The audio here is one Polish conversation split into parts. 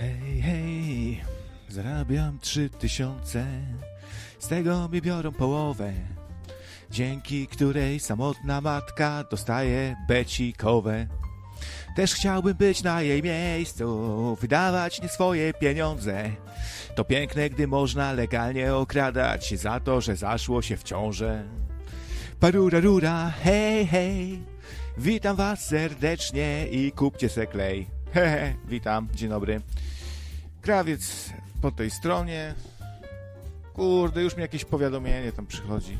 Hej, hej, zarabiam trzy tysiące, z tego mi biorą połowę, dzięki której samotna matka dostaje becikowe. Też chciałbym być na jej miejscu, wydawać nie swoje pieniądze. To piękne, gdy można legalnie okradać za to, że zaszło się w ciążę. Parura rura, hej, hej, witam was serdecznie i kupcie se klej. Hehe, witam, dzień dobry. Krawiec po tej stronie. Kurde, już mi jakieś powiadomienie tam przychodzi.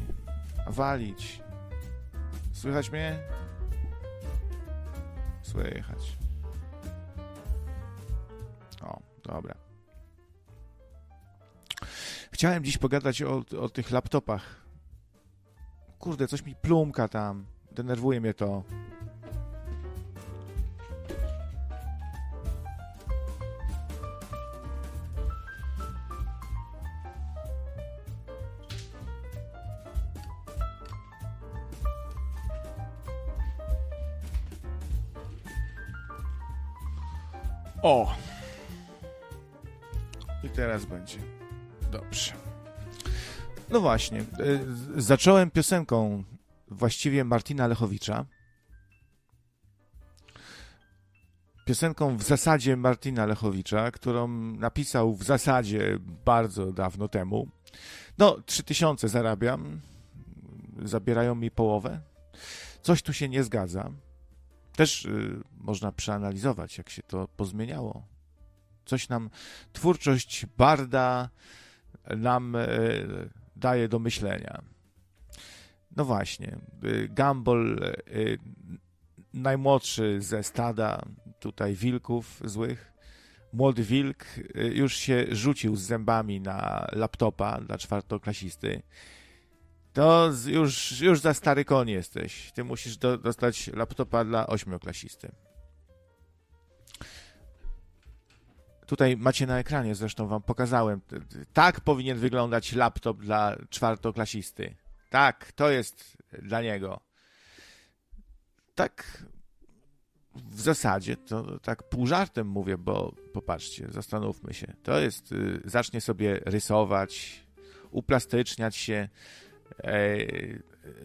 Walić. Słychać mnie? Słychać. O, dobra. Chciałem dziś pogadać o, o tych laptopach. Kurde, coś mi plumka tam. Denerwuje mnie to. O! I teraz będzie. Dobrze. No właśnie. y, Zacząłem piosenką właściwie Martina Lechowicza. Piosenką w zasadzie Martina Lechowicza, którą napisał w zasadzie bardzo dawno temu. No, 3000 zarabiam. Zabierają mi połowę. Coś tu się nie zgadza. Też y, można przeanalizować, jak się to pozmieniało. Coś nam twórczość Barda nam y, daje do myślenia. No właśnie, y, Gumball, y, najmłodszy ze stada tutaj wilków złych, młody wilk, y, już się rzucił z zębami na laptopa dla czwartoklasisty. To już, już za stary koń jesteś. Ty musisz do, dostać laptopa dla ośmioklasisty. Tutaj macie na ekranie, zresztą wam pokazałem. Tak powinien wyglądać laptop dla czwartoklasisty. Tak, to jest dla niego. Tak w zasadzie, to tak pół żartem mówię, bo popatrzcie, zastanówmy się. To jest, y, zacznie sobie rysować, uplastyczniać się,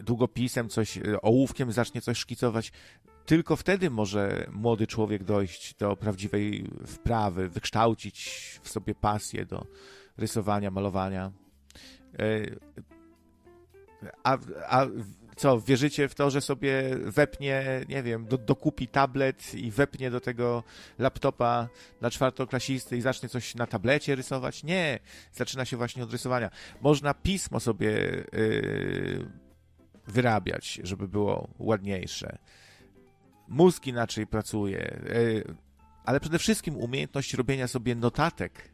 długopisem coś, e, ołówkiem zacznie coś szkicować. Tylko wtedy może młody człowiek dojść do prawdziwej wprawy, wykształcić w sobie pasję do rysowania, malowania. E, A, a co, wierzycie w to, że sobie wepnie, nie wiem, do, dokupi tablet i wepnie do tego laptopa dla czwartoklasisty i zacznie coś na tablecie rysować? Nie, zaczyna się właśnie od rysowania. Można pismo sobie yy, wyrabiać, żeby było ładniejsze. Mózg inaczej pracuje, yy, ale przede wszystkim umiejętność robienia sobie notatek.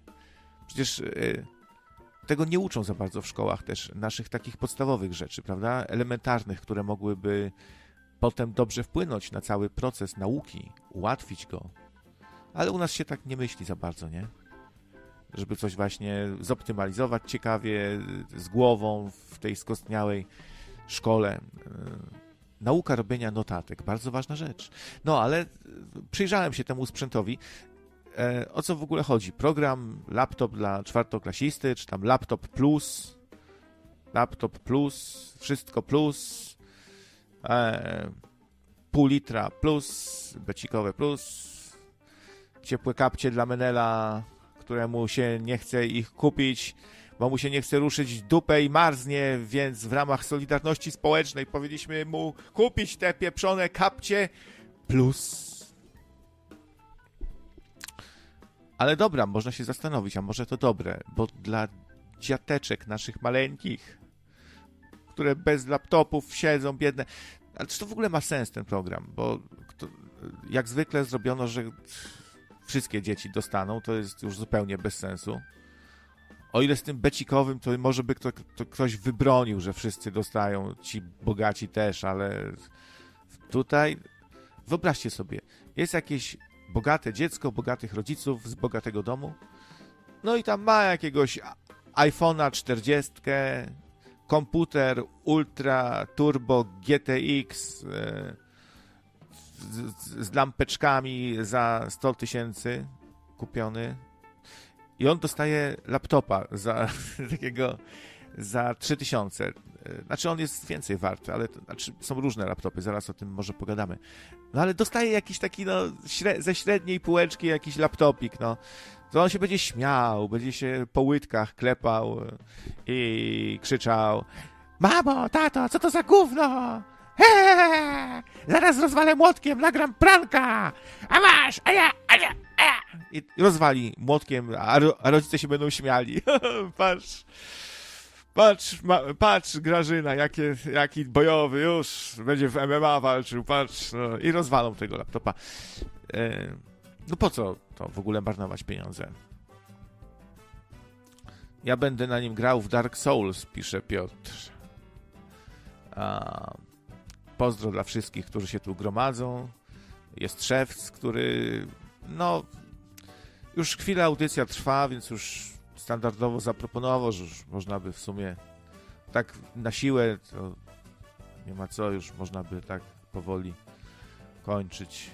Przecież yy, tego nie uczą za bardzo w szkołach też, naszych takich podstawowych rzeczy, prawda? Elementarnych, które mogłyby potem dobrze wpłynąć na cały proces nauki, ułatwić go. Ale u nas się tak nie myśli za bardzo, nie? Żeby coś właśnie zoptymalizować ciekawie, z głową w tej skostniałej szkole. Nauka robienia notatek, bardzo ważna rzecz. No, ale przyjrzałem się temu sprzętowi. E, o co w ogóle chodzi? Program, laptop dla czwartoklasisty, czy tam laptop plus, laptop plus, wszystko plus, e, pół litra plus, becikowe plus, ciepłe kapcie dla Menela, któremu się nie chce ich kupić, bo mu się nie chce ruszyć dupę i marznie, więc w ramach Solidarności Społecznej powinniśmy mu kupić te pieprzone kapcie plus. Ale dobra, można się zastanowić, a może to dobre, bo dla dziateczek naszych maleńkich, które bez laptopów siedzą, biedne. Ale czy to w ogóle ma sens ten program? Bo jak zwykle zrobiono, że wszystkie dzieci dostaną, to jest już zupełnie bez sensu. O ile z tym becikowym, to może by kto, to ktoś wybronił, że wszyscy dostają, ci bogaci też, ale tutaj wyobraźcie sobie, jest jakieś bogate dziecko, bogatych rodziców z bogatego domu, no i tam ma jakiegoś iPhone'a 40, komputer Ultra Turbo GTX e, z, z, lampeczkami za 100 tysięcy kupiony i on dostaje laptopa za takiego za 3000. Znaczy on jest więcej warty, ale to, znaczy są różne laptopy, zaraz o tym może pogadamy. No ale dostaje jakiś taki, no, śre ze średniej półeczki jakiś laptopik, no. To on się będzie śmiał, będzie się po łydkach klepał i krzyczał Mamo, tato, co to za gówno? Heee, zaraz rozwalę młotkiem, nagram pranka! A masz, a ja, a ja, a ja. I rozwali młotkiem, a, ro, a rodzice się będą śmiali. Patrz. Patrz, ma, patrz Grażyna, jakie, jaki bojowy, już będzie w MMA walczył, patrz. No, I rozwalą tego laptopa. E, no po co to w ogóle marnować pieniądze? Ja będę na nim grał w Dark Souls, pisze Piotr. A, pozdro dla wszystkich, którzy się tu gromadzą. Jest szewc, który no już chwilę audycja trwa, więc już standardowo zaproponował, że już można by w sumie tak na siłę, to nie ma co, już można by tak powoli kończyć.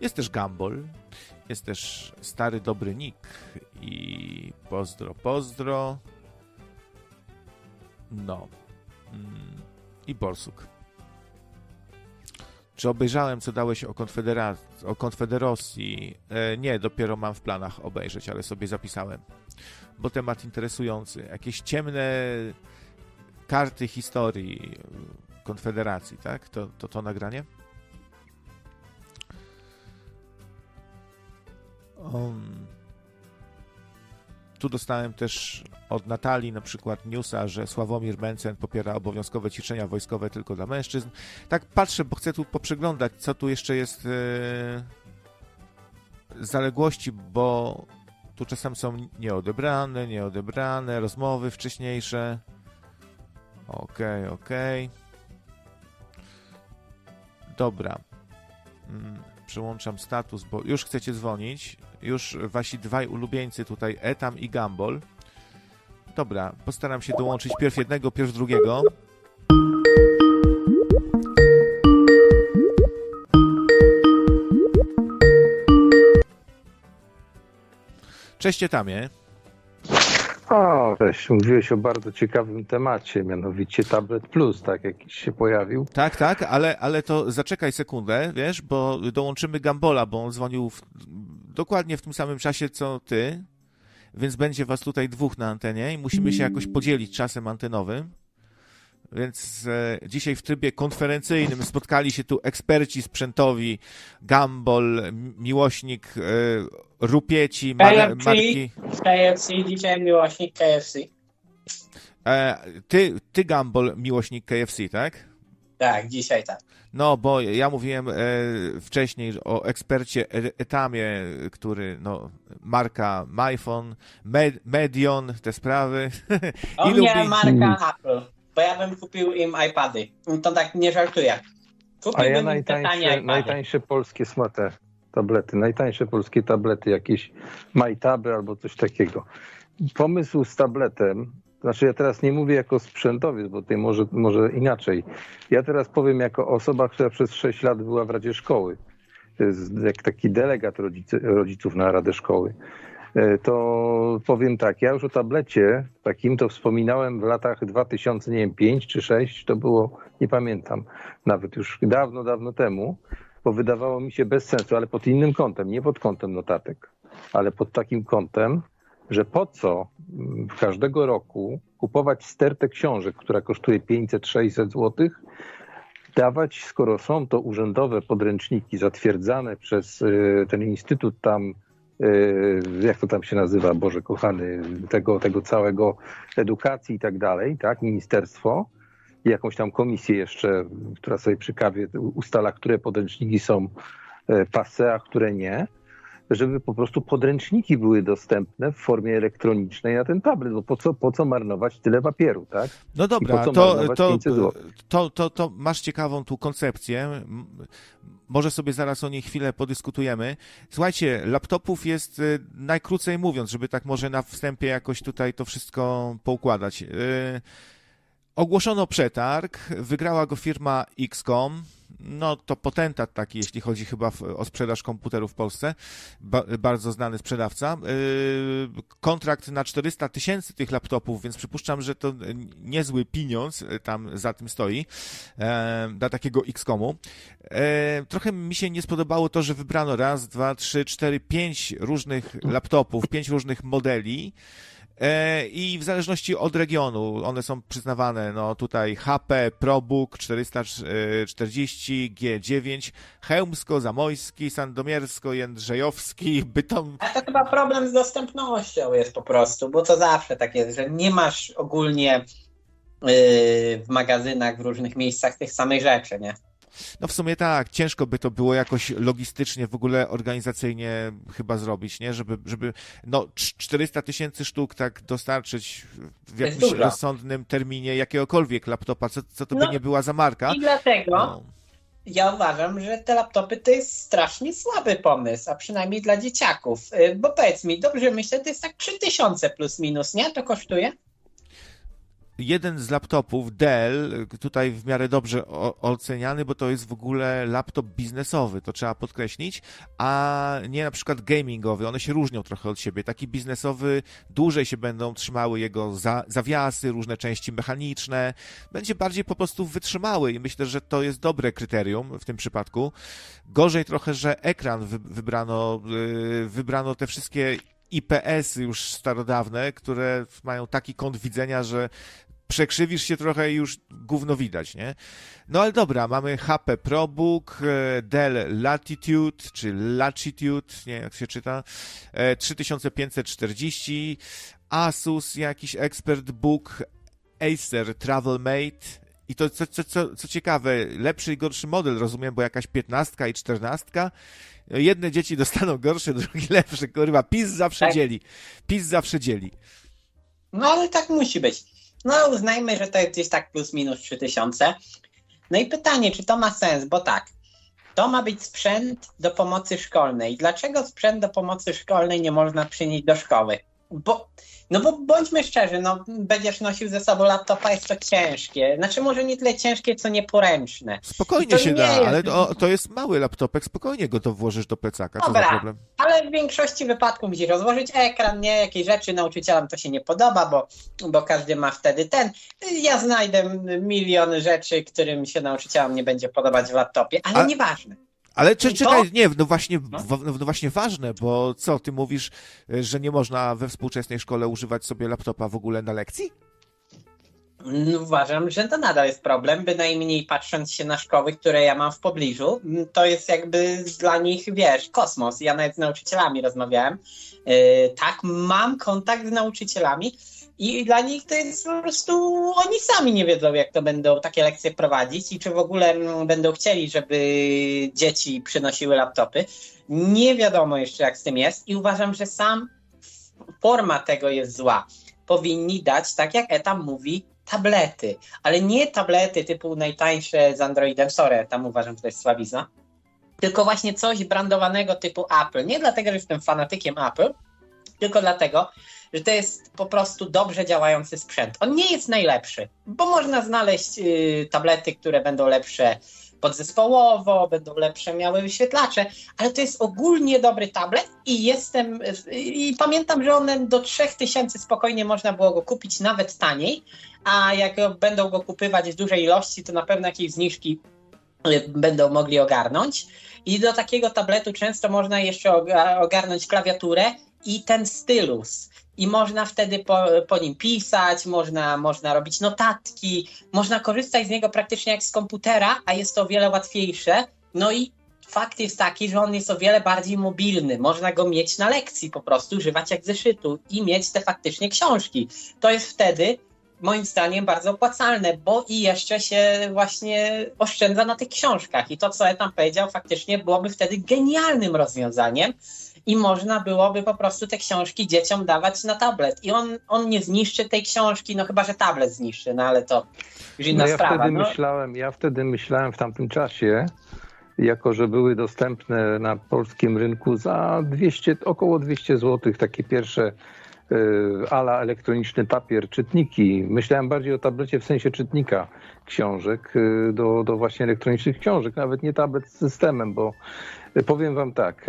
Jest też Gambol, jest też stary dobry Nick i pozdro, pozdro. No. Mm, I Borsuk. Czy obejrzałem, co dałeś o, Konfederacji, o Konfederacji? E, nie, dopiero mam w planach obejrzeć, ale sobie zapisałem. Bo temat interesujący. Jakieś ciemne karty historii Konfederacji, tak? To to, to nagranie? Um, tu dostałem też od Natalii na przykład newsa, że Sławomir Mencen popiera obowiązkowe ćwiczenia wojskowe tylko dla mężczyzn. Tak patrzę, bo chcę tu poprzeglądać, co tu jeszcze jest yy, zaległości, bo tu czasem są nieodebrane, nieodebrane, rozmowy wcześniejsze. Okej, okay, okej. Okay. Dobra. Hmm, przełączam status, bo już chcecie dzwonić. Już wasi dwaj ulubieńcy tutaj, Etam i Gambol. Dobra, postaram się dołączyć pierw jednego, pierw drugiego. Cześć Etamie. O, weź, mówiłeś o bardzo ciekawym temacie, mianowicie Tablet Plus, tak, jakiś się pojawił. Tak, tak, ale, ale to zaczekaj sekundę, wiesz, bo dołączymy Gambola, bo on dzwonił w, dokładnie w tym samym czasie, co ty, więc będzie was tutaj dwóch na antenie i musimy się jakoś podzielić czasem antenowym. Więc e, dzisiaj w trybie konferencyjnym spotkali się tu eksperci sprzętowi, Gambol, miłośnik e, rupieci, mar KFC, marki. KFC, dzisiaj miłośnik KFC. E, ty, ty, Gambol, miłośnik KFC, tak? Tak, dzisiaj tak. No, bo ja mówiłem e, wcześniej o ekspercie Etamie, który, no, marka MyPhone, Med Medion, te sprawy. O mnie lubi... marka Apple, bo ja bym kupił im iPady. To tak nie żartuję. Kupiłbym A ja najtańsze, najtańsze polskie smate tablety, najtańsze polskie tablety, jakieś MyTaby albo coś takiego. Pomysł z tabletem znaczy ja teraz nie mówię jako sprzętowiec, bo tutaj może, może inaczej. Ja teraz powiem jako osoba, która przez 6 lat była w Radzie Szkoły, jak taki delegat rodziców na Radę Szkoły. E, to powiem tak, ja już o tablecie takim to wspominałem w latach 2005 czy 6, to było, nie pamiętam, nawet już dawno, dawno temu, bo wydawało mi się bez sensu, ale pod innym kątem, nie pod kątem notatek, ale pod takim kątem, że po co mm, każdego roku kupować stertę książek, która kosztuje 500-600 zł, dawać, skoro są to urzędowe podręczniki zatwierdzane przez y, ten instytut tam, jak to tam się nazywa, Boże kochany, tego, tego całego edukacji i tak dalej, tak, ministerstwo, jakąś tam komisję jeszcze, która sobie przy kawie ustala, które podręczniki są y, passe, a które nie żeby po prostu podręczniki były dostępne w formie elektronicznej na ten tablet, bo po co, po co marnować tyle papieru, tak? No dobra, to, to, to, to, to masz ciekawą tu koncepcję. Może sobie zaraz o niej chwilę podyskutujemy. Słuchajcie, laptopów jest y, najkrócej mówiąc, żeby tak może na wstępie jakoś tutaj to wszystko poukładać. Yy, ogłoszono przetarg, wygrała go firma XCOM, no to potentat taki, jeśli chodzi chyba o sprzedaż komputerów w Polsce, ba bardzo znany sprzedawca. Yy, kontrakt na 400 tysięcy tych laptopów, więc przypuszczam, że to niezły pieniądz tam za tym stoi e, dla takiego XCOMu. E, trochę mi się nie spodobało to, że wybrano raz, dwa, trzy, cztery, pięć różnych laptopów, pięć różnych modeli, E, i w zależności od regionu one są przyznawane, no tutaj HP, ProBook 440, G9, Chełmsko, Zamojski, Sandomiersko, Jędrzejowski, Bytom... A to chyba problem z dostępnością jest po prostu, bo to zawsze tak jest, że nie masz ogólnie yy, w magazynach w różnych miejscach tych samych rzeczy, nie? No w sumie tak, ciężko by to było jakoś logistycznie, w ogóle organizacyjnie chyba zrobić, nie? Żeby, żeby no 400 tysięcy sztuk tak dostarczyć w jakimś rozsądnym terminie jakiegokolwiek laptopa, co, co to no, by nie była za marka. I dlatego no. ja uważam, że te laptopy to jest strasznie słaby pomysł, a przynajmniej dla dzieciaków. Y, bo powiedz mi, dobrze myślę, to jest tak 3000 plus minus, nie? To kosztuje? Jeden z laptopów Dell, tutaj w miarę dobrze oceniany, bo to jest w ogóle laptop biznesowy, to trzeba podkreślić, a nie na przykład gamingowy. One się różnią trochę od siebie. Taki biznesowy dłużej się będą trzymały jego za, zawiasy, różne części mechaniczne. Będzie bardziej po prostu wytrzymały i myślę, że to jest dobre kryterium w tym przypadku. Gorzej trochę, że ekran wybrano, yy, wybrano te wszystkie IPS-y już starodawne, które mają taki kąt widzenia, że przekrzywisz się trochę i już gówno widać, nie? No ale dobra, mamy HP ProBook, e, Dell Latitude, czy Latitude, nie jak się czyta, 3540, e, Asus, jakiś Expert Book, Acer TravelMate, i to, co, co, co, co ciekawe, lepszy i gorszy model, rozumiem, bo jakaś piętnastka i czternastka. Jedne dzieci dostaną gorsze, drugie lepsze, kurwa. PiS zawsze tak. dzieli. PiS zawsze dzieli. No ale tak musi być. No uznajmy, że to jest gdzieś tak plus minus 3000. No i pytanie, czy to ma sens, bo tak, to ma być sprzęt do pomocy szkolnej. Dlaczego sprzęt do pomocy szkolnej nie można przynieść do szkoły? Bo no bo bądźmy szczerzy, no będziesz nosił ze sobą laptopa, jest to ciężkie. Znaczy może nie tyle ciężkie, co nieporęczne. Spokojnie się da, jest... ale to, to, jest mały laptopek, spokojnie go to włożysz do plecaka, Dobra, co za problem? ale w większości wypadków musisz rozłożyć ekran, nie? Jakieś rzeczy nauczycielom to się nie podoba, bo, bo każdy ma wtedy ten. Ja znajdę miliony rzeczy, którym się nauczycielom nie będzie podobać w laptopie, ale A... nieważne. Ale czy, czekaj, nie, no właśnie, no. no właśnie ważne, bo co, ty mówisz, że nie można we współczesnej szkole używać sobie laptopa w ogóle na lekcji? No, uważam, że to nadal jest problem, bynajmniej patrząc się na szkoły, które ja mam w pobliżu, to jest jakby dla nich, wiesz, kosmos. Ja nawet z nauczycielami rozmawiałem. Yy, tak, mam kontakt z nauczycielami, i dla nich to jest po prostu, oni sami nie wiedzą, jak to będą takie lekcje prowadzić i czy w ogóle mm, będą chcieli, żeby dzieci przynosiły laptopy. Nie wiadomo jeszcze, jak z tym jest i uważam, że sam forma tego jest zła. Powinni dać, tak jak Etam mówi, tablety, ale nie tablety typu najtańsze z Androidem, sorry, tam uważam, że to jest słabizna, tylko właśnie coś brandowanego typu Apple. Nie dlatego, że jestem fanatykiem Apple, tylko dlatego, że to jest po prostu dobrze działający sprzęt. On nie jest najlepszy, bo można znaleźć y, tablety, które będą lepsze podzespołowo, będą lepsze miały wyświetlacze, ale to jest ogólnie dobry tablet i jestem i pamiętam, że one do 3000 spokojnie można było go kupić nawet taniej, a jak będą go kupywać w dużej ilości, to na pewno jakieś zniżki y, będą mogli ogarnąć. I do takiego tabletu często można jeszcze ogarnąć klawiaturę i ten stylus i można wtedy po, po, nim pisać, można, można robić notatki, można korzystać z niego praktycznie jak z komputera, a jest to o wiele łatwiejsze. No i fakt jest taki, że on jest o wiele bardziej mobilny. Można go mieć na lekcji po prostu, używać jak zeszytu i mieć te faktycznie książki. To jest wtedy moim zdaniem bardzo opłacalne, bo i jeszcze się właśnie oszczędza na tych książkach. I to, co tam powiedział, faktycznie byłoby wtedy genialnym rozwiązaniem i można byłoby po prostu te książki dzieciom dawać na tablet. I on, on nie zniszczy tej książki, no chyba, że tablet zniszczy, no ale to już inna no ja sprawa. Wtedy no. myślałem, ja wtedy myślałem w tamtym czasie, jako że były dostępne na polskim rynku za 200, około 200 zł takie pierwsze ala elektroniczny papier, czytniki. Myślałem bardziej o tablecie w sensie czytnika książek do, do właśnie elektronicznych książek, nawet nie tablet z systemem, bo powiem wam tak,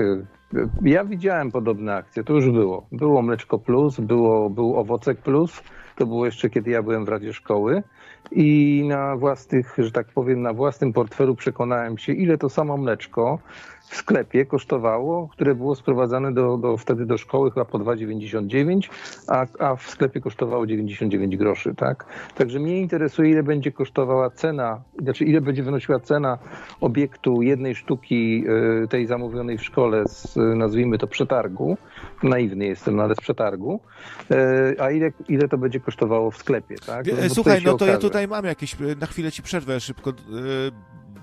ja widziałem podobne akcje, to już było. Było Mleczko Plus, było, był Owocek Plus, to było jeszcze kiedy ja byłem w Radzie Szkoły i na własnych, że tak powiem, na własnym portfelu przekonałem się, ile to samo mleczko w sklepie kosztowało, które było sprowadzane do, do, wtedy do szkoły chyba po 2,99, a, a w sklepie kosztowało 99 groszy, tak? Także mnie interesuje, ile będzie kosztowała cena, znaczy ile będzie wynosiła cena obiektu jednej sztuki y, tej zamówionej w szkole z, nazwijmy to, przetargu. Naiwny jestem, no ale z przetargu. Y, a ile, ile to będzie kosztowało w sklepie, tak? No, Słuchaj, no to okaże. ja tutaj mam jakieś, na chwilę ci przerwę szybko, y,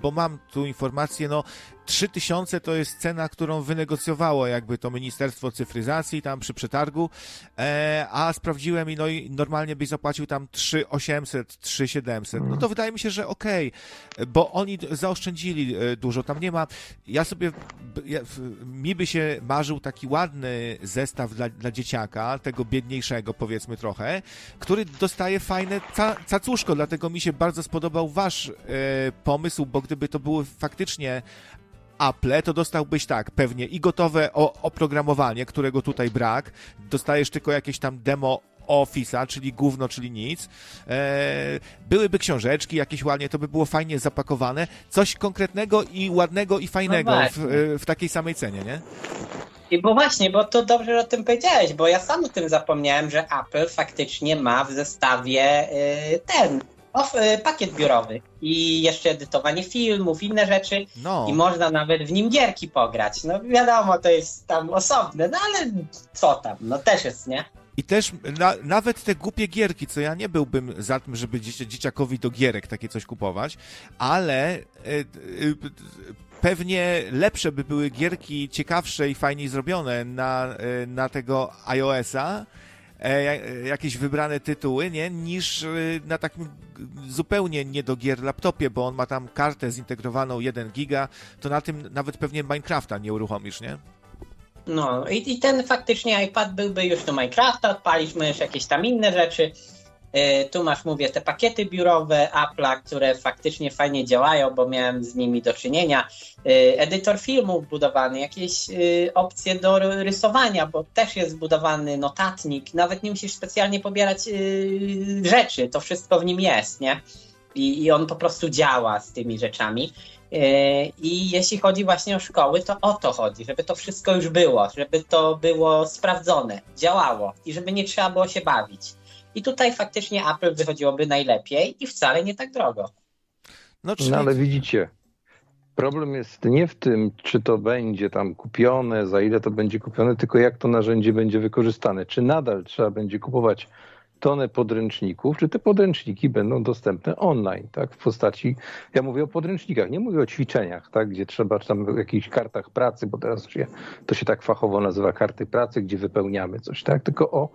bo mam tu informację, no 3000 to jest cena, którą wynegocjowało jakby to Ministerstwo Cyfryzacji tam przy przetargu, e, a sprawdziłem i no i normalnie byś zapłacił tam 3800, 3700. No to wydaje mi się, że okej, okay, bo oni zaoszczędzili e, dużo, tam nie ma, ja sobie, ja, mi by się marzył taki ładny zestaw dla, dla dzieciaka, tego biedniejszego powiedzmy trochę, który dostaje fajne ca, cacuszko, dlatego mi się bardzo spodobał wasz e, pomysł, bo gdyby to były faktycznie Apple, to dostałbyś tak, pewnie i gotowe oprogramowanie, którego tutaj brak, dostajesz tylko jakieś tam demo Office'a, czyli gówno, czyli nic. E, byłyby książeczki jakieś ładnie, to by było fajnie zapakowane. Coś konkretnego i ładnego i fajnego no w, w, takiej samej cenie, nie? I bo właśnie, bo to dobrze że o tym powiedziałeś, bo ja sam o tym zapomniałem, że Apple faktycznie ma w zestawie y, ten of, y, pakiet biurowy i jeszcze edytowanie filmów, inne rzeczy no. i można nawet w nim gierki pograć. No wiadomo, to jest tam osobne, no ale co tam, no też jest, nie? I też na, nawet te głupie gierki, co ja nie byłbym za tym, żeby dzieci, dzieciakowi do gierek takie coś kupować, ale y, y, pewnie lepsze by były gierki ciekawsze i fajniej zrobione na, na tego iOS-a, E, jakieś wybrane tytuły, nie? Niż e, na takim zupełnie nie do gier laptopie, bo on ma tam kartę zintegrowaną 1 giga, to na tym nawet pewnie Minecrafta nie uruchomisz, nie? No i, i ten faktycznie iPad byłby już do Minecrafta, odpaliśmy już jakieś tam inne rzeczy, E, tu masz, mówię, te pakiety biurowe Apple'a, które faktycznie fajnie działają, bo miałem z nimi do czynienia. E, edytor filmów budowany, jakieś e, opcje do rysowania, bo też jest zbudowany notatnik. Nawet nie musisz specjalnie pobierać rzeczy, to wszystko w nim jest, nie? I, i on po prostu działa z tymi rzeczami. I jeśli chodzi właśnie o szkoły, to o to chodzi, żeby to wszystko już było, żeby to było sprawdzone, działało i żeby nie trzeba było się bawić. I tutaj faktycznie Apple wychodziłoby najlepiej i wcale nie tak drogo. No, czyli... no ale widzicie, problem jest nie w tym, czy to będzie tam kupione, za ile to będzie kupione, tylko jak to narzędzie będzie wykorzystane. Czy nadal trzeba będzie kupować tonę podręczników, czy te podręczniki będą dostępne online, tak, w postaci, ja mówię o podręcznikach, nie mówię o ćwiczeniach, tak, gdzie trzeba, czy tam w jakichś kartach pracy, bo teraz się, to się tak fachowo nazywa karty pracy, gdzie wypełniamy coś, tak, tylko o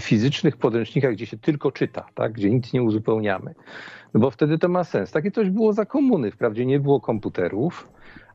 fizycznych podręcznikach, gdzie się tylko czyta, tak, gdzie nic nie uzupełniamy. No bo wtedy to ma sens. Takie coś było za komuny, wprawdzie nie było komputerów,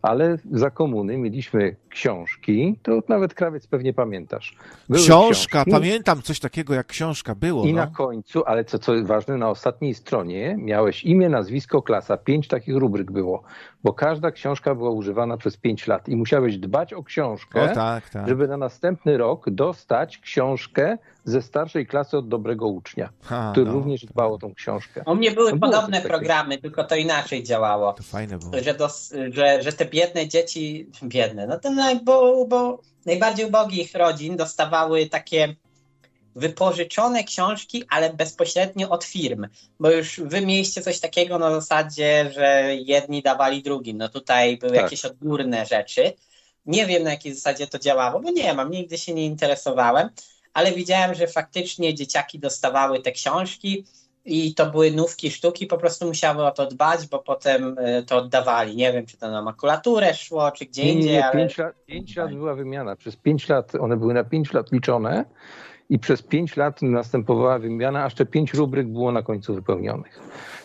ale za komuny mieliśmy książki, to nawet krawiec pewnie pamiętasz. Były książka, książki, pamiętam coś takiego jak książka było. I no. na końcu, ale co, co ważne, na ostatniej stronie miałeś imię, nazwisko, klasa. Pięć takich rubryk było, bo każda książka była używana przez pięć lat i musiałeś dbać o książkę, o, tak, tak. żeby na następny rok dostać książkę ze starszej klasy od dobrego ucznia, ha, który no. również dbał o tą książkę. U mnie były no podobne programy, tylko to inaczej działało. To fajne było. Że, dos, że, że te biedne dzieci, biedne, no to no, bo, bo najbardziej ubogich rodzin dostawały takie wypożyczone książki, ale bezpośrednio od firm, bo już wy mieliście coś takiego na zasadzie, że jedni dawali drugim, no tutaj były tak. jakieś odgórne rzeczy. Nie wiem na jakiej zasadzie to działało, bo nie mam, nigdy się nie interesowałem, ale widziałem, że faktycznie dzieciaki dostawały te książki i to były nówki sztuki, po prostu musiały o to dbać, bo potem e, to oddawali. Nie wiem, czy to na makulaturę szło, czy gdzie nie, indziej. Nie, ale... pięć, lat, pięć lat była wymiana. Przez pięć lat, one były na pięć lat liczone i przez pięć lat następowała wymiana, a jeszcze pięć rubryk było na końcu wypełnionych.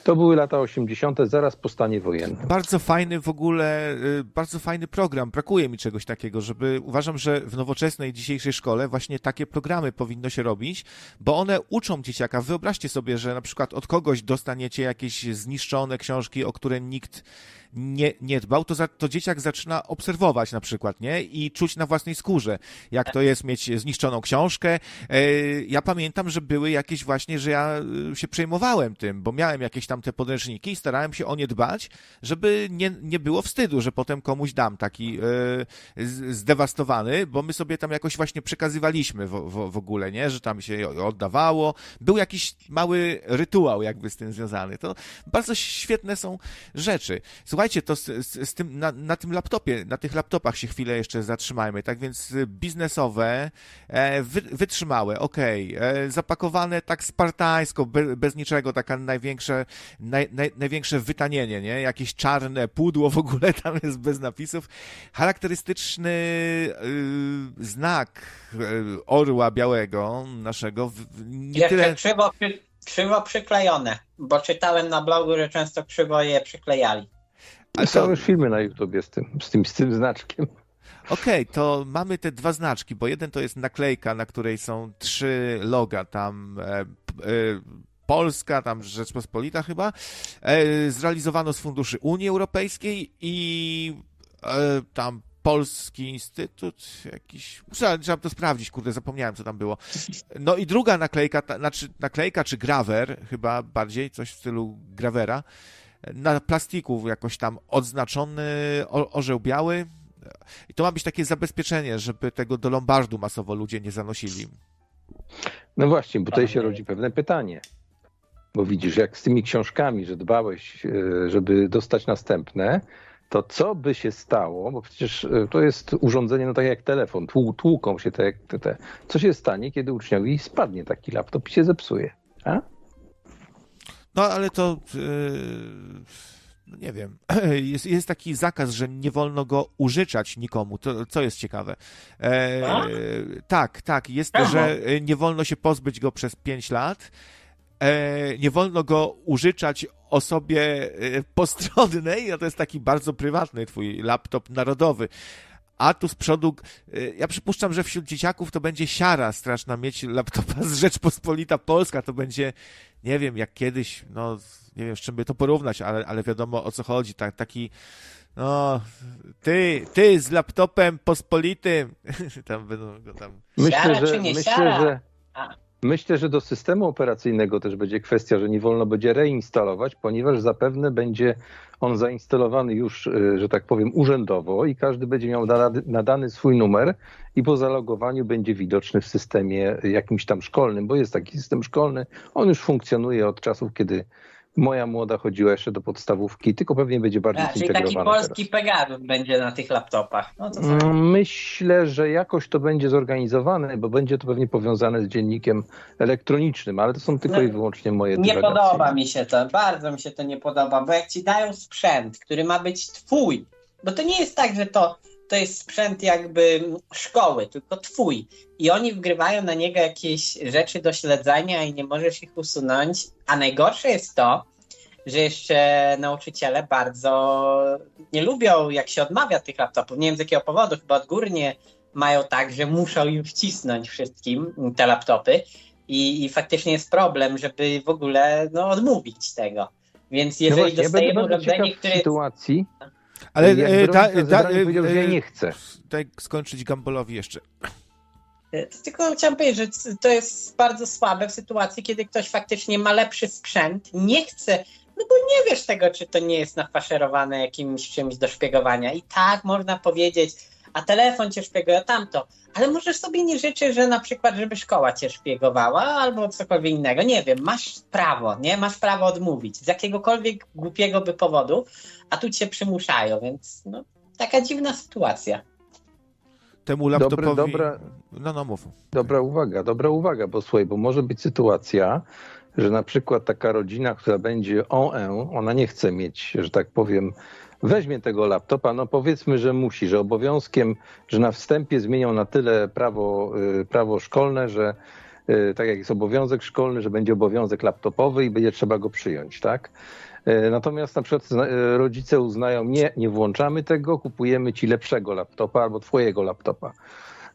To były lata 80., zaraz po stanie wojennym. Bardzo fajny w ogóle, y, bardzo fajny program. Brakuje mi czegoś takiego, żeby uważam, że w nowoczesnej dzisiejszej szkole właśnie takie programy powinno się robić, bo one uczą dzieciaka. Wyobraźcie sobie, że na przykład od kogoś dostaniecie jakieś zniszczone książki, o które nikt nie, nie dbał, to, za, to dzieciak zaczyna obserwować na przykład, nie? I czuć na własnej skórze, jak to jest mieć zniszczoną książkę. E, ja pamiętam, że były jakieś właśnie, że ja e, się przejmowałem tym, bo miałem jakieś tam te podręczniki i starałem się o nie dbać, żeby nie, nie było wstydu, że potem komuś dam taki e, zdewastowany, bo my sobie tam jakoś właśnie przekazywaliśmy w, w, w ogóle, nie? Że tam się oddawało. Był jakiś mały rytuał jakby z tym związany. To bardzo świetne są rzeczy. Słuchajcie, Słuchajcie, to z, z, z tym, na, na, tym laptopie, na tych laptopach się chwilę jeszcze zatrzymajmy, tak więc biznesowe, e, wy, wytrzymałe, okej, okay, e, zapakowane tak spartańsko, be, bez niczego, taka największe, naj, naj, największe wytanienie, nie? Jakieś czarne pudło w ogóle tam jest bez napisów. Charakterystyczny y, znak y, orła białego naszego. Nie Jeszcze tyle... krzywo, krzywo przyklejone, bo czytałem na blogu, że często krzywo je przyklejali. Są to... już filmy na YouTubie z tym, z tym, z tym znaczkiem. Okej, okay, to mamy te dwa znaczki, bo jeden to jest naklejka, na której są trzy loga, tam e, e, Polska, tam Rzeczpospolita chyba, e, zrealizowano z funduszy Unii Europejskiej i e, tam Polski Instytut jakiś. Trzeba, trzeba to sprawdzić, kurde, zapomniałem, co tam było. No i druga naklejka, ta, znaczy naklejka czy grawer, chyba bardziej, coś w stylu gravera, na plastiku jakoś tam odznaczony orzeł biały. I to ma być takie zabezpieczenie, żeby tego do lombardu masowo ludzie nie zanosili. No właśnie, bo tutaj się rodzi pewne pytanie. Bo widzisz, jak z tymi książkami, że dbałeś, e, żeby dostać następne, to co by się stało, bo przecież e, to jest urządzenie, no tak jak telefon, tłu, tłuką się te, te, te. Co się stanie, kiedy uczniowi spadnie taki laptop i się zepsuje? A? No ale to yy, nie wiem. Jest, jest taki zakaz, że nie wolno go użyczać nikomu, to, co jest ciekawe. E, tak, tak, jest, Aha. że nie wolno się pozbyć go przez 5 lat. E, nie wolno go użyczać osobie e, postronnej, a to jest taki bardzo prywatny twój laptop narodowy a tu z przodu, y, ja przypuszczam, że wśród dzieciaków to będzie siara straszna mieć laptopa z Rzeczpospolita Polska, to będzie, nie wiem, jak kiedyś, no, nie wiem, z czym by to porównać, ale, ale wiadomo o co chodzi, tak, taki, no, ty, ty z laptopem pospolitym, tam będą go tam... Myślę, że, myślę, że... Myślę, że do systemu operacyjnego też będzie kwestia, że nie wolno będzie reinstalować, ponieważ zapewne będzie on zainstalowany już, e, że tak powiem, urzędowo i każdy będzie miał nadany swój numer i po zalogowaniu będzie widoczny w systemie jakimś tam szkolnym, bo jest taki system szkolny. On już funkcjonuje od czasów, kiedy Moja młoda chodziła jeszcze do podstawówki, tylko pewnie będzie bardziej A, Czyli taki polski Pegasus będzie na tych laptopach. No mm, Myślę, że jakoś to będzie zorganizowane, bo będzie to pewnie powiązane z dziennikiem elektronicznym, ale to są tylko no, i wyłącznie moje Nie podoba mi się to, bardzo mi się to nie podoba, bo jak ci dają sprzęt, który ma być twój, bo to nie jest tak, że to to jest sprzęt jakby szkoły, tylko twój. I oni wgrywają na niego jakieś rzeczy do śledzenia i nie możesz ich usunąć. A najgorsze jest to, że jeszcze nauczyciele bardzo nie lubią, jak się odmawia tych laptopów. Nie wiem z jakiego powodu, chyba odgórnie mają tak, że muszą im wcisnąć wszystkim te laptopy. I, i faktycznie jest problem, żeby w ogóle no, odmówić tego. Więc jeżeli no właśnie, dostajemy urządzenie, które. Sytuacji, ale e, ta, ta, powiedział, że ja nie chcę. Daj skończyć Gambolowi jeszcze. E, tylko chciałem powiedzieć, że to jest bardzo słabe w sytuacji, kiedy ktoś faktycznie ma lepszy sprzęt, nie chce, no bo nie wiesz tego, czy to nie jest nafaszerowane jakimś czymś do szpiegowania. I tak można powiedzieć, a telefon cię szpieguje, tamto. Ale możesz sobie nie życzyć, że na przykład, żeby szkoła cię szpiegowała albo cokolwiek innego. Nie wiem, masz prawo, nie? Masz prawo odmówić z jakiegokolwiek głupiego by powodu, a tu cię przymuszają, więc no, taka dziwna sytuacja. Temu laptopowi... Dobre, dobra, no, no mów. Dobra uwaga, dobra uwaga, bo słuchaj, bo może być sytuacja, że na przykład taka rodzina, która będzie OE, ona nie chce mieć, że tak powiem, weźmie tego laptopa, no powiedzmy, że musi, że obowiązkiem, że na wstępie zmienią na tyle prawo, y, prawo szkolne, że tak jak jest obowiązek szkolny, że będzie obowiązek laptopowy i będzie trzeba go przyjąć, tak? Natomiast na przykład rodzice uznają, nie, nie włączamy tego, kupujemy ci lepszego laptopa albo twojego laptopa.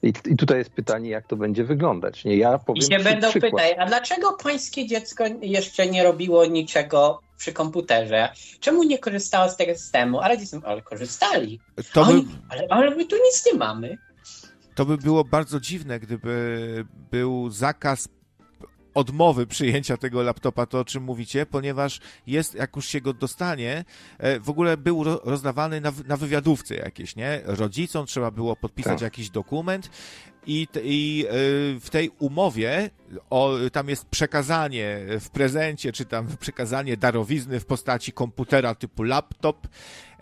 I, I, tutaj jest pytanie, jak to będzie wyglądać. Nie, ja powiem I się będą pytać, a dlaczego pańskie dziecko jeszcze nie robiło niczego przy komputerze? Czemu nie korzystało z tego systemu? Ale, ale korzystali. To by... Oni, ale, ale my tu nic nie mamy. To by było bardzo dziwne, gdyby był zakaz odmowy przyjęcia tego laptopa, to o czym mówicie, ponieważ jest, jak już się go dostanie, e, w ogóle był rozdawany na, na wywiadówce jakieś, nie? Rodzicom trzeba było podpisać tak. jakiś dokument i, i e, w tej umowie o, tam jest przekazanie w prezencie, czy tam przekazanie darowizny w postaci komputera typu laptop,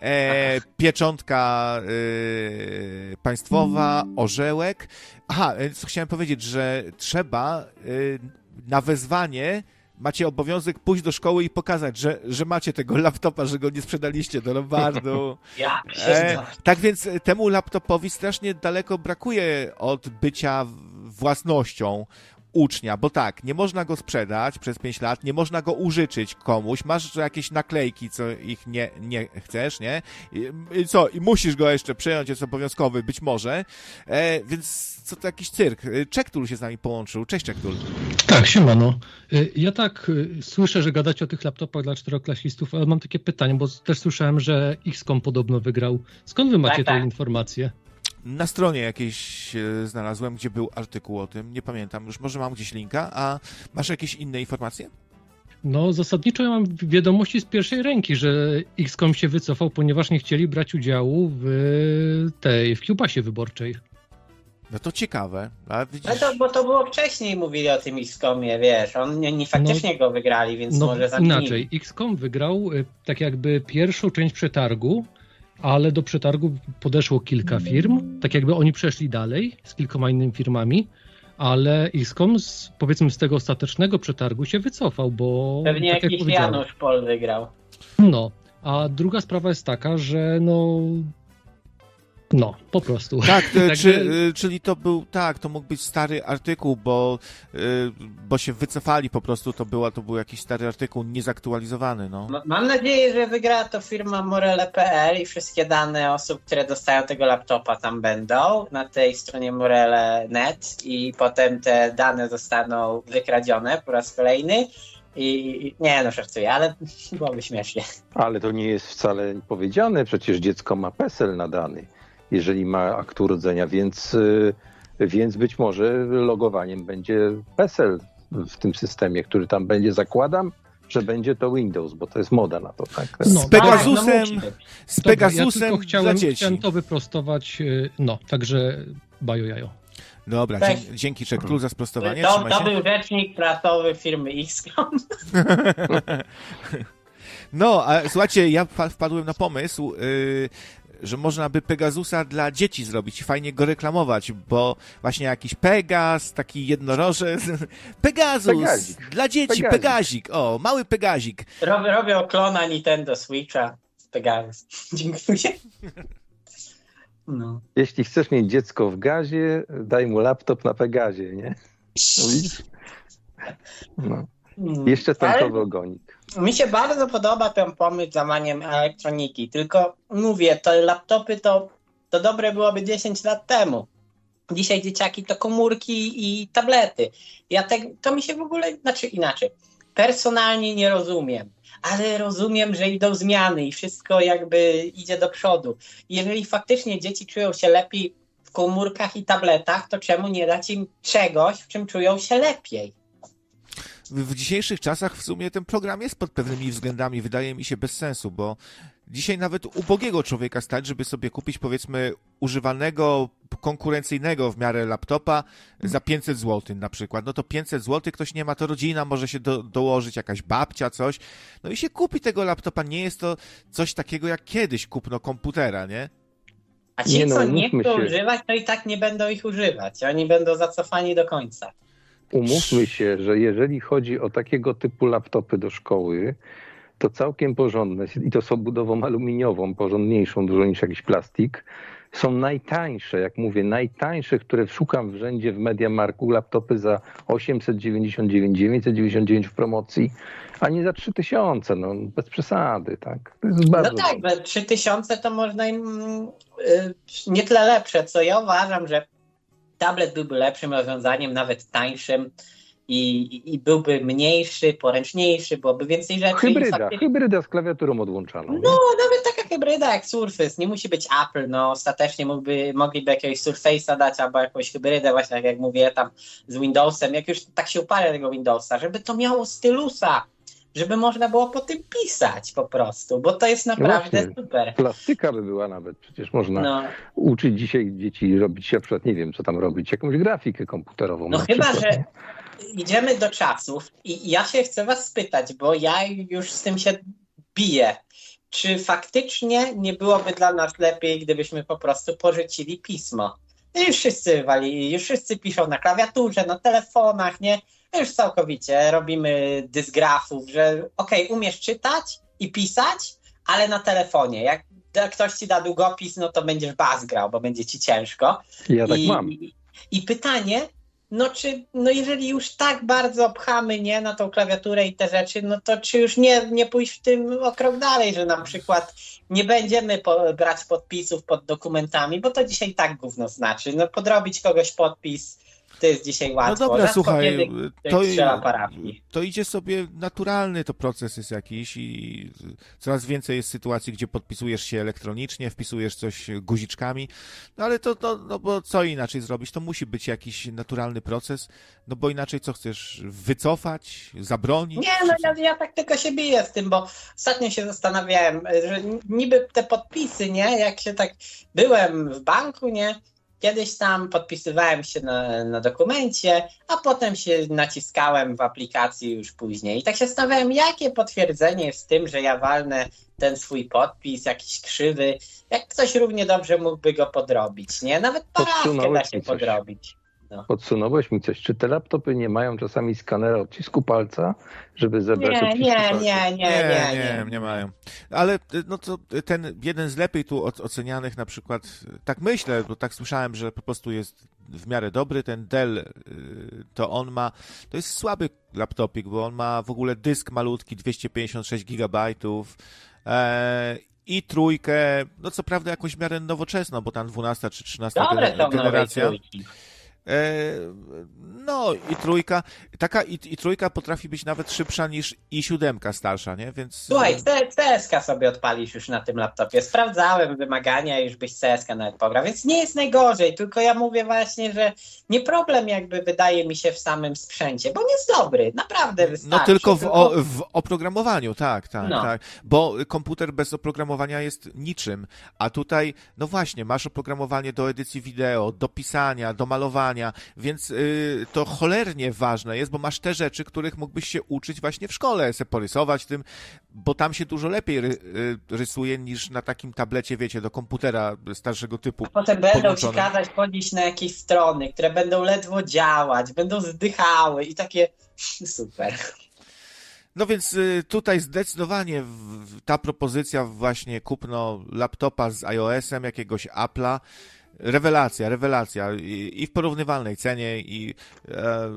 e, pieczątka e, państwowa, orzełek. Aha, co chciałem powiedzieć, że trzeba e, na wezwanie macie obowiązek pójść do szkoły i pokazać, że, że macie tego laptopa, że go nie sprzedaliście. Do Lombardu. Ja, e, tak więc temu laptopowi strasznie daleko brakuje od bycia własnością ucznia, bo tak, nie można go sprzedać przez 5 lat, nie można go użyczyć komuś, masz jakieś naklejki, co ich nie, nie chcesz, nie? I, i co, i musisz go jeszcze przejąć, jest obowiązkowy, być może, e, więc co to jakiś cyrk. E, Czektul się z nami połączył. Cześć Czektul. Tak, siemano. E, ja tak e, słyszę, że gadacie o tych laptopach dla czteroklasistów, ale mam takie pytanie, bo też słyszałem, że XCOM podobno wygrał. Skąd wy macie tak, tak. te informacje? Na stronie jakiejś znalazłem, gdzie był artykuł o tym, nie pamiętam już, może mam gdzieś linka, a masz jakieś inne informacje? No, zasadniczo ja mam wiadomości z pierwszej ręki, że XCOM się wycofał, ponieważ nie chcieli brać udziału w tej, w kiełbasie wyborczej. No to ciekawe. A widzisz... No to, bo to było wcześniej, mówili o tym XCOMie, wiesz, on nie, nie faktycznie no, go wygrali, więc no, może zamienili. inaczej, XCOM wygrał y, tak jakby pierwszą część przetargu, ale do przetargu podeszło kilka firm, tak jakby oni przeszli dalej z kilkoma innymi firmami, ale XCOM z, powiedzmy z tego ostatecznego przetargu się wycofał, bo... Pewnie tak jakiś jak Janusz Pol wygrał. No, a druga sprawa jest taka, że no no, po prostu. Tak, Także... czy, y, czyli to był, tak, to mógł być stary artykuł, bo, y, bo się wycofali po prostu, to, była, to był jakiś stary artykuł niezaktualizowany, no. Mam nadzieję, że wygra to firma Morele.pl i wszystkie dane osób, które dostają tego laptopa tam będą na tej stronie Morele.net i potem te dane zostaną wykradzione po raz kolejny. I nie, no żartuję, ale byłoby śmiesznie. Ale to nie jest wcale powiedziane, przecież dziecko ma PESEL nadany jeżeli ma akt urodzenia, więc, y, więc być może logowaniem będzie PESEL w tym systemie, który tam będzie, zakładam, że będzie to Windows, bo to jest moda na to. Tak? No, z Pegasusem, no, z Pegasusem ja chciałem, chciałem to wyprostować, y, no, także bajo jajo. Dobra, tak. dzięki Czeklu za sprostowanie. To, to był rzecznik prasowy firmy XCOM. No, a słuchajcie, ja wpadłem na pomysł, yy, że można by Pegasusa dla dzieci zrobić i fajnie go reklamować, bo właśnie jakiś Pegas, taki jednorożec, Pegasus, Pegazik. dla dzieci, Pegazik. Pegazik, o, mały Pegazik. Robię, robię klona Nintendo Switcha, Pegasus. Dziękuję. No. Jeśli chcesz mieć dziecko w gazie, daj mu laptop na Pegazie, nie? No. Mm. Jeszcze tankowy ogonik. Mi się bardzo podoba ten pomysł z zamaniem elektroniki, tylko mówię, to laptopy to, to dobre byłoby 10 lat temu. Dzisiaj dzieciaki to komórki i tablety. Ja te, to mi się w ogóle, znaczy inaczej, personalnie nie rozumiem, ale rozumiem, że idą zmiany i wszystko jakby idzie do przodu. Jeżeli faktycznie dzieci czują się lepiej w komórkach i tabletach, to czemu nie dać im czegoś, w czym czują się lepiej? W dzisiejszych czasach w sumie ten program jest pod pewnymi względami, wydaje mi się, bez sensu, bo dzisiaj nawet ubogiego człowieka stać, żeby sobie kupić powiedzmy używanego, konkurencyjnego w miarę laptopa za 500 zł na przykład. No to 500 zł ktoś nie ma, to rodzina może się do, dołożyć, jakaś babcia, coś. No i się kupi tego laptopa. Nie jest to coś takiego jak kiedyś kupno komputera, nie? A ci, nie no, co nie chcą używać, to i tak nie będą ich używać. Oni będą zacofani do końca umówmy się, że jeżeli chodzi o takiego typu laptopy do szkoły, to całkiem porządne, i to są budową aluminiową, porządniejszą dużo niż jakiś plastik, są najtańsze, jak mówię, najtańsze, które szukam w rzędzie w Mediamarku, laptopy za 899, 999 w promocji, a nie za 3000, no bez przesady, tak? no tak, za 3000 to można im yy, nie tyle lepsze, co ja uważam, że tablet byłby lepszym rozwiązaniem, nawet tańszym, i, i byłby mniejszy, poręczniejszy, byłoby więcej rzeczy. Hybryda, faktycznie... hybryda z klawiaturą odłączaną. No, nawet taka hybryda jak Surface, nie musi być Apple, no ostatecznie mógłby, mogliby jakiegoś Surface'a dać albo jakąś hybrydę właśnie, tak jak mówię, tam z Windowsem, jak już tak się uparę tego Windowsa, żeby to miało stylusa, żeby można było po tym pisać po prostu, bo to jest naprawdę no super. Plastyka by była nawet, przecież można no. uczyć dzisiaj dzieci robić, na przykład nie wiem, co tam robić, jakąś grafikę komputerową. No chyba, przykład, że idziemy do czasów i ja się chcę was spytać, bo ja już z tym się biję. Czy faktycznie nie byłoby dla nas lepiej, gdybyśmy po prostu porzucili pismo? Już wszyscy wali, już wszyscy piszą na klawiaturze, na telefonach, nie? Już całkowicie robimy dysgrafów, że okej, okay, umiesz czytać i pisać, ale na telefonie. Jak ktoś ci da długopis, no to będziesz bas grał, bo będzie ci ciężko. Ja tak I, mam. I pytanie, no czy, no jeżeli już tak bardzo pchamy, nie, na tą klawiaturę i te rzeczy, no to czy już nie, nie pójść w tym o krok dalej, że na przykład nie będziemy po, brać podpisów pod dokumentami, bo to dzisiaj tak gówno znaczy, no podrobić kogoś podpis, to jest dzisiaj no łatwo. No dobra, słuchaj, to, to idzie sobie naturalny to proces jest jakiś i coraz więcej jest sytuacji, gdzie podpisujesz się elektronicznie, wpisujesz coś guziczkami, no ale to, to no bo co inaczej zrobić? To musi być jakiś naturalny proces, no bo inaczej co chcesz? Wycofać? Zabronić? Nie, no ja, ja tak tylko się biję z tym, bo ostatnio się zastanawiałem, że niby te podpisy, nie, jak się tak byłem w banku, nie, Kiedyś tam podpisywałem się na, na dokumencie, a potem się naciskałem w aplikacji już później. I tak się zastanawiałem, jakie potwierdzenie jest tym, że ja walnę ten swój podpis, jakiś krzywy, jak ktoś równie dobrze mógłby go podrobić, nie? Nawet parawkę da się podrobić. No. Podsunąłeś mi coś. Czy te laptopy nie mają czasami skanera odcisku palca, żeby zebrać nie, nie, nie, nie, nie, nie, nie, nie mają. Ale no to ten jeden z lepiej tu ocenianych na przykład, tak myślę, bo tak słyszałem, że po prostu jest w miarę dobry, ten Dell, y, to on ma, to jest słaby laptopik, bo on ma w ogóle dysk malutki, 256 gigabajtów, e, i trójkę, no co prawda jakąś w miarę nowoczesną, bo tam 12 czy 13 Dobre generacja. E, no i trójka, taka i, i trójka potrafi być nawet szybsza niż i siódemka starsza, nie? Więc... Słuchaj, CSK sobie odpalisz już na tym laptopie. Sprawdzałem wymagania już byś CSK nawet pograł, więc nie jest najgorzej, tylko ja mówię właśnie, że nie problem jakby wydaje mi się w samym sprzęcie, bo nie jest dobry, naprawdę wystarczy. No tylko w, o, w oprogramowaniu, tak, tak, no. tak, bo komputer bez oprogramowania jest niczym, a tutaj, no właśnie, masz oprogramowanie do edycji wideo, do pisania, do malowania, więc y, to cholernie ważne jest, bo masz te rzeczy, których mógłbyś się uczyć właśnie w szkole, se porysować tym, bo tam się dużo lepiej ry, y, rysuje niż na takim tablecie, wiecie, do komputera starszego typu. A potem będą ci kazać chodzić na jakieś strony, które będą ledwo działać, będą zdychały i takie super. No więc y, tutaj zdecydowanie ta propozycja właśnie kupno laptopa z iOS-em, jakiegoś Apple'a, rewelacja, rewelacja i, w porównywalnej cenie i e,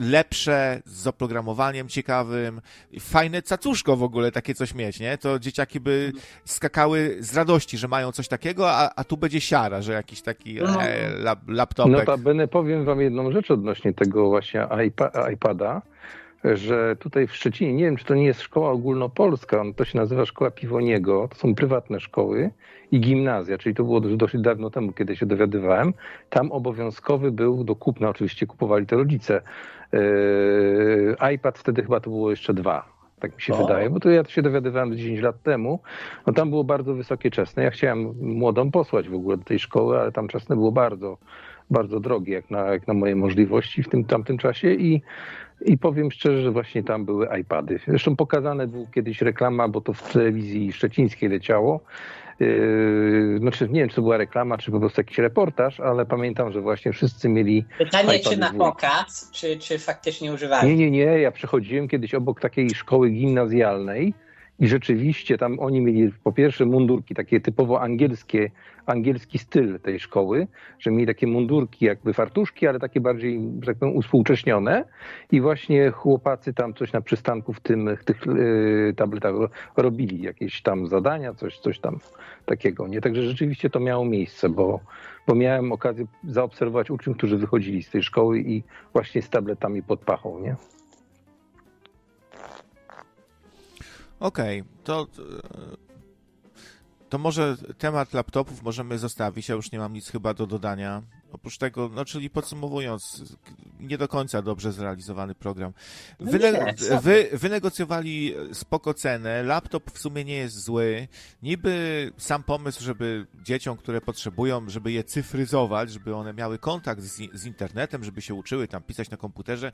lepsze z oprogramowaniem ciekawym, fajne cacuszko w ogóle takie coś mieć, nie? To dzieciaki by skakały z radości, że mają coś takiego, a, a tu będzie siara, że jakiś taki no. e, lap, laptopek. Notabene powiem wam jedną rzecz odnośnie tego właśnie iPa iPada, że tutaj w Szczecinie, nie wiem czy to nie jest szkoła ogólnopolska, to się nazywa Szkoła Piwoniego, to są prywatne szkoły i gimnazja, czyli to było dosyć dawno temu, kiedy się dowiadywałem. Tam obowiązkowy był do kupna, oczywiście kupowali to rodzice. Yy, iPad wtedy chyba to było jeszcze dwa, tak mi się o. wydaje, bo to ja to się dowiadywałem 10 lat temu. No tam było bardzo wysokie czesne. Ja chciałem młodą posłać w ogóle do tej szkoły, ale tam czesne było bardzo, bardzo drogie, jak na, jak na moje możliwości w tym tamtym czasie i i powiem szczerze, że właśnie tam były iPady. Zresztą pokazane był kiedyś reklama, bo to w telewizji szczecińskiej leciało. Yy, znaczy, nie wiem, czy to była reklama, czy po prostu jakiś reportaż, ale pamiętam, że właśnie wszyscy mieli. Pytanie, czy na pokaz, czy, czy faktycznie używali? Nie, nie, nie. Ja przechodziłem kiedyś obok takiej szkoły gimnazjalnej I rzeczywiście tam oni mieli po pierwsze mundurki, takie typowo angielskie, angielski styl tej szkoły, że mieli takie mundurki jakby fartuszki, ale takie bardziej, że tak powiem, uspółcześnione i właśnie chłopacy tam coś na przystanku w tym, w tych yy, tabletach robili, jakieś tam zadania, coś, coś tam takiego. Nie? Także rzeczywiście to miało miejsce, bo, bo miałem okazję zaobserwować uczniów, którzy wychodzili z tej szkoły i właśnie z tabletami pod pachą, nie? Okej, okay, to to może temat laptopów możemy zostawić, ja już nie mam nic chyba do dodania. Oprócz tego, no czyli podsumowując, nie do końca dobrze zrealizowany program. No Wyne wy, wynegocjowali spoko cenę, laptop w sumie nie jest zły. Niby sam pomysł, żeby dzieciom, które potrzebują, żeby je cyfryzować, żeby one miały kontakt z, z internetem, żeby się uczyły tam pisać na komputerze,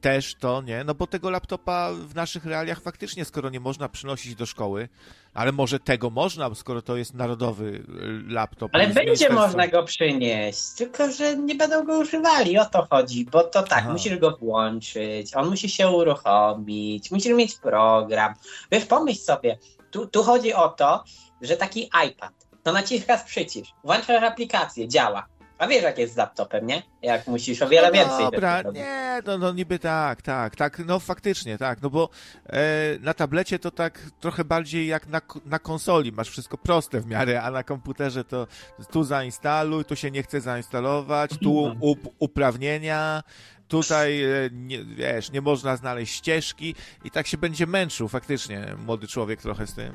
też to, nie? No bo tego laptopa w naszych realiach faktycznie, skoro nie można przynosić do szkoły, ale może tego można, skoro to jest narodowy y, laptop. Ale będzie można go przynieść, tylko że nie będą go używali, o to chodzi, bo to tak, Aha. musisz go włączyć, on musi się uruchomić, musisz mieć program. Wiesz, pomyśl sobie, tu, tu chodzi o to, że taki iPad, to naciskasz przycisk, włączasz aplikację, działa a wiesz, jak jest z laptopem, nie? Jak musisz o wiele no więcej. Dobra, nie, no, no niby tak, tak, tak, no faktycznie, tak, no bo e, na tablecie to tak trochę bardziej jak na, na konsoli, masz wszystko proste w miarę, a na komputerze to tu zainstaluj, tu się nie chce zainstalować, tu mhm. up, uprawnienia, tutaj, e, nie, wiesz, nie można znaleźć ścieżki i tak się będzie męczył faktycznie młody człowiek trochę z tym.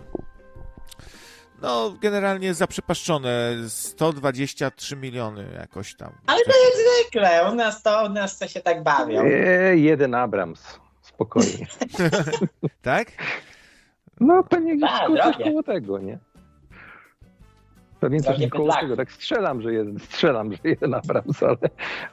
No, generalnie zaprzepaszczone. 123 miliony jakoś tam. Ale to jak zwykle. U nas to, u nas to się tak bawią. Eee, jeden Abrams. Spokojnie. tak? No, pewnie gdzieś A, koło tego, nie? Pewnie coś koło tego. Tak strzelam, że jeden, strzelam, że jeden Abrams, ale,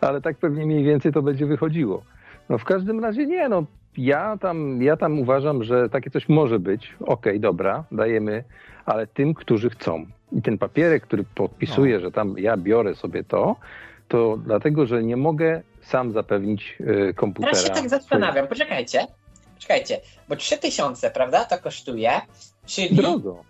ale tak pewnie mniej więcej to będzie wychodziło. No w każdym razie nie, no ja tam, ja tam uważam, że takie coś może być. Okej, okay, dobra, dajemy ale tym, którzy chcą. I ten papierek, który podpisuje, no. że tam ja biorę sobie to, to dlatego, że nie mogę sam zapewnić y, komputera. Ja się tak zastanawiam, poczekajcie, poczekajcie, bo 3000, prawda, to kosztuje, czyli... Drogo.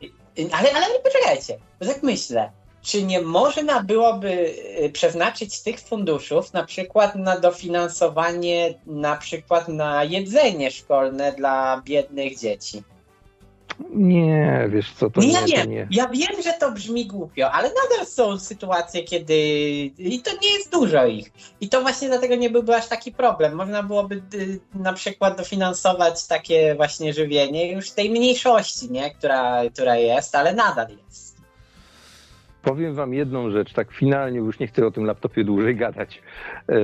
Ale, ale poczekajcie, bo tak myślę, czy nie można byłoby y, przeznaczyć z tych funduszów na przykład na dofinansowanie na przykład na jedzenie szkolne dla biednych dzieci? Nie, wiesz co, to nie, nie, ja nie. Ja wiem, że to brzmi głupio, ale nadal są sytuacje, kiedy i to nie jest dużo ich. I to właśnie dlatego nie byłby aż taki problem. Można byłoby y, na przykład dofinansować takie właśnie żywienie już tej mniejszości, nie? Która, która jest, ale nadal jest. Powiem wam jedną rzecz, tak finalnie, już nie chcę o tym laptopie dłużej gadać. E,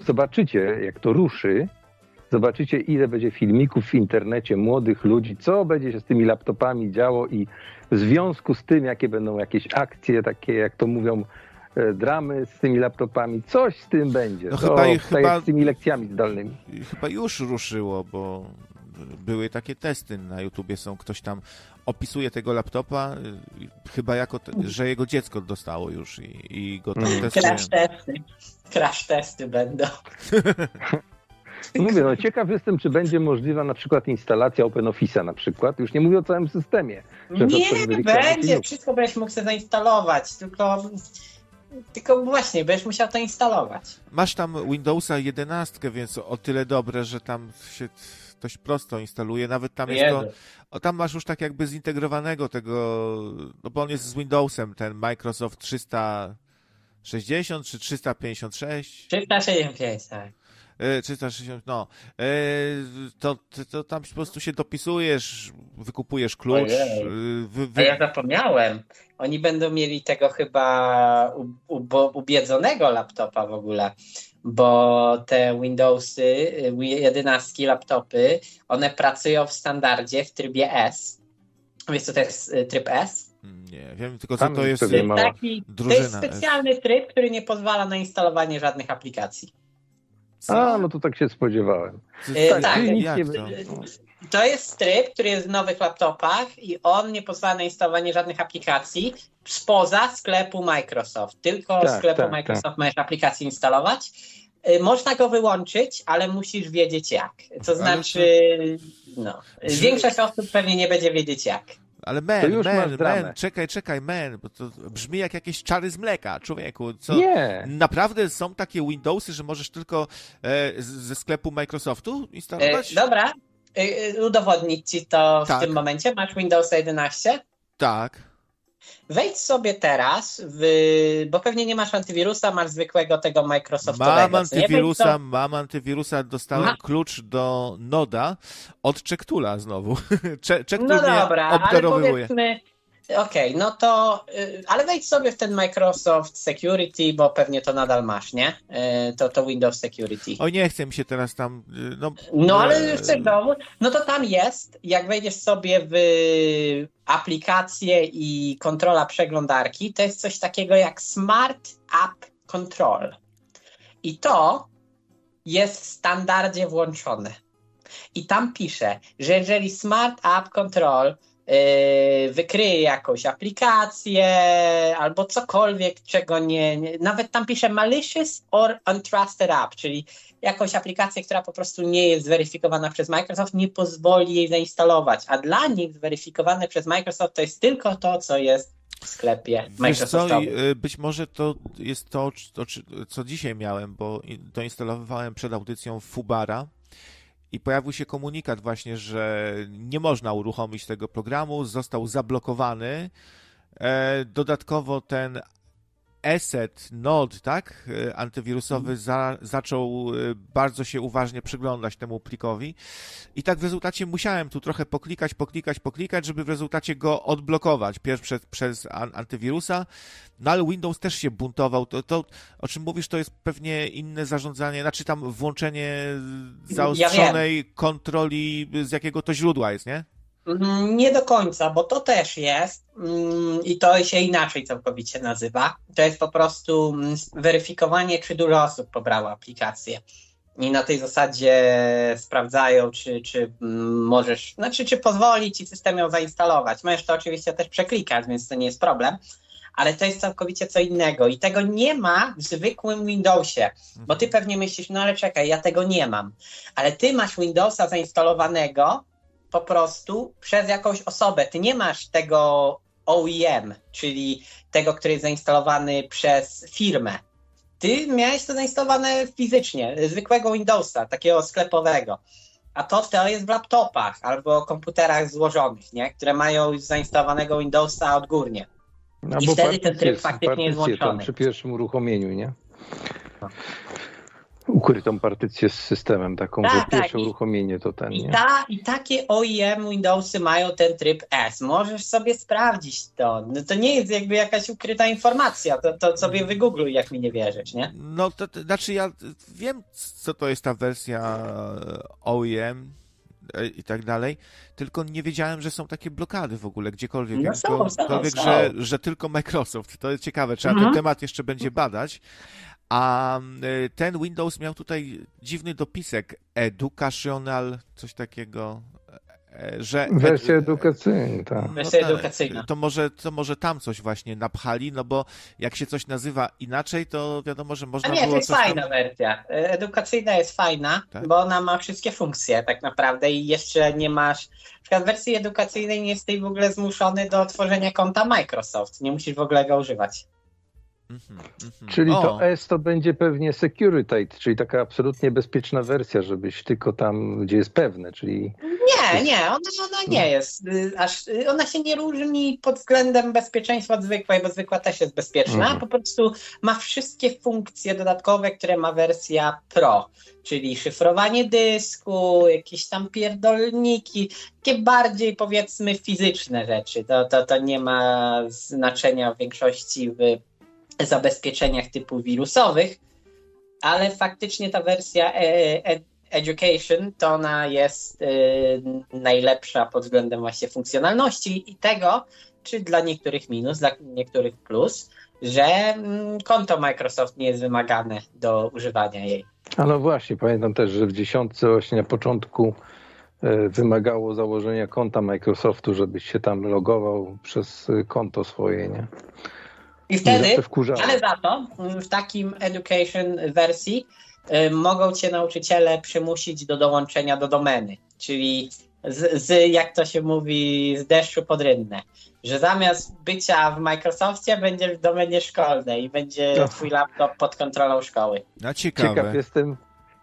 zobaczycie, jak to ruszy, Zobaczycie, ile będzie filmików w internecie młodych ludzi, co będzie się z tymi laptopami działo i w związku z tym, jakie będą jakieś akcje, takie jak to mówią, e, dramy z tymi laptopami, coś z tym będzie. No to, chyba, tak chyba, z tymi lekcjami zdalnymi. Chyba już ruszyło, bo były takie testy na YouTubie, są ktoś tam opisuje tego laptopa, y, chyba jako, te, że jego dziecko dostało już i, i go tam mm. testuje. Crash testy. Crash testy będą. Mówię, no ciekaw jestem, czy będzie możliwa na przykład instalacja OpenOffice'a na przykład, już nie mówię o całym systemie. Nie, będzie, wszystko będziesz mógł sobie zainstalować, tylko tylko właśnie, będziesz musiał to instalować. Masz tam Windowsa 11, więc o tyle dobre, że tam się dość prosto instaluje. Nawet tam jest to. O, tam masz już tak jakby zintegrowanego tego, no bo on jest z Windowsem, ten Microsoft 360 czy 356? 365, tak. 360, e, no, e, to, to tam po prostu się dopisujesz, wykupujesz klucz. Wy, wy... A ja zapomniałem. Oni będą mieli tego chyba ubiedzonego laptopa w ogóle, bo te Windowsy, 11 laptopy, one pracują w standardzie w trybie S. Wiesz co to jest tryb S? Nie wiem, tylko co to jest taki, To jest specjalny tryb, który nie pozwala na instalowanie żadnych aplikacji. A, no to tak się spodziewałem. tak, tak nic nie... To jest tryb, który jest w nowych laptopach i on nie pozwala na instalowanie żadnych aplikacji spoza sklepu Microsoft. Tylko tak, sklepu tak, Microsoft tak. możesz aplikację instalować. Y, można go wyłączyć, ale musisz wiedzieć jak. To znaczy, no, większość osób pewnie nie będzie wiedzieć jak. Ale man, man, man, czekaj, czekaj, man, bo to brzmi jak jakieś czary z mleka, człowieku. Co, nie. Naprawdę są takie Windowsy, że możesz tylko e, ze sklepu Microsoftu instalować? E, dobra, udowodnić ci to w tak. tym momencie. Masz Windows 11? Tak. Wejdź sobie teraz, w, bo pewnie nie masz antywirusa, masz zwykłego tego Microsoftowego. Mam antywirusa, mam antywirusa, dostałem klucz do Noda od Czektula znowu. Czektul no dobra, obdarowywuje. ale powiedzmy, Okej, okay, no to, y, ale wejdź sobie w ten Microsoft Security, bo pewnie to nadal masz, nie? Y, to, to Windows Security. O nie, chcę mi się teraz tam, y, no... No ale chcesz dowód? No to tam jest, jak wejdziesz sobie w aplikację i kontrola przeglądarki, to jest coś takiego jak Smart App Control. I to jest w standardzie włączone. I tam pisze, że jeżeli Smart App Control wykryje jakąś aplikację albo cokolwiek, czego nie, nie, Nawet tam pisze malicious or untrusted app, czyli jakąś aplikację, która po prostu nie jest zweryfikowana przez Microsoft, nie pozwoli jej zainstalować. A dla nich zweryfikowane przez Microsoft to jest tylko to, co jest w sklepie Microsoftowym. Co, y, być może to jest to, to, co dzisiaj miałem, bo doinstalowałem przed audycją Fubara i pojawił się komunikat właśnie, że nie można uruchomić tego programu, został zablokowany. E, dodatkowo ten ESET Node, tak, e, antywirusowy za, zaczął e, bardzo się uważnie przyglądać temu plikowi. I tak w rezultacie musiałem tu trochę poklikać, poklikać, poklikać, żeby w rezultacie go odblokować, pierw przez, przez antywirusa, no ale Windows też się buntował, to, to o czym mówisz, to jest pewnie inne zarządzanie, znaczy tam włączenie zaostrzonej ja kontroli z jakiego to źródła jest, nie? Mm, nie do końca, bo to też jest mm, i to się inaczej całkowicie nazywa. To jest po prostu mm, weryfikowanie, czy dużo osób pobrało aplikację. I na tej zasadzie sprawdzają, czy, czy możesz, znaczy, czy pozwoli ci system ją zainstalować. Możesz to oczywiście też przeklikać, więc to nie jest problem, ale to jest całkowicie co innego i tego nie ma w zwykłym Windowsie, bo ty pewnie myślisz, no ale czekaj, ja tego nie mam, ale ty masz Windowsa zainstalowanego po prostu przez jakąś osobę. Ty nie masz tego OEM, czyli tego, który jest zainstalowany przez firmę. Ty miałeś to zainstalowane fizycznie, zwykłego Windowsa, takiego sklepowego. A to, to jest w laptopach albo komputerach złożonych, nie? które mają już zainstalowanego Windowsa odgórnie. No, I wtedy ten tryb faktycznie jest włączony. Przy pierwszym uruchomieniu, nie? No ukrytą partycję z systemem, taką, tak, że tak. pierwsze uruchomienie to ten. I, nie? Ta, I takie OEM Windowsy mają ten tryb S. Możesz sobie sprawdzić to. No to nie jest jakby jakaś ukryta informacja. To, to sobie wygoogluj, jak mi nie wierzysz, nie? No to, to znaczy ja wiem, co to jest ta wersja OEM e, i tak dalej, tylko nie wiedziałem, że są takie blokady w ogóle gdziekolwiek, no są, są, są. Że, że tylko Microsoft. To jest ciekawe, trzeba mhm. ten temat jeszcze będzie badać, a y, ten Windows miał tutaj dziwny dopisek educational, coś takiego, e, że... Wersja edukacyjna, tak. No Wersja tak. edukacyjna. To może, to może tam coś właśnie napchali, no bo jak się coś nazywa inaczej, to wiadomo, że można A nie, było to jest fajna tam... wersja. E, edukacyjna jest fajna, tak? bo ona ma wszystkie funkcje tak naprawdę i jeszcze nie masz... Na przykład w wersji edukacyjnej nie jesteś w ogóle zmuszony do tworzenia konta Microsoft. Nie musisz w ogóle go używać. Mm-hmm, mm-hmm. Czyli o. to S to będzie pewnie Security, czyli taka absolutnie bezpieczna wersja, żebyś tylko tam, gdzie jest pewne, czyli... Nie, nie, ona, ona nie jest. Y, aż, y, ona się nie różni pod względem bezpieczeństwa od zwykłej, bo zwykła też jest bezpieczna, mm. po prostu ma wszystkie funkcje dodatkowe, które ma wersja Pro, czyli szyfrowanie dysku, jakieś tam pierdolniki, takie bardziej powiedzmy fizyczne rzeczy. To, to, to nie ma znaczenia w większości w zabezpieczeniach typu wirusowych, ale faktycznie ta wersja e, e, Education to ona jest e, najlepsza pod względem właśnie funkcjonalności i tego, czy dla niektórych minus, dla niektórych plus, że mm, konto Microsoft nie jest wymagane do używania jej. A no właśnie, pamiętam też, że w dziesiątce właśnie na początku wymagało założenia konta Microsoftu, żebyś się tam logował przez konto swoje, nie? I wtedy, ale za to w takim education wersji y, mogą cię nauczyciele przymusić do dołączenia do domeny, czyli z, z, jak to się mówi, z deszczu pod rynnę. Że zamiast bycia w Microsoftie będziesz w domenie szkolnej i będzie no. twój laptop pod kontrolą szkoły. No ciekawe. Ciekaw jestem,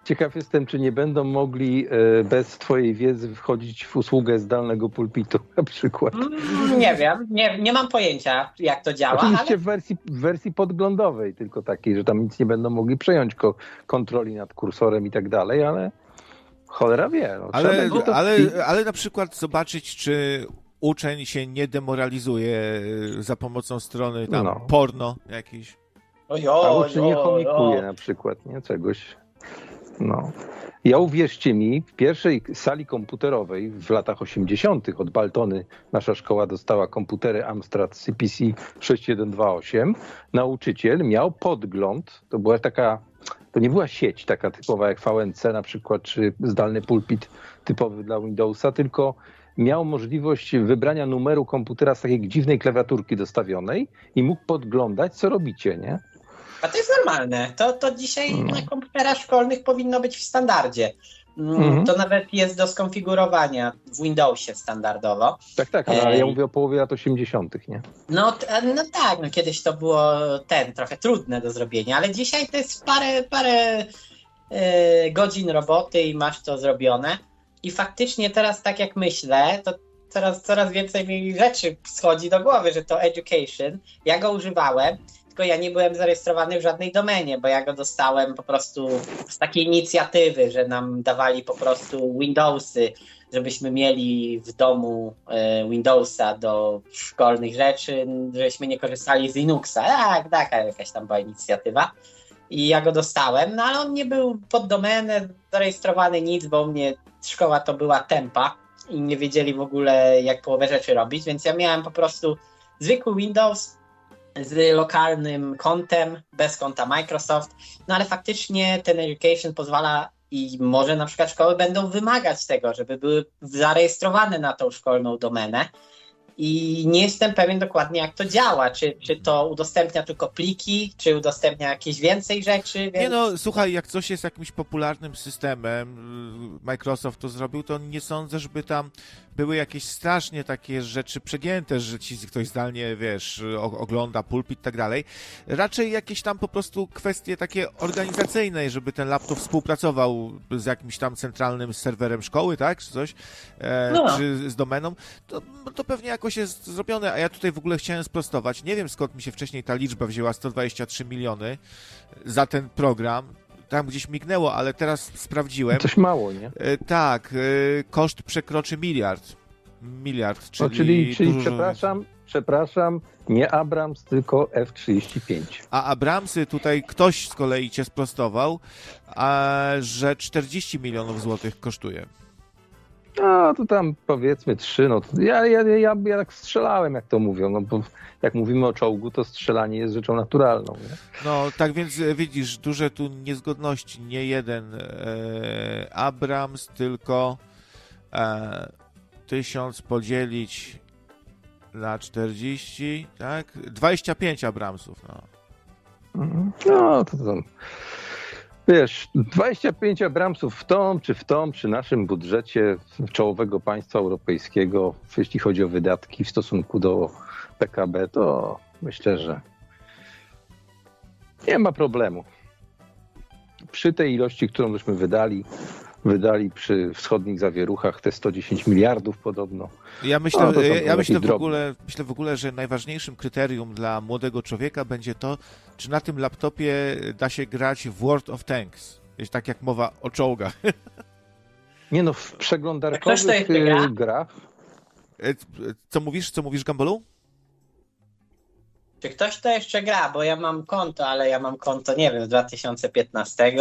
ciekaw jestem, czy nie będą mogli e, bez twojej wiedzy wchodzić w usługę zdalnego pulpitu na przykład. Mm, nie wiem, nie, nie mam pojęcia jak to działa. Oczywiście ale... w, wersji, w wersji podglądowej, tylko takiej, że tam nic nie będą mogli przejąć ko kontroli nad kursorem i tak dalej, ale Cholera wie. No, ale, ale, ale na przykład zobaczyć, czy uczeń się nie demoralizuje y, za pomocą strony tam no. porno jakiejś. A uczeń nie chomikuje na przykład, nie? Czegoś. No. Ja uwierzcie mi, w pierwszej sali komputerowej w latach 80. od Baltony nasza szkoła dostała komputery Amstrad CPC 6128. Nauczyciel miał podgląd, to była taka to nie była sieć taka typowa jak VNC na przykład, czy zdalny pulpit typowy dla Windowsa, tylko miał możliwość wybrania numeru komputera z takiej dziwnej klawiaturki dostawionej i mógł podglądać, co robicie, nie? A to jest normalne. To, to dzisiaj no. na komputerach szkolnych powinno być w standardzie. Mm, mhm. To nawet jest do skonfigurowania w Windowsie standardowo. Tak, tak, ale ja mówię o połowie lat 80., nie? No, no tak, no kiedyś to było ten trochę trudne do zrobienia, ale dzisiaj to jest parę, parę e, godzin roboty i masz to zrobione. I faktycznie teraz tak jak myślę, to coraz, coraz więcej mi rzeczy schodzi do głowy, że to education. Ja go używałem tylko ja nie byłem zarejestrowany w żadnej domenie, bo ja go dostałem po prostu z takiej inicjatywy, że nam dawali po prostu Windowsy, żebyśmy mieli w domu e, Windowsa do szkolnych rzeczy, żebyśmy nie korzystali z Linuxa. Tak, taka jakaś tam była inicjatywa. I ja go dostałem, no ale on nie był pod domenę zarejestrowany nic, bo u mnie szkoła to była tempa i nie wiedzieli w ogóle jak połowę rzeczy robić, więc ja miałem po prostu zwykły Windows, z lokalnym kontem, bez konta Microsoft, no ale faktycznie ten education pozwala i może na przykład szkoły będą wymagać tego, żeby były zarejestrowane na tą szkolną domenę, i nie jestem pewien dokładnie, jak to działa. Czy, czy to udostępnia tylko pliki, czy udostępnia jakieś więcej rzeczy? Więc... Nie no, słuchaj, jak coś jest jakimś popularnym systemem, y, Microsoft to zrobił, to nie sądzę, żeby tam były jakieś strasznie takie rzeczy przegięte, że ci ktoś zdalnie, wiesz, ogląda pulpit i tak dalej. Raczej jakieś tam po prostu kwestie takie organizacyjne, żeby ten laptop współpracował z jakimś tam centralnym serwerem szkoły, tak, czy coś, e, no. czy z domeną, to, to pewnie jakoś jest zrobione, a ja tutaj w ogóle chciałem sprostować. Nie wiem skąd mi się wcześniej ta liczba wzięła 123 miliony za ten program tam gdzieś mignęło, ale teraz sprawdziłem. Coś mało, nie? E, tak, e, koszt przekroczy miliard. Miliard, czyli... No, czyli, czyli przepraszam, przepraszam, nie Abrams, tylko F-35. A Abramsy tutaj ktoś z kolei cię sprostował, a, że 40 milionów złotych kosztuje. No, to tam powiedzmy trzy, no ja, ja, ja, ja tak strzelałem, jak to mówią, no bo jak mówimy o czołgu, to strzelanie jest rzeczą naturalną. Nie? No, tak więc e, widzisz, duże tu niezgodności, nie jeden e, Abrams, tylko e, tysiąc podzielić na 40, tak? 25 Abramsów, no. Mhm. No, to tam... Wiesz, 25 Abramsów w tom, czy w tom, przy naszym budżecie czołowego państwa europejskiego, jeśli chodzi o wydatki w stosunku do PKB, to myślę, że nie ma problemu. Przy tej ilości, którą żeśmy wydali, wydali przy wschodnich zawieruchach te 110 miliardów podobno. Ja myślę, no, ja myślę, w ogóle, myślę w ogóle, że najważniejszym kryterium dla młodego człowieka będzie to, czy na tym laptopie da się grać w World of Tanks. Jest tak jak mowa o czołgach. Nie no, w przeglądarkowych gra? grach. E, co mówisz, co mówisz, Gambolu? Czy ktoś to jeszcze gra? Bo ja mam konto, ale ja mam konto, nie wiem, z 2015.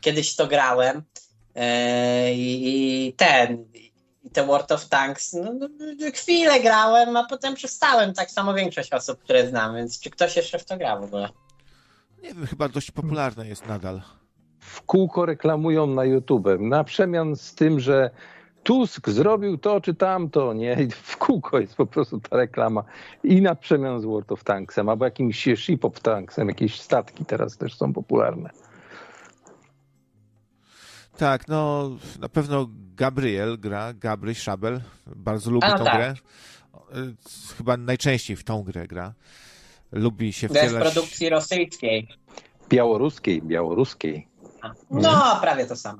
Kiedyś to grałem. E, I ten, i te World of Tanks, no, no, chwilę grałem, a potem przestałem, tak samo większość osób, które znam, więc czy ktoś jeszcze w to gra w ogóle? Nie wiem, chyba dość popularne jest nadal. W kółko reklamują na YouTube, na przemian z tym, że Tusk zrobił to czy tamto, nie? I w kółko jest po prostu ta reklama. I na przemian z World of Tanksem, albo jakimś Ship of Tanksem, jakieś statki teraz też są popularne. Tak, no na pewno Gabriel gra, Gabry Szabel, bardzo lubi A, tą tak. grę. Chyba najczęściej w tą grę gra. Lubi się wcielać... Bez produkcji rosyjskiej. Białoruskiej, białoruskiej. No, prawie to samo.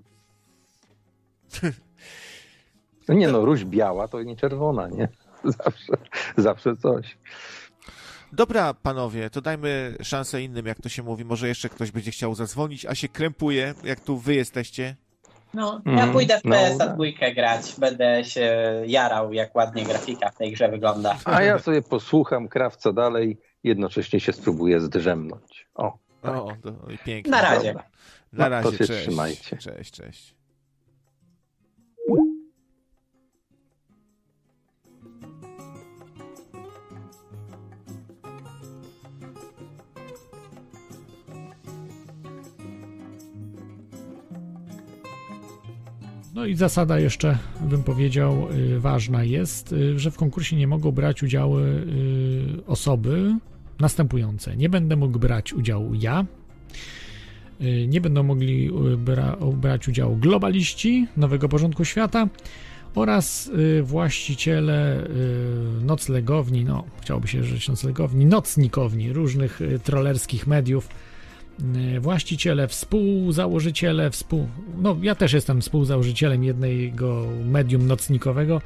No nie no, róż biała to nie czerwona, nie? Zawsze, zawsze coś. Dobra, panowie, to dajmy szansę innym, jak to się mówi. Może jeszcze ktoś będzie chciał zadzwonić, a się krępuje, jak tu wy jesteście. No, ja mm, pójdę w PS-a no, dwójkę grać, będę się jarał, jak ładnie grafika w tej grze wygląda. A ja sobie posłucham krawca dalej, jednocześnie się spróbuję zdrzemnąć. O, tak. o to, pięknie. Na razie. Dobra. Na razie, no, to się cześć. trzymajcie. Cześć, cześć. No i zasada jeszcze, bym powiedział, y, ważna jest, y, że w konkursie nie mogą brać udziału y, osoby następujące. Nie będę mógł brać udziału ja, nie będą mogli bra brać udziału globaliści nowego porządku świata oraz właściciele noclegowni, no chciałoby się rzeć noclegowni, nocnikowni różnych trollerskich mediów, właściciele, współzałożyciele, współ... No, ja też jestem współzałożycielem jednego medium nocnikowego.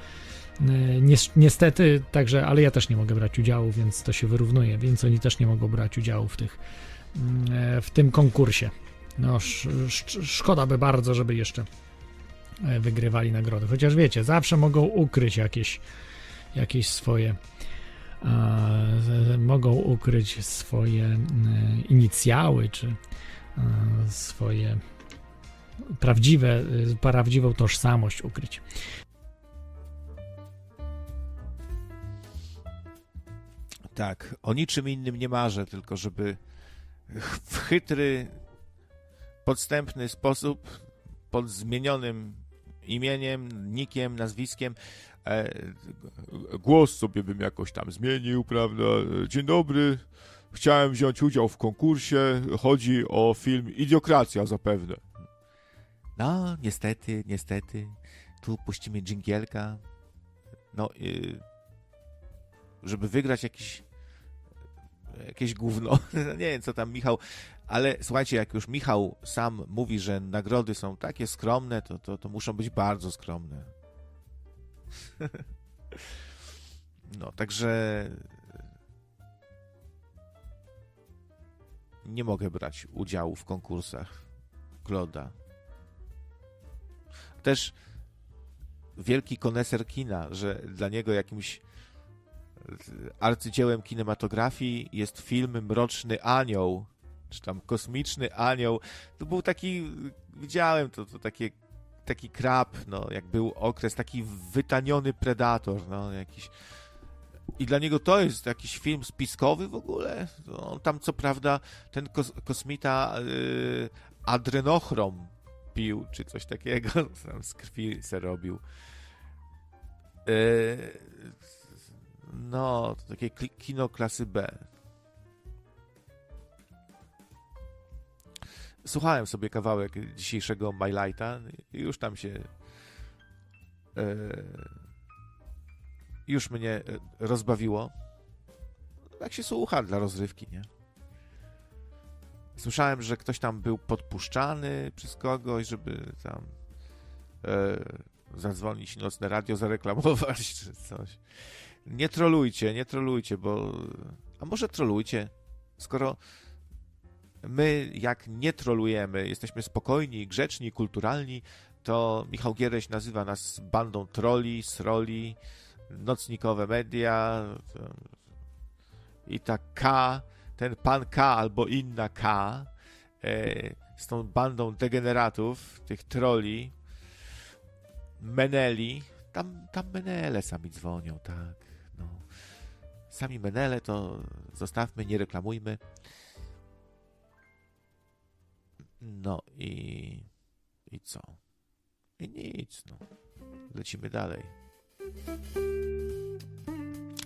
Y, niestety, także, ale ja też nie mogę brać udziału, więc to się wyrównuje, więc oni też nie mogą brać udziału w, tych, y, w tym konkursie. No, sz, sz, szkoda by bardzo, żeby jeszcze wygrywali nagrody. Chociaż wiecie, zawsze mogą ukryć jakieś, jakieś swoje mogą ukryć swoje inicjały czy swoje prawdziwe, prawdziwą tożsamość ukryć. Tak, o niczym innym nie marzę, tylko żeby w chytry, podstępny sposób, pod zmienionym imieniem, nikiem, nazwiskiem, E, głos sobie bym jakoś tam zmienił, prawda? Dzień dobry, chciałem wziąć udział w konkursie, chodzi o film Idiokracja zapewne. No, niestety, niestety, tu puścimy dżingielka, no, żeby wygrać jakiś jakieś gówno, nie wiem co tam Michał, ale słuchajcie, jak już Michał sam mówi, że nagrody są takie skromne, to, to, to muszą być bardzo skromne. No, także nie mogę brać udziału w konkursach Kloda. Też wielki koneser kina, że dla niego jakimś arcydziełem kinematografii jest film Mroczny Anioł, czy tam Kosmiczny Anioł. To był taki, widziałem to, to takie taki krab, no, jak był okres, taki wytaniony predator, no, jakiś... I dla niego to jest jakiś film spiskowy w ogóle. On tam co prawda ten kos kosmita yy, adrenochrom pił, czy coś takiego, tam z krwi se robił. Yy, no, to takie kino klasy B. słuchałem sobie kawałek dzisiejszego My Lighta i już tam się e, już mnie e, rozbawiło. Jak się słucha dla rozrywki, nie? Słyszałem, że ktoś tam był podpuszczany przez kogoś, żeby tam e, zadzwonić nocne radio, zareklamować czy coś. Nie trolujcie, nie trolujcie, bo... A może trolujcie, skoro my, jak nie trolujemy, jesteśmy spokojni, grzeczni, kulturalni, to Michał Giereś nazywa nas bandą troli, sroli, nocnikowe media i ta K, ten pan K albo inna K e, z tą bandą degeneratów, tych troli, meneli, tam, tam menele sami dzwonią, tak, no. Sami menele to zostawmy, nie reklamujmy. No i. I co? I nic, no. lecimy dalej.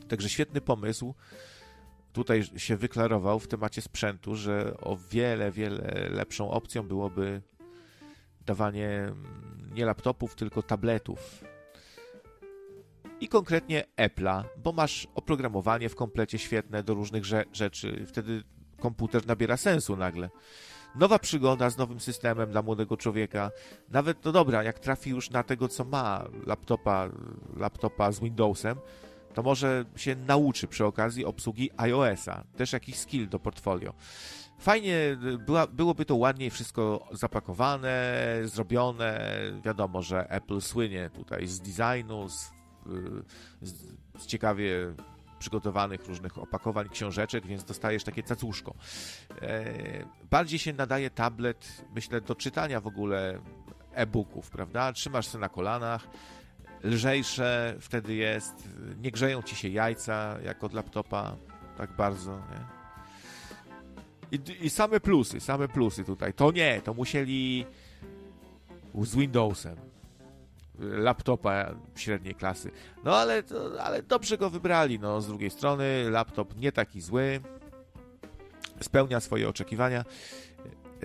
Także świetny pomysł. Tutaj się wyklarował w temacie sprzętu, że o wiele, wiele lepszą opcją byłoby dawanie mm, nie laptopów, tylko tabletów. I konkretnie Apple'a, bo masz oprogramowanie w komplecie świetne do różnych rzeczy. Wtedy komputer nabiera sensu nagle. Nowa przygoda z nowym systemem dla młodego człowieka. Nawet, no dobra, jak trafi już na tego, co ma laptopa, laptopa z Windowsem, to może się nauczy przy okazji obsługi iOS-a. Też jakiś skill do portfolio. Fajnie była, byłoby to ładniej wszystko zapakowane, zrobione. Wiadomo, że Apple słynie tutaj z designu, z, z, z ciekawie przygotowanych różnych opakowań, książeczek, więc dostajesz takie cacuszko. E, bardziej się nadaje tablet, myślę, do czytania w ogóle e-booków, prawda? Trzymasz się na kolanach, lżejsze wtedy jest, nie grzeją ci się jajca jak od laptopa tak bardzo, nie? I, I, same plusy, same plusy tutaj. To nie, to musieli z Windowsem laptopa średniej klasy. No ale, ale dobrze go wybrali. No, z drugiej strony laptop nie taki zły, spełnia swoje oczekiwania.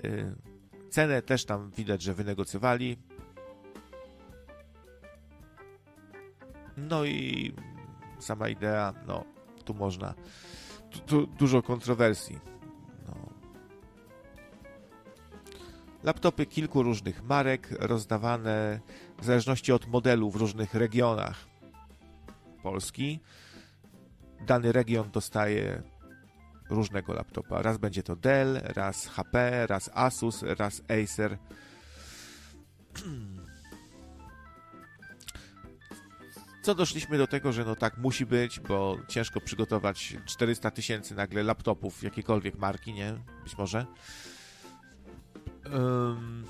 Y, cenę też tam widać, że wynegocjowali. No i sama idea, no tu można, tu, tu dużo kontrowersji. No. Laptopy kilku różnych marek, rozdawane w zależności od modelu w różnych regionach Polski. Dany region dostaje różnego laptopa. Raz będzie to Dell, raz HP, raz Asus, raz Acer. Co doszliśmy do tego, że no tak musi być, bo ciężko przygotować 400 tysięcy nagle laptopów jakiejkolwiek marki, nie? Być może. Um,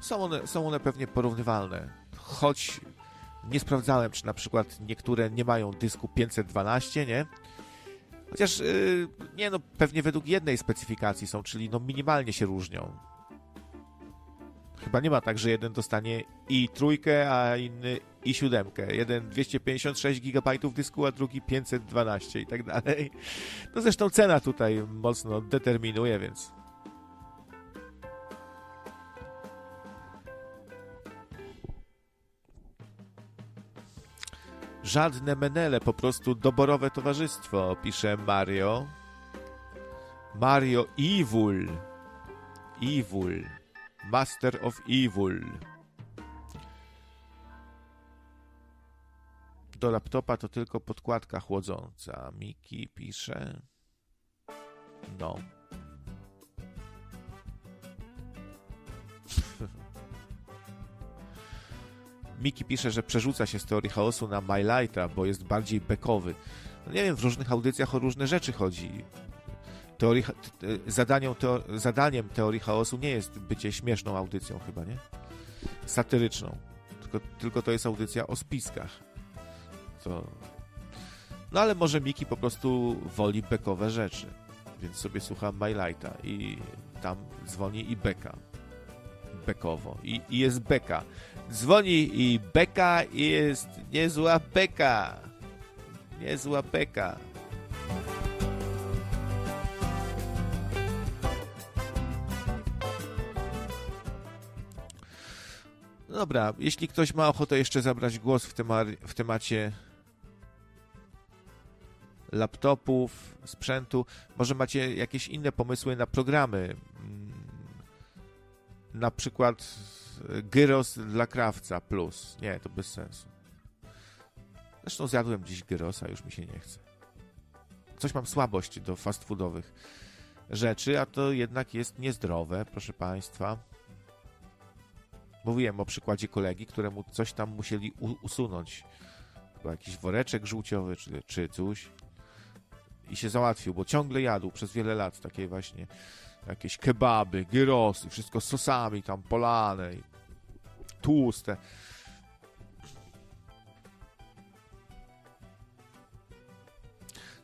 są one, są one pewnie porównywalne. Choć nie sprawdzałem, czy na przykład niektóre nie mają dysku 512, nie? Chociaż, yy, nie no, pewnie według jednej specyfikacji są, czyli no minimalnie się różnią. Chyba nie ma tak, że jeden dostanie i trójkę, a inny i siódemkę. Jeden 256 GB dysku, a drugi 512 i tak dalej. No zresztą cena tutaj mocno determinuje, więc Żadne menele, po prostu doborowe towarzystwo, pisze Mario. Mario Evil. Evil. Master of Evil. Do laptopa to tylko podkładka chłodząca. Miki pisze. No. Miki pisze, że przerzuca się z teorii chaosu na My Lighta, bo jest bardziej bekowy. No nie wiem, w różnych audycjach o różne rzeczy chodzi. Teorii, zadaniem, teorii chaosu nie jest bycie śmieszną audycją chyba, nie? Satyryczną. Tylko, tylko to jest audycja o spiskach. To... No ale może Miki po prostu woli bekowe rzeczy. Więc sobie słucha My Lighta i tam dzwoni i beka. Bekowo. I, i jest beka. Dzwoni i beka i jest niezła beka. Niezła beka. Dobra, jeśli ktoś ma ochotę jeszcze zabrać głos w, tema w temacie laptopów, sprzętu, może macie jakieś inne pomysły na programy, mm, na przykład gyros dla krawca plus. Nie, to bez sensu. Zresztą zjadłem dziś gyrosa, już mi się nie chce. Coś mam słabość do fast foodowych rzeczy, a to jednak jest niezdrowe, proszę Państwa. Mówiłem o przykładzie kolegi, któremu coś tam musieli usunąć. Chyba jakiś woreczek żółciowy czy, czy coś. I się załatwił, bo ciągle jadł przez wiele lat takie właśnie jakieś kebaby, gyrosy, wszystko z sosami tam polane, tłuste.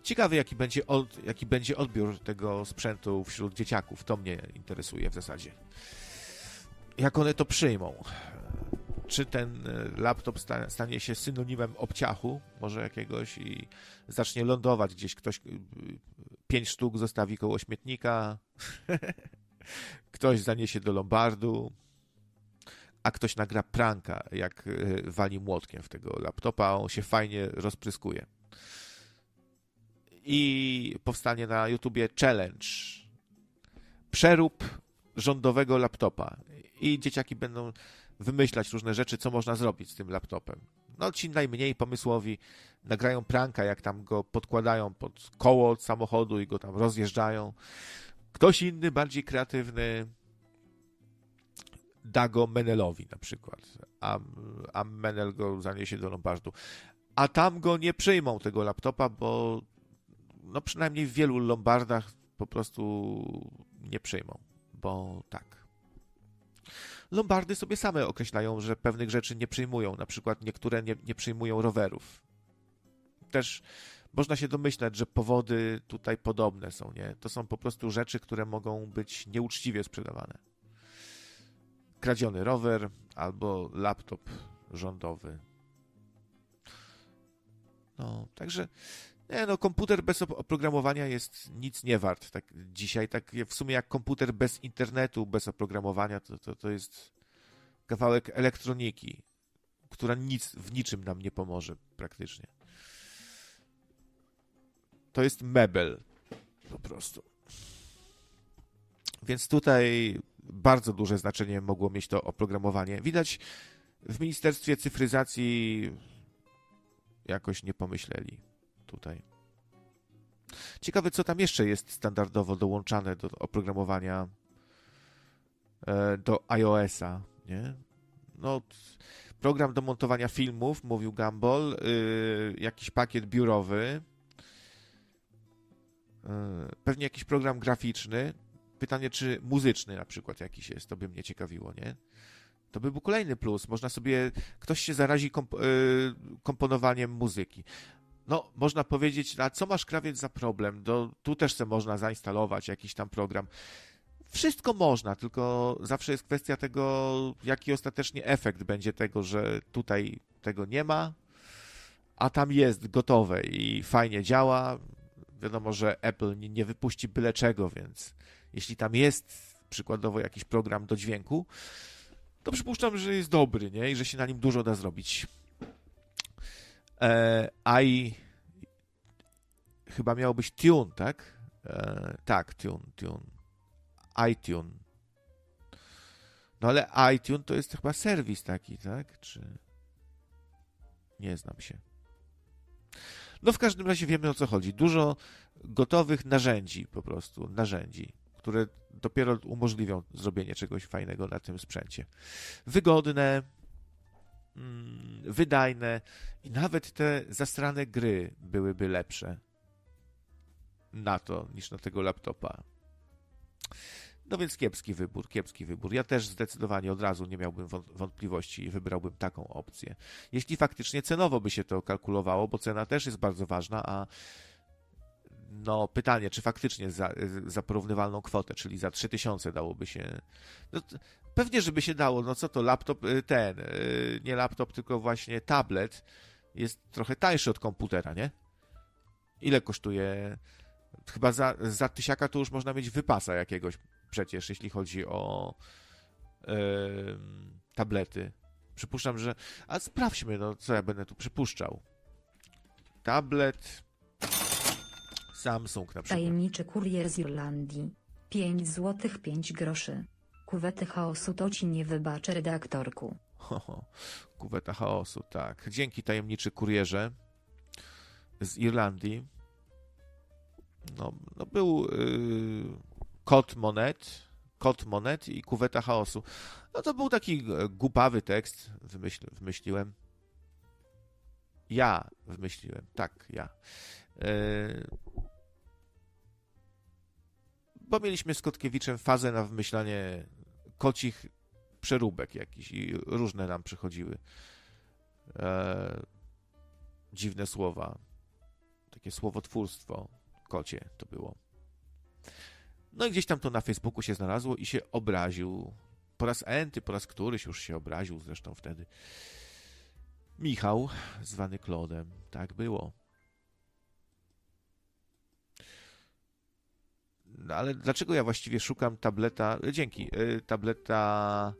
Ciekawy, jaki będzie, od, jaki będzie odbiór tego sprzętu wśród dzieciaków. To mnie interesuje w zasadzie. Jak one to przyjmą? Czy ten e, laptop stanie się synonimem obciachu, może jakiegoś, i zacznie lądować gdzieś ktoś, e, pięć sztuk zostawi koło śmietnika, ktoś zaniesie do lombardu, a ktoś nagra pranka, jak e, wali młotkiem w tego laptopa, on się fajnie rozpryskuje. I powstanie na YouTubie challenge. Przerób rządowego laptopa. I dzieciaki będą wymyślać różne rzeczy, co można zrobić z tym laptopem. No ci najmniej pomysłowi nagrają pranka, jak tam go podkładają pod koło od samochodu i go tam rozjeżdżają. Ktoś inny, bardziej kreatywny, da go Menelowi na przykład, a, a Menel go zaniesie do Lombardu. A tam go nie przyjmą, tego laptopa, bo no przynajmniej w wielu Lombardach po prostu nie przyjmą, bo tak. Lombardy sobie same określają, że pewnych rzeczy nie przyjmują. Na przykład niektóre nie, nie przyjmują rowerów. Też można się domyślać, że powody tutaj podobne są, nie? To są po prostu rzeczy, które mogą być nieuczciwie sprzedawane. Kradziony rower albo laptop rządowy. No, także nie, no komputer bez oprogramowania jest nic nie wart. Tak, dzisiaj tak w sumie jak komputer bez internetu, bez oprogramowania, to, to, to jest kawałek elektroniki, która nic, w niczym nam nie pomoże praktycznie. To jest mebel po prostu. Więc tutaj bardzo duże znaczenie mogło mieć to oprogramowanie. Widać w Ministerstwie Cyfryzacji jakoś nie pomyśleli tutaj. Ciekawe, co tam jeszcze jest standardowo dołączane do oprogramowania e, do iOS-a, nie? No, program do montowania filmów, mówił Gumball, yy, jakiś pakiet biurowy, yy, pewnie jakiś program graficzny. Pytanie, czy muzyczny na przykład jakiś jest, to by mnie ciekawiło, nie? To by był kolejny plus. Można sobie, ktoś się zarazi komp yy, komponowaniem muzyki. No, można powiedzieć, a co masz krawiec za problem? Do, tu też se można zainstalować jakiś tam program. Wszystko można, tylko zawsze jest kwestia tego, jaki ostatecznie efekt będzie tego, że tutaj tego nie ma, a tam jest gotowe i fajnie działa. Wiadomo, że Apple nie, nie wypuści byle czego, więc jeśli tam jest przykładowo jakiś program do dźwięku, to przypuszczam, że jest dobry, nie? I że się na nim dużo da zrobić. E, i chyba miał być Tune, tak? E, tak, Tune, Tune. iTunes. No ale iTunes to jest chyba serwis taki, tak? Czy nie znam się. No w każdym razie wiemy o co chodzi. Dużo gotowych narzędzi po prostu, narzędzi, które dopiero umożliwią zrobienie czegoś fajnego na tym sprzęcie. Wygodne, mm, wydajne i nawet te zastrane gry byłyby lepsze na to niż na tego laptopa. No więc kiepski wybór, kiepski wybór. Ja też zdecydowanie od razu nie miałbym wątpliwości i wybrałbym taką opcję. Jeśli faktycznie cenowo by się to kalkulowało, bo cena też jest bardzo ważna, a no pytanie, czy faktycznie za, za porównywalną kwotę, czyli za 3000 dałoby się. No, pewnie, żeby się dało. No co to, laptop, y, ten, y, nie laptop, tylko właśnie tablet jest trochę tańszy od komputera, nie? Ile kosztuje? Chyba za, za tysiaka to już można mieć wypasa jakiegoś przecież, jeśli chodzi o yy, tablety. Przypuszczam, że. A sprawdźmy, no co ja będę tu przypuszczał. Tablet. Samsung na przykład. Tajemniczy kurier z Irlandii. 5 złotych 5 groszy. Kuwety chaosu to ci nie wybaczę, redaktorku. Ho, kuweta chaosu, tak. Dzięki tajemniczy kurierze z Irlandii. No, no był yy, Kod Monet, Kod Monet i Kuweta Chaosu. No to był taki e, głupawy tekst, wymyśl, wymyśliłem. Ja wymyśliłem, tak, ja. Yy... Bo mieliśmy z Kotkiewiczem fazę na wymyślanie kocich przeróbek jakichś i różne nam przychodziły. E... Dziwne słowa Takie słowotwórstwo kocie to było. No i gdzieś tam to na Facebooku się znalazło i się obraził. Po raz enty, po raz któryś już się obraził zresztą wtedy. Michał, zwany Klodem. Tak było. Ale dlaczego ja właściwie szukam tableta? Dzięki. Y, tableta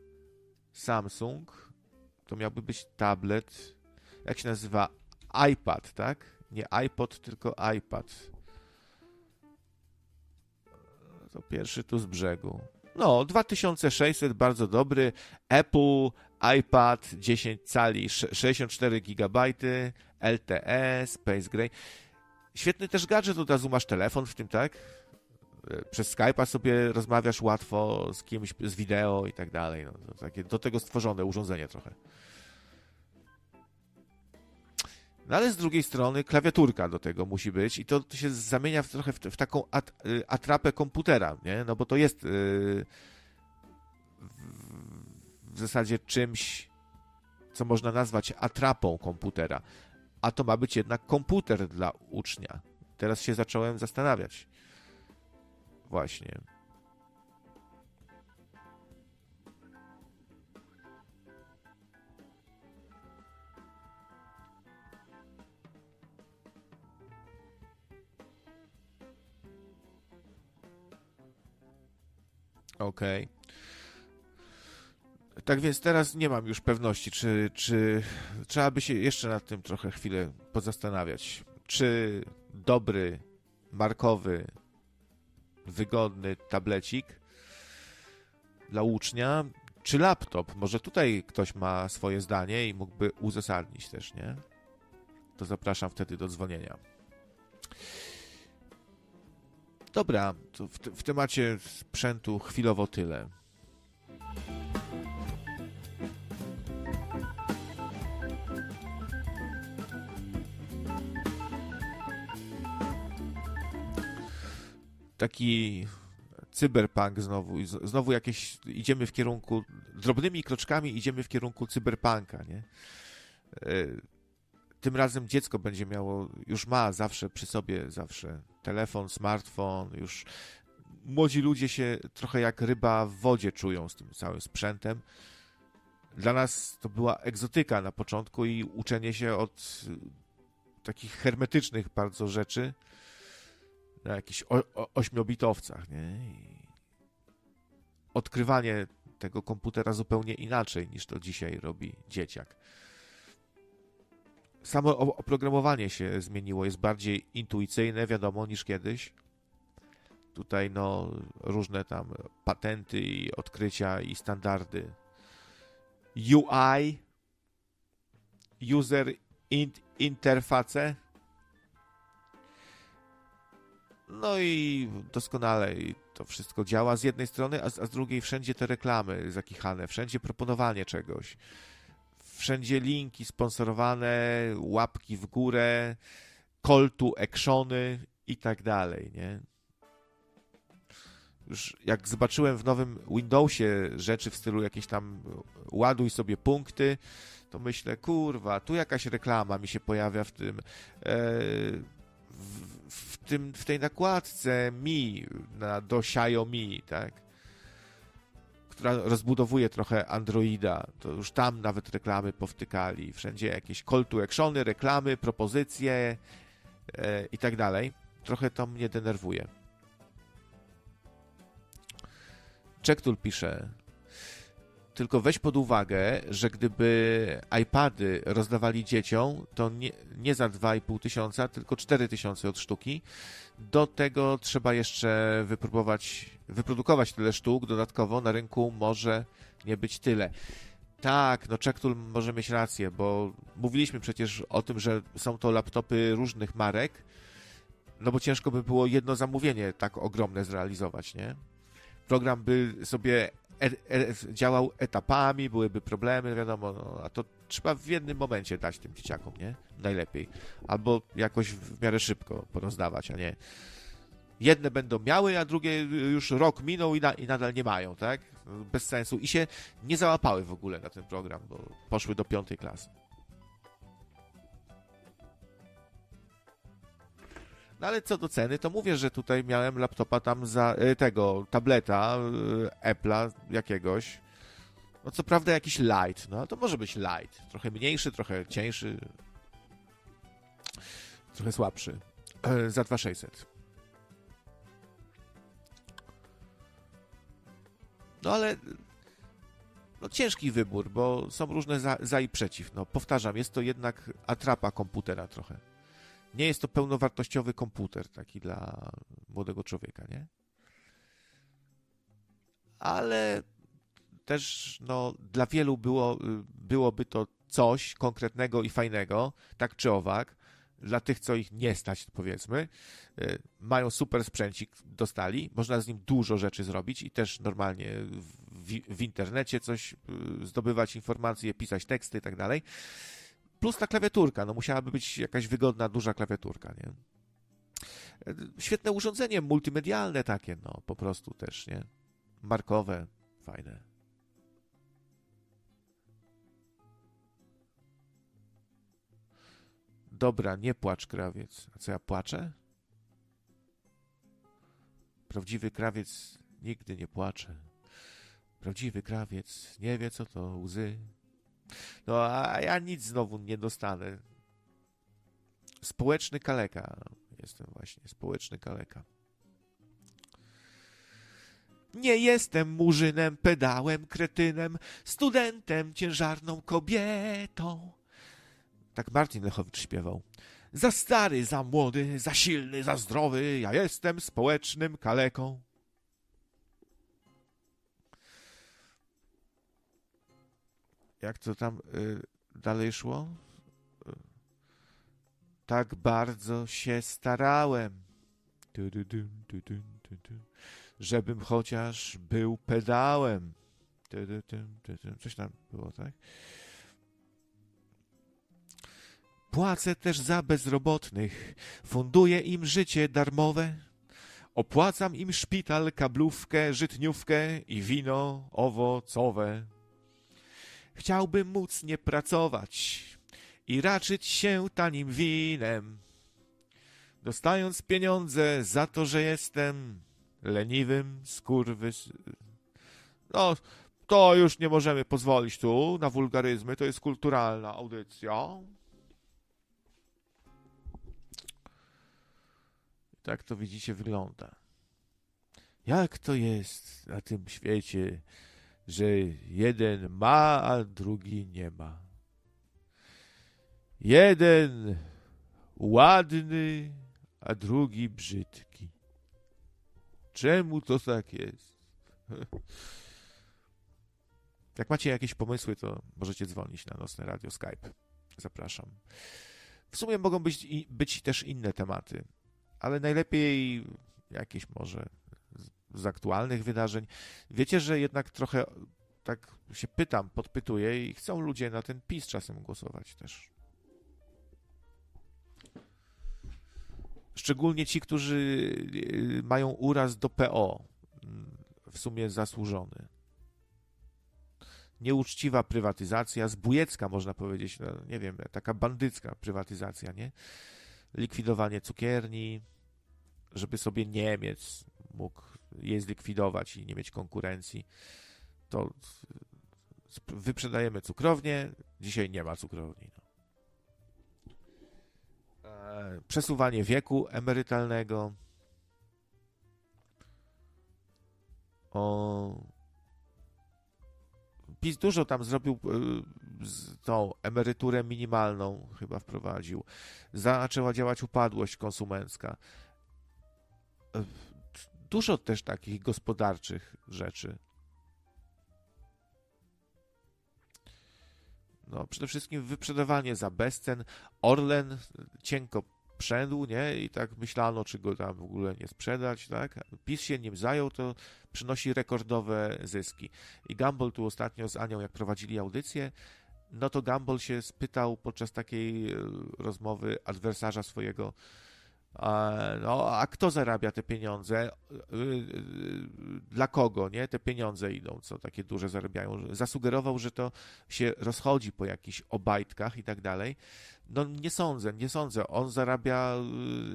Samsung. To miałby być tablet. Jak się nazywa? iPad, tak? Nie iPod, tylko iPad. To pierwszy tu z brzegu. No, 2600, bardzo dobry. Apple, iPad, 10 cali, 64 GB, LTE, Space Gray. Świetny też gadżet, od razu masz telefon w tym, tak? Przez Skype'a sobie rozmawiasz łatwo z kimś, z wideo i tak dalej. No, takie do tego stworzone urządzenie trochę. No ale z drugiej strony klawiaturka do tego musi być i to, to się zamienia w, trochę w, w taką at, y, atrapę komputera, nie? No bo to jest yy, w, w zasadzie czymś, co można nazwać atrapą komputera. A to ma być jednak komputer dla ucznia. Teraz się zacząłem zastanawiać. Właśnie. Okej. Okay. Tak więc teraz nie mam już pewności, czy, czy trzeba by się jeszcze nad tym trochę chwilę pozastanawiać. Czy dobry, markowy, wygodny tablecik dla ucznia, czy laptop? Może tutaj ktoś ma swoje zdanie i mógłby uzasadnić też, nie? To zapraszam wtedy do dzwonienia. Dobra, to w, w temacie sprzętu chwilowo tyle. Taki cyberpunk znowu. Znowu jakieś idziemy w kierunku, drobnymi kroczkami idziemy w kierunku cyberpunka, nie? E, tym razem dziecko będzie miało, już ma zawsze przy sobie, zawsze telefon, smartfon, już młodzi ludzie się trochę jak ryba w wodzie czują z tym całym sprzętem. Dla nas to była egzotyka na początku i uczenie się od takich hermetycznych bardzo rzeczy na jakichś ośmiobitowcach, nie? I odkrywanie tego komputera zupełnie inaczej niż to dzisiaj robi dzieciak. Samo oprogramowanie się zmieniło, jest bardziej intuicyjne, wiadomo, niż kiedyś. Tutaj no różne tam patenty i odkrycia i standardy. UI User Interface no i doskonale to wszystko działa z jednej strony, a z, a z drugiej wszędzie te reklamy zakichane, wszędzie proponowanie czegoś. Wszędzie linki sponsorowane, łapki w górę, to actiony i tak dalej, nie? Już jak zobaczyłem w nowym Windowsie rzeczy w stylu jakieś tam ładuj sobie punkty, to myślę, kurwa, tu jakaś reklama mi się pojawia w tym. E, w, w, tym, w tej nakładce Mi na, do Xiaomi, tak? która rozbudowuje trochę Androida, to już tam nawet reklamy powtykali, wszędzie jakieś call to actiony, reklamy, propozycje e, i tak dalej. Trochę to mnie denerwuje. Czektul pisze, tylko weź pod uwagę, że gdyby iPady rozdawali dzieciom, to nie, nie za 2,5 tysiąca, tylko 4 tysiące od sztuki. Do tego trzeba jeszcze wypróbować, wyprodukować tyle sztuk dodatkowo. Na rynku może nie być tyle. Tak, no Czektul może mieć rację, bo mówiliśmy przecież o tym, że są to laptopy różnych marek, no bo ciężko by było jedno zamówienie tak ogromne zrealizować, nie? Program by sobie e, e, działał etapami, byłyby problemy, wiadomo, no, a to trzeba w jednym momencie dać tym dzieciakom, nie? Najlepiej. Albo jakoś w miarę szybko porozdawać, a nie jedne będą miały, a drugie już rok minął i, na, i nadal nie mają, tak? Bez sensu. I się nie załapały w ogóle na ten program, bo poszły do piątej klasy. No ale co do ceny, to mówię, że tutaj miałem laptopa tam za e, tego, tableta e, Apple'a jakiegoś. No co prawda jakiś light, no to może być light. Trochę mniejszy, trochę cieńszy. Trochę słabszy. E, za 2600. No ale no ciężki wybór, bo są różne za, za i przeciw. No powtarzam, jest to jednak atrapa komputera trochę nie jest to pełnowartościowy komputer taki dla młodego człowieka, nie? Ale też no, dla wielu było, byłoby to coś konkretnego i fajnego, tak czy owak. Dla tych, co ich nie stać, powiedzmy, y, mają super sprzęcik, dostali, można z nim dużo rzeczy zrobić i też normalnie w, w internecie coś y, zdobywać informacje, pisać teksty i tak dalej Plus ta klawiaturka, no musiałaby być jakaś wygodna, duża klawiaturka, nie? Świetne urządzenie multimedialne takie, no po prostu też, nie? Markowe, fajne. Dobra, nie płacz, krawiec. A co ja płaczę? Prawdziwy krawiec nigdy nie płacze. Prawdziwy krawiec nie wie, co to łzy. No a ja nic znowu nie dostanę. Społeczny kaleka. Jestem właśnie społeczny kaleka. Nie jestem murzynem, pedałem, kretynem, studentem, ciężarną kobietą. Tak Martin Lechowicz śpiewał. Za stary, za młody, za silny, za zdrowy, ja jestem społecznym kaleką. Jak to tam y, dalej szło? Tak bardzo się starałem, żebym chociaż był pedałem. Coś tam było, tak? Płacę też za bezrobotnych, funduję im życie darmowe, opłacam im szpital, kablówkę, żytniówkę i wino owocowe. Chciałbym móc nie pracować i raczyć się tanim winem, dostając pieniądze za to, że jestem leniwym skurwys... No, to już nie możemy pozwolić tu na wulgaryzmy, to jest kulturalna audycja. Tak to widzicie wygląda. Jak to jest na tym świecie, że jeden ma, a drugi nie ma. Jeden ładny, a drugi brzydki. Czemu to tak jest? Jak macie jakieś pomysły, to możecie dzwonić na Nocne Radio Skype. Zapraszam. W sumie mogą być, być też inne tematy, ale najlepiej jakieś może z aktualnych wydarzeń. Wiecie, że jednak trochę tak się pytam, podpytuję i chcą ludzie na ten PiS czasem głosować też. Szczególnie ci, którzy y, mają uraz do PO, mm, w sumie zasłużony. Nieuczciwa prywatyzacja, zbójecka można powiedzieć, no, nie wiem, taka bandycka prywatyzacja, nie? Likwidowanie cukierni, żeby sobie Niemiec mógł je zlikwidować i nie mieć konkurencji, to wyprzedajemy cukrownię, dzisiaj nie ma cukrowni. No. E, przesuwanie wieku emerytalnego. O, PiS dużo tam zrobił e, z tą emeryturę minimalną, chyba wprowadził. Zaczęła działać upadłość konsumencka. Dużo też takich gospodarczych rzeczy. No, przede wszystkim wyprzedawanie za bezcen. Orlen cienko przędł, nie? I tak myślano, czy go tam w ogóle nie sprzedać, tak? PiS się nim zajął, to przynosi rekordowe zyski. I Gumball tu ostatnio z Anią, jak prowadzili audycję, no to Gumball się spytał podczas takiej e, rozmowy adwersarza swojego, No, a kto zarabia te pieniądze? Y, y, dla kogo, nie? Te pieniądze idą, co takie duże zarabiają. Zasugerował, że to się rozchodzi po jakichś obajtkach i tak dalej. No nie sądzę, nie sądzę. On zarabia,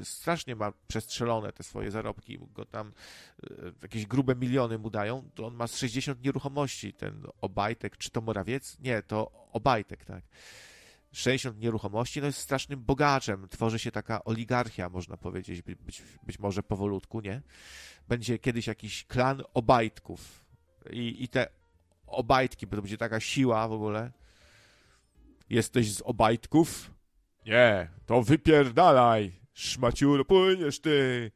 y, strasznie ma przestrzelone te swoje zarobki, go tam jakieś grube miliony mu dają, to on ma 60 nieruchomości, ten Obajtek, czy to Morawiec? Nie, to Obajtek, tak. 60 nieruchomości, no jest strasznym bogaczem. Tworzy się taka oligarchia, można powiedzieć, być, być może powolutku, nie? Będzie kiedyś jakiś klan obajtków i, i te obajtki, bo to będzie taka siła w ogóle. Jesteś z obajtków? Nie, to wypierdalaj, szmaciuro, płyniesz ty.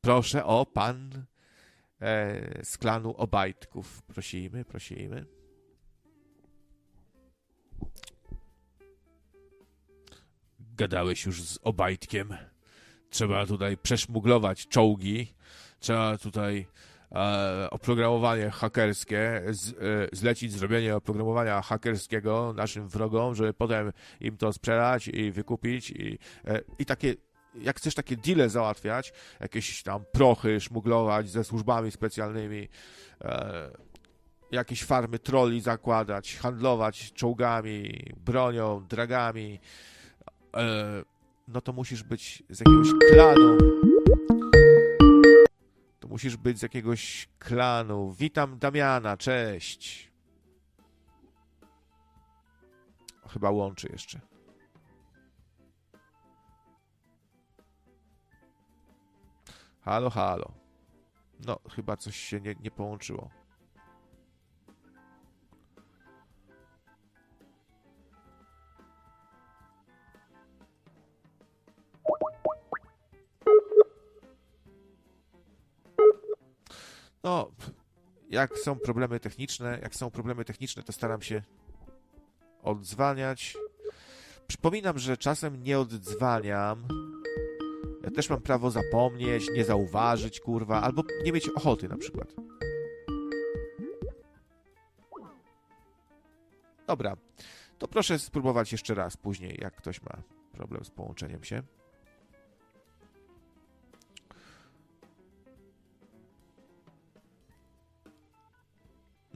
Proszę o pan e, z klanu obajtków. Prosimy, prosimy. Gadałeś już z Obajtkiem. Trzeba tutaj przeszmuglować czołgi. Trzeba tutaj e, oprogramowanie hakerskie, z, e, zlecić zrobienie oprogramowania hakerskiego naszym wrogom, żeby potem im to sprzedać i wykupić i, e, i takie jak chcesz takie deale załatwiać, jakieś tam prochy szmuglować ze służbami specjalnymi, e, jakieś farmy troli zakładać, handlować czołgami, bronią, dragami, no to musisz być z jakiegoś klanu. To musisz być z jakiegoś klanu. Witam Damiana, cześć. Chyba łączy jeszcze. Halo, halo. No, chyba coś się nie, nie połączyło. No, jak są problemy techniczne, jak są problemy techniczne, to staram się odzwaniać. Przypominam, że czasem nie oddzwaniam. Ja też mam prawo zapomnieć, nie zauważyć, kurwa, albo nie mieć ochoty na przykład. Dobra, to proszę spróbować jeszcze raz później, jak ktoś ma problem z połączeniem się.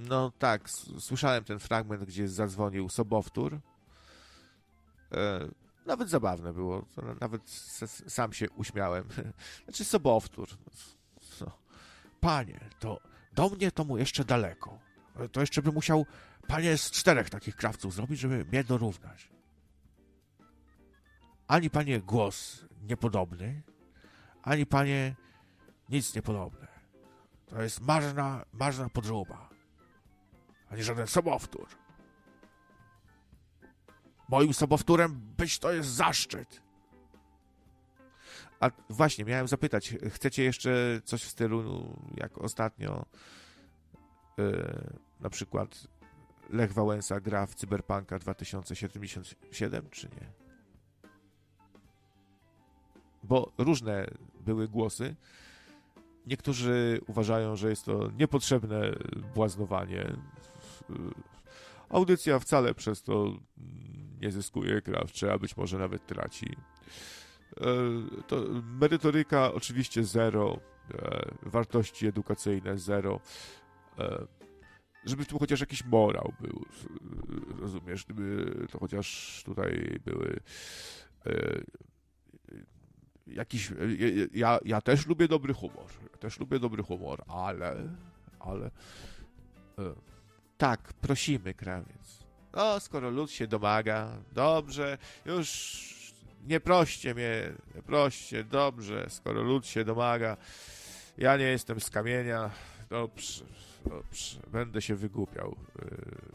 No tak, słyszałem ten fragment, gdzie zadzwonił sobowtór. E, nawet zabawne było, nawet sam się uśmiałem. Znaczy sobowtór. No. Panie, to do mnie to mu jeszcze daleko. To jeszcze by musiał panie z czterech takich krawców zrobić, żeby mnie dorównać. Ani panie głos niepodobny, ani panie nic niepodobne. To jest marna, marna podróba ani żaden sobowtór. Moim sobowtórem być to jest zaszczyt. A właśnie, miałem zapytać, chcecie jeszcze coś w stylu, jak ostatnio yy, na przykład Lech Wałęsa gra w Cyberpunka 2077, czy nie? Bo różne były głosy. Niektórzy uważają, że jest to niepotrzebne błaznowanie. Audycja wcale przez to nie zyskuje krawcze, a być może nawet traci. E, to merytoryka oczywiście zero, e, wartości edukacyjne zero. Żeby tu chociaż jakiś morał był, rozumiesz, gdyby to chociaż tutaj były jakiś, ja, ja też lubię dobry humor, też lubię dobry humor, ale, ale tak, prosimy, krawiec. No, skoro lud się domaga, dobrze, już nie proście mnie, nie proście, dobrze, skoro lud się domaga, ja nie jestem z kamienia, dobrze, dobrze, będę się wygłupiał. Yy,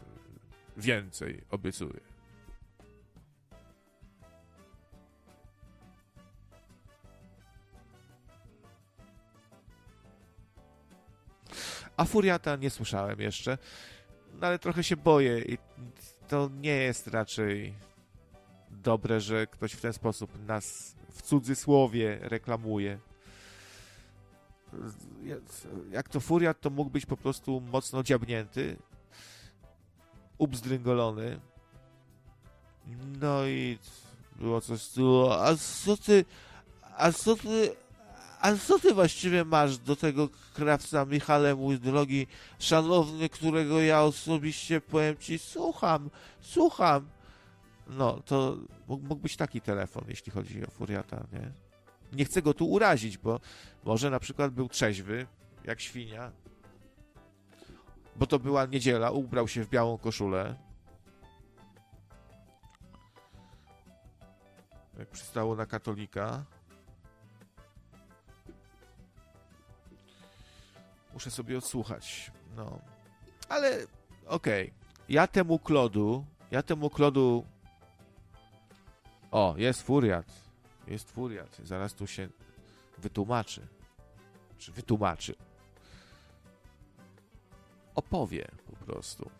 więcej, obiecuję. A Furiata nie słyszałem jeszcze ale trochę się boję i to nie jest raczej dobre, że ktoś w ten sposób nas w cudzysłowie reklamuje. Jak to furiat, to mógł być po prostu mocno dziabnięty, ubzdryngolony. No i było coś tu, a co ty, a co ty, a co ty właściwie masz do tego krawca Michale, mój drogi, szanowny, którego ja osobiście, powiem ci, słucham, słucham. No, to mógł być taki telefon, jeśli chodzi o furiata, nie? Nie chcę go tu urazić, bo może na przykład był trzeźwy, jak świnia, bo to była niedziela, ubrał się w białą koszulę. Jak przystało na katolika. Muszę sobie odsłuchać. No. Ale okej. Okay. Ja temu klodu, ja temu klodu. O, jest furiat. Jest furiat. Zaraz tu się wytłumaczy. Czy wytłumaczy. Opowie po prostu.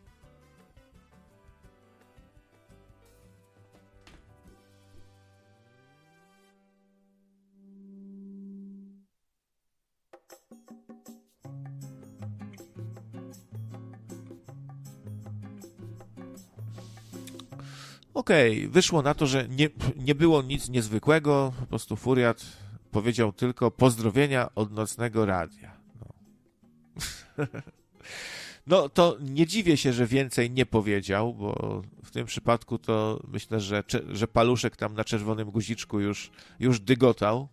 Okej, okay, wyszło na to, że nie, nie było nic niezwykłego, po prostu Furiat powiedział tylko pozdrowienia od nocnego radia. No. no to nie dziwię się, że więcej nie powiedział, bo w tym przypadku to myślę, że, że paluszek tam na czerwonym guziczku już, już dygotał.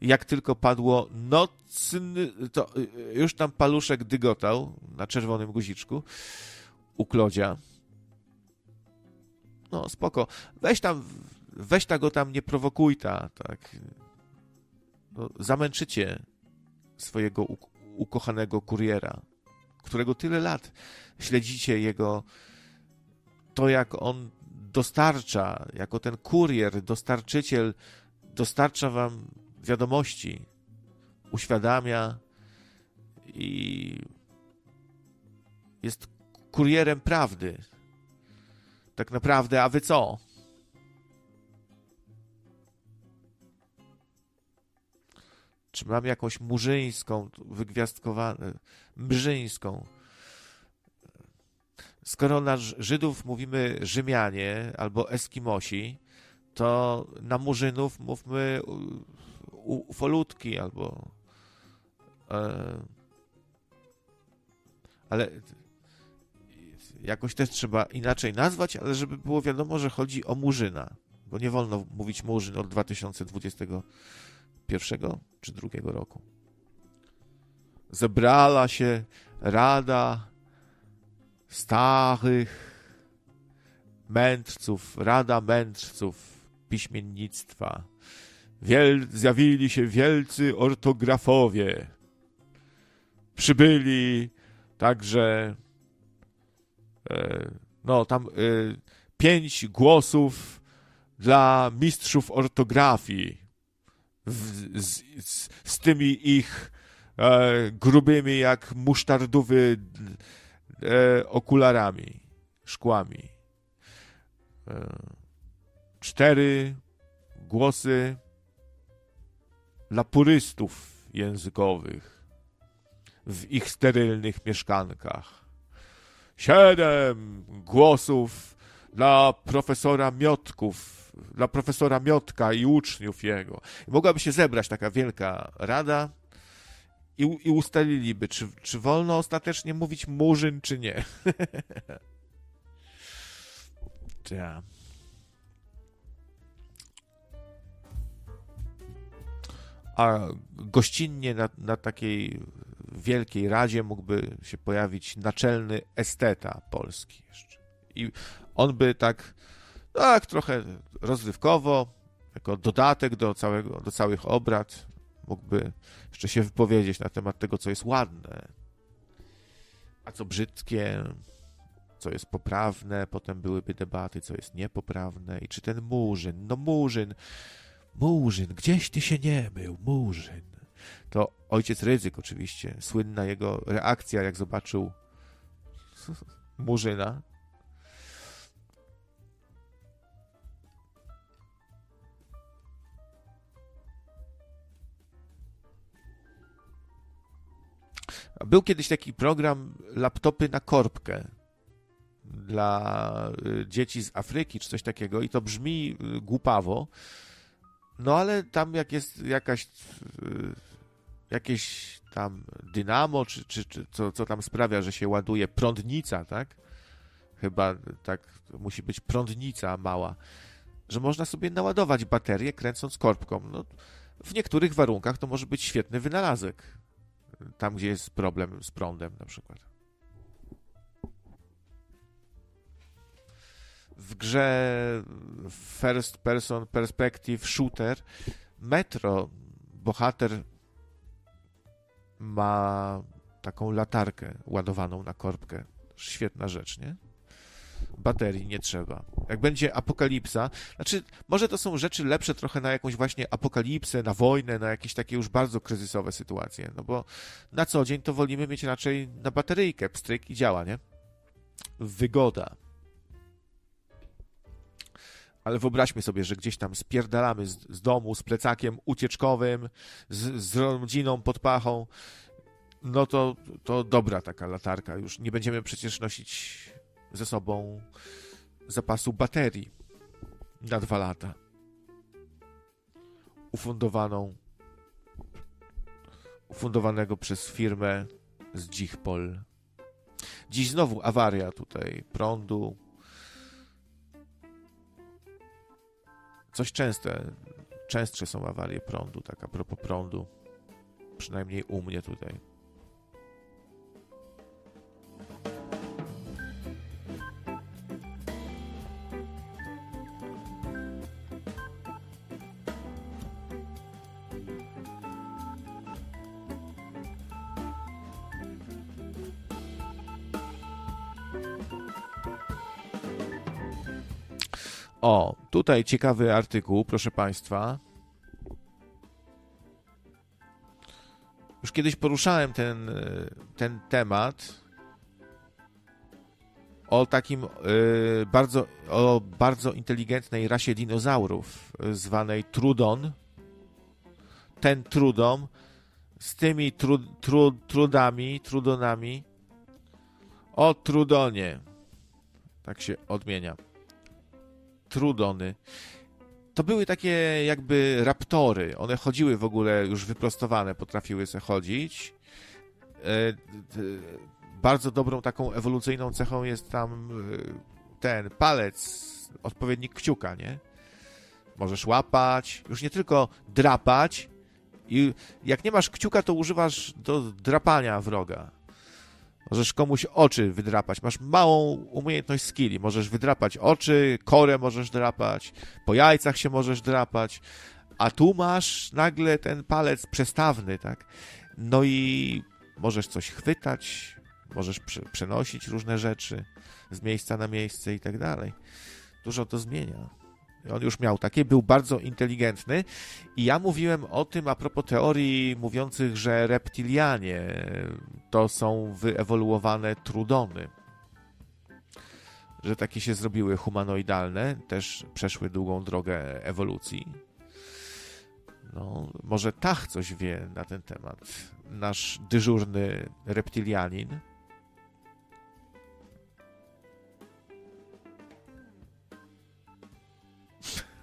Jak tylko padło nocny, to już tam paluszek dygotał na czerwonym guziczku u Klodzia. No, spoko. Weź tam, weź ta go tam, nie prowokuj ta, tak. No, zamęczycie swojego ukochanego kuriera, którego tyle lat śledzicie jego, to jak on dostarcza, jako ten kurier, dostarczyciel, dostarcza wam wiadomości, uświadamia i jest kurierem prawdy. Tak naprawdę, a wy co? Czy mam jakąś murzyńską, wygwiazdkowaną, mrzyńską? Skoro na Żydów mówimy Rzymianie albo Eskimosi, to na Murzynów mówmy ufolutki albo. E, ale jakoś też trzeba inaczej nazwać, ale żeby było wiadomo, że chodzi o Murzyna, bo nie wolno mówić Murzyn od 2021 czy drugiego roku. Zebrała się Rada Starych Mędrców, Rada Mędrców Piśmiennictwa. Wiel, zjawili się wielcy ortografowie. Przybyli także no tam e, pięć głosów dla mistrzów ortografii z, z, z tymi ich e, grubymi jak musztardowy e, okularami, szkłami. E, cztery głosy dla purystów językowych w ich sterylnych mieszkankach siedem głosów dla profesora Miotków, dla profesora Miotka i uczniów jego. I mogłaby się zebrać taka wielka rada i, i ustaliliby, czy, czy wolno ostatecznie mówić murzyn, czy nie. ja. A gościnnie na, na takiej Wielkiej Radzie mógłby się pojawić naczelny esteta polski jeszcze. I on by tak, tak trochę rozrywkowo, jako dodatek do, całego, do całych obrad, mógłby jeszcze się wypowiedzieć na temat tego, co jest ładne, a co brzydkie, co jest poprawne. Potem byłyby debaty, co jest niepoprawne i czy ten Murzyn, no Murzyn, Murzyn, gdzieś ty się nie był, Murzyn to ojciec ryzyk oczywiście. Słynna jego reakcja, jak zobaczył Murzyna. Był kiedyś taki program laptopy na korbkę dla y, dzieci z Afryki czy coś takiego i to brzmi y, głupawo, no ale tam jak jest jakaś jakieś tam dynamo, czy, czy, czy co, co tam sprawia, że się ładuje prądnica, tak? Chyba tak musi być prądnica mała, że można sobie naładować baterię kręcąc korbką. No, w niektórych warunkach to może być świetny wynalazek. Tam, gdzie jest problem z prądem na przykład. W grze First Person Perspective Shooter Metro bohater ma taką latarkę ładowaną na korbkę. Świetna rzecz, nie? Baterii nie trzeba. Jak będzie apokalipsa, znaczy, może to są rzeczy lepsze trochę na jakąś właśnie apokalipsę, na wojnę, na jakieś takie już bardzo kryzysowe sytuacje, no bo na co dzień to wolimy mieć raczej na bateryjkę, pstryk i działa, nie? Wygoda. Ale wyobraźmy sobie, że gdzieś tam spierdalamy z, z domu z plecakiem ucieczkowym, z, z rodziną pod pachą, no to, to dobra taka latarka. Już nie będziemy przecież nosić ze sobą zapasu baterii na dwa lata. Ufundowaną, ufundowanego przez firmę z Dzichpol. Dziś znowu awaria tutaj prądu. Coś częste, częstsze są awarie prądu, tak a propos prądu. Przynajmniej u mnie tutaj. Tutaj ciekawy artykuł, proszę Państwa. Już kiedyś poruszałem ten, ten temat o takim y, bardzo, o bardzo inteligentnej rasie dinozaurów zwanej Trudon. Ten Trudon z tymi tru, tru, trudami, trudonami o Trudonie. Tak się odmienia. Trudony. To były takie jakby raptory. One chodziły w ogóle już wyprostowane, potrafiły sobie chodzić. E, bardzo dobrą taką ewolucyjną cechą jest tam e, ten palec, odpowiednik kciuka, nie? Możesz łapać, już nie tylko drapać. I jak nie masz kciuka, to używasz do drapania wroga. Możesz komuś oczy wydrapać. Masz małą umiejętność skilli. Możesz wydrapać oczy, korę możesz drapać, po jajcach się możesz drapać, a tu masz nagle ten palec przestawny, tak? No i możesz coś chwytać, możesz przenosić różne rzeczy z miejsca na miejsce i tak dalej. Dużo to zmienia. On już miał takie, był bardzo inteligentny i ja mówiłem o tym a propos teorii mówiących, że reptilianie to są wyewoluowane trudony. Że takie się zrobiły humanoidalne, też przeszły długą drogę ewolucji. No, może Tach coś wie na ten temat. Nasz dyżurny reptilianin.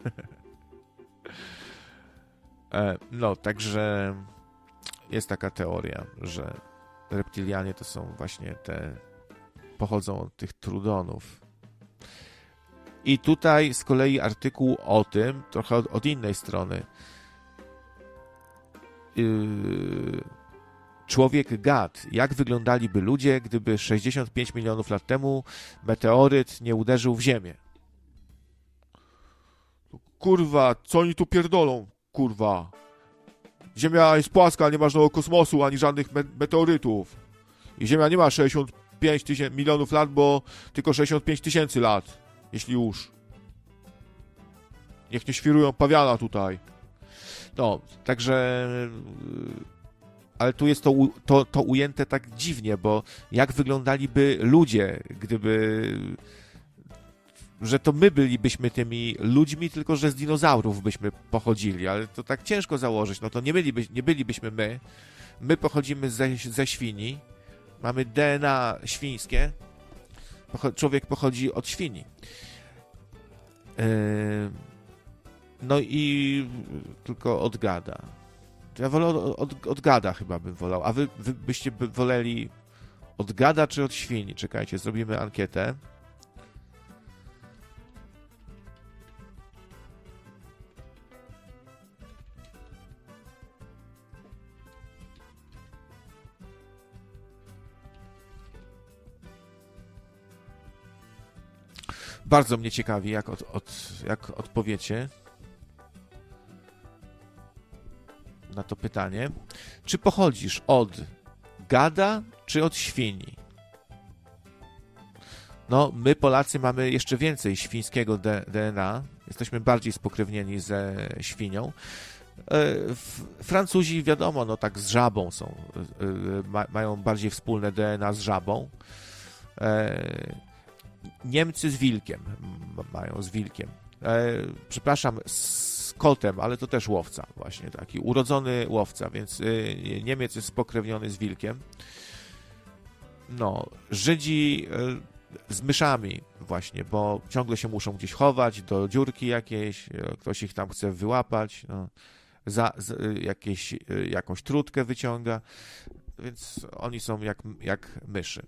no, także jest taka teoria, że reptilianie to są właśnie te, pochodzą od tych trudonów. I tutaj z kolei artykuł o tym, trochę od, od innej strony. Yy, człowiek gad. Jak wyglądaliby ludzie, gdyby 65 milionów lat temu meteoryt nie uderzył w Ziemię? Kurwa, co oni tu pierdolą? Kurwa. Ziemia jest płaska, nie ma żadnego kosmosu, ani żadnych me meteorytów. I Ziemia nie ma 65 tysięcy, milionów lat, bo tylko 65 tysięcy lat. Jeśli już. Niech nie świrują pawiana tutaj. No, także... Ale tu jest to, to, to ujęte tak dziwnie, bo jak wyglądaliby ludzie, gdyby że to my bylibyśmy tymi ludźmi, tylko że z dinozaurów byśmy pochodzili, ale to tak ciężko założyć, no to nie, byliby, nie bylibyśmy my. My pochodzimy ze, ze świni, mamy DNA świńskie, człowiek pochodzi od świni. E, no i tylko od gada. Ja wolę od, od, od gada chyba bym wolał. A wy, wy byście by woleli od gada czy od świni? Czekajcie, zrobimy ankietę. Bardzo mnie ciekawi, jak, od, od, jak odpowiecie na to pytanie. Czy pochodzisz od gada, czy od świni? No, my Polacy mamy jeszcze więcej świńskiego DNA. Jesteśmy bardziej spokrewnieni ze świnią. E, Francuzi, wiadomo, no tak z żabą są. E, mają bardziej wspólne DNA z żabą. Niemcy z wilkiem mają, z wilkiem. E, przepraszam, z kotem, ale to też łowca właśnie, taki urodzony łowca, więc e, Niemiec jest spokrewniony z wilkiem. No, Żydzi e, z myszami właśnie, bo ciągle się muszą gdzieś chować do dziurki jakiejś, e, ktoś ich tam chce wyłapać, no, za, z, jakieś, jakąś trutkę wyciąga, więc oni są jak, jak myszy.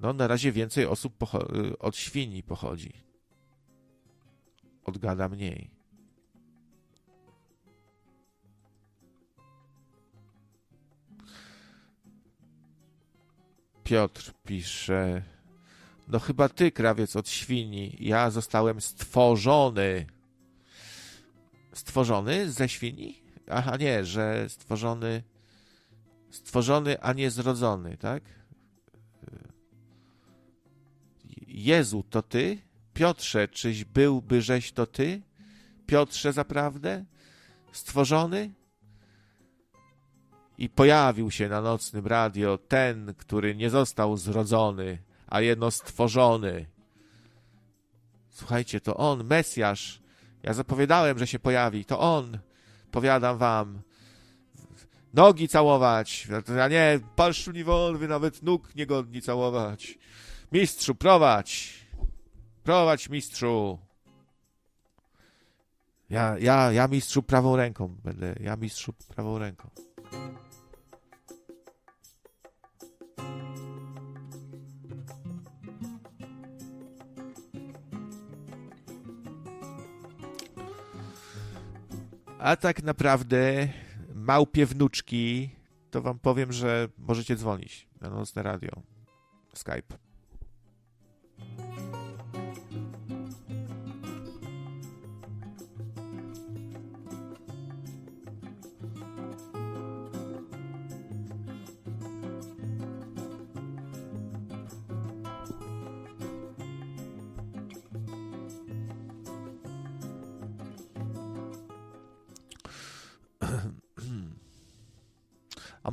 No, na razie więcej osób y, od świni pochodzi. Od gada mniej. Piotr pisze. No chyba ty, krawiec od świni. Ja zostałem stworzony. Stworzony ze świni? Aha, nie, że stworzony. Stworzony, a nie zrodzony, tak? Jezu, to ty? Piotrze, czyś byłby żeś to ty? Piotrze zaprawdę? Stworzony? I pojawił się na nocnym radio ten, który nie został zrodzony, a jedno stworzony. Słuchajcie, to on, Mesjasz. Ja zapowiadałem, że się pojawi. To on. Powiadam wam. Nogi całować, a nie palszczuli wolwy, nawet nóg niegodni całować. Mistrzu, prowadź! Prowadź, mistrzu! Ja, ja, ja mistrzu prawą ręką będę. Ja mistrzu prawą ręką. A tak naprawdę małpie wnuczki, to wam powiem, że możecie dzwonić na nocne radio. Skype. A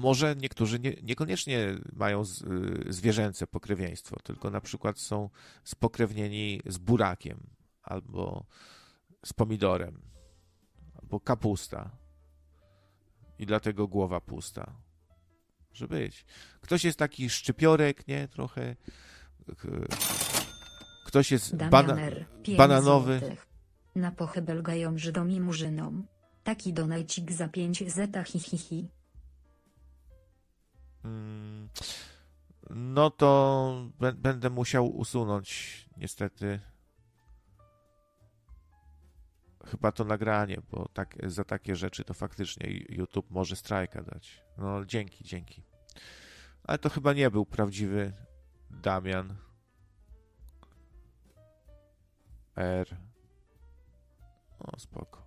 może niektórzy nie, niekoniecznie mają z, y, zwierzęce pokrewieństwo, tylko na przykład są spokrewnieni z burakiem albo z pomidorem, albo kapusta. I dlatego głowa pusta. Może być. Ktoś jest taki szczypiorek, nie? Trochę. Ktoś jest bana bananowy. Złotych. Na pochybel gają Żydom i Murzynom. Taki donajcik za 5 zeta hi hi hi. Mm, no to będę musiał usunąć niestety chyba to nagranie, bo tak, za takie rzeczy to faktycznie YouTube może strajka dać. No dzięki, dzięki. Ale to chyba nie był prawdziwy Damian R. O, spoko.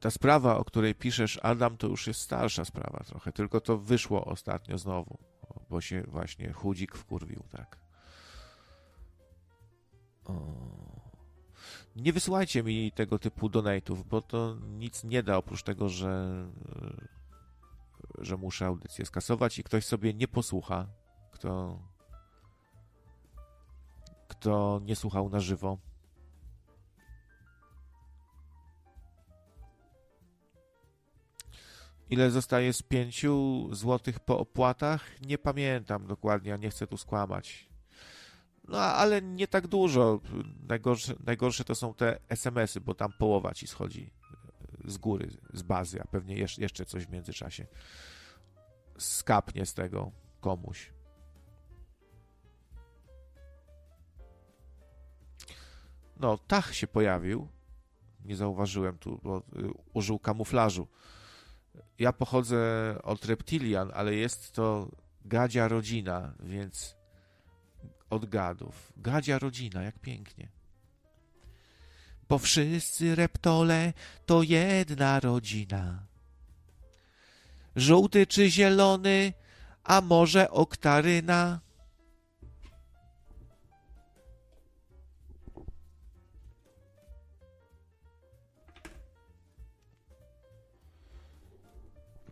Ta sprawa, o której piszesz, Adam, to już jest starsza sprawa trochę, tylko to wyszło ostatnio znowu, bo się właśnie chudzik wkurwił, tak. O. Nie wysyłajcie mi tego typu donate'ów, bo to nic nie da oprócz tego, że że muszę audycję skasować i ktoś sobie nie posłucha, kto, kto nie słuchał na żywo. Ile zostaje z pięciu złotych po opłatach? Nie pamiętam dokładnie, a nie chcę tu skłamać. No, ale nie tak dużo. Najgorsze, najgorsze to są te SMS-y, bo tam połowa ci schodzi z góry, z bazy, a pewnie jeszcze coś w międzyczasie skapnie z tego komuś. No, Tach się pojawił. Nie zauważyłem tu, bo y, użył kamuflażu. Ja pochodzę od reptilian, ale jest to gadzia rodzina, więc od gadów. Gadzia rodzina, jak pięknie. Bo wszyscy reptole to jedna rodzina. Żółty czy zielony, a może oktaryna?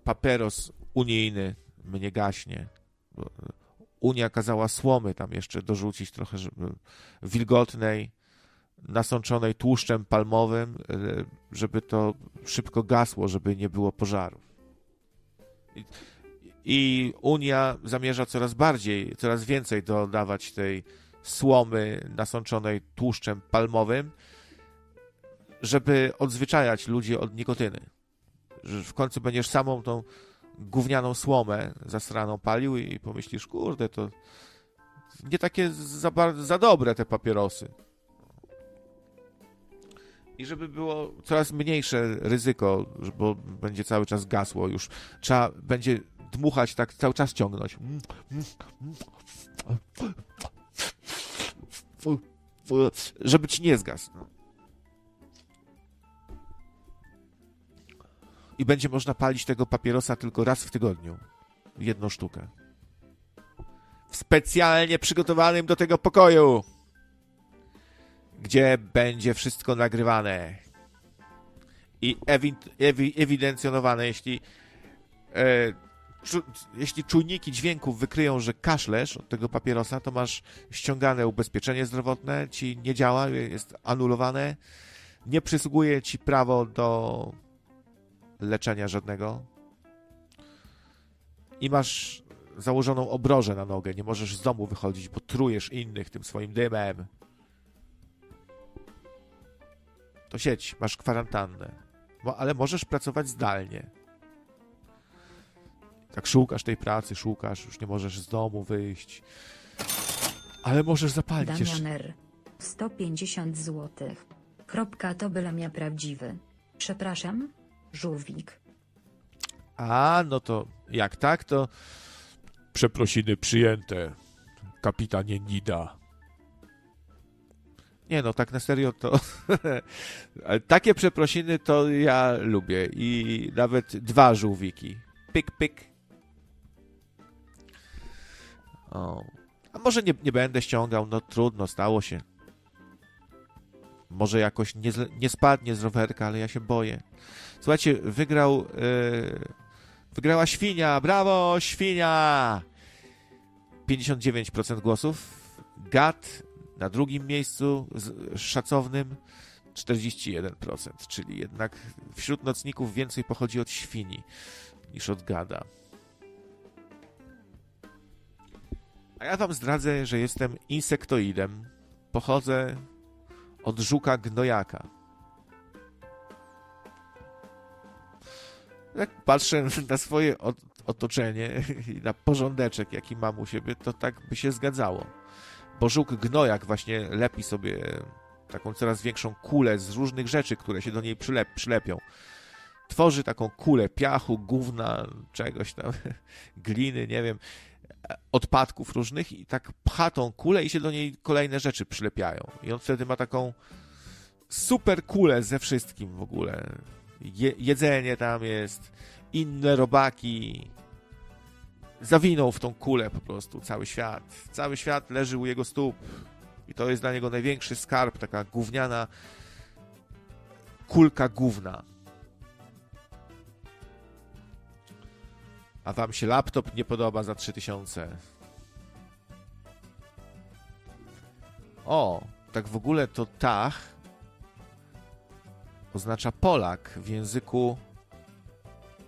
Paperos unijny mnie gaśnie. Unia kazała słomy tam jeszcze dorzucić trochę wilgotnej, nasączonej tłuszczem palmowym, żeby to szybko gasło, żeby nie było pożarów. I, I Unia zamierza coraz bardziej, coraz więcej dodawać tej słomy nasączonej tłuszczem palmowym, żeby odzwyczajać ludzi od nikotyny. Że w końcu będziesz samą tą gównianą słomę zasraną palił i pomyślisz, kurde, to nie takie za, za dobre te papierosy. I żeby było coraz mniejsze ryzyko, bo będzie cały czas gasło już, trzeba będzie dmuchać tak, cały czas ciągnąć. Żeby ci nie zgasł. No. I będzie można palić tego papierosa tylko raz w tygodniu. Jedną sztukę. W specjalnie przygotowanym do tego pokoju, gdzie będzie wszystko nagrywane i ewi ewi ewidencjonowane, jeśli e, czu jeśli czujniki dźwięków wykryją, że kaszlesz od tego papierosa, to masz ściągane ubezpieczenie zdrowotne, ci nie działa, jest anulowane, nie przysługuje ci prawo do leczenia żadnego i masz założoną obrożę na nogę, nie możesz z domu wychodzić, bo trujesz innych tym swoim dymem. To sieć, masz kwarantannę, ale możesz pracować zdalnie. Tak szukasz tej pracy, szukasz, już nie możesz z domu wyjść. Ale możesz zapalić Damianer, 150 zł. Kropka to byle prawdziwy. Przepraszam, żółwik. A, no to jak tak, to przeprosiny przyjęte, kapitanie Nida. Nie no, tak na serio to takie przeprosiny to ja lubię i nawet dwa żółwiki. Pyk, pyk. O. A może nie, nie będę ściągał, no trudno, stało się. Może jakoś nie, nie spadnie z rowerka, ale ja się boję. Słuchajcie, wygrał. Yy, wygrała świnia. Brawo, świnia! 59% głosów. Gat na drugim miejscu z, szacownym 41%, czyli jednak wśród nocników więcej pochodzi od świni niż od gada. A ja wam zdradzę, że jestem insektoidem. Pochodzę od żuka gnojaka. Jak patrzę na swoje otoczenie i na porządeczek, jaki mam u siebie, to tak by się zgadzało. Bo żuk gnojak właśnie lepi sobie taką coraz większą kulę z różnych rzeczy, które się do niej przylep, przylepią. Tworzy taką kulę piachu, gówna, czegoś tam, gliny, nie wiem, odpadków różnych i tak pcha tą kulę i się do niej kolejne rzeczy przylepiają. I on wtedy ma taką super kulę ze wszystkim w ogóle. Je, jedzenie tam jest, inne robaki. Zawinął w tą kulę po prostu cały świat. Cały świat leży u jego stóp. I to jest dla niego największy skarb, taka gówniana kulka gówna. A wam się laptop nie podoba za 3000. O, tak w ogóle to Tach oznacza Polak w języku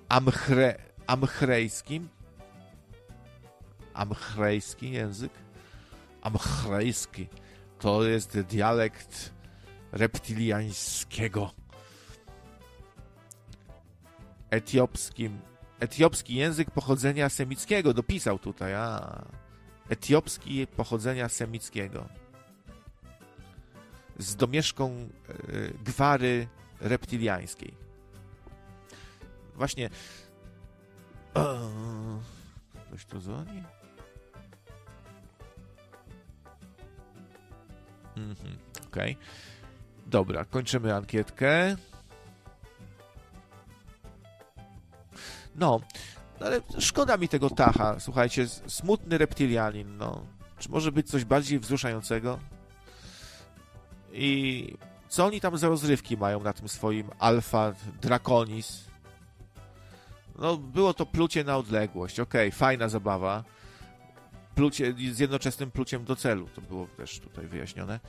amchre, amchrejskim. Amchrejski język? Amchrejski. To jest dialekt reptiliańskiego. Etiopskim. Etiopski język pochodzenia semickiego. Dopisał tutaj, a. Etiopski pochodzenia semickiego. Z domieszką e, gwary reptiliańskiej. Właśnie. Ktoś tu dzwoni? Mhm, okej. Okay. Dobra, kończymy ankietkę. No, ale szkoda mi tego Tacha. Słuchajcie, smutny reptilianin, no. Czy może być coś bardziej wzruszającego? I co oni tam za rozrywki mają na tym swoim Alfa Draconis? No, było to plucie na odległość. Okej, okay, fajna zabawa. Plucie z jednoczesnym pluciem do celu. To było też tutaj wyjaśnione.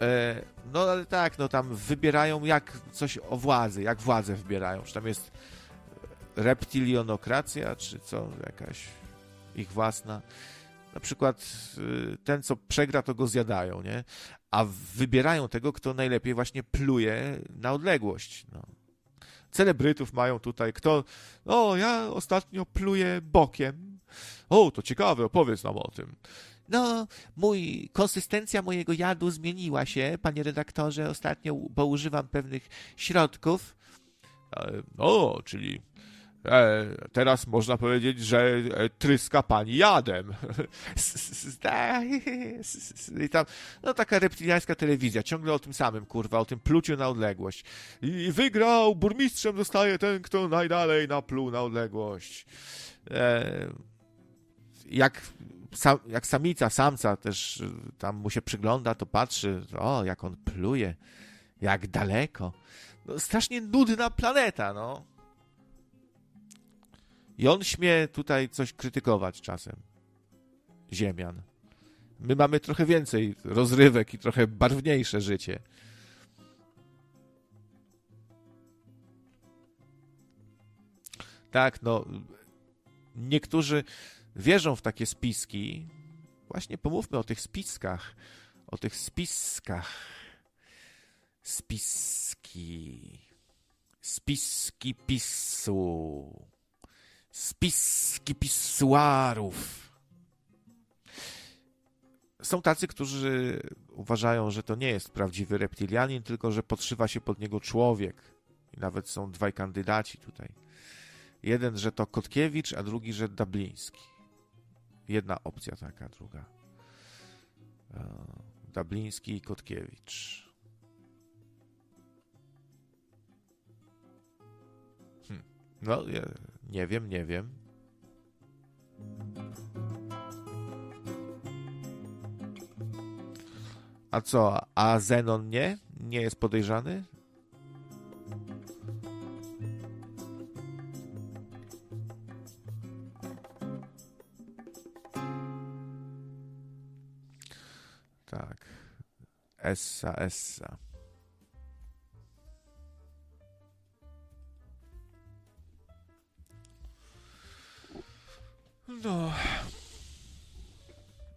E, no, ale tak, no tam wybierają jak coś o władzy, jak władzę wybierają. Czy tam jest reptilionokracja, czy co, jakaś ich własna. Na przykład y, ten, co przegra, to go zjadają, nie? A wybierają tego, kto najlepiej właśnie pluje na odległość. No. Celebrytów mają tutaj, kto, o, ja ostatnio pluję bokiem. O, to ciekawe, opowiedz nam o tym. No, mój, konsystencja mojego jadu zmieniła się, panie redaktorze, ostatnio, bo używam pewnych środków. O, czyli E, teraz można powiedzieć, że e, tryska pani jadem. I tam, no taka reptiliańska telewizja, ciągle o tym samym, kurwa, o tym pluciu na odległość. I wygrał, burmistrzem zostaje ten, kto najdalej napluł na odległość. E, jak, jak samica, samca też tam mu się przygląda, to patrzy, o, jak on pluje, jak daleko. No, strasznie nudna planeta, no. I on śmie tutaj coś krytykować czasem. Ziemian. My mamy trochę więcej rozrywek i trochę barwniejsze życie. Tak, no. Niektórzy wierzą w takie spiski. Właśnie pomówmy o tych spiskach. O tych spiskach. Spiski. Spiski pisu spiski pisuarów. Są tacy, którzy uważają, że to nie jest prawdziwy reptilianin, tylko że podszywa się pod niego człowiek. I nawet są dwaj kandydaci tutaj. Jeden, że to Kotkiewicz, a drugi, że Dabliński. Jedna opcja taka, druga. E, Dabliński i Kotkiewicz. Hm. No, nie wiem, nie wiem. A co, a Zenon nie? Nie jest podejrzany? Tak. Essa, essa. No.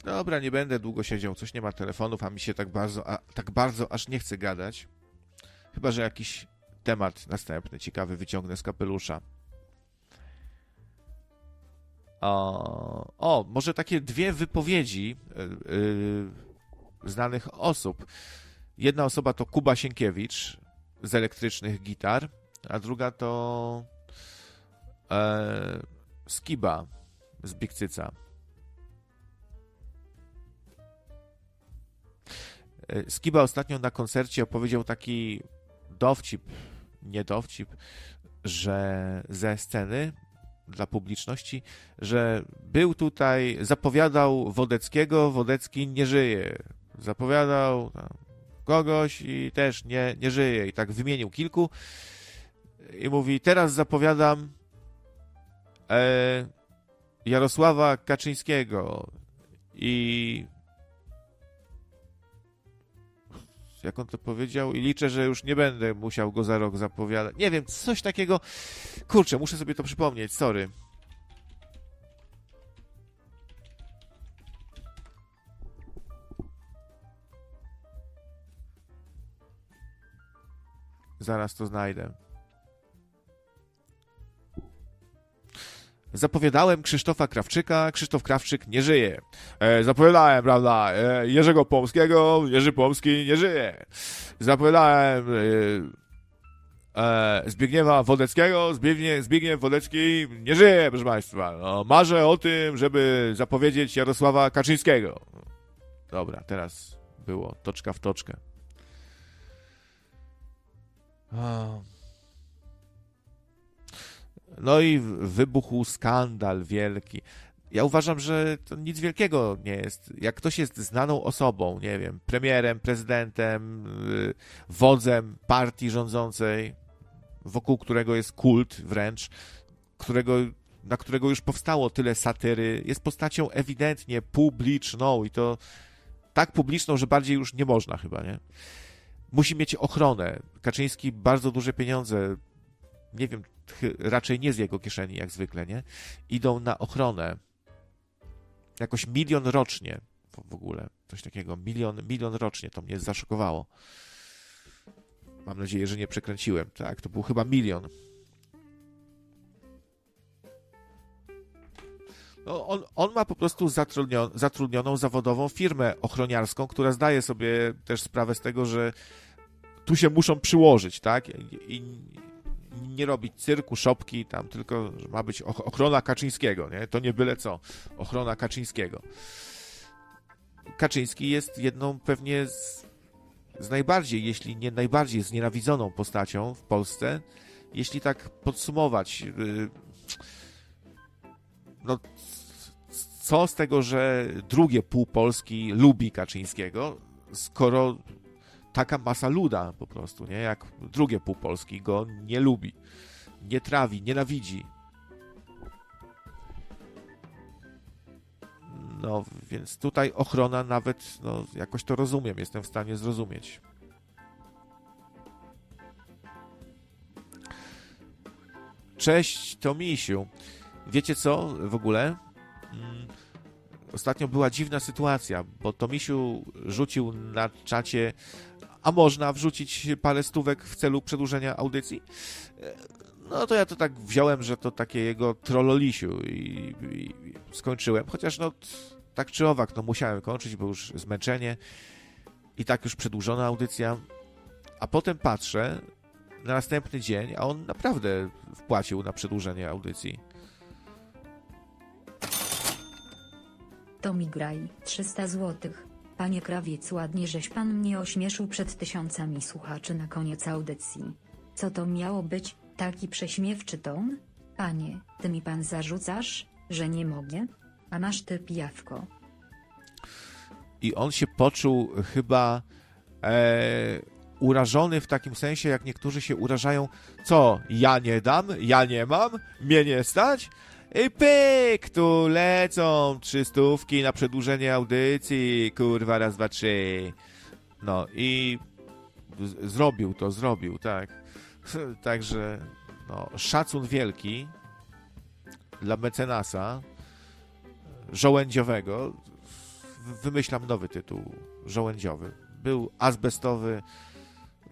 Dobra, nie będę długo siedział, coś nie ma telefonów, a mi się tak bardzo, a, tak bardzo aż nie chce gadać. Chyba, że jakiś temat następny, ciekawy wyciągnę z kapelusza. O, o może takie dwie wypowiedzi yy, yy, znanych osób. Jedna osoba to Kuba Sienkiewicz z elektrycznych gitar, a druga to e, Skiba z Bikcyca. E, Skiba ostatnio na koncercie opowiedział taki dowcip, nie dowcip, że ze sceny dla publiczności, że był tutaj, zapowiadał Wodeckiego, Wodecki nie żyje. Zapowiadał kogoś i też nie, nie żyje. I tak wymienił kilku i mówi, teraz zapowiadam e, Jarosława Kaczyńskiego i jak on to powiedział, i liczę, że już nie będę musiał go za rok zapowiadać. Nie wiem, coś takiego. Kurczę, muszę sobie to przypomnieć, sorry. Zaraz to znajdę. Zapowiadałem Krzysztofa Krawczyka, Krzysztof Krawczyk nie żyje. E, zapowiadałem, prawda, e, Jerzego Pomskiego, Jerzy Pomski nie żyje. Zapowiadałem e, e, Zbigniewa Wodeckiego, Zbigniew, Zbigniew Wodecki nie żyje, proszę Państwa. No, marzę o tym, żeby zapowiedzieć Jarosława Kaczyńskiego. Dobra, teraz było toczka w toczkę. No i wybuchł skandal wielki. Ja uważam, że to nic wielkiego nie jest. Jak ktoś jest znaną osobą, nie wiem, premierem, prezydentem, y, wodzem partii rządzącej, wokół którego jest kult wręcz, którego, na którego już powstało tyle satyry, jest postacią ewidentnie publiczną i to tak publiczną, że bardziej już nie można chyba, nie? musi mieć ochronę. Kaczyński bardzo duże pieniądze, nie wiem, raczej nie z jego kieszeni jak zwykle, nie? Idą na ochronę. Jakoś milion rocznie w ogóle. Coś takiego. Milion, milion rocznie. To mnie zaszokowało. Mam nadzieję, że nie przekręciłem. Tak, to był chyba milion. No, on, on ma po prostu zatrudnioną, zatrudnioną zawodową firmę ochroniarską, która zdaje sobie też sprawę z tego, że tu się muszą przyłożyć, tak? I nie robić cyrku, szopki, tam tylko ma być ochrona Kaczyńskiego, nie? To nie byle co. Ochrona Kaczyńskiego. Kaczyński jest jedną pewnie z, z najbardziej, jeśli nie najbardziej znienawidzoną postacią w Polsce. Jeśli tak podsumować, y, no co z tego, że drugie pół Polski lubi Kaczyńskiego, skoro taka masa luda po prostu, nie? Jak drugie pół Polski go nie lubi, nie trawi, nienawidzi. No, więc tutaj ochrona nawet, no, jakoś to rozumiem, jestem w stanie zrozumieć. Cześć, Tomisiu. Wiecie co w ogóle? Mm, ostatnio była dziwna sytuacja, bo Tomisiu rzucił na czacie a można wrzucić parę stówek w celu przedłużenia audycji? No to ja to tak wziąłem, że to takie jego trollolisiu i, i skończyłem. Chociaż no tak czy owak, no musiałem kończyć, bo już zmęczenie i tak już przedłużona audycja. A potem patrzę na następny dzień, a on naprawdę wpłacił na przedłużenie audycji. To mi graj 300 złotych. Panie krawiec ładnie żeś pan mnie ośmieszył przed tysiącami słuchaczy na koniec audycji. Co to miało być, taki prześmiewczy ton? Panie, ty mi pan zarzucasz, że nie mogę? A masz ty pijawko. I on się poczuł chyba e, urażony w takim sensie, jak niektórzy się urażają. Co, ja nie dam? Ja nie mam? Mnie nie stać? I pyk, tu lecą trzy stówki na przedłużenie audycji, kurwa, raz, dwa, trzy. No i zrobił to, zrobił, tak. Także, no, szacun wielki dla mecenasa żołędziowego. Wymyślam nowy tytuł, żołędziowy. Był azbestowy,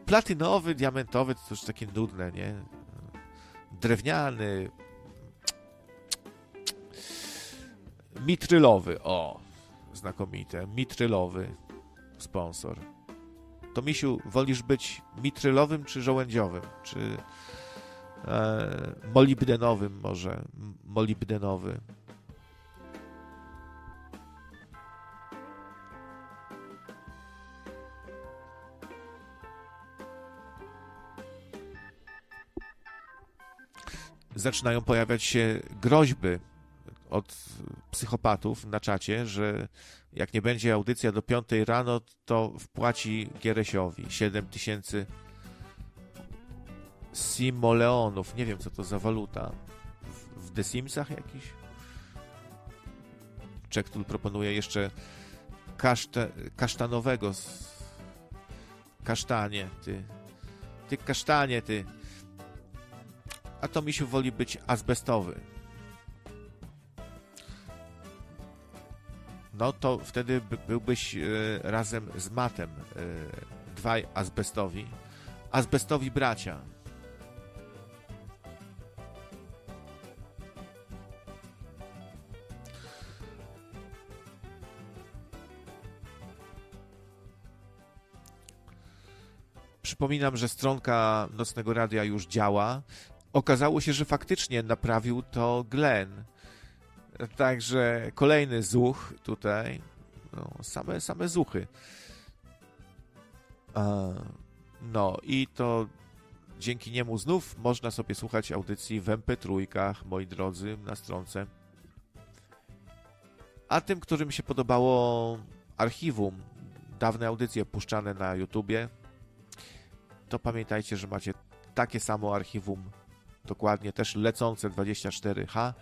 platynowy, diamentowy, to już takie nudne, nie? Drewniany, Mitrylowy, o, znakomite. Mitrylowy sponsor. To Misiu, wolisz być mitrylowym czy żołędziowym? Czy e, molibdenowym może? Molibdenowy. Zaczynają pojawiać się groźby od psychopatów na czacie, że jak nie będzie audycja do 5 rano, to wpłaci Gieresiowi 7 tysięcy simoleonów. Nie wiem, co to za waluta. w The Simsach jakiś. Czektul proponuje jeszcze kaszte, kasztanowego kasztanie, ty. Ty kasztanie, ty. A to misiu woli być azbestowy. No to wtedy byłbyś e, razem z matem e, dwaj azbestowi. Azbestowi bracia. Przypominam, że stronka Nocnego Radia już działa. Okazało się, że faktycznie naprawił to Glenn. Także kolejny zuch tutaj. No, same, same zuchy. No i to dzięki niemu znów można sobie słuchać audycji w MP3, moi drodzy, na stronce. A tym, którym się podobało archiwum, dawne audycje puszczane na YouTubie, to pamiętajcie, że macie takie samo archiwum, dokładnie też lecące 24H,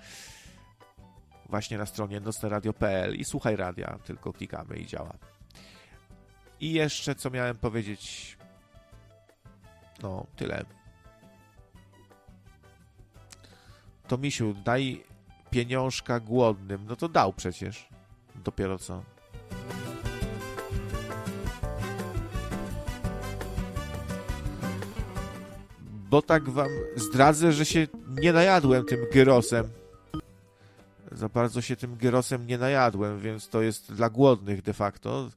właśnie na stronie nocneradio.pl i słuchaj radia, tylko klikamy i działa. I jeszcze co miałem powiedzieć, no tyle. To misiu, daj pieniążka głodnym. No to dał przecież. Dopiero co. bo tak wam zdradzę, że się nie najadłem tym gyrosem. Za bardzo się tym gyrosem nie najadłem, więc to jest dla głodnych de facto.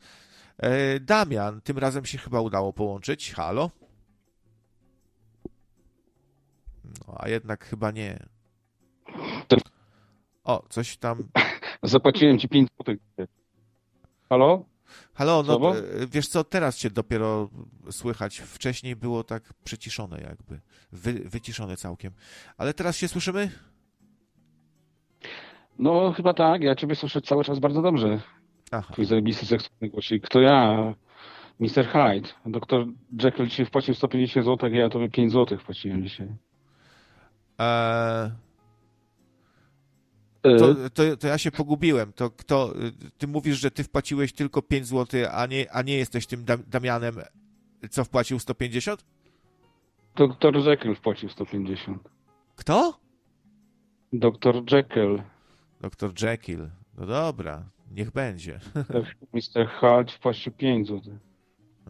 E, Damian, tym razem się chyba udało połączyć. Halo? No, a jednak chyba nie. O, coś tam. Zapłaciłem ci 5 złotych. Halo? Halo, no e, wiesz co, teraz cię dopiero słychać. Wcześniej było tak przyciszone jakby, wy, wyciszone całkiem. Ale teraz się słyszymy? No chyba tak, ja ciebie słyszę cały czas bardzo dobrze. Aha. Twój zajebisty seksualny głosik. Kto ja? Mr. Hyde. Doktor Jekyll ci wpłacił 150 zł, ja tobie 5 zł wpłaciłem dzisiaj. Eee... To, to, to, ja się pogubiłem. To kto, ty mówisz, że ty wpłaciłeś tylko 5 zł, a nie, a nie jesteś tym Damianem, co wpłacił 150? Doktor Jekyll wpłacił 150. Kto? Doktor Jekyll. Doktor Jekyll. No dobra, niech będzie. Mr. Hyde wpłacił 5 zł.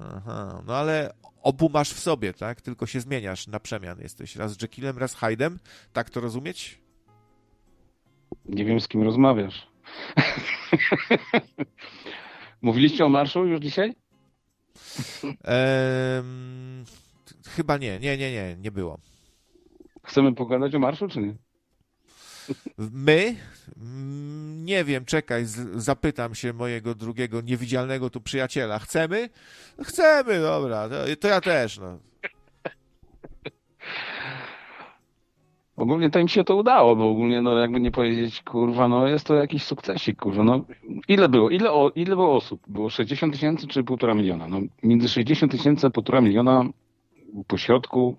Aha, no ale obu masz w sobie, tak? Tylko się zmieniasz na przemian. Jesteś raz Jekyllem, raz Hyde'em. Tak to rozumieć? Nie wiem, z kim rozmawiasz. Mówiliście o marszu już dzisiaj? Ehm, chyba nie, nie, nie, nie, nie było. Chcemy pogadać o marszu, czy nie? My? Nie wiem, czekaj, zapytam się mojego drugiego niewidzialnego tu przyjaciela. Chcemy? Chcemy, dobra, to, to ja też, no. Ogólnie to im się to udało, bo ogólnie, no jakby nie powiedzieć, kurwa, no jest to jakiś sukcesik, kurwa, no ile było, ile, o, ile było osób? Było 60 tysięcy czy półtora miliona? No między 60 tysięcy a półtora miliona po środku,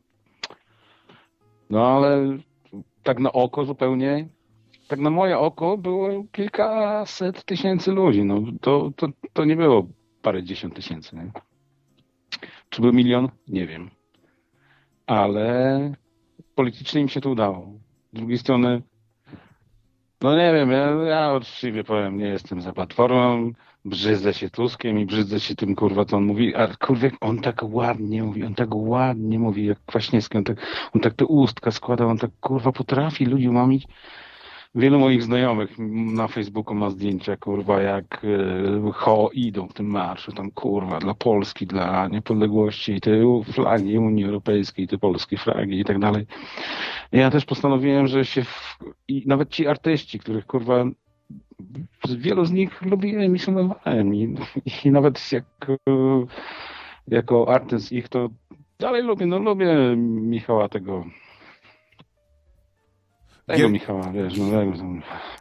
no ale tak na oko zupełnie, tak na moje oko było kilkaset tysięcy ludzi, no to, to, to nie było parę dziesiąt tysięcy, nie? Czy był milion? Nie wiem. Ale politycznie im się to udało. Z drugiej strony, no nie wiem, ja, ja uczciwie powiem, nie jestem za platformą, brzydzę się Tuskiem i brzydzę się tym, kurwa, co on mówi, a kurwa, on tak ładnie mówi, on tak ładnie mówi, jak Kwaśniewski, on tak, on tak te ustka składa, on tak, kurwa, potrafi ludzi umamić, Wielu moich znajomych na Facebooku ma zdjęcia, kurwa, jak e, ho idą w tym marszu, tam kurwa, dla Polski, dla niepodległości, te flagi Unii Europejskiej, te polskie flagi i tak dalej. Ja też postanowiłem, że się, w... i nawet ci artyści, których kurwa, wielu z nich lubiłem i szanowałem i, i nawet jak, jako artyst ich to dalej lubię, no lubię Michała tego tego G... Michała, wiesz, no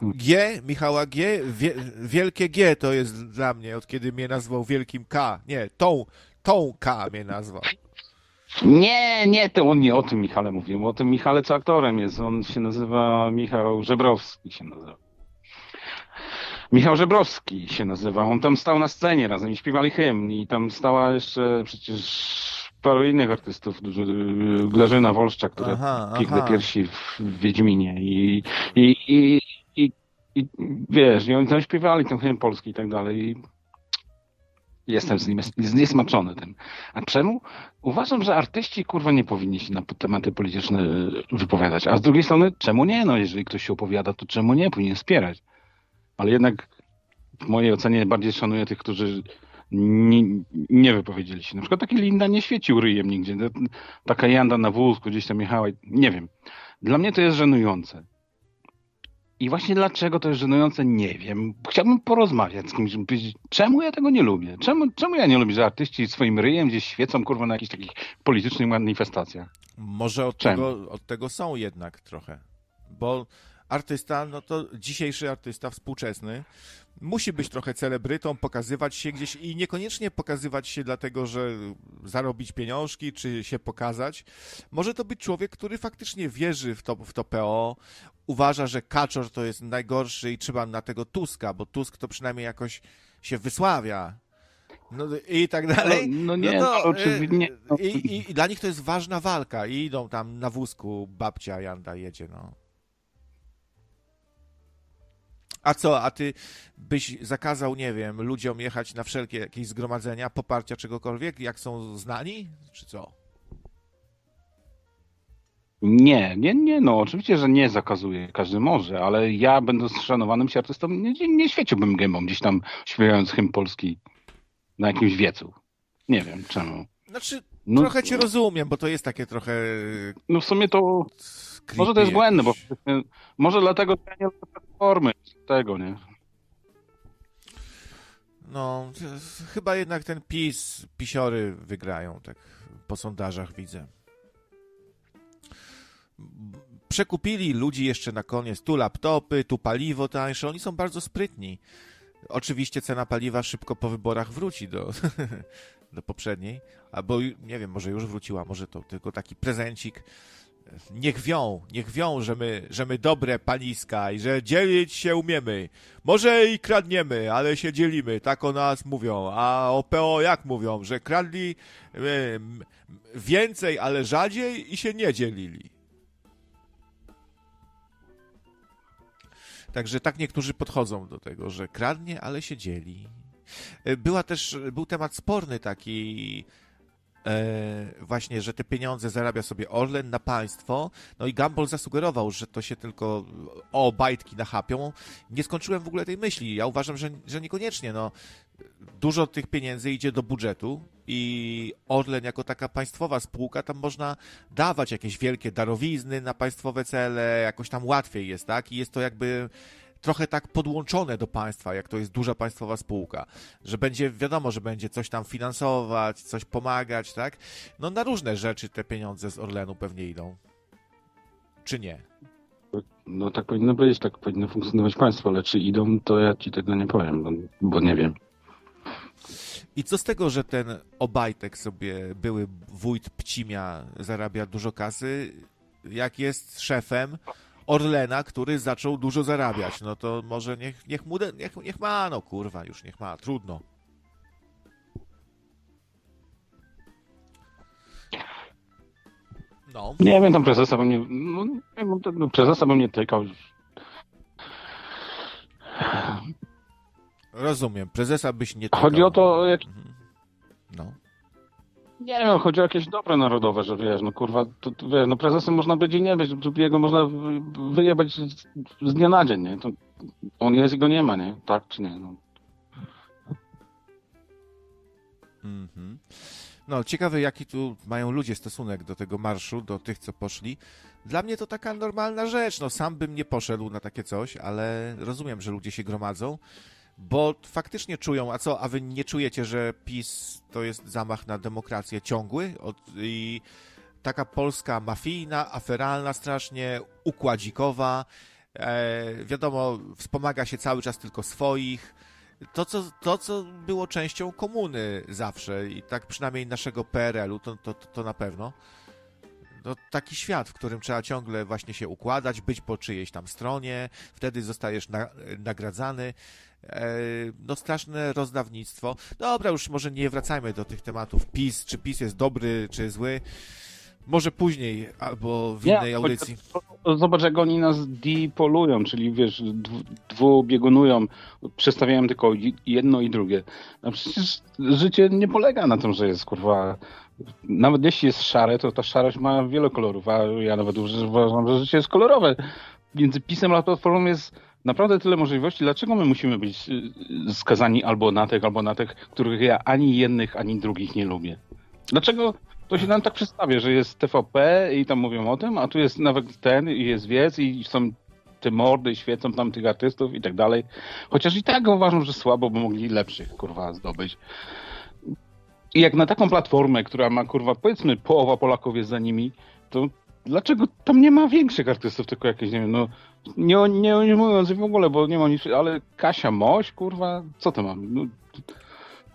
G, Michała G, wie, wielkie G to jest dla mnie, od kiedy mnie nazwał wielkim K. Nie, tą, tą K mnie nazwał. Nie, nie, to on nie o tym Michale mówił, o tym Michale co aktorem jest. On się nazywa Michał Żebrowski się nazywa. Michał Żebrowski się nazywa. On tam stał na scenie razem i śpiewali hymn i tam stała jeszcze przecież paru innych artystów, Grażyna Wolszczak, która aha, piękne piersi w Wiedźminie i, i, i, i, i wiesz, i oni tam śpiewali ten hymn polski i tak dalej. I jestem z nim zniesmaczony tym. A czemu? Uważam, że artyści kurwa nie powinni się na tematy polityczne wypowiadać. A z drugiej strony, czemu nie? No jeżeli ktoś się opowiada, to czemu nie? Powinien wspierać. Ale jednak w mojej ocenie bardziej szanuję tych, którzy nie, nie wypowiedzieli się. Na przykład taki Linda nie świecił ryjem nigdzie. Taka Janda na wózku gdzieś tam jechała. Nie wiem. Dla mnie to jest żenujące. I właśnie dlaczego to jest żenujące, nie wiem. Chciałbym porozmawiać z kimś, powiedzieć, czemu ja tego nie lubię? Czemu, czemu ja nie lubię, że artyści swoim ryjem gdzieś świecą, kurwa, na jakichś takich politycznych manifestacjach? Może od, tego, od tego są jednak trochę. Bo artysta, no to dzisiejszy artysta współczesny musi być trochę celebrytą, pokazywać się gdzieś i niekoniecznie pokazywać się dlatego, że zarobić pieniążki, czy się pokazać. Może to być człowiek, który faktycznie wierzy w to, w to PO, uważa, że Kaczor to jest najgorszy i trzeba na tego Tuska, bo Tusk to przynajmniej jakoś się wysławia. No i tak dalej. No, no nie, no to, oczywiście. No. I, i, I dla nich to jest ważna walka i idą tam na wózku, babcia Janda jedzie, no. A co, a ty byś zakazał, nie wiem, ludziom jechać na wszelkie jakieś zgromadzenia, poparcia czegokolwiek, jak są znani, czy co? Nie, nie, nie, no oczywiście, że nie zakazuję, każdy może, ale ja będąc szanowanym się artystą nie, nie świeciłbym gębą gdzieś tam śpiewając hymn polski na jakimś wiecu. Nie wiem czemu. Znaczy, no, trochę cię rozumiem, bo to jest takie trochę... No w sumie to... Może to jest błędne, bo może dlatego ja nie lubię platformy tego, nie? No, chyba jednak ten PiS, pisiory wygrają, tak po sondażach widzę. Przekupili ludzi jeszcze na koniec, tu laptopy, tu paliwo tańsze, oni są bardzo sprytni. Oczywiście cena paliwa szybko po wyborach wróci do, do poprzedniej, albo nie wiem, może już wróciła, może to tylko taki prezencik niech wią, niech wią, że my, że my dobre paniska i że dzielić się umiemy. Może i kradniemy, ale się dzielimy, tak o nas mówią. A o PO jak mówią, że kradli e, więcej, ale rzadziej i się nie dzielili. Także tak niektórzy podchodzą do tego, że kradnie, ale się dzieli. E, była też, był temat sporny taki właśnie, że te pieniądze zarabia sobie Orlen na państwo. No i Gumball zasugerował, że to się tylko o bajtki nachapią. Nie skończyłem w ogóle tej myśli. Ja uważam, że, że niekoniecznie. No, dużo tych pieniędzy idzie do budżetu i Orlen jako taka państwowa spółka, tam można dawać jakieś wielkie darowizny na państwowe cele, jakoś tam łatwiej jest, tak? I jest to jakby trochę tak podłączone do państwa, jak to jest duża państwowa spółka, że będzie, wiadomo, że będzie coś tam finansować, coś pomagać, tak? No na różne rzeczy te pieniądze z Orlenu pewnie idą. Czy nie? No tak powinno być, tak powinno funkcjonować państwo, ale czy idą, to ja ci tego nie powiem, bo, bo nie wiem. I co z tego, że ten Obajtek sobie, były wójt Pcimia, zarabia dużo kasy, jak jest szefem, Orlena, który zaczął dużo zarabiać. No to może niech, niech, mu, niech, niech ma, no kurwa, już niech ma, trudno. No. Nie wiem, tam prezesa bym nie, no, nie wiem, prezesa bym nie tykał. Rozumiem, prezesa byś nie tykał. Chodzi o to, jak... Mhm. No. Nie wiem, chodzi o jakieś dobre narodowe, że wiesz, no kurwa, to, to, wiesz, no prezesem można być i nie być, jego można wyjebać z, z dnia na dzień, nie? To on jest i go nie ma, nie? Tak czy nie? No. Mhm. No, ciekawe, jaki tu mają ludzie stosunek do tego marszu, do tych, co poszli. Dla mnie to taka normalna rzecz. No, sam bym nie poszedł na takie coś, ale rozumiem, że ludzie się gromadzą bo faktycznie czują, a co, a wy nie czujecie, że PiS to jest zamach na demokrację ciągły Od, i taka Polska mafijna, aferalna strasznie, układzikowa, e, wiadomo, wspomaga się cały czas tylko swoich, to co, to, co było częścią komuny zawsze i tak przynajmniej naszego PRL-u, to, to, to na pewno. No, taki świat, w którym trzeba ciągle właśnie się układać, być po czyjejś tam stronie, wtedy zostajesz na, nagradzany. E, no straszne rozdawnictwo. Dobra, już może nie wracajmy do tych tematów PiS, czy PiS jest dobry, czy zły. Może później, albo w innej audycji. Zobacz, jak oni nas dipolują, czyli wiesz, dwubiegunują, przestawiają tylko jedno i drugie. No przecież życie nie polega na tym, że jest kurwa. Nawet jeśli jest szare, to ta szarość ma wiele kolorów, a ja nawet uważam, że życie jest kolorowe. Między pisem a platformą jest naprawdę tyle możliwości. Dlaczego my musimy być y, skazani albo na tych, albo na tych, których ja ani jednych, ani drugich nie lubię? Dlaczego to się nam tak przedstawia, że jest TVP i tam mówią o tym, a tu jest nawet ten i jest wiec i są te mordy, świecą tam tych artystów i tak dalej. Chociaż i tak uważam, że słabo, bo mogli lepszych, kurwa, zdobyć. I jak na taką platformę, która ma, kurwa, powiedzmy połowa Polaków jest za nimi, to dlaczego tam nie ma większych artystów, tylko jakieś, nie wiem, no, nie, nie, nie mówiąc w ogóle, bo nie ma nic, ale Kasia Moś, kurwa, co to mam? No.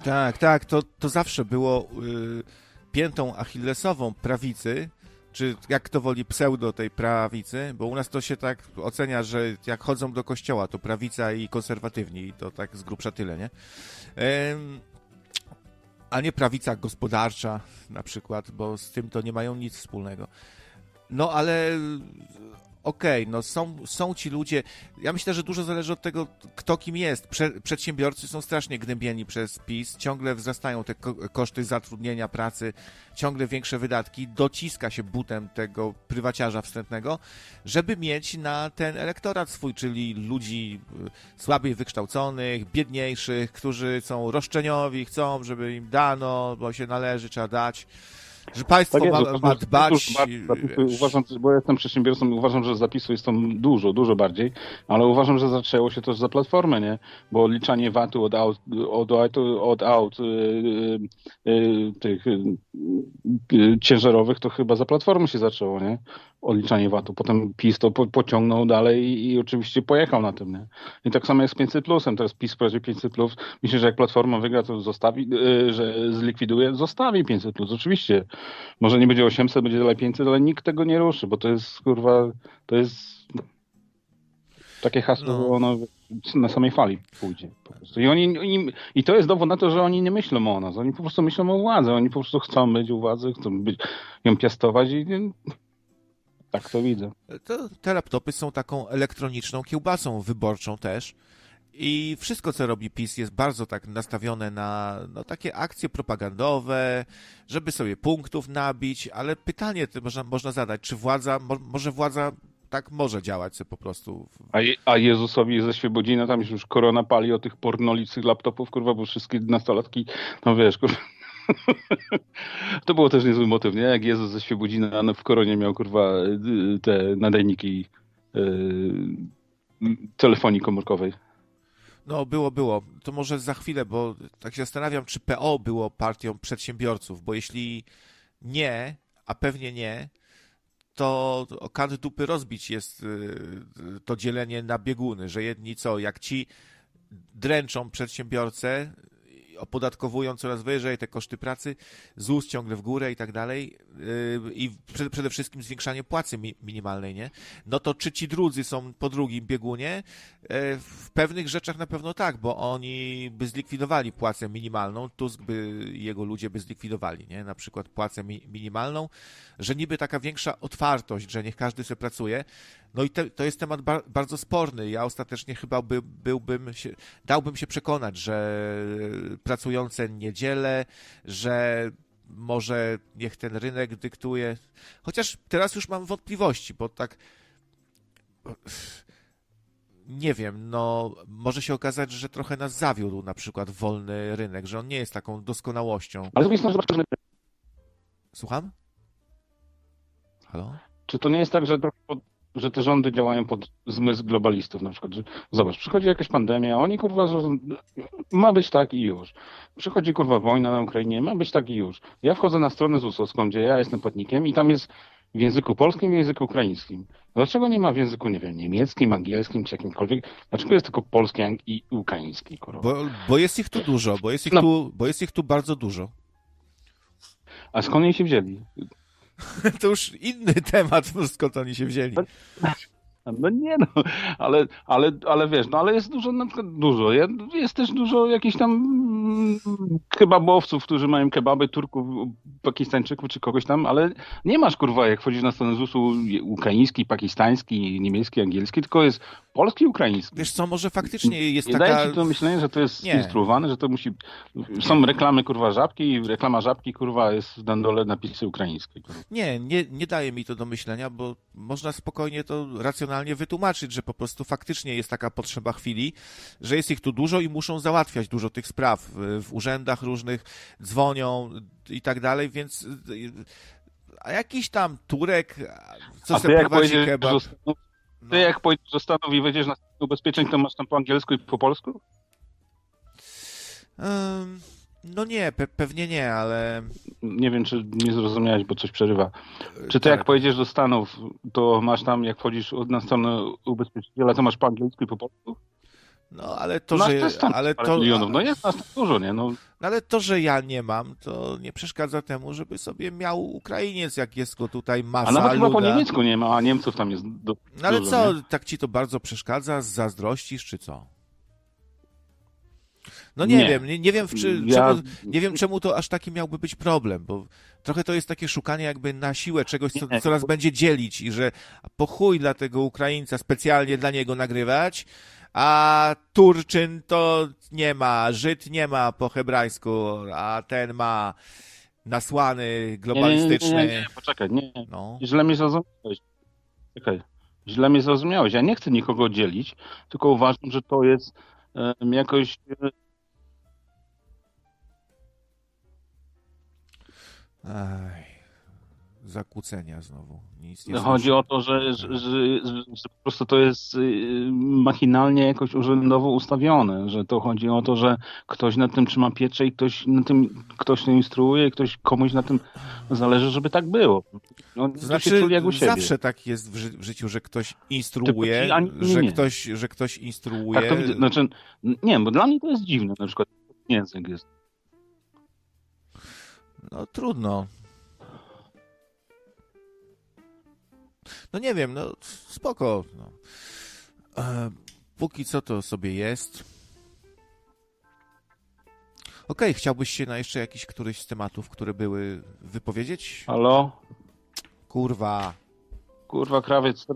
Tak, tak, to, to zawsze było... Yy piętą achillesową prawicy, czy jak kto woli pseudo tej prawicy, bo u nas to się tak ocenia, że jak chodzą do kościoła, to prawica i konserwatywni, to tak z grubsza tyle, nie? A nie prawica gospodarcza na przykład, bo z tym to nie mają nic wspólnego. No ale okej, okay, no są, są ci ludzie. Ja myślę, że dużo zależy od tego, kto kim jest. Prze przedsiębiorcy są strasznie gnębieni przez PiS, ciągle wzrastają te ko koszty zatrudnienia, pracy, ciągle większe wydatki, dociska się butem tego prywaciarza wstępnego, żeby mieć na ten elektorat swój, czyli ludzi y, słabiej wykształconych, biedniejszych, którzy są roszczeniowi, chcą, żeby im dano, bo się należy, trzeba dać że państwo tak jest, ma, ma dbać... Zapisy, uważam, bo jestem przedsiębiorcą uważam, że zapisów jest tam dużo, dużo bardziej, ale uważam, że zaczęło się też za platformę, nie? Bo liczanie VAT-u od aut, od, od, od aut yy, yy, tych yy, ciężarowych to chyba za platformę się zaczęło, nie? Odliczanie VAT-u. Potem PiS to po, pociągnął dalej i, i, oczywiście pojechał na tym, nie? I tak samo jest z 500 plusem. Teraz PiS prowadzi 500 plus. Myślę, że jak Platforma wygra, to zostawi, że zlikwiduje, zostawi 500 plus. Oczywiście może nie będzie 800, będzie dalej 500, ale nikt tego nie ruszy, bo to jest kurwa, to jest takie hasło, no. ono na samej fali pójdzie. I, oni, oni, I to jest dowód na to, że oni nie myślą o nas, oni po prostu myślą o władzy, oni po prostu chcą być u władzy, chcą być, ją piastować i tak to widzę. To, te laptopy są taką elektroniczną kiełbasą wyborczą też. I wszystko, co robi PiS, jest bardzo tak nastawione na no, takie akcje propagandowe, żeby sobie punktów nabić, ale pytanie można, można zadać, czy władza, mo, może władza tak może działać sobie po prostu. A, je, a Jezusowi ze Świebodzina tam już korona pali o tych pornolicych laptopów, kurwa, bo wszystkie nastolatki, no wiesz, kurwa. To było też niezły motyw, nie? Jak Jezus ze Świebodzina w koronie miał, kurwa, te nadajniki yy, telefonii komórkowej. No, było, było. To może za chwilę, bo tak się zastanawiam, czy PO było partią przedsiębiorców, bo jeśli nie, a pewnie nie, to o dupy rozbić jest y, to dzielenie na bieguny, że jedni co, jak ci dręczą przedsiębiorcę, opodatkowują coraz wyżej te koszty pracy, ZUS ciągle w górę i tak dalej yy, i przede wszystkim zwiększanie płacy minimalnej, nie? No to czy ci drudzy są po drugim biegunie? Yy, w pewnych rzeczach na pewno tak, bo oni by zlikwidowali płacę minimalną, Tusk by jego ludzie by zlikwidowali, nie? Na przykład płacę mi minimalną, że niby taka większa otwartość, że niech każdy sobie pracuje, no i te, to jest temat bar, bardzo sporny. Ja ostatecznie chyba by, byłbym się, dałbym się przekonać, że pracujące niedzielę, że może niech ten rynek dyktuje. Chociaż teraz już mam wątpliwości, bo tak nie wiem, no może się okazać, że trochę nas zawiódł na przykład wolny rynek, że on nie jest taką doskonałością. Ale to jest że... Słucham? Halo? Czy to nie jest tak, że że te rządy działają pod zmysł globalistów na przykład, że zobacz, przychodzi jakaś pandemia, oni kurwa, ma być tak i już. Przychodzi kurwa wojna na Ukrainie, ma być tak i już. Ja wchodzę na stronę ZUS-owską, gdzie ja jestem płatnikiem i tam jest w języku polskim i w języku ukraińskim. Dlaczego nie ma w języku, nie wiem, niemieckim, angielskim czy jakimkolwiek? Dlaczego jest tylko polski i ukraiński? Bo, bo jest ich tu dużo, bo jest ich, no. tu, bo jest ich tu bardzo dużo. A skąd oni się wzięli? to już inny temat, skąd oni się wzięli. No nie no, ale, ale, ale wiesz, no ale jest dużo, na przykład dużo, jest też dużo jakichś tam mm, kebabowców, którzy mają kebaby, Turków, Pakistańczyków czy kogoś tam, ale nie masz kurwa, jak wchodzisz na stronę ZUS-u ukraiński, pakistański, niemiecki, angielski, tylko jest polski, ukraiński. Wiesz co, może faktycznie jest nie taka... Daje ci to myślenie, że to jest nie. instruowane, że to musi... Są reklamy kurwa żabki i reklama żabki kurwa jest na dole napisy ukraińskie. Kurwa. Nie, nie, nie daje mi to do myślenia, bo można spokojnie to racjonalnie wytłumaczyć, że po prostu faktycznie jest taka potrzeba chwili, że jest ich tu dużo i muszą załatwiać dużo tych spraw w urzędach różnych, dzwonią i tak dalej, więc a jakiś tam Turek, co sobie prowadzi kebab... no. jak pojedziesz do Stanów i wejdziesz na ubezpieczeń, to masz tam po angielsku i po polsku? Um, no nie, pe pewnie nie, ale... Nie wiem, czy nie zrozumiałeś, bo coś przerywa. Czy ty tak. jak pojedziesz do Stanów, to masz tam, jak wchodzisz na stronę ubezpieczyciela, to masz po angielsku i po polsku? No, ale to, że... Ale to, milionów. No jest nas dużo, nie? No. no. ale to, że ja nie mam, to nie przeszkadza temu, żeby sobie miał Ukrainiec, jak jest go tutaj masa A nawet luda. chyba po niemiecku nie ma, a Niemców tam jest do, No ale dużo, co, nie? tak ci to bardzo przeszkadza? Zazdrościsz, czy co? No nie, nie, wiem, nie, nie wiem, czy, ja... czemu, nie wiem czemu to aż taki miałby być problem, bo trochę to jest takie szukanie jakby na siłę czegoś, co nie, coraz będzie dzielić i że po chuj dla tego Ukraińca specjalnie dla niego nagrywać, a Turczyn to nie ma, Żyd nie ma po hebrajsku, a ten ma nasłany, globalistyczny. Nie, nie, nie, nie, poczekaj, nie. No. Źle mnie zrozumiałeś. Czekaj. Źle mnie zrozumiałeś. Ja nie chcę nikogo dzielić, tylko uważam, że to jest um, jakoś Aj zakłócenia znowu. Nic nie no, Chodzi o to, że, że, że, że, po prostu to jest y, machinalnie jakoś urzędowo ustawione, że to chodzi o to, że ktoś na tym trzyma pieczę i ktoś na tym, ktoś to instruuje i ktoś komuś na tym zależy, żeby tak było. No, znaczy, zawsze tak jest w, ży w, życiu, że ktoś instruuje, Typu, że, ktoś, że ktoś instruuje. Tak to. Znaczy, nie, bo dla mnie to jest dziwne, na przykład język jest. No trudno. No nie wiem, no spoko. No. E, póki co to sobie jest. Okej, okay, chciałbyś się na jeszcze jakiś któryś z tematów, które były wypowiedzieć? Halo? Kurwa. Kurwa, krawiec.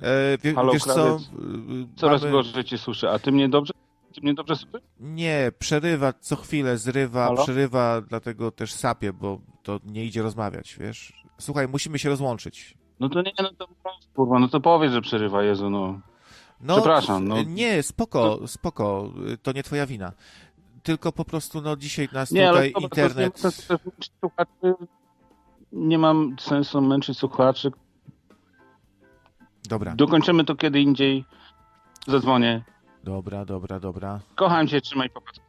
E, wie, Halo, wiesz krawiec. co? Coraz Mamy... gorzej cię słyszę. A ty mnie dobrze? Ty mnie dobrze słyszysz? Nie, przerywa co chwilę, zrywa, Halo? przerywa, dlatego też sapie, bo to nie idzie rozmawiać, wiesz? Słuchaj, musimy się rozłączyć. No to nie, no to kurwa, no to powiedz, że przerywa, Jezu, no. no Przepraszam, no. Nie, spoko, spoko, to nie twoja wina. Tylko po prostu, no dzisiaj nas nie, tutaj ale internet... Nie, nie mam sensu męczyć słuchaczy. Dobra. Dokończymy to kiedy indziej. Zadzwonię. Dobra, dobra, dobra. Kocham cię, trzymaj popatrz.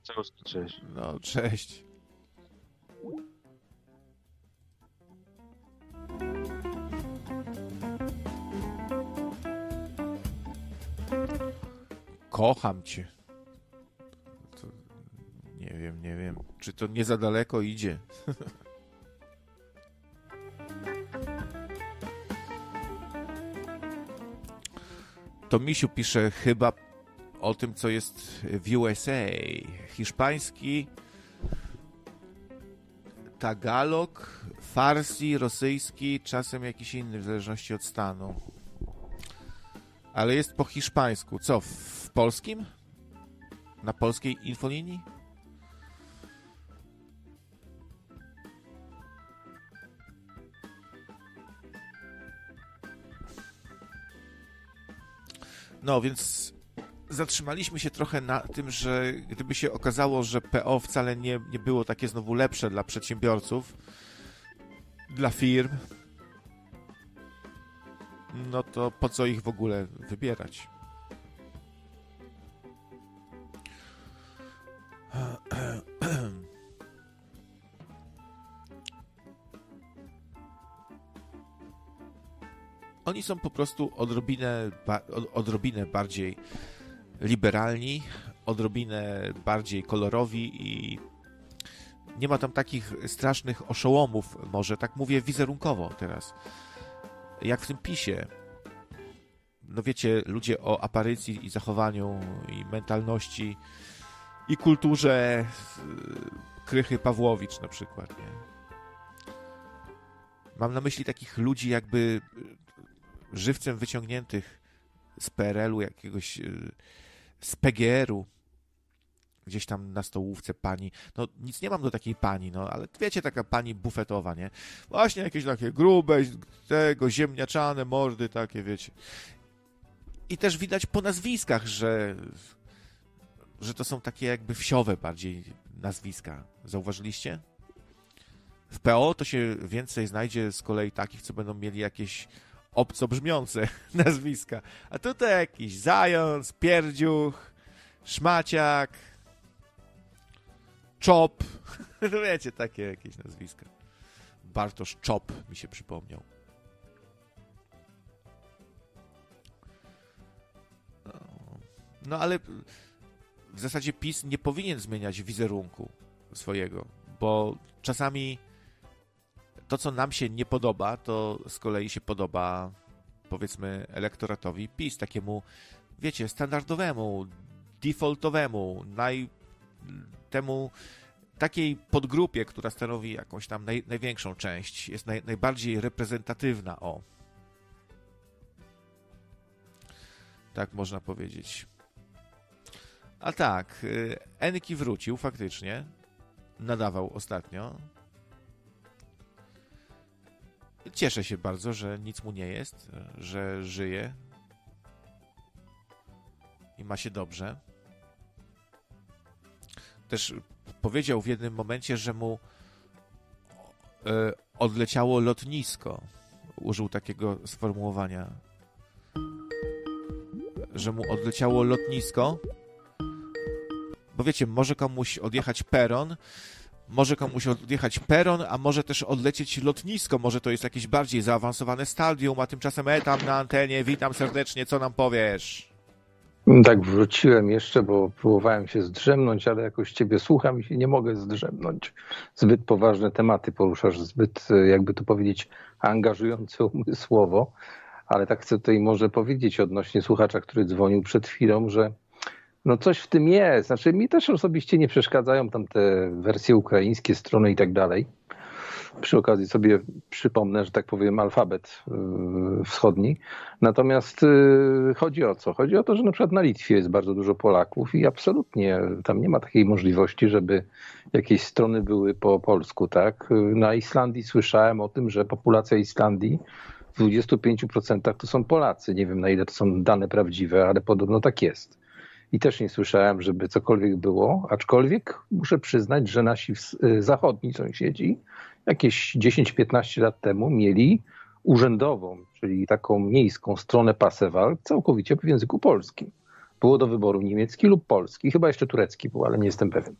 Cześć. No, cześć. Kocham cię. To nie wiem, nie wiem. Czy to nie za daleko idzie? to Misiu pisze chyba o tym, co jest w USA. Hiszpański, Tagalog, Farsi, rosyjski, czasem jakiś inny, w zależności od stanu. Ale jest po hiszpańsku. Co, polskim? Na polskiej infolinii? No, więc zatrzymaliśmy się trochę na tym, że gdyby się okazało, że PO wcale nie, nie było takie znowu lepsze dla przedsiębiorców, dla firm, no to po co ich w ogóle wybierać? Oni są po prostu odrobinę, odrobinę bardziej liberalni, odrobinę bardziej kolorowi i nie ma tam takich strasznych oszołomów, może tak mówię wizerunkowo teraz, jak w tym pisie. No wiecie, ludzie o aparycji i zachowaniu i mentalności i kulturze Krychy Pawłowicz na przykład, nie? Mam na myśli takich ludzi jakby żywcem wyciągniętych z PRL-u, jakiegoś z PGR-u, gdzieś tam na stołówce pani, no nic nie mam do takiej pani, no ale wiecie, taka pani bufetowa, nie? Właśnie jakieś takie grube, tego, ziemniaczane mordy takie, wiecie. I też widać po nazwiskach, że że to są takie jakby wsiowe bardziej nazwiska. Zauważyliście? W PO to się więcej znajdzie z kolei takich, co będą mieli jakieś obco brzmiące nazwiska. A tutaj jakiś zając, pierdziuch, szmaciak, czop. No wiecie, takie jakieś nazwiska. Bartosz Czop mi się przypomniał. No, no ale w zasadzie PiS nie powinien zmieniać wizerunku swojego, bo czasami to, co nam się nie podoba, to z kolei się podoba, powiedzmy, elektoratowi PiS, takiemu, wiecie, standardowemu, defaultowemu, naj, temu takiej podgrupie, która stanowi jakąś tam naj, największą część, jest naj, najbardziej reprezentatywna, o. Tak można powiedzieć. A tak, y, Enki wrócił faktycznie. Nadawał ostatnio. Cieszę się bardzo, że nic mu nie jest, że żyje i ma się dobrze. Też powiedział w jednym momencie, że mu y, odleciało lotnisko. Użył takiego sformułowania. Że mu odleciało lotnisko bo wiecie, może komuś odjechać peron, może komuś odjechać peron, a może też odlecieć lotnisko, może to jest jakieś bardziej zaawansowane stadium, a tymczasem etam na antenie, witam serdecznie, co nam powiesz? Tak, wróciłem jeszcze, bo próbowałem się zdrzemnąć, ale jakoś ciebie słucham i się nie mogę zdrzemnąć. Zbyt poważne tematy poruszasz, zbyt, jakby to powiedzieć, angażujące umysłowo, ale tak chcę tutaj może powiedzieć odnośnie słuchacza, który dzwonił przed chwilą, że no coś w tym jest. Znaczy mi też osobiście nie przeszkadzają tam te wersje ukraińskie, strony i tak dalej. Przy okazji sobie przypomnę, że tak powiem, alfabet yy, wschodni. Natomiast yy, chodzi o co? Chodzi o to, że na przykład na Litwie jest bardzo dużo Polaków i absolutnie tam nie ma takiej możliwości, żeby jakieś strony były po polsku, tak? Na Islandii słyszałem o tym, że populacja Islandii w 25% to są Polacy. Nie wiem na ile to są dane prawdziwe, ale podobno tak jest i też nie słyszałem, żeby cokolwiek było, aczkolwiek muszę przyznać, że nasi y, zachodni sąsiedzi jakieś 10-15 lat temu mieli urzędową, czyli taką miejską stronę Pasewal całkowicie w języku polskim. Było do wyboru niemiecki lub polski, chyba jeszcze turecki był, ale nie jestem pewien.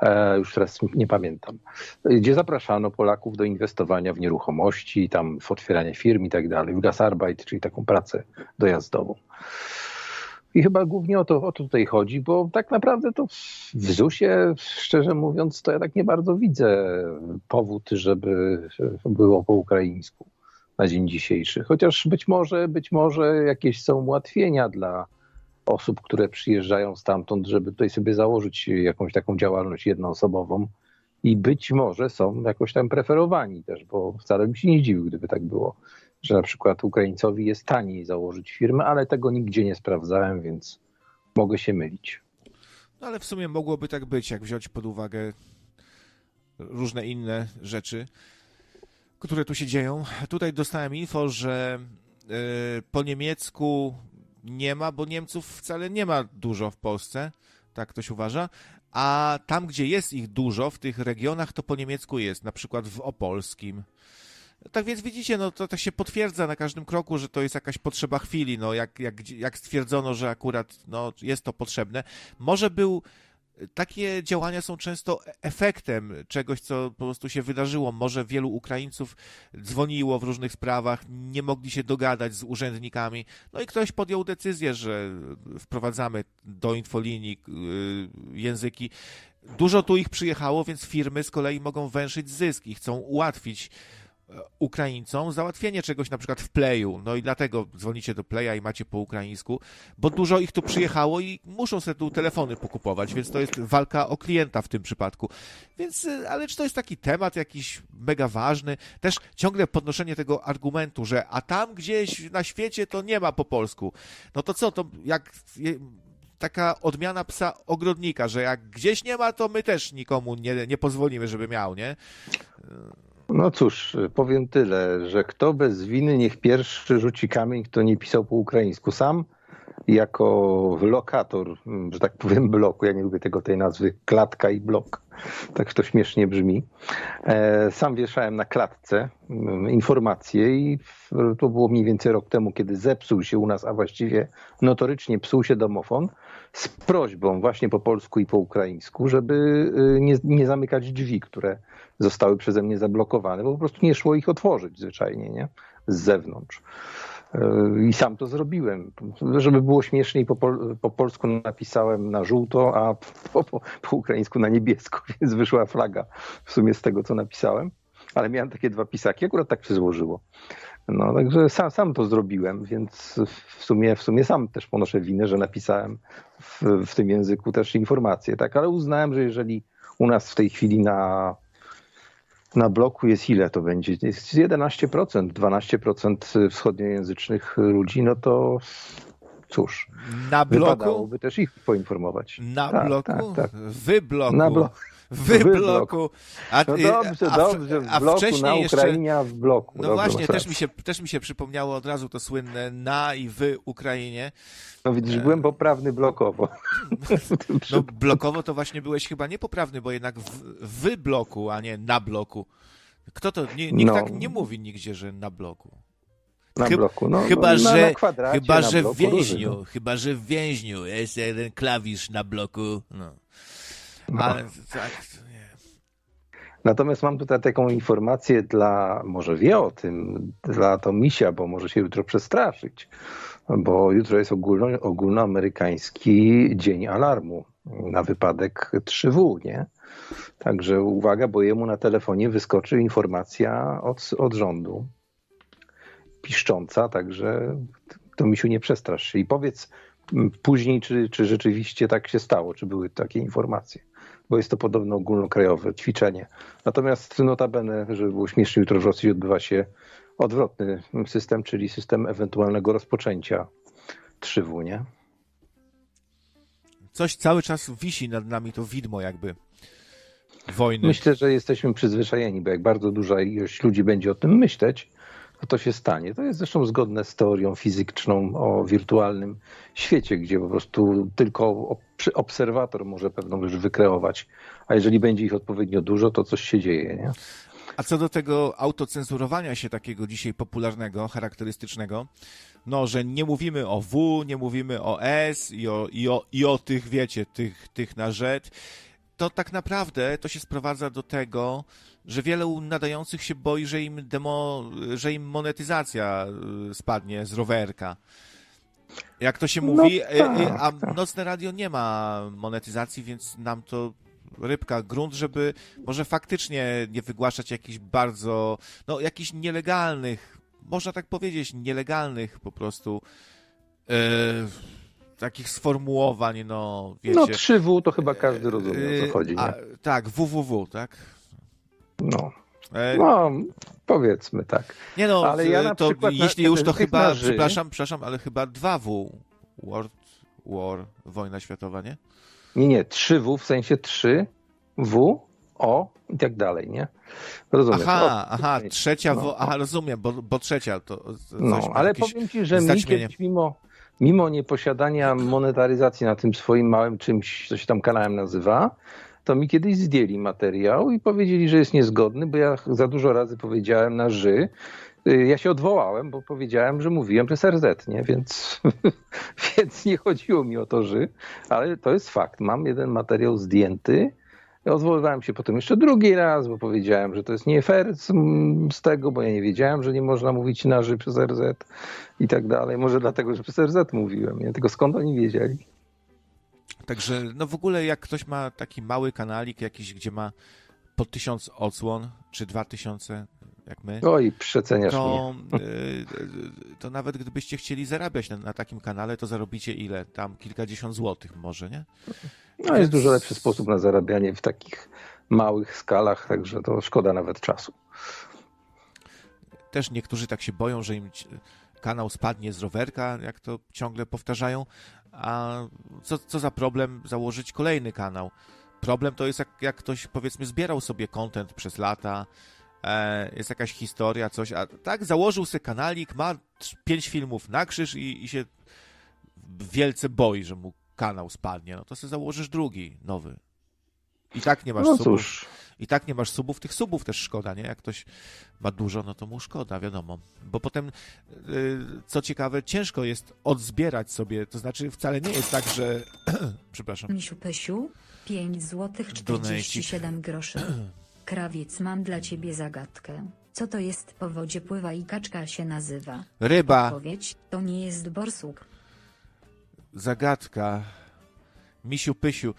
E, już teraz nie pamiętam. Gdzie zapraszano Polaków do inwestowania w nieruchomości, tam w otwieranie firm i tak dalej, w Gasarbeit, czyli taką pracę dojazdową. I chyba głównie o to, o to tutaj chodzi, bo tak naprawdę to w ZUS-ie, szczerze mówiąc, to ja tak nie bardzo widzę powód, żeby było po ukraińsku na dzień dzisiejszy. Chociaż być może, być może jakieś są ułatwienia dla osób, które przyjeżdżają stamtąd, żeby tutaj sobie założyć jakąś taką działalność jednoosobową i być może są jakoś tam preferowani też, bo wcale bym się nie dziwił, gdyby tak było że na przykład Ukraińcowi jest taniej założyć firmę, ale tego nigdzie nie sprawdzałem, więc mogę się mylić. No ale w sumie mogłoby tak być, jak wziąć pod uwagę różne inne rzeczy, które tu się dzieją. Tutaj dostałem info, że y, po niemiecku nie ma, bo Niemców wcale nie ma dużo w Polsce, tak ktoś uważa, a tam, gdzie jest ich dużo, w tych regionach, to po niemiecku jest, na przykład w Opolskim, tak więc widzicie, no to, to się potwierdza na każdym kroku, że to jest jakaś potrzeba chwili, no jak, jak, jak stwierdzono, że akurat no, jest to potrzebne. Może był takie działania są często efektem czegoś, co po prostu się wydarzyło. Może wielu Ukraińców dzwoniło w różnych sprawach, nie mogli się dogadać z urzędnikami, no i ktoś podjął decyzję, że wprowadzamy do infolinii y, języki. Dużo tu ich przyjechało, więc firmy z kolei mogą węszyć zysk i chcą ułatwić Ukraińcom załatwienie czegoś na przykład w Playu. No i dlatego dzwonicie do Playa i macie po ukraińsku, bo dużo ich tu przyjechało i muszą sobie tu telefony pokupować, więc to jest walka o klienta w tym przypadku. Więc, y, ale czy to jest taki temat jakiś mega ważny? Też ciągle podnoszenie tego argumentu, że a tam gdzieś na świecie to nie ma po polsku. No to co, to jak taka odmiana psa ogrodnika, że jak gdzieś nie ma, to my też nikomu nie, nie pozwolimy, żeby miał, nie? No cóż, powiem tyle, że kto bez winy niech pierwszy rzuci kamień, kto nie pisał po ukraińsku. Sam jako lokator, że tak powiem, bloku, ja nie lubię tego tej nazwy, klatka i blok, tak to śmiesznie brzmi. E, sam wieszałem na klatce mm, informacje i to było mniej więcej rok temu, kiedy zepsuł się u nas, a właściwie notorycznie psuł się domofon, z prośbą właśnie po polsku i po ukraińsku, żeby y, nie, nie zamykać drzwi, które zostały przeze mnie zablokowane, bo po prostu nie szło ich otworzyć zwyczajnie, nie? Z zewnątrz. Y, I sam to zrobiłem. Żeby było śmieszniej, po, pol po polsku napisałem na żółto, a po, po, po, ukraińsku na niebiesko, więc wyszła flaga w sumie z tego, co napisałem. Ale miałem takie dwa pisaki, akurat tak się złożyło. No, także sam, sam to zrobiłem, więc w sumie, w sumie sam też ponoszę winę, że napisałem w, w tym języku też informacje, tak, ale uznałem, że jeżeli u nas w tej chwili na, na bloku jest ile to będzie? Jest 11%, 12% wschodniojęzycznych ludzi, no to cóż, na bloku? wypadałoby też ich poinformować. Na tak, bloku? Tak, tak. Wy bloku? Na bloku w bloku. A, no dobrze, a, dobrze, w bloku, wcześniej na Ukrainie, jeszcze, w bloku. No właśnie, też mi, się, też mi się przypomniało od razu to słynne na i w Ukrainie. No widzisz, byłem poprawny blokowo. No blokowo to właśnie byłeś chyba niepoprawny, bo jednak w, w bloku, a nie na bloku. Kto to? Nie, nikt no. tak nie mówi nigdzie, że na bloku. Na bloku. No, chyba, no, że, na chyba, że w więźniu, różny. chyba, że w więźniu jest jeden klawisz na bloku. No. No. Ale tak, nie. Natomiast mam tutaj taką informację dla, może wie o tym, dla Tomisia, bo może się jutro przestraszyć, bo jutro jest ogólno, ogólnoamerykański dzień alarmu na wypadek 3W, nie? Także uwaga, bo jemu na telefonie wyskoczy informacja od, od rządu piszcząca, także Tomisiu nie przestrasz się i powiedz później, czy, czy rzeczywiście tak się stało, czy były takie informacje bo jest to podobno ogólnokrajowe ćwiczenie. Natomiast notabene, żeby było śmiesznie, jutro w Rosji odbywa się odwrotny system, czyli system ewentualnego rozpoczęcia 3W, nie? Coś cały czas wisi nad nami, to widmo jakby wojny. Myślę, że jesteśmy przyzwyczajeni, bo jak bardzo duża ilość ludzi będzie o tym myśleć, to to się stanie. To jest zresztą zgodne z teorią fizyczną o wirtualnym świecie, gdzie po prostu tylko obserwator może pewną rzecz wykreować, a jeżeli będzie ich odpowiednio dużo, to coś się dzieje. Nie? A co do tego autocenzurowania się takiego dzisiaj popularnego, charakterystycznego, no, że nie mówimy o W, nie mówimy o S i o, i o, i o tych, wiecie, tych, tych na Z, to tak naprawdę to się sprowadza do tego, że wielu nadających się boi, że im demo, że im monetyzacja y, spadnie z rowerka. Jak to się no mówi, y, y, tak, a tak. nocne radio nie ma monetyzacji, więc nam to rybka grunt, żeby może faktycznie nie wygłaszać jakichś bardzo, no jakichś nielegalnych, można tak powiedzieć, nielegalnych po prostu takich sformułowań, no wiecie. No 3W to chyba każdy rozumie, o co chodzi? A, tak, www, tak? No. E, no, powiedzmy tak. Nie no, ale ja na to przykład jeśli na, już to chyba, przepraszam, przepraszam, ale chyba 2W, World War, wojna światowa, nie? Nie, nie, 3W w sensie 3, W, O i tak dalej, nie? Rozumiem. Aha, o, aha, trzecia, no, w, aha, rozumiem, bo, bo trzecia to... No, ale powiem ci, że mi mimo, mimo nieposiadania monetaryzacji na tym swoim małym czymś, co się tam kanałem nazywa, to mi kiedyś zdjęli materiał i powiedzieli, że jest niezgodny, bo ja za dużo razy powiedziałem na ży Y, ja się odwołałem, bo powiedziałem, że mówiłem przez RZ, nie? Więc, więc nie chodziło mi o to, że, ale to jest fakt. Mam jeden materiał zdjęty. Odwoływałem się potem jeszcze drugi raz, bo powiedziałem, że to jest nie fair z, z tego, bo ja nie wiedziałem, że nie można mówić na ży przez RZ i tak dalej. Może dlatego, że przez RZ mówiłem, nie? Tylko skąd oni wiedzieli? Także no w ogóle jak ktoś ma taki mały kanalik jakiś, gdzie ma po tysiąc odsłon, czy dwa tysiące, jak my. Oj, przeceniasz to, mnie. to nawet gdybyście chcieli zarabiać na, na, takim kanale, to zarobicie ile? Tam kilkadziesiąt złotych może, nie? No Więc... jest dużo lepszy sposób na zarabianie w takich małych skalach, także to szkoda nawet czasu. Też niektórzy tak się boją, że im kanał spadnie z rowerka, jak to ciągle powtarzają, a co, co za problem założyć kolejny kanał? Problem to jest, jak, jak ktoś powiedzmy zbierał sobie content przez lata, e, jest jakaś historia, coś, a tak założył sobie kanalik, ma pięć filmów na krzyż i, i się wielce boi, że mu kanał spadnie, no to sobie założysz drugi, nowy. I tak nie masz no subów. Cóż. I tak nie masz subów, tych subów też szkoda, nie? Jak ktoś ma dużo, no to mu szkoda, wiadomo. Bo potem, yy, co ciekawe, ciężko jest odzbierać sobie, to znaczy wcale nie jest tak, że... Przepraszam. Misiu Pysiu, 5 złotych 47 groszy. Krawiec, mam dla ciebie zagadkę. Co to jest po wodzie pływa i kaczka się nazywa? Ryba. Odpowiedź, to nie jest borsuk. Zagadka. Misiu Pysiu.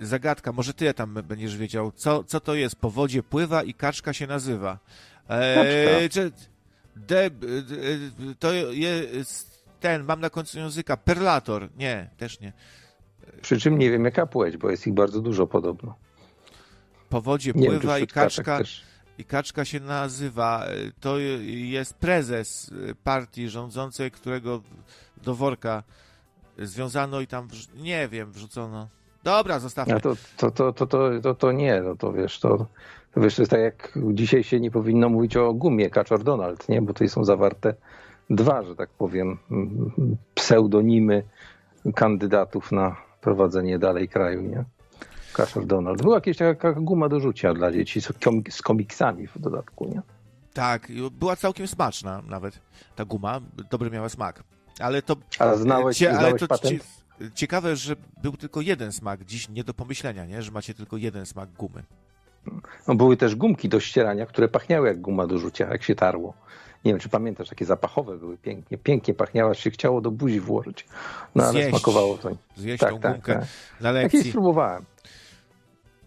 Zagadka, może ty tam będziesz wiedział. Co, co to jest? Po wodzie pływa i kaczka się nazywa. Eee, czy, de, de, to jest ten, mam na końcu języka, perlator. Nie, też nie. Przy czym nie wiem jaka płeć, bo jest ich bardzo dużo podobno. Po wodzie pływa wiem, i kaczka, i kaczka się nazywa. To jest prezes partii rządzącej, którego do worka związano i tam, nie wiem, wrzucono. Dobra, zostawmy. A to, to, to, to, to, to, to nie, no to wiesz, to, to wiesz, to jest tak jak dzisiaj się nie powinno mówić o gumie Kaczor Donald, nie? Bo tutaj są zawarte dwa, że tak powiem, pseudonimy kandydatów na prowadzenie dalej kraju, nie? Kaczor Donald. Była jakaś taka guma do rzucia dla dzieci z, komik z komiksami w dodatku, nie? Tak, była całkiem smaczna nawet ta guma, dobry miała smak. Ale to... A znałeś, cie, znałeś ale to, patent? Ciekawe, że był tylko jeden smak, dziś nie do pomyślenia, nie? że macie tylko jeden smak gumy. No, były też gumki do ścierania, które pachniały jak guma do rzucia, jak się tarło. Nie wiem, czy pamiętasz, takie zapachowe były pięknie, pięknie pachniały, aż się chciało do buzi włożyć. No ale zjeść, smakowało to. Zjeść tak, tą tak, gumkę tak. na lekcji. Spróbowałem.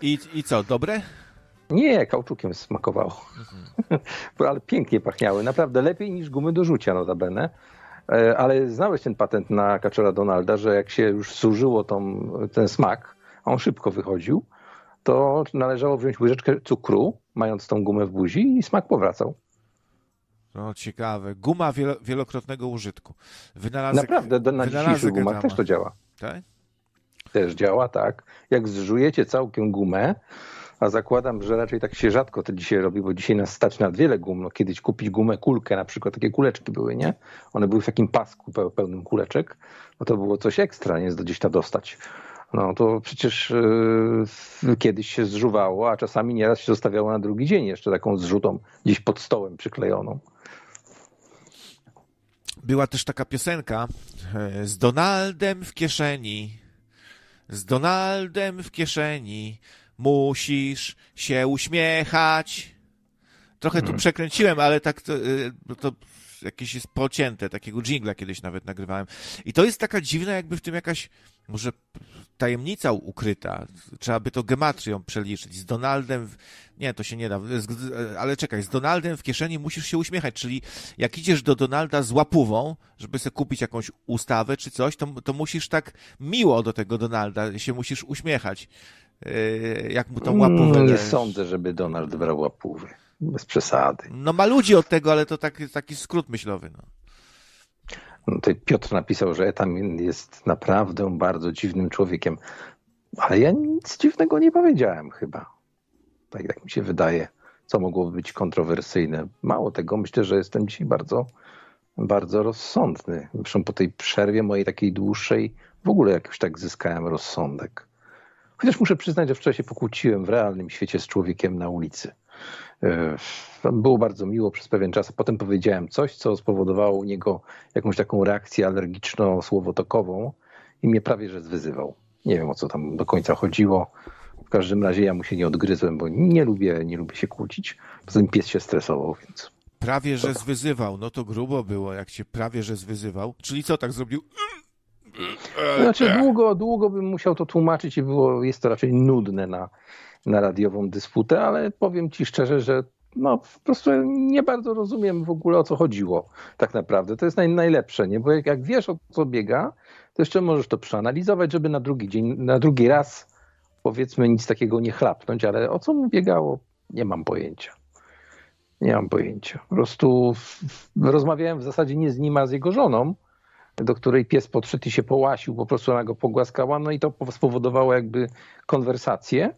I, I co, dobre? Nie, kauczukiem smakowało. Mhm. ale pięknie pachniały. Naprawdę lepiej niż gumy do rzucia notabene. E, ale znałeś ten patent na kaczora Donalda, że jak się już zużyło tą, ten smak, a on szybko wychodził, to należało wziąć łyżeczkę cukru, mając tą gumę w buzi i smak powracał. No ciekawe. Guma wielokrotnego użytku. Wynalazek, Naprawdę, na dzisiejszych gumach też to działa. Tak? Też działa, tak. Jak zżujecie całkiem gumę, a zakładam, że raczej tak się rzadko to dzisiaj robi, bo dzisiaj nas stać na wiele gum. No, kiedyś kupić gumę, kulkę na przykład, takie kuleczki były, nie? One były w takim pasku pełnym kuleczek, no to było coś ekstra, nie? Gdzieś tam dostać. No to przecież yy, kiedyś się zżuwało, a czasami nieraz się zostawiało na drugi dzień jeszcze taką zrzutą gdzieś pod stołem przyklejoną. Była też taka piosenka e, z Donaldem w kieszeni. Z Donaldem w kieszeni musisz się uśmiechać. Trochę tu hmm. przekręciłem, ale tak to, y, to jakieś jest pocięte, takiego jingla kiedyś nawet nagrywałem. I to jest taka dziwna, jakby w tym jakaś, może tajemnica ukryta. Trzeba by to gematrią przeliczyć. Z Donaldem, w... nie, to się nie da, ale czekaj, z Donaldem w kieszeni musisz się uśmiechać, czyli jak idziesz do Donalda z łapówą, żeby sobie kupić jakąś ustawę czy coś, to, to musisz tak miło do tego Donalda się musisz uśmiechać. Yy, jak mu tą łapówę... Nie sądzę, żeby Donald brał łapówy. Bez przesady. No ma ludzi od tego, ale to taki, taki skrót myślowy. No. No tutaj Piotr napisał, że Etam jest naprawdę bardzo dziwnym człowiekiem. Ale ja nic dziwnego nie powiedziałem chyba. Tak jak mi się wydaje, co mogłoby być kontrowersyjne. Mało tego, myślę, że jestem dzisiaj bardzo, bardzo rozsądny. Zresztą po tej przerwie mojej takiej dłuższej w ogóle jakoś tak zyskałem rozsądek. Chociaż muszę przyznać, że wczoraj się pokłóciłem w realnym świecie z człowiekiem na ulicy. Było bardzo miło przez pewien czas, a potem powiedziałem coś, co spowodowało u niego jakąś taką reakcję alergiczno-słowotokową i mnie prawie że zwyzywał. Nie wiem o co tam do końca chodziło. W każdym razie ja mu się nie odgryzłem, bo nie lubię, nie lubię się kłócić. Poza tym pies się stresował, więc. Prawie że zwyzywał, no to grubo było, jak cię prawie że zwyzywał. Czyli co tak zrobił? Znaczy długo, długo bym musiał to tłumaczyć i było, jest to raczej nudne na, na radiową dysputę, ale powiem ci szczerze, że no po prostu nie bardzo rozumiem w ogóle o co chodziło tak naprawdę. To jest naj, najlepsze, nie? Bo jak, jak wiesz o co biega, to jeszcze możesz to przeanalizować, żeby na drugi dzień, na drugi raz powiedzmy nic takiego nie chlapnąć, ale o co mu biegało, nie mam pojęcia. Nie mam pojęcia. Po prostu rozmawiałem w zasadzie nie z nim, a z jego żoną, do której pies podszedł i się połasił, po prostu ona go pogłaskała, no i to spowodowało jakby konwersację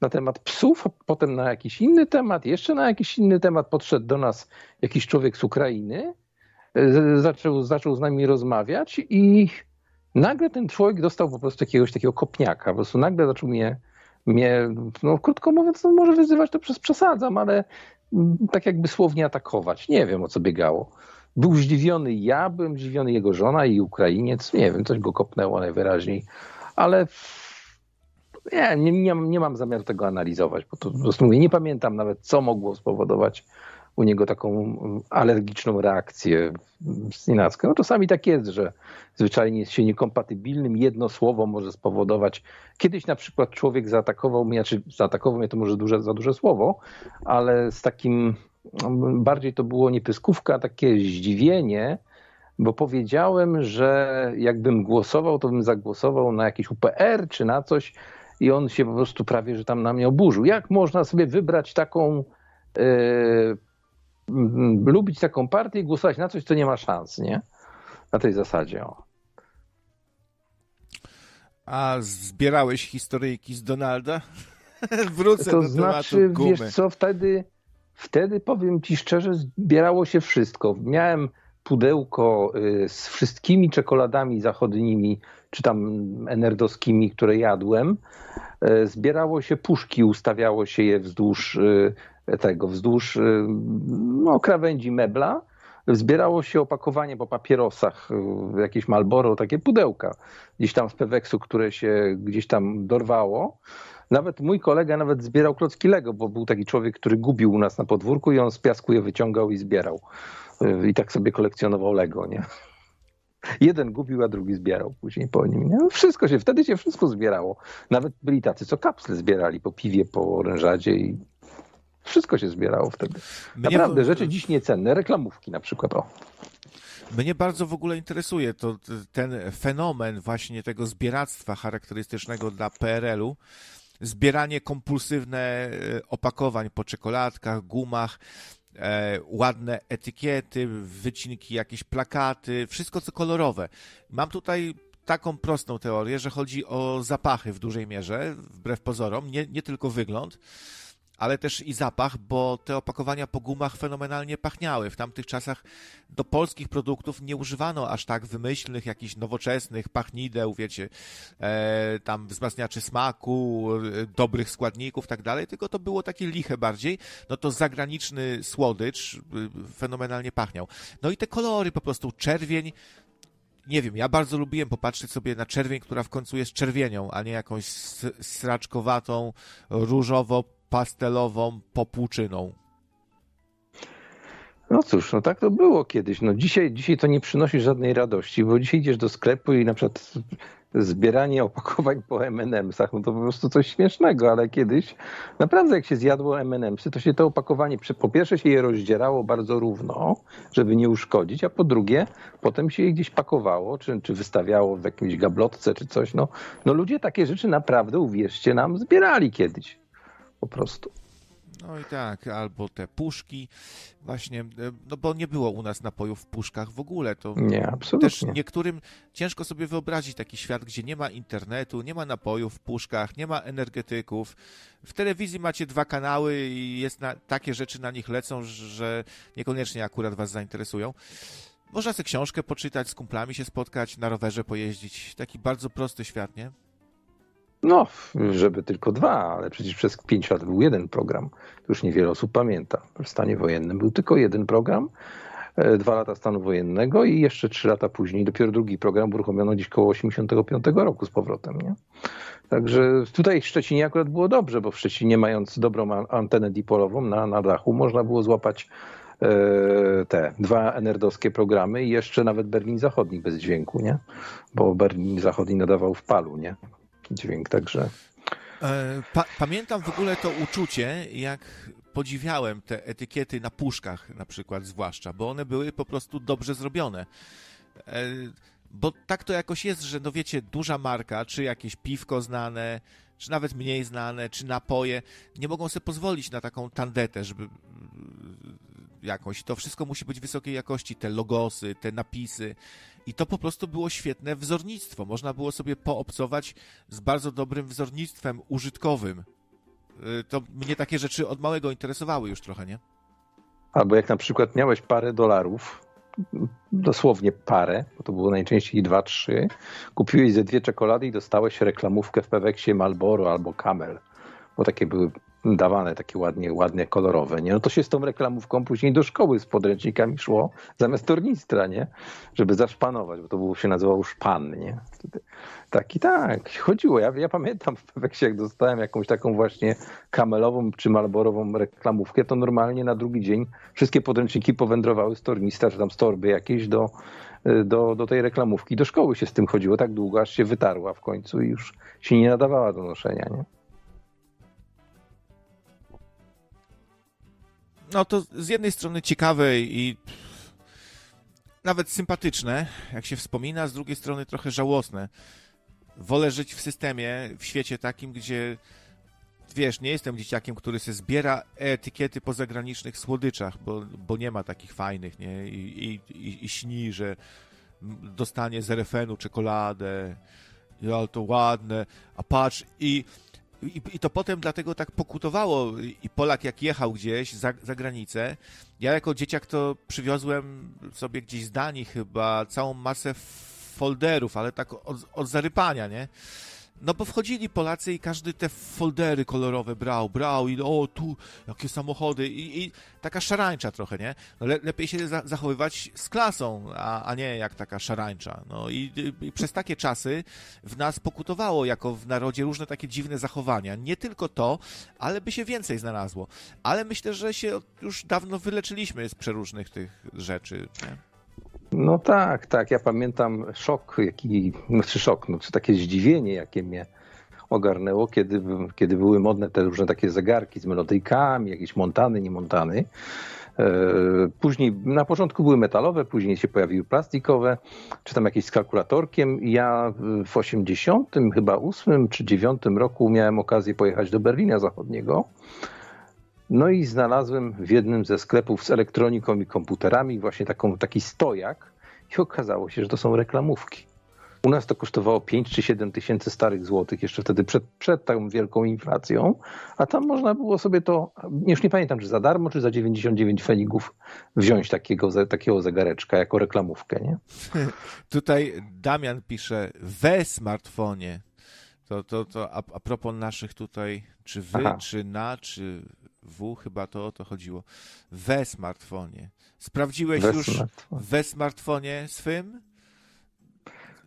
na temat psów, potem na jakiś inny temat, jeszcze na jakiś inny temat podszedł do nas jakiś człowiek z Ukrainy, zaczął, zaczął z nami rozmawiać i nagle ten człowiek dostał po prostu jakiegoś takiego kopniaka, po prostu nagle zaczął mnie, mnie no krótko mówiąc, no może wyzywać to przez przesadzam, ale tak jakby słownie atakować. Nie wiem o co biegało. Był zdziwiony ja, byłem zdziwiony jego żona i Ukrainiec, nie wiem, coś go kopnęło najwyraźniej, ale nie, nie, nie, mam zamiaru tego analizować, bo to po prostu mówię, nie pamiętam nawet, co mogło spowodować u niego taką alergiczną reakcję znienacka. No czasami tak jest, że zwyczajnie jest się niekompatybilnym. Jedno słowo może spowodować. Kiedyś na przykład człowiek zaatakował mnie, czy znaczy zaatakował mnie to może duże, za duże słowo, ale z takim bardziej to było nie pyskówka, a takie zdziwienie, bo powiedziałem, że jakbym głosował, to bym zagłosował na jakiś UPR czy na coś, i on się po prostu prawie, że tam na mnie oburzył. Jak można sobie wybrać taką, yy, lubić taką partię i głosować na coś, co nie ma szans, nie? Na tej zasadzie. O. A zbierałeś historyjki z Donalda? Wrócę to do znaczy, tematu gumy. wiesz co, wtedy, wtedy powiem ci szczerze, zbierało się wszystko. Miałem pudełko y, z wszystkimi czekoladami zachodnimi, czy tam enerdowskimi, które jadłem. Y, zbierało się puszki, ustawiało się je wzdłuż y, tego, wzdłuż no, krawędzi mebla. Zbierało się opakowanie po papierosach, jakieś Malboro, takie pudełka, gdzieś tam z Peweksu, które się gdzieś tam dorwało. Nawet mój kolega nawet zbierał klocki Lego, bo był taki człowiek, który gubił u nas na podwórku i on z piasku je wyciągał i zbierał. Y, i tak sobie kolekcjonował Lego, nie? Jeden gubił, a drugi zbierał później po nim. Nie? No wszystko się, wtedy się wszystko zbierało. Nawet byli tacy, co kapsle zbierali po piwie, po orężadzie i wszystko się zbierało wtedy. Mnie Naprawdę, rzeczy dziś niecenne, reklamówki na przykład. O. Mnie bardzo w ogóle interesuje to, ten fenomen właśnie tego zbieractwa charakterystycznego dla PRL-u. Zbieranie kompulsywne e, opakowań po czekoladkach, gumach e, ładne etykiety, wycinki, jakieś plakaty, wszystko co kolorowe. Mam tutaj taką prostą teorię, że chodzi o zapachy w dużej mierze, wbrew pozorom, nie, nie tylko wygląd ale też i zapach, bo te opakowania po gumach fenomenalnie pachniały. W tamtych czasach do polskich produktów nie używano aż tak wymyślnych, jakichś nowoczesnych pachnideł, wiecie, e, tam wzmacniaczy smaku, e, dobrych składników, tak dalej, tylko to było takie liche bardziej. No to zagraniczny słodycz e, fenomenalnie pachniał. No i te kolory po prostu, czerwień, nie wiem, ja bardzo lubiłem popatrzeć sobie na czerwień, która w końcu jest czerwienią, a nie jakąś sraczkowatą, różowo pastelową popłuczyną. No cóż, no tak to było kiedyś. No dzisiaj, dzisiaj to nie przynosi żadnej radości, bo dzisiaj idziesz do sklepu i na przykład zbieranie opakowań po M&M'sach, no to po prostu coś śmiesznego, ale kiedyś naprawdę jak się zjadło M&M'sy, to się to opakowanie po pierwsze się je rozdzierało bardzo równo, żeby nie uszkodzić, a po drugie potem się je gdzieś pakowało, czy, czy wystawiało w jakimś gablotce, czy coś. No, no ludzie takie rzeczy naprawdę, uwierzcie nam, zbierali kiedyś po prostu. No i tak, albo te puszki, właśnie, e, no bo nie było u nas napojów w puszkach w ogóle. To nie, absolutnie. Też niektórym ciężko sobie wyobrazić taki świat, gdzie nie ma internetu, nie ma napojów w puszkach, nie ma energetyków. W telewizji macie dwa kanały i jest na, takie rzeczy na nich lecą, że niekoniecznie akurat was zainteresują. Można sobie książkę poczytać, z kumplami się spotkać, na rowerze pojeździć. Taki bardzo prosty świat, nie? No, żeby tylko dwa, ale przecież przez pięć lat był jeden program. Już niewiele osób pamięta. W stanie wojennym był tylko jeden program, e, dwa lata stanu wojennego i jeszcze trzy lata później dopiero drugi program uruchomiono gdzieś koło 85 roku z powrotem. Nie? Także tutaj w Szczecinie akurat było dobrze, bo w Szczecinie mając dobrą antenę dipolową na, na dachu można było złapać e, te dwa enerdowskie programy i jeszcze nawet Berlin Zachodni bez dźwięku, nie? Bo Berlin Zachodni nadawał w palu, nie? Dźwięk, także... E, pa pamiętam w ogóle to uczucie, jak podziwiałem te etykiety na puszkach na przykład zwłaszcza, bo one były po prostu dobrze zrobione. E, bo tak to jakoś jest, że no wiecie, duża marka, czy jakieś piwko znane, czy nawet mniej znane, czy napoje, nie mogą sobie pozwolić na taką tandetę, żeby jakąś. To wszystko musi być wysokiej jakości, te logosy, te napisy. I to po prostu było świetne wzornictwo. Można było sobie poobcować z bardzo dobrym wzornictwem użytkowym. Y, to mnie takie rzeczy od małego interesowały już trochę, nie? Albo jak na przykład miałeś parę dolarów, dosłownie parę, bo to było najczęściej dwa, trzy, kupiłeś ze dwie czekolady i dostałeś reklamówkę w Peweksie Malboro albo Camel, bo takie były dawane takie ładnie, ładnie kolorowe, nie? No to się z tą reklamówką później do szkoły z podręcznikami szło zamiast tornistra, nie? Żeby zaszpanować, bo to było, się nazywało szpan, nie? Tak i tak, chodziło. Ja, ja pamiętam w Peweksie, jak dostałem jakąś taką właśnie kamelową czy malborową reklamówkę, to normalnie na drugi dzień wszystkie podręczniki powędrowały z tornistra, czy tam z torby jakieś do, do, do tej reklamówki. Do szkoły się z tym chodziło tak długo, aż się wytarła w końcu i już się nie nadawała do noszenia, nie? No to z jednej strony ciekawe i nawet sympatyczne, jak się wspomina, z drugiej strony trochę żałosne. Wolę żyć w systemie, w świecie takim, gdzie wiesz, nie jestem dzieciakiem, który się zbiera etykiety po zagranicznych słodyczach, bo, bo nie ma takich fajnych, nie? I, i, i, i śni, że dostanie z RFN-u czekoladę, ale to ładne, a patrz, i i, I, to potem dlatego tak pokutowało. I Polak, jak jechał gdzieś za, za granicę, ja jako dzieciak to przywiozłem sobie gdzieś z Danii chyba całą masę folderów, ale tak od, od zarypania, nie? No bo wchodzili Polacy i każdy te foldery kolorowe brał, brał i o tu, jakie samochody i, i taka szarańcza trochę, nie? No le, lepiej się za, zachowywać z klasą, a, a nie jak taka szarańcza. No i, i, przez takie czasy w nas pokutowało jako w narodzie różne takie dziwne zachowania. Nie tylko to, ale by się więcej znalazło. Ale myślę, że się już dawno wyleczyliśmy z przeróżnych tych rzeczy, nie? No tak, tak. Ja pamiętam szok, jaki, znaczy szok, no, czy takie zdziwienie, jakie mnie ogarnęło, kiedy, kiedy były modne te różne takie zegarki z melodyjkami, jakieś montany, niemontany. E, później na początku były metalowe, później się pojawiły plastikowe, czy tam jakieś z kalkulatorkiem. Ja w 80 chyba 8 czy 9 roku miałem okazję pojechać do Berlina Zachodniego no i znalazłem w jednym ze sklepów z elektroniką i komputerami właśnie taką, taki stojak i okazało się, że to są reklamówki. U nas to kosztowało 5 czy 7 tysięcy starych złotych, jeszcze wtedy przed, przed tą wielką inflacją, a tam można było sobie to, już nie pamiętam, czy za darmo, czy za 99 fenigów wziąć takiego, takiego zegareczka jako reklamówkę, nie? Tutaj Damian pisze, we smartfonie. To, to, to a, a propos naszych tutaj, czy wy, Aha. czy na, czy w, chyba to o to chodziło. We smartfonie. Sprawdziłeś we już smartfonie. we smartfonie swym?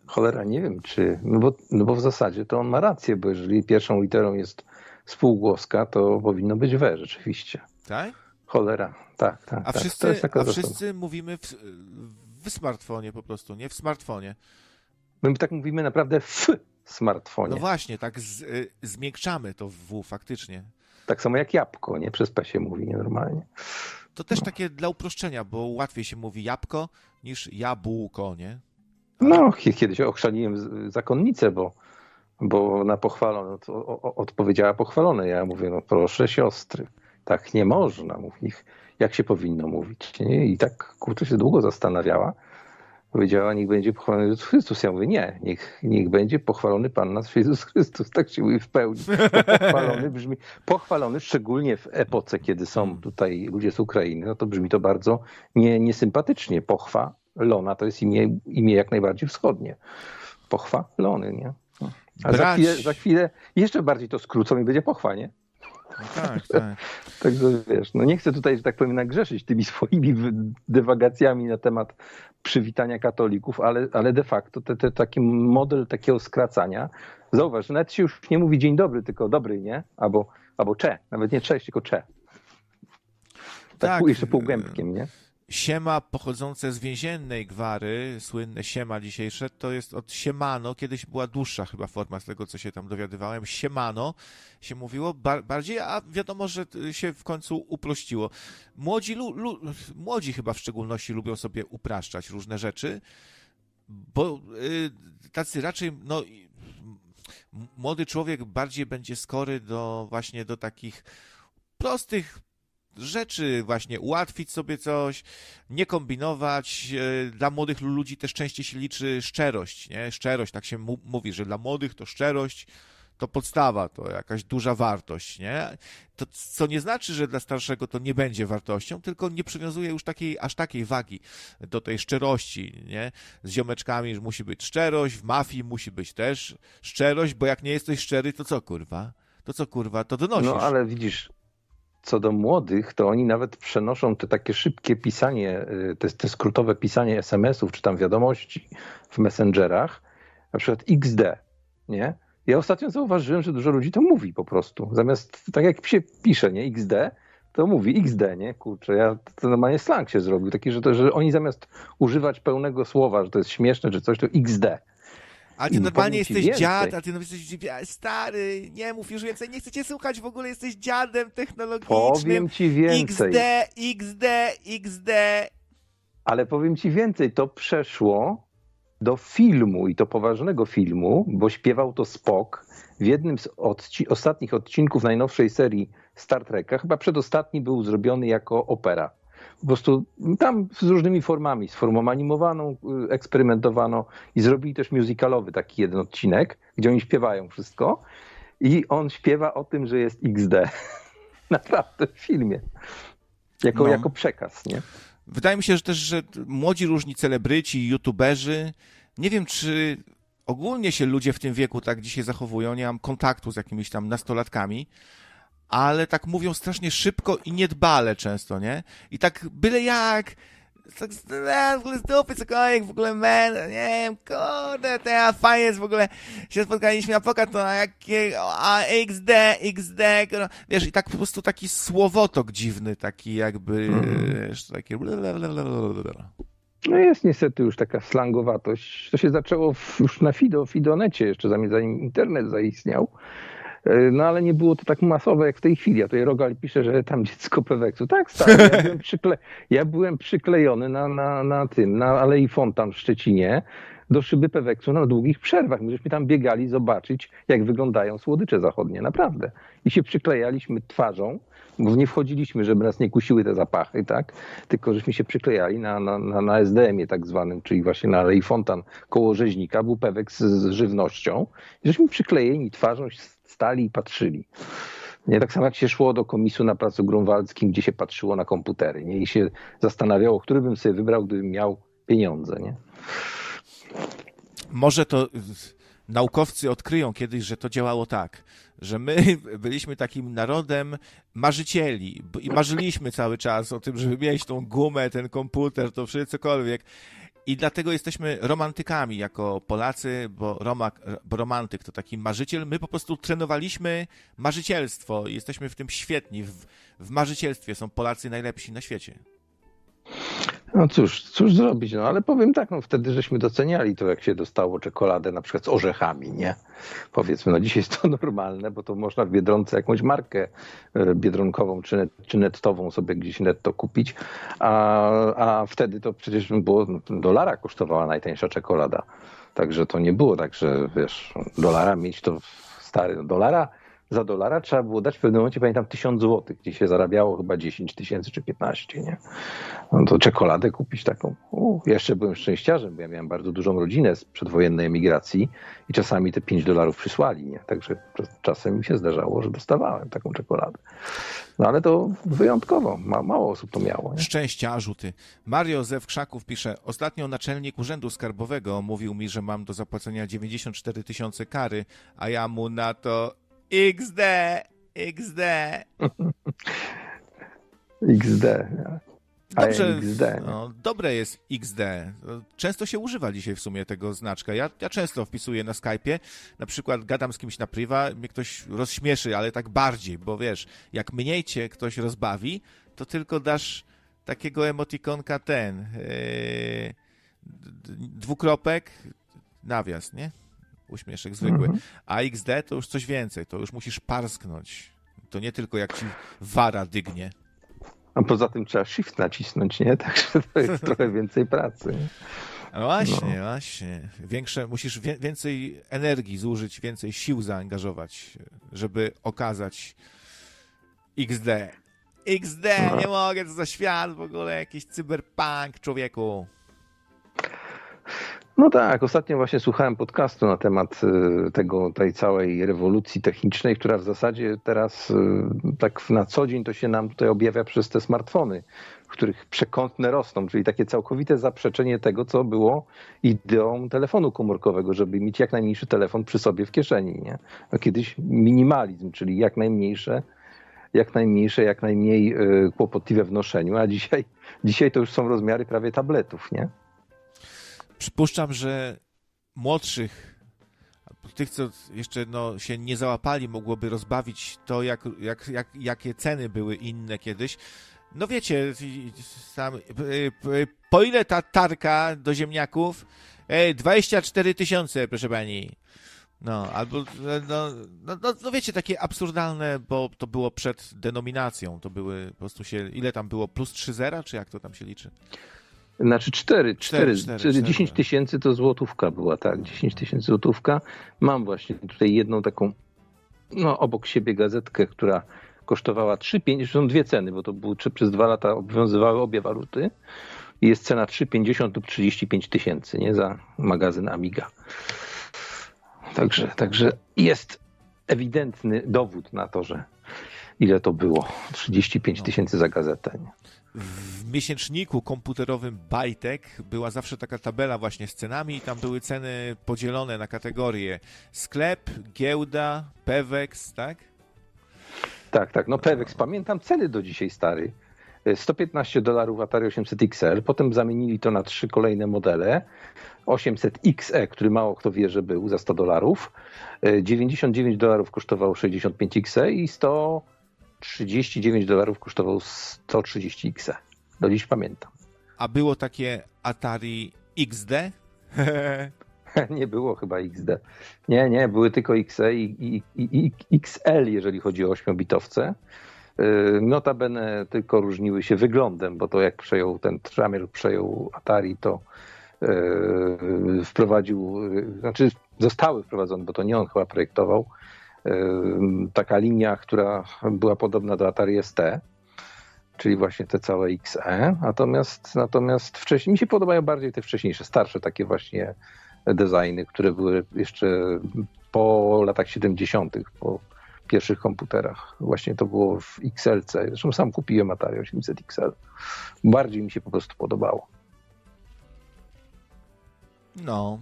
Cholera, nie wiem czy. No bo, no bo w zasadzie to on ma rację, bo jeżeli pierwszą literą jest spółgłoska, to powinno być we rzeczywiście. Tak? Cholera, tak, tak. A tak. wszyscy, a wszyscy mówimy w, w smartfonie po prostu, nie w smartfonie. My tak mówimy naprawdę w smartfonie. No właśnie, tak z, y, zmiękczamy to w W faktycznie. Tak samo jak jabłko, nie? Przez P się mówi nienormalnie. To też no. takie dla uproszczenia, bo łatwiej się mówi jabłko niż jabłko, nie? No, kiedyś ochrzaniłem zakonnicę, bo, bo na pochwalone odpowiedziała pochwalone. Ja mówię, no proszę siostry, tak nie można mówić, jak się powinno mówić. Nie? I tak kurczę się długo zastanawiała powiedziała, niech będzie pochwalony Jezus Chrystus. Ja mówię, nie, niech, niech będzie pochwalony Pan nasz Jezus Chrystus. Tak się mówi w pełni. Pochwalony brzmi, pochwalony szczególnie w epoce, kiedy są hmm. tutaj ludzie z Ukrainy, no to brzmi to bardzo nie, niesympatycznie. Pochwalona to jest imię, imię jak najbardziej wschodnie. Pochwalony, nie? A brać... za, chwilę, za chwilę jeszcze bardziej to skrócą i będzie pochwa, nie? No tak, tak. Także wiesz, no nie chcę tutaj, że tak powiem, nagrzeszyć tymi swoimi dywagacjami na temat przywitania katolików, ale, ale de facto te, te, taki model takiego skracania, zauważ, nawet się już nie mówi dzień dobry, tylko dobry, nie? Albo, albo cze, nawet nie cześć, tylko cze. Tak, tak jeszcze półgębkiem, nie? Siema pochodzące z więziennej gwary, słynne siema dzisiejsze, to jest od siemano, kiedyś była dłuższa chyba forma z tego, co się tam dowiadywałem. Siemano się mówiło bar bardziej, a wiadomo, że się w końcu uprościło. Młodzi, lu, lu, młodzi chyba w szczególności lubią sobie upraszczać różne rzeczy, bo y, tacy raczej, no, młody człowiek bardziej będzie skory do właśnie do takich prostych rzeczy, właśnie ułatwić sobie coś, nie kombinować. E, dla młodych ludzi też częściej się liczy szczerość, nie? Szczerość, tak się mówi, że dla młodych to szczerość to podstawa, to jakaś duża wartość, nie? To, co nie znaczy, że dla starszego to nie będzie wartością, tylko nie przywiązuje już takiej, aż takiej wagi do tej szczerości, nie? Z ziomeczkami musi być szczerość, w mafii musi być też szczerość, bo jak nie jesteś szczery, to co kurwa? To co kurwa, to donosisz. No ale widzisz, co do młodych, to oni nawet przenoszą te takie szybkie pisanie, y, te, te skrótowe pisanie SMS-ów czy tam wiadomości w messengerach, na przykład XD, nie? Ja ostatnio zauważyłem, że dużo ludzi to mówi po prostu. Zamiast, tak jak się pisze, nie, XD, to mówi XD, nie? Kurczę, ja, to normalnie slang się zrobił, taki, że, to, że oni zamiast używać pełnego słowa, że to jest śmieszne czy coś, to XD. Ale ty normalnie jesteś więcej. dziad, a ty jesteś stary, nie mów już więcej, nie chcę cię słuchać, w ogóle jesteś dziadem technologicznym. Powiem ci więcej. XD, XD, XD. Ale powiem ci więcej, to przeszło do filmu i to poważnego filmu, bo śpiewał to Spock w jednym z odci ostatnich odcinków najnowszej serii Star Treka, chyba przedostatni był zrobiony jako opera po prostu tam z różnymi formami, z formą animowaną y, eksperymentowano i zrobili też musicalowy taki jeden odcinek, gdzie oni śpiewają wszystko i on śpiewa o tym, że jest XD. Naprawdę w filmie. Jako, no. jako przekaz, nie? Wydaje mi się, że też, że młodzi różni celebryci, youtuberzy, nie wiem, czy ogólnie się ludzie w tym wieku tak dzisiaj zachowują, nie mam kontaktu z jakimiś tam nastolatkami, ale tak mówią strasznie szybko i niedbale często, nie? I tak byle jak, tak w ogóle zdupy cokolwiek, w ogóle men, nie wiem, kurde, to fajnie jest w ogóle, się spotkaliśmy na pokaz, to na jakie, a XD, XD, wiesz, i tak po prostu taki słowotok dziwny, taki jakby, mm. wiesz, taki no jest niestety już taka slangowatość. To się zaczęło w, już na Fido, Fidonecie jeszcze, zanim internet zaistniał. E, no ale nie było to tak masowe jak w tej chwili. A tutaj Rogal pisze, że tam dziecko Peweksu. Tak, stary, ja byłem, przykle... ja byłem przyklejony na, na, na tym, na Alei Fontan w Szczecinie do szyby Peweksu na długich przerwach. My żeśmy tam biegali zobaczyć, jak wyglądają słodycze zachodnie, naprawdę. I się przyklejaliśmy twarzą, bo nie wchodziliśmy, żeby nas nie kusiły te zapachy, tak? Tylko żeśmy się przyklejali na, na, na, na SDM-ie tak zwanym, czyli właśnie na Alei Fontan koło rzeźnika, był Peweks z, z żywnością. I żeśmy przyklejeni twarzą stali i patrzyli. Nie tak samo jak się szło do komisu na Placu Grunwaldzkim, gdzie się patrzyło na komputery nie? i się zastanawiało, który bym sobie wybrał, gdybym miał pieniądze. Nie? Może to naukowcy odkryją kiedyś, że to działało tak, że my byliśmy takim narodem marzycieli i marzyliśmy cały czas o tym, żeby mieć tą gumę, ten komputer, to wszystko. I dlatego jesteśmy romantykami jako Polacy, bo, romak, bo romantyk to taki marzyciel. My po prostu trenowaliśmy marzycielstwo i jesteśmy w tym świetni. W, w marzycielstwie są Polacy najlepsi na świecie. No cóż, cóż zrobić, no ale powiem tak, no wtedy żeśmy doceniali to, jak się dostało czekoladę na przykład z orzechami, nie? Powiedzmy, no dzisiaj jest to normalne, bo to można w Biedronce jakąś markę e, biedronkową czy, net, czy nettową sobie gdzieś netto kupić, a, a wtedy to przecież było, no, dolara kosztowała najtańsza czekolada. Także to nie było tak, że wiesz, dolara mieć to stary, dolara za dolara trzeba było dać w pewnym momencie, pamiętam, 1000 złotych, gdzie się zarabiało chyba 10 tysięcy czy 15, nie? No to czekoladę kupić taką. U, jeszcze byłem szczęściarzem, bo ja miałem bardzo dużą rodzinę z przedwojennej emigracji i czasami te 5 dolarów przysłali, nie? Także czasem mi się zdarzało, że dostawałem taką czekoladę. No ale to wyjątkowo, ma, mało osób to miało. Nie? Szczęściarzu ty. Mario Zew Krzaków pisze, ostatnio naczelnik Urzędu Skarbowego mówił mi, że mam do zapłacenia 94 tysiące kary, a ja mu na to XD, XD. XD. Dobrze, XD, no, dobre jest XD. Często się używa dzisiaj w sumie tego znaczka. Ja, ja często wpisuję na Skype'ie, na przykład gadam z kimś na priwa, mnie ktoś rozśmieszy, ale tak bardziej, bo wiesz, jak mniej cię ktoś rozbawi, to tylko dasz takiego emotikonka ten, yy, dwukropek, nawias, nie? Uśmieszek zwykły. Mhm. A XD to już coś więcej, to już musisz parsknąć. To nie tylko jak ci wara dygnie. A poza tym trzeba shift nacisnąć, nie? Także to jest trochę więcej pracy. No właśnie, no. właśnie. Większe, musisz wie, więcej energii zużyć, więcej sił zaangażować, żeby okazać XD. XD, no. nie mogę, to za świat w ogóle, jakiś cyberpunk, człowieku. No tak, ostatnio właśnie słuchałem podcastu na temat y, tego, tej całej rewolucji technicznej, która w zasadzie teraz y, tak na co dzień to się nam tutaj objawia przez te smartfony, w których przekątne rosną, czyli takie całkowite zaprzeczenie tego, co było ideą telefonu komórkowego, żeby mieć jak najmniejszy telefon przy sobie w kieszeni. Nie? A kiedyś minimalizm, czyli jak najmniejsze, jak najmniejsze, jak najmniej y, kłopotliwe w noszeniu, a dzisiaj, dzisiaj to już są rozmiary prawie tabletów, nie? Przypuszczam, że młodszych, tych, co jeszcze no, się nie załapali, mogłoby rozbawić to, jak, jak, jak, jakie ceny były inne kiedyś. No wiecie, sam, po ile ta tarka do ziemniaków? 24 tysiące, proszę pani. No, albo, no, no, no, no, wiecie, takie absurdalne, bo to było przed denominacją, to były po prostu się, ile tam było, plus 3 zera, czy jak to tam się liczy? Znaczy 4, 4, 4, 4 10 tysięcy to złotówka była, tak, 10 tysięcy złotówka. Mam właśnie tutaj jedną taką, no obok siebie gazetkę, która kosztowała 3,5, są dwie ceny, bo to były, przez dwa lata obowiązywały obie waluty. Jest cena 3,50 lub 35 tysięcy, nie, za magazyn Amiga. Także, także jest ewidentny dowód na to, że ile to było. 35 tysięcy za gazetę. Nie? W miesięczniku komputerowym Bajtek była zawsze taka tabela właśnie z cenami i tam były ceny podzielone na kategorie sklep, giełda, Pewex, tak? Tak, tak. No Pewex, pamiętam ceny do dzisiaj, stary. 115 dolarów Atari 800 XL, potem zamienili to na trzy kolejne modele. 800 XE, który mało kto wie, że był za 100 dolarów. 99 dolarów kosztował 65 XE i 100 39 dolarów kosztował 130 X. Do dziś pamiętam. A było takie Atari XD? nie było chyba XD. Nie, nie, były tylko XE i, i, i XL, jeżeli chodzi o 8-bitowce. Y, notabene tylko różniły się wyglądem, bo to jak przejął ten Tramier, przejął Atari, to yy, wprowadził, yy, znaczy zostały wprowadzone, bo to nie on chyba projektował, taka linia, która była podobna do Atari ST, czyli właśnie te całe XE. Natomiast, natomiast wcześniej mi się podobają bardziej te wcześniejsze, starsze takie właśnie designy, które były jeszcze po latach 70., po pierwszych komputerach. Właśnie to było w XLC. Zresztą sam kupiłem Atari 800 XL. Bardziej mi się po prostu podobało. No,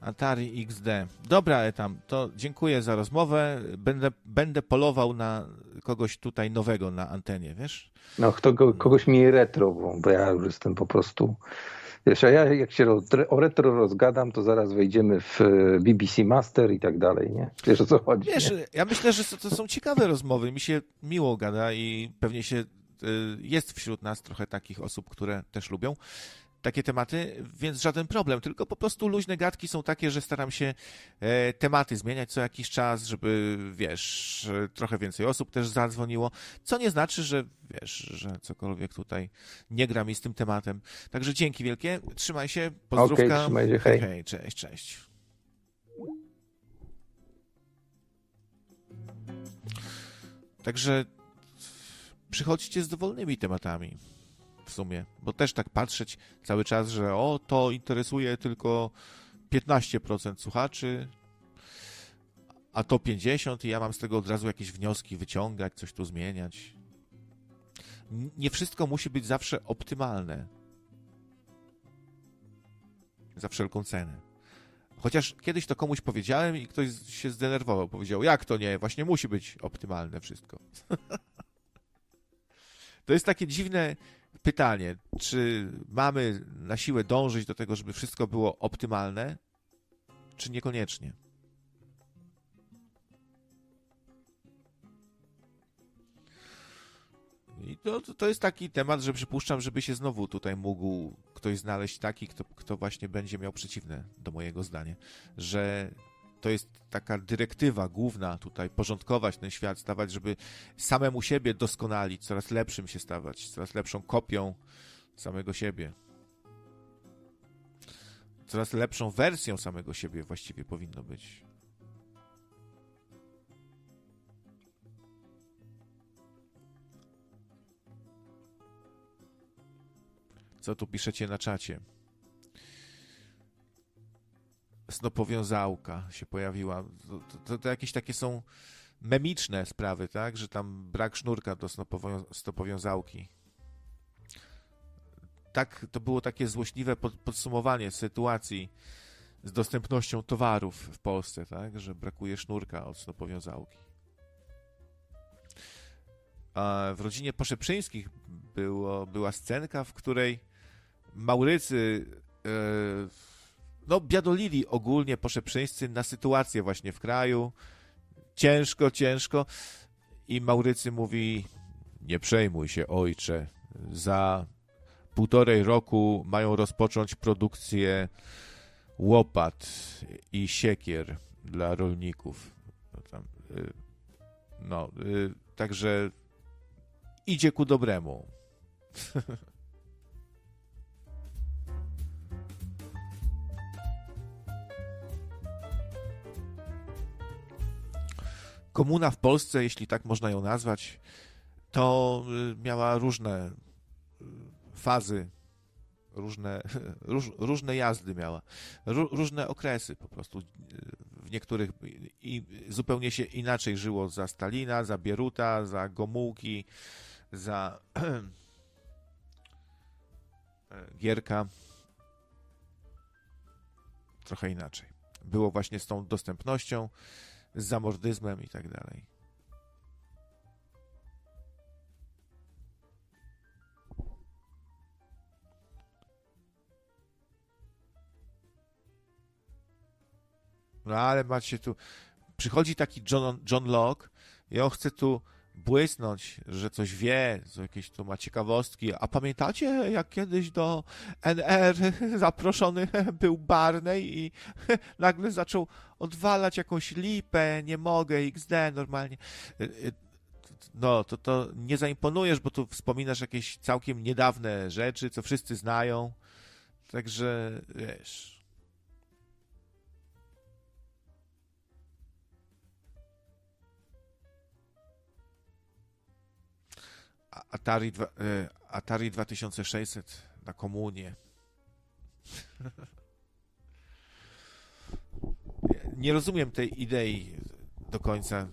Atari XD. Dobra, tam, to dziękuję za rozmowę. Będę, będę polował na kogoś tutaj nowego na antenie, wiesz? No, kto, kogoś mniej retro, bo ja już jestem po prostu. Wiesz, a ja jak się o retro rozgadam, to zaraz wejdziemy w e, BBC Master i tak dalej, nie? Wiesz o co chodzi? Wiesz, nie? ja myślę, że to są ciekawe rozmowy. Mi się miło gada i pewnie się e, jest wśród nas trochę takich osób, które też lubią takie tematy, więc żaden problem, tylko po prostu luźne gadki są takie, że staram się e, tematy zmieniać co jakiś czas, żeby, wiesz, trochę więcej osób też zadzwoniło, co nie znaczy, że, wiesz, że cokolwiek tutaj nie gra mi z tym tematem. Także dzięki wielkie, trzymaj się, pozdrówka. Okay, trzymaj się, hej. hej, cześć, cześć. Także przychodźcie z dowolnymi tematami w sumie, bo też tak patrzeć cały czas, że o, to interesuje tylko 15% słuchaczy, a to 50 i ja mam z tego od razu jakieś wnioski wyciągać, coś tu zmieniać. Nie wszystko musi być zawsze optymalne. Za wszelką cenę. Chociaż kiedyś to komuś powiedziałem i ktoś się zdenerwował. Powiedział, jak to nie? Właśnie musi być optymalne wszystko. to jest takie dziwne pytanie, czy mamy na siłę dążyć do tego, żeby wszystko było optymalne, czy niekoniecznie? I to, to jest taki temat, że przypuszczam, żeby się znowu tutaj mógł ktoś znaleźć taki, kto, kto właśnie będzie miał przeciwne do mojego zdania, że to jest taka dyrektywa główna tutaj, porządkować ten świat, stawać, żeby samemu siebie doskonalić, coraz lepszym się stawać, coraz lepszą kopią samego siebie. Coraz lepszą wersją samego siebie właściwie powinno być. Co tu piszecie na czacie? Snopowiązałka się pojawiła. To, to, to, jakieś takie są memiczne sprawy, tak? Że tam brak sznurka do snopowiązałki. Tak, to było takie złośliwe podsumowanie sytuacji z dostępnością towarów w Polsce, tak? Że brakuje sznurka od snopowiązałki. A w rodzinie Poszeprzyńskich było, była scenka, w której Maurycy e, no, biadolili ogólnie poszeprzyńscy na sytuację właśnie w kraju. Ciężko, ciężko. I Maurycy mówi, nie przejmuj się ojcze, za półtorej roku mają rozpocząć produkcję łopat i siekier dla rolników. No, tam, y, no y, także idzie ku dobremu. komuna w Polsce, jeśli tak można ją nazwać, to y, miała różne y, fazy, różne, róż, różne jazdy miała, różne okresy po prostu. Y, w niektórych i zupełnie się inaczej żyło za Stalina, za Bieruta, za Gomułki, za Gierka. Trochę inaczej. Było właśnie z tą dostępnością z zamordyzmem i tak dalej. No ale macie tu. Przychodzi taki John, John Locke i on chce tu błysnąć, że coś wie, że jakieś tu ma ciekawostki. A pamiętacie, jak kiedyś do NR zaproszony był Barney i nagle zaczął odwalać jakąś lipę, nie mogę, XD normalnie. Y, y, no, to, to nie zaimponujesz, bo tu wspominasz jakieś całkiem niedawne rzeczy, co wszyscy znają. Także, wiesz... Atari, e, Atari 2600 na komunie. Nie rozumiem tej idei do końca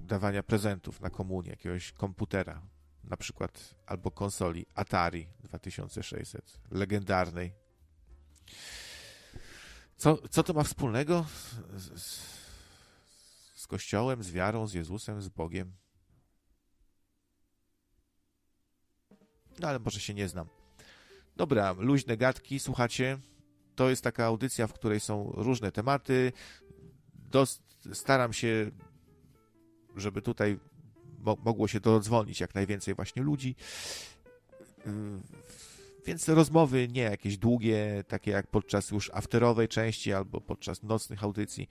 dawania prezentów na komunie, jakiegoś komputera, na przykład albo konsoli Atari 2600, legendarnej. Co, co to ma wspólnego z, z, z Kościołem, z wiarą, z Jezusem, z Bogiem? No ale może się nie znam. Dobra, luźne gadki, słuchacie. To jest taka audycja, w której są różne tematy. Dost, staram się, żeby tutaj mo mogło się dodzwonić jak najwięcej właśnie ludzi. Yy, więc rozmowy nie jakieś długie, takie jak podczas już afterowej części albo podczas nocnych audycji.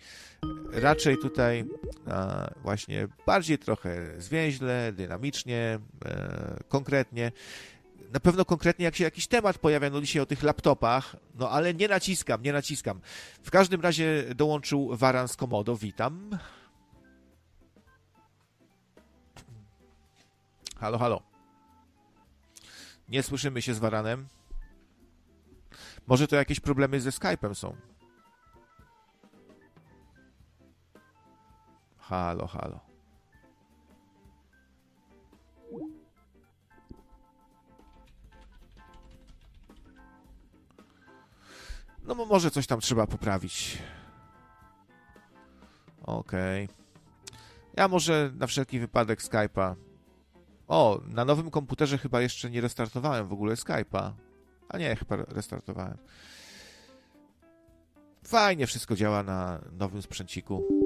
Raczej tutaj a, właśnie bardziej trochę zwięźle, dynamicznie, e, konkretnie na pewno konkretnie jak się jakiś temat pojawia, no dzisiaj o tych laptopach, no ale nie naciskam, nie naciskam. W każdym razie dołączył Waran z Komodo, witam. Halo, halo. Nie słyszymy się z Waranem. Może to jakieś problemy ze Skype'em są. Halo, halo. No może coś tam trzeba poprawić. Okej. Okay. Ja może na wszelki wypadek Skype'a. O, na nowym komputerze chyba jeszcze nie restartowałem w ogóle Skype'a. A nie, chyba restartowałem. Fajnie wszystko działa na nowym sprzęciku.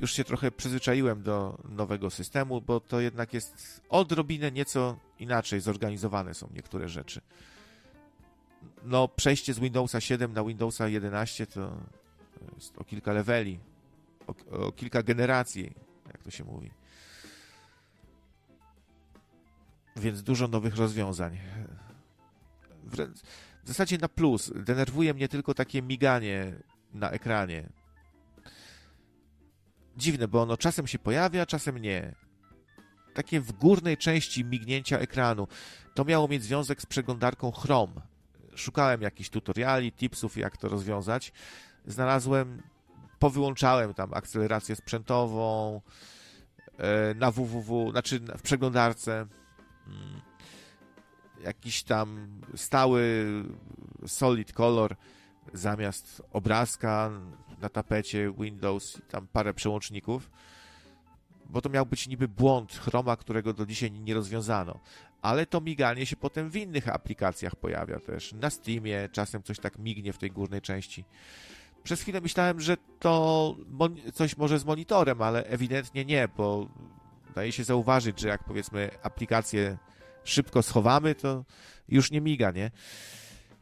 Już się trochę przyzwyczaiłem do nowego systemu, bo to jednak jest odrobinę nieco inaczej zorganizowane są niektóre rzeczy. No, przejście z Windowsa 7 na Windowsa 11 to jest o kilka leveli, o, o kilka generacji, jak to się mówi. Więc dużo nowych rozwiązań. W zasadzie na plus. Denerwuje mnie tylko takie miganie na ekranie. Dziwne, bo ono czasem się pojawia, czasem nie. Takie w górnej części mignięcia ekranu. To miało mieć związek z przeglądarką Chrome. Szukałem jakichś tutoriali, tipsów, jak to rozwiązać. Znalazłem, powyłączałem tam akcelerację sprzętową e, na www, znaczy w przeglądarce mm, jakiś tam stały solid color zamiast obrazka na tapecie Windows i tam parę przełączników, bo to miał być niby błąd Chroma, którego do dzisiaj nie rozwiązano. Ale to miganie się potem w innych aplikacjach pojawia też. Na Steamie czasem coś tak mignie w tej górnej części. Przez chwilę myślałem, że to coś może z monitorem, ale ewidentnie nie, bo daje się zauważyć, że jak powiedzmy aplikację szybko schowamy, to już nie miga, nie?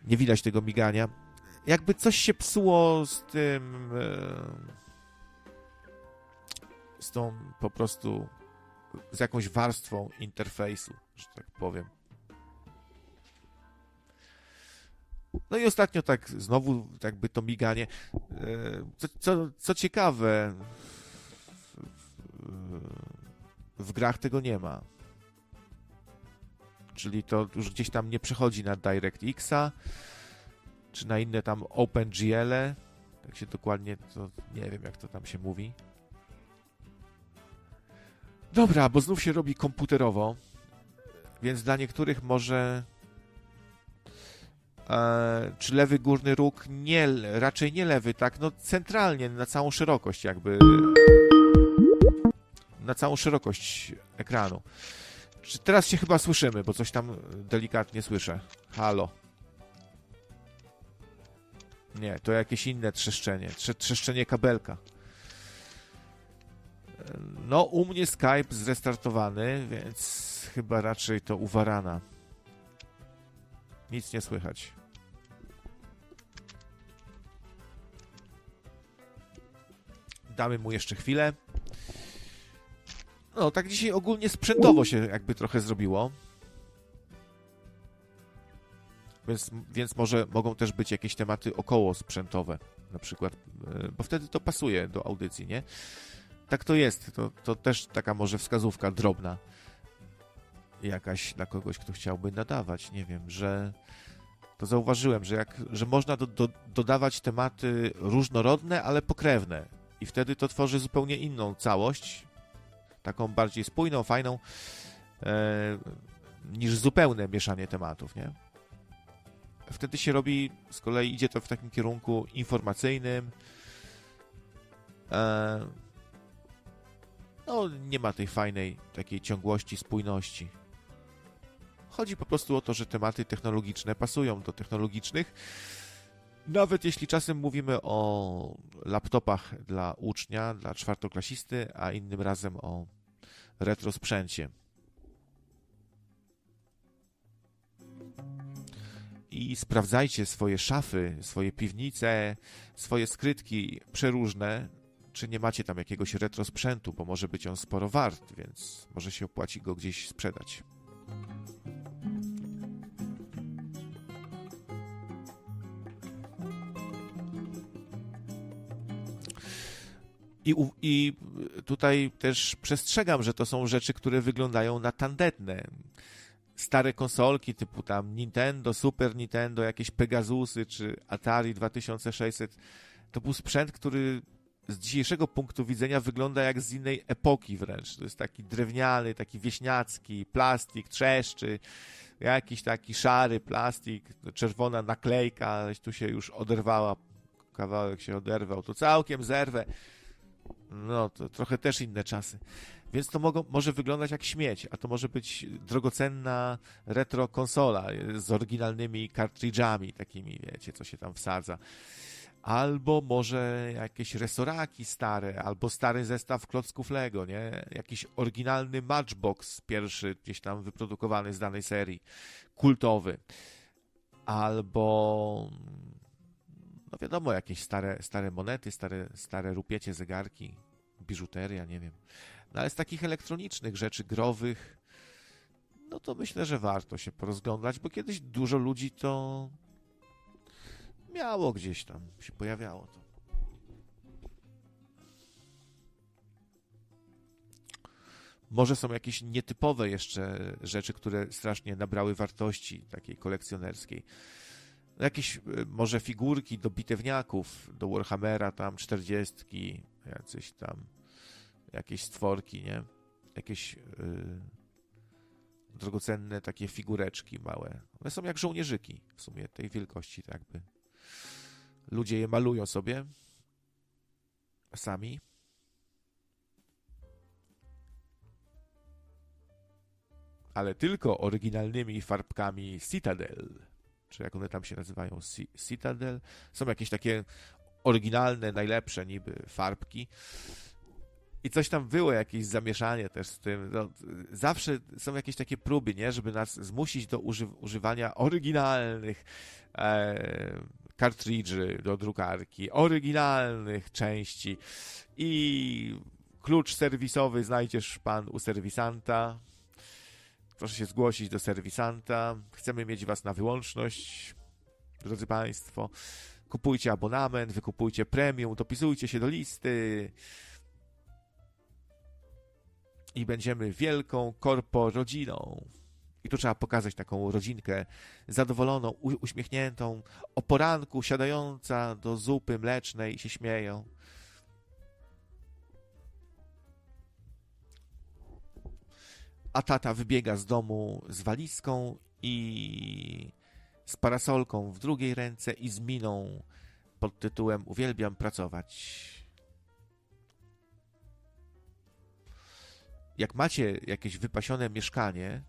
Nie widać tego migania jakby coś się psuło z tym. E, z tą po prostu. z jakąś warstwą interfejsu, że tak powiem. No i ostatnio tak znowu jakby to miganie. E, co, co, co ciekawe, w grach tego nie ma. Czyli to już gdzieś tam nie przechodzi na DirectXa, czy na inne tam OpenGL, -e. tak się dokładnie, to nie wiem jak to tam się mówi. Dobra, bo znów się robi komputerowo, więc dla niektórych może e, czy lewy górny róg, nie, raczej nie lewy, tak, no centralnie, na całą szerokość jakby, na całą szerokość ekranu. Czy teraz się chyba słyszymy, bo coś tam delikatnie słyszę. Halo. Nie, to jakieś inne trzeszczenie. Trze trzeszczenie kabelka. No, u mnie Skype zrestartowany, więc chyba raczej to uwarana. Nic nie słychać. Damy mu jeszcze chwilę. No, tak dzisiaj ogólnie sprzętowo się jakby trochę zrobiło. Więc, więc może mogą też być jakieś tematy około sprzętowe, na przykład, e, bo wtedy to pasuje do audycji, nie? Tak to jest. To, to też taka może wskazówka drobna jakaś dla kogoś, kto chciałby nadawać. Nie wiem, że to zauważyłem, że, jak, że można do, do, dodawać tematy różnorodne, ale pokrewne. I wtedy to tworzy zupełnie inną całość, taką bardziej spójną, fajną, e, niż zupełne mieszanie tematów, nie? Wtedy się robi, z kolei idzie to w takim kierunku informacyjnym. E, no, nie ma tej fajnej takiej ciągłości, spójności. Chodzi po prostu o to, że tematy technologiczne pasują do technologicznych. Nawet jeśli czasem mówimy o laptopach dla ucznia, dla czwartoklasisty, a innym razem o retro i sprawdzajcie swoje szafy, swoje piwnice, swoje skrytki przeróżne, czy nie macie tam jakiegoś retro sprzętu, bo może być on sporo wart, więc może się opłaci go gdzieś sprzedać. I, I tutaj też przestrzegam, że to są rzeczy, które wyglądają na tandetne. Stare konsolki typu tam Nintendo, Super Nintendo, jakieś Pegasusy czy Atari 2600 to był sprzęt, który z dzisiejszego punktu widzenia wygląda jak z innej epoki wręcz. To jest taki drewniany, taki wieśniacki, plastik, trzeszczy, jakiś taki szary plastik, czerwona naklejka, tu się już oderwała, kawałek się oderwał, to całkiem zerwę. No, to trochę też inne czasy. Więc to mogą, może wyglądać jak śmieć, a to może być drogocenna retro konsola z oryginalnymi kartridżami takimi, wiecie, co się tam wsadza albo może jakieś resoraki stare, albo stary zestaw klocków Lego, nie? Jakiś oryginalny Matchbox pierwszy gdzieś tam wyprodukowany z danej serii, kultowy. Albo no wiadomo, jakieś stare, stare monety, stare, stare rupiecie, zegarki, biżuteria, nie wiem. No ale z takich elektronicznych rzeczy, growych, no to myślę, że warto się porozglądać, bo kiedyś dużo ludzi to miało gdzieś tam, się pojawiało to. Może są jakieś nietypowe jeszcze rzeczy, które strasznie nabrały wartości takiej kolekcjonerskiej. Jakieś e, może figurki do bitewniaków, do Warhammera tam 40, jacyś tam jakieś stworki, nie? Jakieś yy, drogocenne takie figureczki małe. One są jak żołnierzyki w sumie tej wielkości, tak by. Ludzie je malują sobie sami. Ale tylko oryginalnymi farbkami Citadel, czy jak one tam się nazywają, Citadel. Są jakieś takie oryginalne, najlepsze niby farbki. I coś tam było, jakieś zamieszanie też z tym. No, zawsze są jakieś takie próby, nie? Żeby nas zmusić do uży używania oryginalnych e, kartridży do drukarki, oryginalnych części i klucz serwisowy znajdziesz pan u serwisanta. Proszę się zgłosić do serwisanta. Chcemy mieć was na wyłączność, drodzy państwo. Kupujcie abonament, wykupujcie premium, dopisujcie się do listy i będziemy wielką korpo rodziną. I tu trzeba pokazać taką rodzinkę zadowoloną, uśmiechniętą, o poranku siadająca do zupy mlecznej i się śmieją. A tata wybiega z domu z walizką i z parasolką w drugiej ręce i z miną pod tytułem Uwielbiam pracować. Jak macie jakieś wypasione mieszkanie,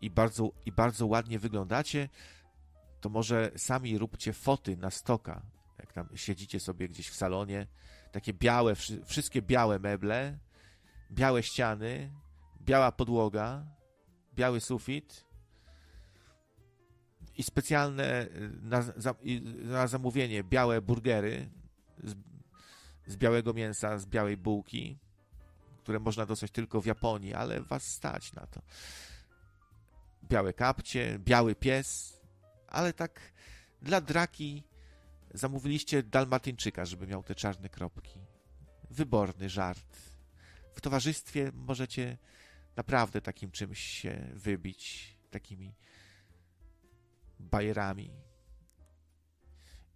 i bardzo, i bardzo ładnie wyglądacie, to może sami róbcie foty na stoka. Jak tam siedzicie sobie gdzieś w salonie, takie białe, wszystkie białe meble, białe ściany, biała podłoga, biały sufit i specjalne na, na zamówienie białe burgery z, z białego mięsa, z białej bułki, które można dostać tylko w Japonii, ale was stać na to białe kapcie, biały pies, ale tak dla draki zamówiliście dalmatyńczyka, żeby miał te czarne kropki. Wyborny żart. W towarzystwie możecie naprawdę takim czymś się wybić, takimi bajerami.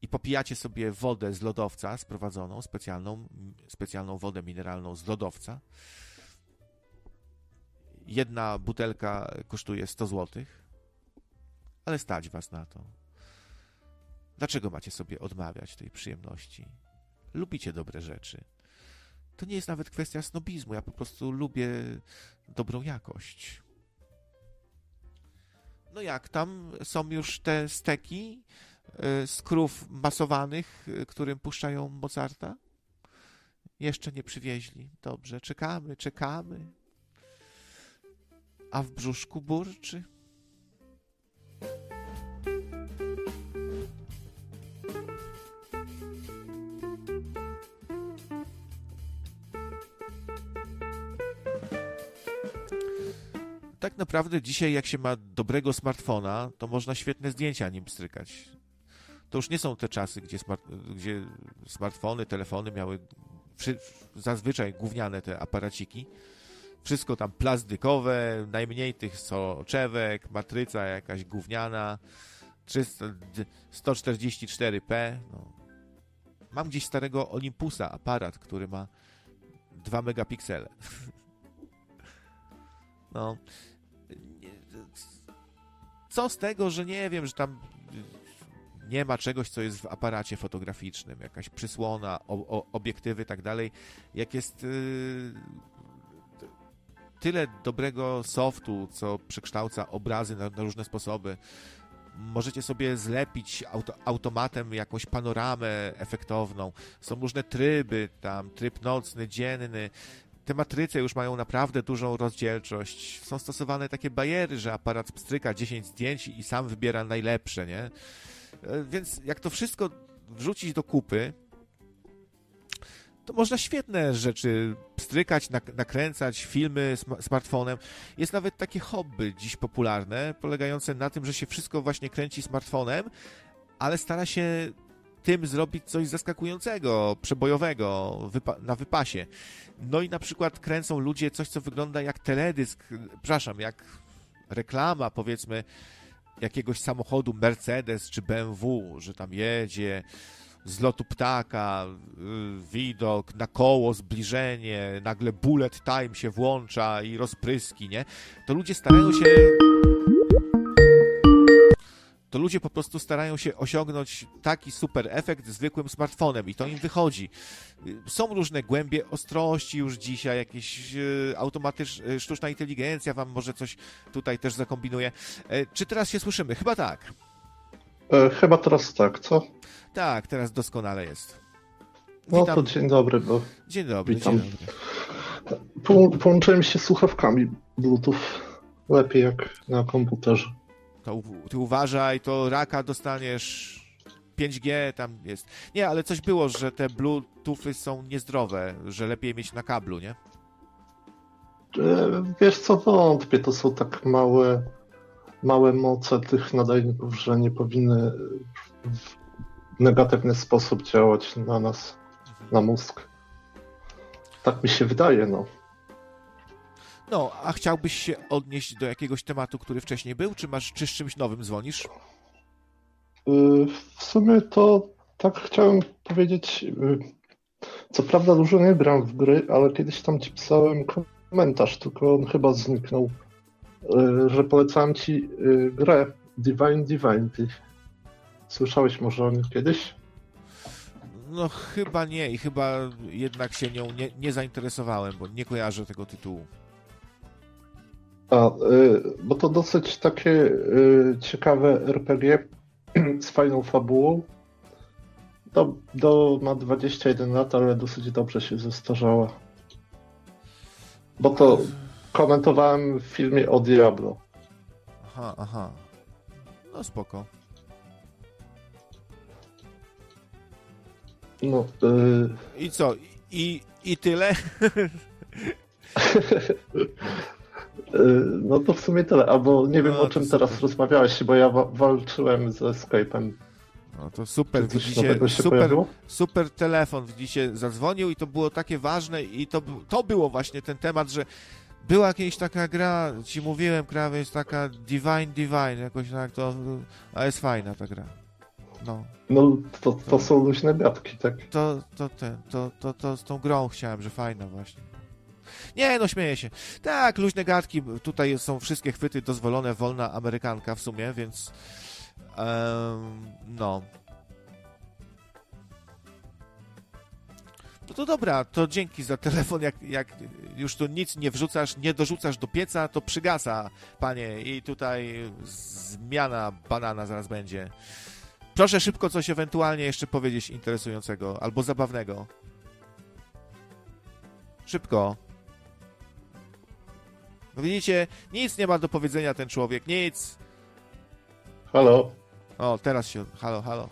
I popijacie sobie wodę z lodowca sprowadzoną, specjalną, specjalną wodę mineralną z lodowca Jedna butelka kosztuje 100 zł, ale stać was na to. Dlaczego macie sobie odmawiać tej przyjemności? Lubicie dobre rzeczy. To nie jest nawet kwestia snobizmu. Ja po prostu lubię dobrą jakość. No jak tam są już te steki y, z krów masowanych, y, którym puszczają Mozarta? Jeszcze nie przywieźli. Dobrze, czekamy, czekamy a w brzuszku burczy. Naprawdę dzisiaj, jak się ma dobrego smartfona, to można świetne zdjęcia nim strykać. To już nie są te czasy, gdzie, smart, gdzie smartfony, telefony miały zazwyczaj gówniane te aparaciki. Wszystko tam plastykowe, najmniej tych soczewek, matryca jakaś gówniana, 300, 144p. No. Mam gdzieś starego Olympusa aparat, który ma 2 megapiksele. No. Co z tego, że nie wiem, że tam nie ma czegoś, co jest w aparacie fotograficznym, jakaś przysłona, o, o, obiektywy i tak dalej. Jak jest yy, tyle dobrego softu, co przekształca obrazy na, na różne sposoby, możecie sobie zlepić auto, automatem jakąś panoramę efektowną. Są różne tryby, tam tryb nocny, dzienny. Te matryce już mają naprawdę dużą rozdzielczość. Są stosowane takie bariery, że aparat pstryka 10 zdjęć i sam wybiera najlepsze, nie? E, więc jak to wszystko wrzucić do kupy, to można świetne rzeczy strykać, nakręcać filmy smartfonem. Jest nawet takie hobby dziś popularne, polegające na tym, że się wszystko właśnie kręci smartfonem, ale stara się tym zrobić coś zaskakującego, przebojowego wypa na wypasie. No i na przykład kręcą ludzie coś, co wygląda jak teledysk, przepraszam, jak reklama, powiedzmy, jakiegoś samochodu Mercedes czy BMW, że tam jedzie, z lotu ptaka, y, widok na koło, zbliżenie, nagle bullet time się włącza i rozpryski, nie? To ludzie starają się to ludzie po prostu starają się osiągnąć taki super efekt zwykłym smartfonem i to im wychodzi. Są różne głębie ostrości już dzisiaj, jakieś y, automatyczna, sztuczna inteligencja wam może coś tutaj też zakombinuje. E, czy teraz się słyszymy? Chyba tak. E, chyba teraz tak, co? Tak, teraz doskonale jest. Witam. No to dzień dobry, bo. Dzień dobry, Witam. dzień dobry. połączyłem się słuchawkami Bluetooth. Lepiej jak na komputerze. To ty uważaj, to raka dostaniesz 5G tam jest. Nie, ale coś było, że te Bluetoothy są niezdrowe, że lepiej mieć na kablu, nie? E, wiesz co, wątpię, to są tak małe małe moce tych nadajników, że nie powinny w negatywny sposób działać na nas, na mózg. Tak mi się wydaje, no. No, a chciałbyś się odnieść do jakiegoś tematu, który wcześniej był, czy masz, czy z czymś nowym dzwonisz? Y, w sumie to tak chciałem powiedzieć. Y, co prawda dużo nie gram w gry, ale kiedyś tam ci pisałem komentarz, tylko on chyba zniknął Y, że polecałem ci grę Divine Divinity. Słyszałeś może o niej kiedyś? No chyba nie i chyba jednak się nią nie, nie zainteresowałem, bo nie kojarzę tego tytułu. A, y, bo to dosyć takie ciekawe RPG z fajną fabułą. Do, do, ma 21 lat, ale dosyć dobrze się zestarzała. Bo to komentowałem w filmie o Diablo. Aha, aha. No spoko. No, yy... I co? I, i tyle? no to w sumie tyle, albo nie wiem no, o czym super. teraz rozmawiałeś, bo ja wa walczyłem ze Skype'em. No to super, widzicie, super, super telefon, widzicie, zadzwonił i to było takie ważne i to, to było właśnie ten temat, że była jakaś taka gra, ci mówiłem, krawy jest taka Divine Divine, jakoś tak to, a jest fajna ta gra. No. No, to, to są luźne gadki, tak? To, to, ten, to, to, to z tą grą chciałem, że fajna właśnie. Nie, no śmieję się. Tak, luźne gadki, tutaj są wszystkie chwyty dozwolone, wolna amerykanka w sumie, więc um, no, No to dobra, to dzięki za telefon. Jak, jak już tu nic nie wrzucasz, nie dorzucasz do pieca, to przygasa, panie. I tutaj zmiana banana zaraz będzie. Proszę szybko coś ewentualnie jeszcze powiedzieć interesującego albo zabawnego. Szybko. No widzicie, nic nie ma do powiedzenia ten człowiek, nic. Halo. O, teraz się. Halo, halo.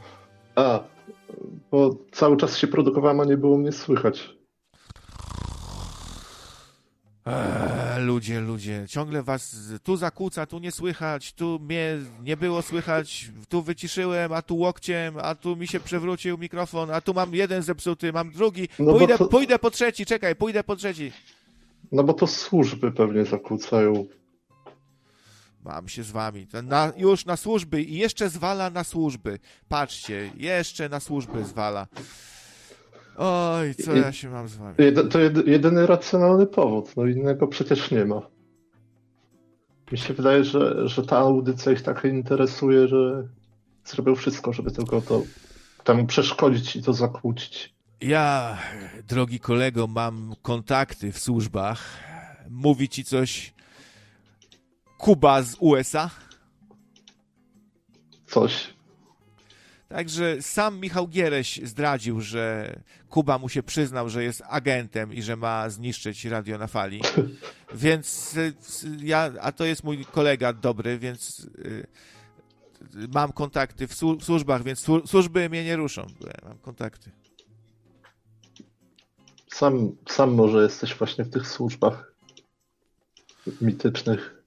A, bo cały czas się produkowałem, a nie było mnie słychać. Eee, ludzie, ludzie, ciągle was tu zakłóca, tu nie słychać, tu mnie nie było słychać, tu wyciszyłem, a tu łokciem, a tu mi się przewrócił mikrofon, a tu mam jeden zepsuty, mam drugi, no pójdę, to... pójdę po trzeci, czekaj, pójdę po trzeci. No bo to służby pewnie zakłócają. Mam się z wami. Na, już na służby i jeszcze zwala na służby. Patrzcie, jeszcze na służby zwala. Oj, co ja się mam z wami? To jedyny racjonalny powód, no innego przecież nie ma. Mi się wydaje, że, że ta audycja ich tak interesuje, że zrobią wszystko, żeby tylko to temu przeszkodzić i to zakłócić. Ja, drogi kolego, mam kontakty w służbach. Mówi ci coś Kuba z USA? Coś. Także sam Michał Giereś zdradził, że Kuba mu się przyznał, że jest agentem i że ma zniszczyć radio na fali. Więc y, ja, a to jest mój kolega dobry, więc y, mam kontakty w, służbach, więc służby mnie nie ruszą. Mam kontakty. Sam, sam może jesteś właśnie w tych służbach mitycznych.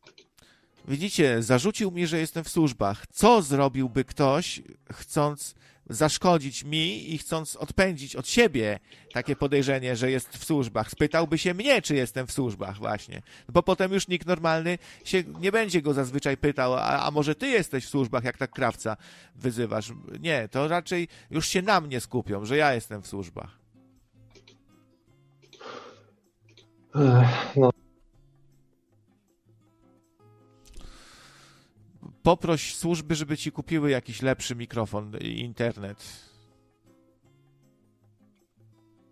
Widzicie, zarzucił mi, że jestem w służbach. Co zrobiłby ktoś, chcąc zaszkodzić mi i chcąc odpędzić od siebie takie podejrzenie, że jest w służbach? Spytałby się mnie, czy jestem w służbach, właśnie. Bo potem już nikt normalny się nie będzie go zazwyczaj pytał, a, a może ty jesteś w służbach, jak tak krawca wyzywasz? Nie, to raczej już się na mnie skupią, że ja jestem w służbach. No poproś służby, żeby ci kupiły jakiś lepszy mikrofon i internet.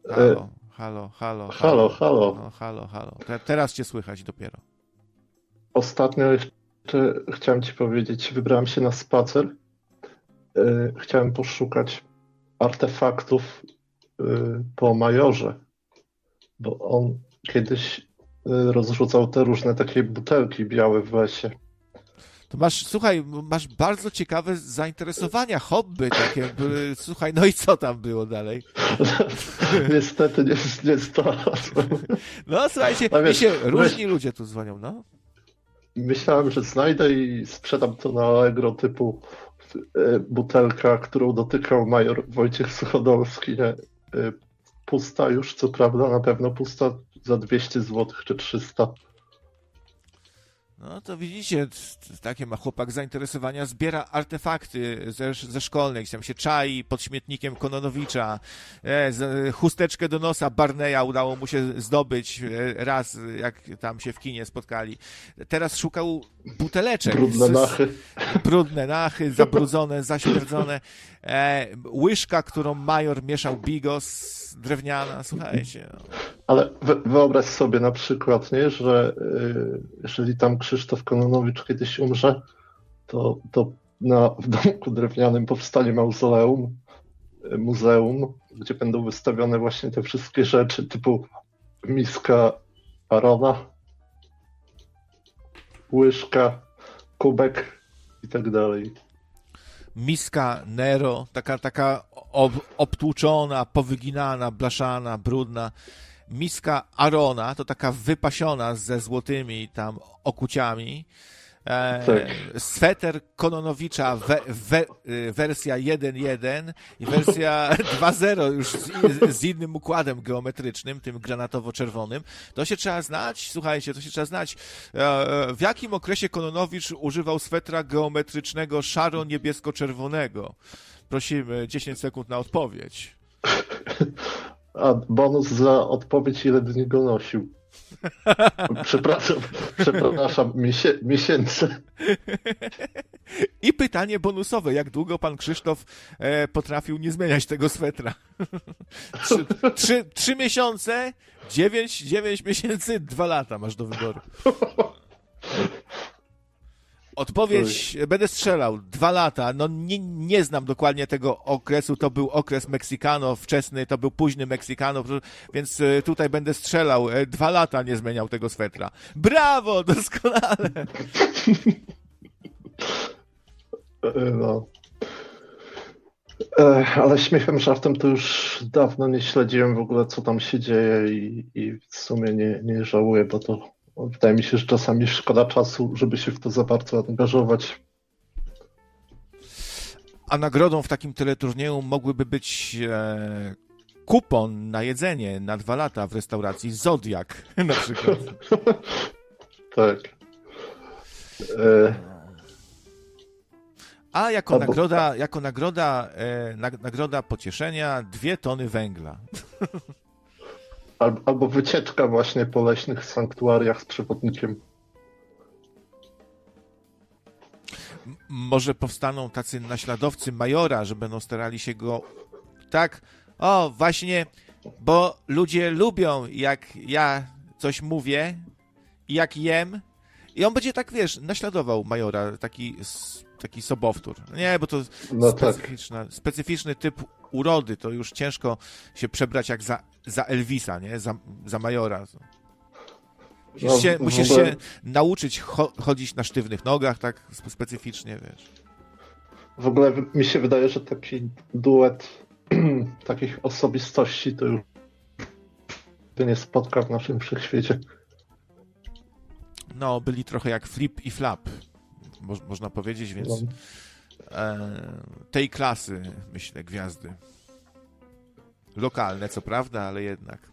Halo, halo, halo. Halo, halo. No, halo, halo. Te, teraz cię słychać dopiero. Ostatnio jeszcze chciałem ci powiedzieć, wybrałem się na spacer. E, chciałem poszukać artefaktów e, po majorze, bo on kiedyś e, rozrzucał te różne takie butelki białe w lesie. To masz, słuchaj, masz bardzo ciekawe zainteresowania, hobby takie. Słuchaj, no i co tam było dalej? Niestety nie, nie znalazłem. No słuchajcie, no, wiesz, się, różni wiesz, ludzie tu dzwonią, no. Myślałem, że znajdę i sprzedam to na Allegro typu e, butelka, którą dotykał major Wojciech Suchodolski. Nie? E, pusta już, co prawda, na pewno pusta za 200 zł czy 300. No to widzicie, takie ma chłopak zainteresowania, zbiera artefakty ze, ze szkolnych, tam się czai pod śmietnikiem Kononowicza, e, z, chusteczkę do nosa Barneya udało mu się zdobyć e, raz, jak tam się w kinie spotkali. Teraz szukał buteleczek. Brudne nachy. Brudne nachy, zabrudzone, zaśmierdzone. E, łyżka, którą major mieszał bigos, drewniana, słuchajcie. No. Ale wyobraź sobie na przykład, nie, że y, jeżeli tam Krzysztof Kononowicz kiedyś umrze, to, to na, w domku drewnianym powstanie mauzoleum, y, muzeum, gdzie będą wystawione właśnie te wszystkie rzeczy typu miska Arona, łyżka, kubek i tak dalej miska Nero, taka, taka ob, obtłuczona, powyginana, blaszana, brudna. Miska Arona, to taka wypasiona ze złotymi tam okuciami. E, tak. Sweter Kononowicza we, we, y, wersja 1.1 i wersja 2.0 już z, z, innym układem geometrycznym, tym granatowo-czerwonym. To się trzeba znać, słuchajcie, to się trzeba znać. E, w jakim okresie Kononowicz używał swetra geometrycznego szaro-niebiesko-czerwonego? Prosimy 10 sekund na odpowiedź. A bonus za odpowiedź, ile dni go nosił. Przepraszam, przepraszam, miesię, miesięcy. I pytanie bonusowe. Jak długo pan Krzysztof e, potrafił nie zmieniać tego swetra? trzy, trzy, trzy miesiące, dziewięć, dziewięć miesięcy, dwa lata masz do wyboru. Odpowiedź, będę strzelał, dwa lata, no nie, nie znam dokładnie tego okresu, to był okres Meksykano wczesny, to był późny Meksykano, więc e, tutaj będę strzelał, e, dwa lata nie zmieniał tego swetra. Brawo, doskonale! No. Ale śmiechem, żartem to już dawno nie śledziłem w ogóle, co tam się dzieje i, i w sumie nie, nie żałuję, bo to wydaje mi się, że czasami szkoda czasu, żeby się w to za bardzo angażować. A nagrodą w takim teleturnieju mogłyby być e, kupon na jedzenie na dwa lata w restauracji Zodiak na przykład. tak. E... A jako Albo... nagroda, jako nagroda, e, nagroda pocieszenia dwie tony węgla. Albo, wycieczka właśnie po leśnych sanktuariach z przewodnikiem. może powstaną tacy naśladowcy majora, że będą starali się go tak, o właśnie, bo ludzie lubią jak ja coś mówię i jak jem i on będzie tak, wiesz, naśladował majora, taki, taki sobowtór. Nie, bo to no tak. specyficzna, tak. specyficzny typ urody, to już ciężko się przebrać jak za, za Elvisa, nie, za, za majora. Musisz, no, się, musisz ogóle... się nauczyć cho chodzić na sztywnych nogach, tak specyficznie, wiesz. W ogóle mi się wydaje, że taki duet takich osobistości to już nie spotka w naszym wszechświecie. No, byli trochę jak Flip i Flap, mo można powiedzieć, więc no. e, tej klasy, myślę, gwiazdy. Lokalne, co prawda, ale jednak.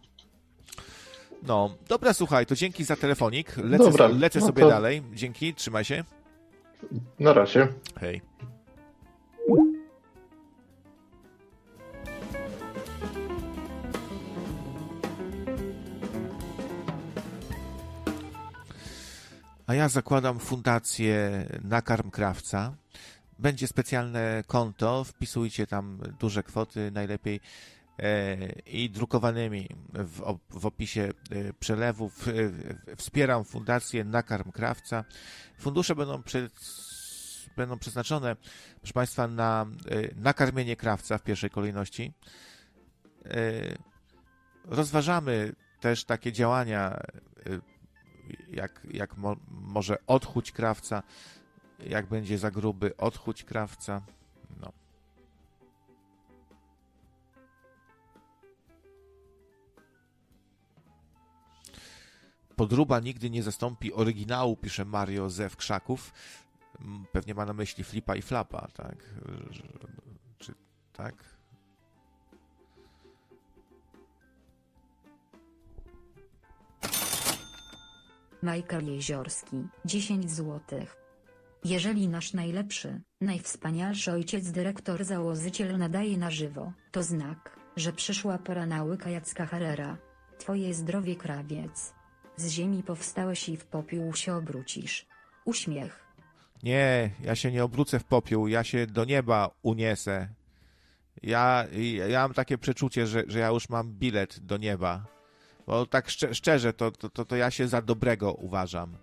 No, dobra, słuchaj, to dzięki za telefonik. Lecę, dobra, lecę no sobie to... dalej. Dzięki, trzymaj się. Na razie. Hej. A ja zakładam fundację Nakarm Krawca. Będzie specjalne konto, wpisujcie tam duże kwoty, najlepiej E, i drukowanymi w, w opisie e, przelewów. E, wspieram Fundację Nakarm Krawca. Fundusze będą, będą przeznaczone, proszę Państwa, na nakarmienie krawca w pierwszej kolejności. Rozważamy też takie działania, jak, jak mo, może odchuć krawca, jak będzie za gruby, odchuć krawca. No. podruba nigdy nie zastąpi oryginału, pisze Mario Zew Krzaków. Pewnie ma na myśli flipa i flapa, tak? Czy tak? Michael Jeziorski, 10 złotych. Jeżeli nasz najlepszy, najwspanialszy ojciec dyrektor założyciel nadaje na żywo, to znak, że przyszła pora na łyka Jacka Harrera. Twoje zdrowie krawiec. Z ziemi powstałeś i w popiół się obrócisz. Uśmiech. Nie, ja się nie obrócę w popiół, ja się do nieba uniesę. Ja, ja mam takie przeczucie, że, że ja już mam bilet do nieba. Bo tak szczerze, to, to, to ja się za dobrego uważam.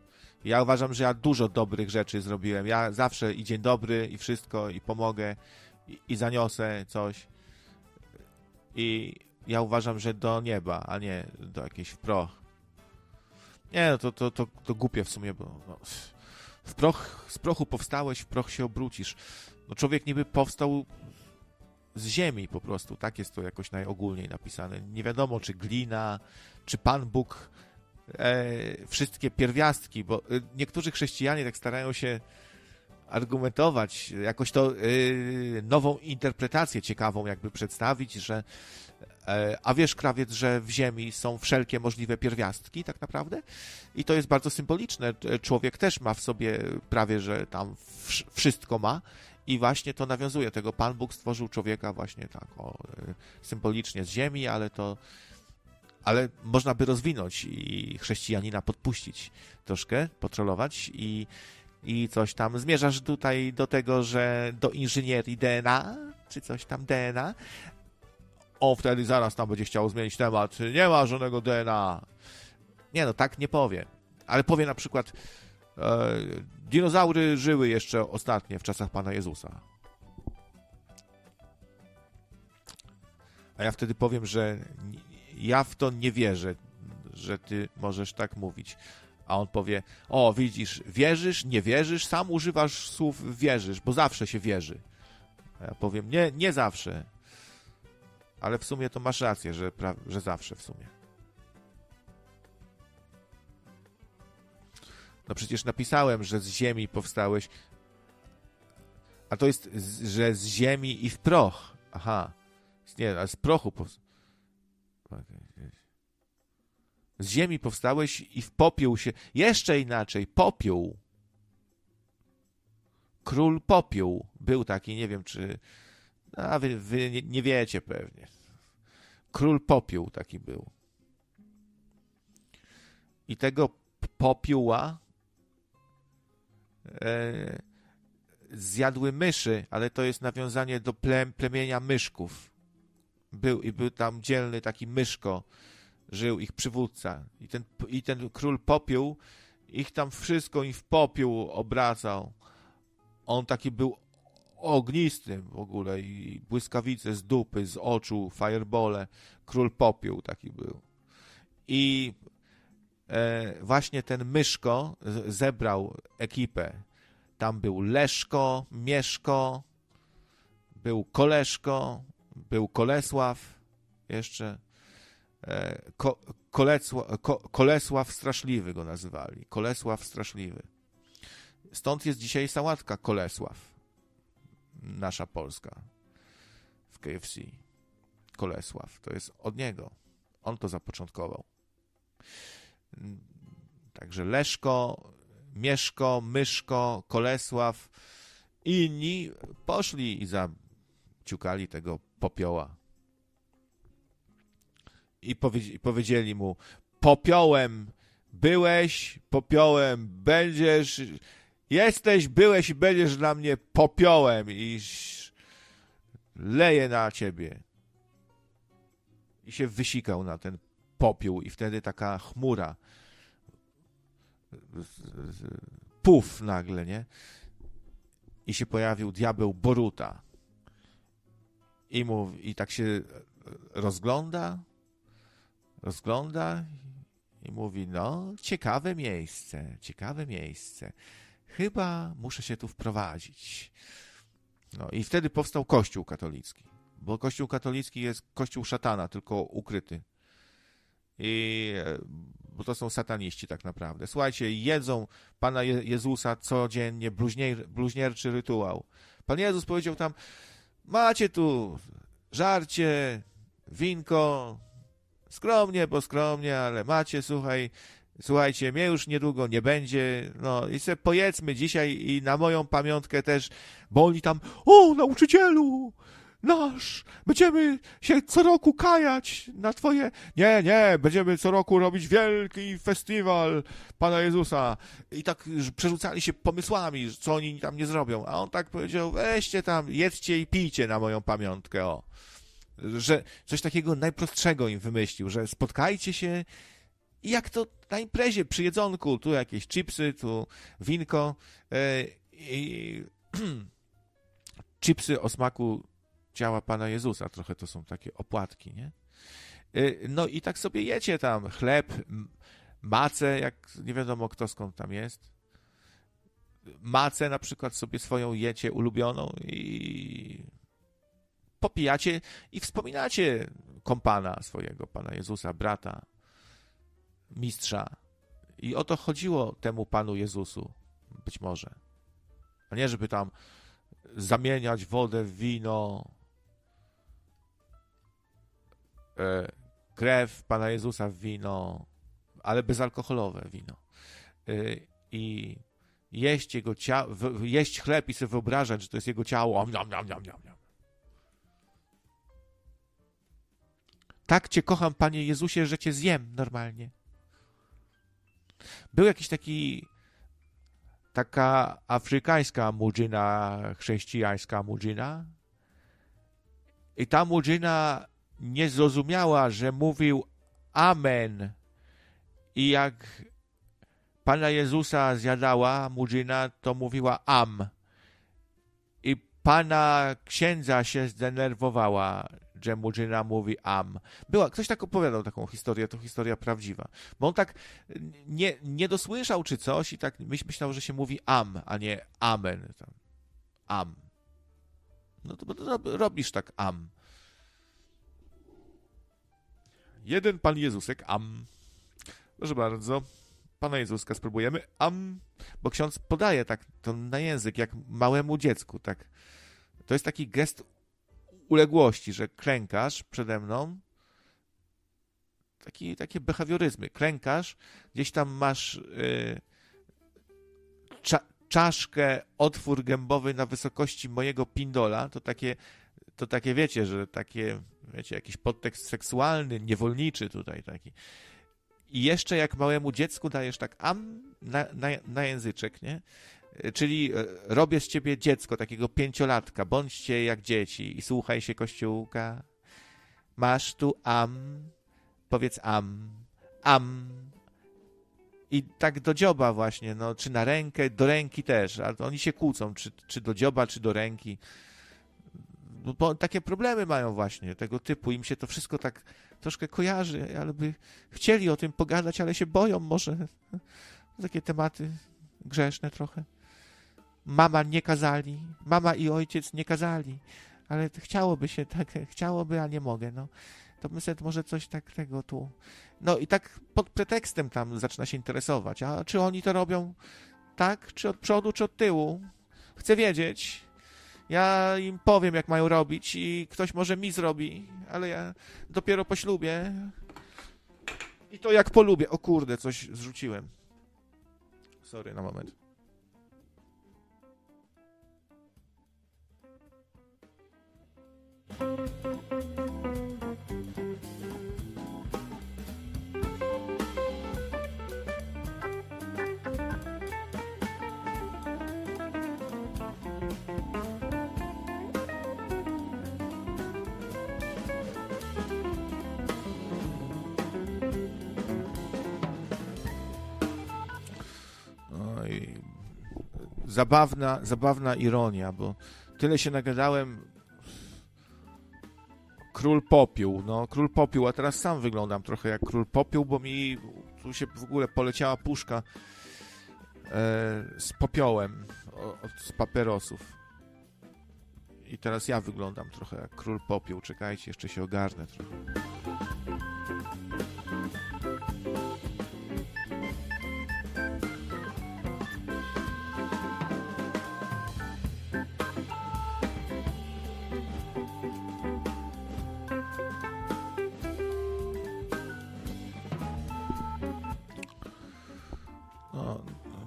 Ja uważam, że ja dużo dobrych rzeczy zrobiłem. Ja zawsze i dzień dobry, i wszystko, i pomogę, i, i zaniosę coś. I ja uważam, że do nieba, a nie do jakiejś w proch. Nie, no to, to, to, to głupie w sumie, bo no, w proch, z prochu powstałeś, w proch się obrócisz. No człowiek niby powstał z ziemi po prostu, tak jest to jakoś najogólniej napisane. Nie wiadomo, czy glina, czy Pan Bóg, e, wszystkie pierwiastki, bo e, niektórzy chrześcijanie tak starają się argumentować, jakoś to e, nową interpretację ciekawą jakby przedstawić, że E, a wiesz, krawiec, że w ziemi są wszelkie możliwe pierwiastki, tak naprawdę? I to jest bardzo symboliczne. Człowiek też ma w sobie prawie, że tam wszystko ma. I właśnie to nawiązuje tego. Pan Bóg stworzył człowieka właśnie tak o, e, symbolicznie z ziemi, ale to ale można by rozwinąć i chrześcijanina podpuścić troszkę, potrolować i, i coś tam. Zmierzasz tutaj do tego, że do inżynierii DNA, czy coś tam DNA, on wtedy zaraz tam będzie chciał zmienić temat. Nie ma żadnego DNA. Nie no, tak nie powie. Ale powie na przykład e, dinozaury żyły jeszcze ostatnie w czasach Pana Jezusa. A ja wtedy powiem, że ja w to nie wierzę, że ty możesz tak mówić. A on powie, o widzisz, wierzysz, nie wierzysz, sam używasz słów wierzysz, bo zawsze się wierzy. A ja powiem, nie, nie zawsze. Ale w sumie to masz rację, że, że zawsze w sumie. No przecież napisałem, że z ziemi powstałeś. A to jest, że z ziemi i w proch. Aha. Nie, a z prochu powstałeś. Z ziemi powstałeś i w popiół się. Jeszcze inaczej, popiół. Król popiół był taki, nie wiem czy. A wy, wy nie, nie wiecie pewnie. Król popiół taki był. I tego popióła zjadły myszy, ale to jest nawiązanie do plem, plemienia myszków. Był i był tam dzielny taki myszko, żył ich przywódca. I ten, i ten król popiół ich tam wszystko i w popiół obracał. On taki był ognistym w ogóle i błyskawice z dupy, z oczu, firebole. Król popiół taki był. I e, właśnie ten myszko zebrał ekipę. Tam był Leszko, Mieszko, był Koleszko, był Kolesław, jeszcze e, Ko, Kolesław, Ko, Kolesław Straszliwy go nazywali. Kolesław Straszliwy. Stąd jest dzisiaj sałatka Kolesław, nasza polska w KFC. Kolesław, to jest od niego. On to zapoczątkował. Także Leszko, Mieszko, Myszko, Kolesław i inni poszli i zaciukali tego popioła. I, powiedzi powiedzieli mu, popiołem byłeś, popiołem będziesz, jesteś, byłeś i będziesz dla mnie popiołem i leje na ciebie. I się wysikał na ten popiół i wtedy taka chmura puf nagle, nie? I się pojawił diabeł Boruta. I, mówi, I tak się rozgląda, rozgląda i mówi, no, ciekawe miejsce, ciekawe miejsce. Chyba muszę się tu wprowadzić. No i wtedy powstał Kościół katolicki, bo Kościół katolicki jest Kościół szatana, tylko ukryty. I bo to są sataniści tak naprawdę. Słuchajcie, jedzą Pana Jezusa codziennie, bluźnier, bluźnierczy rytuał. Pan Jezus powiedział tam, macie tu żarcie, winko, skromnie, bo skromnie, ale macie, słuchaj, słuchajcie, mnie już niedługo nie będzie, no i sobie pojedzmy dzisiaj i na moją pamiątkę też, bo oni tam, o, nauczycielu, nasz, będziemy się co roku kajać na twoje... Nie, nie, będziemy co roku robić wielki festiwal Pana Jezusa. I tak przerzucali się pomysłami, co oni tam nie zrobią. A on tak powiedział, weźcie tam, jedzcie i pijcie na moją pamiątkę, o. Że coś takiego najprostszego im wymyślił, że spotkajcie się i jak to na imprezie, przy jedzonku, tu jakieś chipsy, tu winko yy, i chipsy o smaku ciała Pana Jezusa. Trochę to są takie opłatki, nie? Y, no i tak sobie jecie tam chleb, macę, jak nie wiadomo kto skąd tam jest. Macę na przykład sobie swoją jecie ulubioną i popijacie i wspominacie kompana swojego, Pana Jezusa, brata, mistrza. I o to chodziło temu Panu Jezusu, być może. A nie, żeby tam zamieniać wodę w wino, krew Pana Jezusa w wino, ale bezalkoholowe wino. E, I jeść jego ciało, jeść chleb i sobie wyobrażać, że to jest jego ciało. Niam, niam, niam, niam. Tak cię kocham, Panie Jezusie, że cię zjem normalnie. Był jakiś taki taka afrykańska mudżyna, chrześcijańska mudżyna i ta mudżyna nie zrozumiała, że mówił Amen. I jak Pana Jezusa zjadała murzyna, to mówiła Am. I Pana księdza się zdenerwowała, że murzyna mówi Am. Była, ktoś tak opowiadał taką historię, to historia prawdziwa. Bo on tak nie, nie dosłyszał czy coś i tak myślał, że się mówi Am, a nie Amen. Am. No to, to robisz tak Am. Jeden Pan Jezusek, am. Proszę bardzo. Pana Jezuska spróbujemy. Am, bo ksiądz podaje tak to na język, jak małemu dziecku, tak. To jest taki gest uległości, że klękasz przede mną, taki, takie behawioryzmy. Klękasz, gdzieś tam masz yy, cza, czaszkę, otwór gębowy na wysokości mojego pindola, to takie, to takie wiecie, że takie, wiecie, jakiś podtekst seksualny, niewolniczy tutaj taki. I jeszcze jak małemu dziecku dajesz tak am na, na, na języczek, nie? Czyli e, robię z ciebie dziecko, takiego pięciolatka, bądźcie jak dzieci i słuchaj się kościółka. Masz tu am, powiedz am, am. I tak do dzioba właśnie, no, czy na rękę, do ręki też, ale oni się kłócą, czy, czy do dzioba, czy do ręki. Bo takie problemy mają właśnie tego typu, im się to wszystko tak troszkę kojarzy, ale by chcieli o tym pogadać, ale się boją może. Takie tematy grzeszne trochę. Mama nie kazali, mama i ojciec nie kazali, ale chciałoby się tak, chciałoby, a nie mogę, no. To myślę, może coś tak tego tu. No i tak pod pretekstem tam zaczyna się interesować. A czy oni to robią tak, czy od przodu, czy od tyłu? Chcę wiedzieć. Ja im powiem, jak mają robić i ktoś może mi zrobi, ale ja dopiero po ślubie. I to jak polubię. O kurde, coś zrzuciłem. Sorry na moment. Zabawna, zabawna ironia, bo tyle się nagadałem. Król Popiół, no król Popiół, a teraz sam wyglądam trochę jak król Popiół, bo mi tu się w ogóle poleciała puszka e, z popiołem od, z papierosów. I teraz ja wyglądam trochę jak król Popiół. Czekajcie, jeszcze się ogarnę trochę.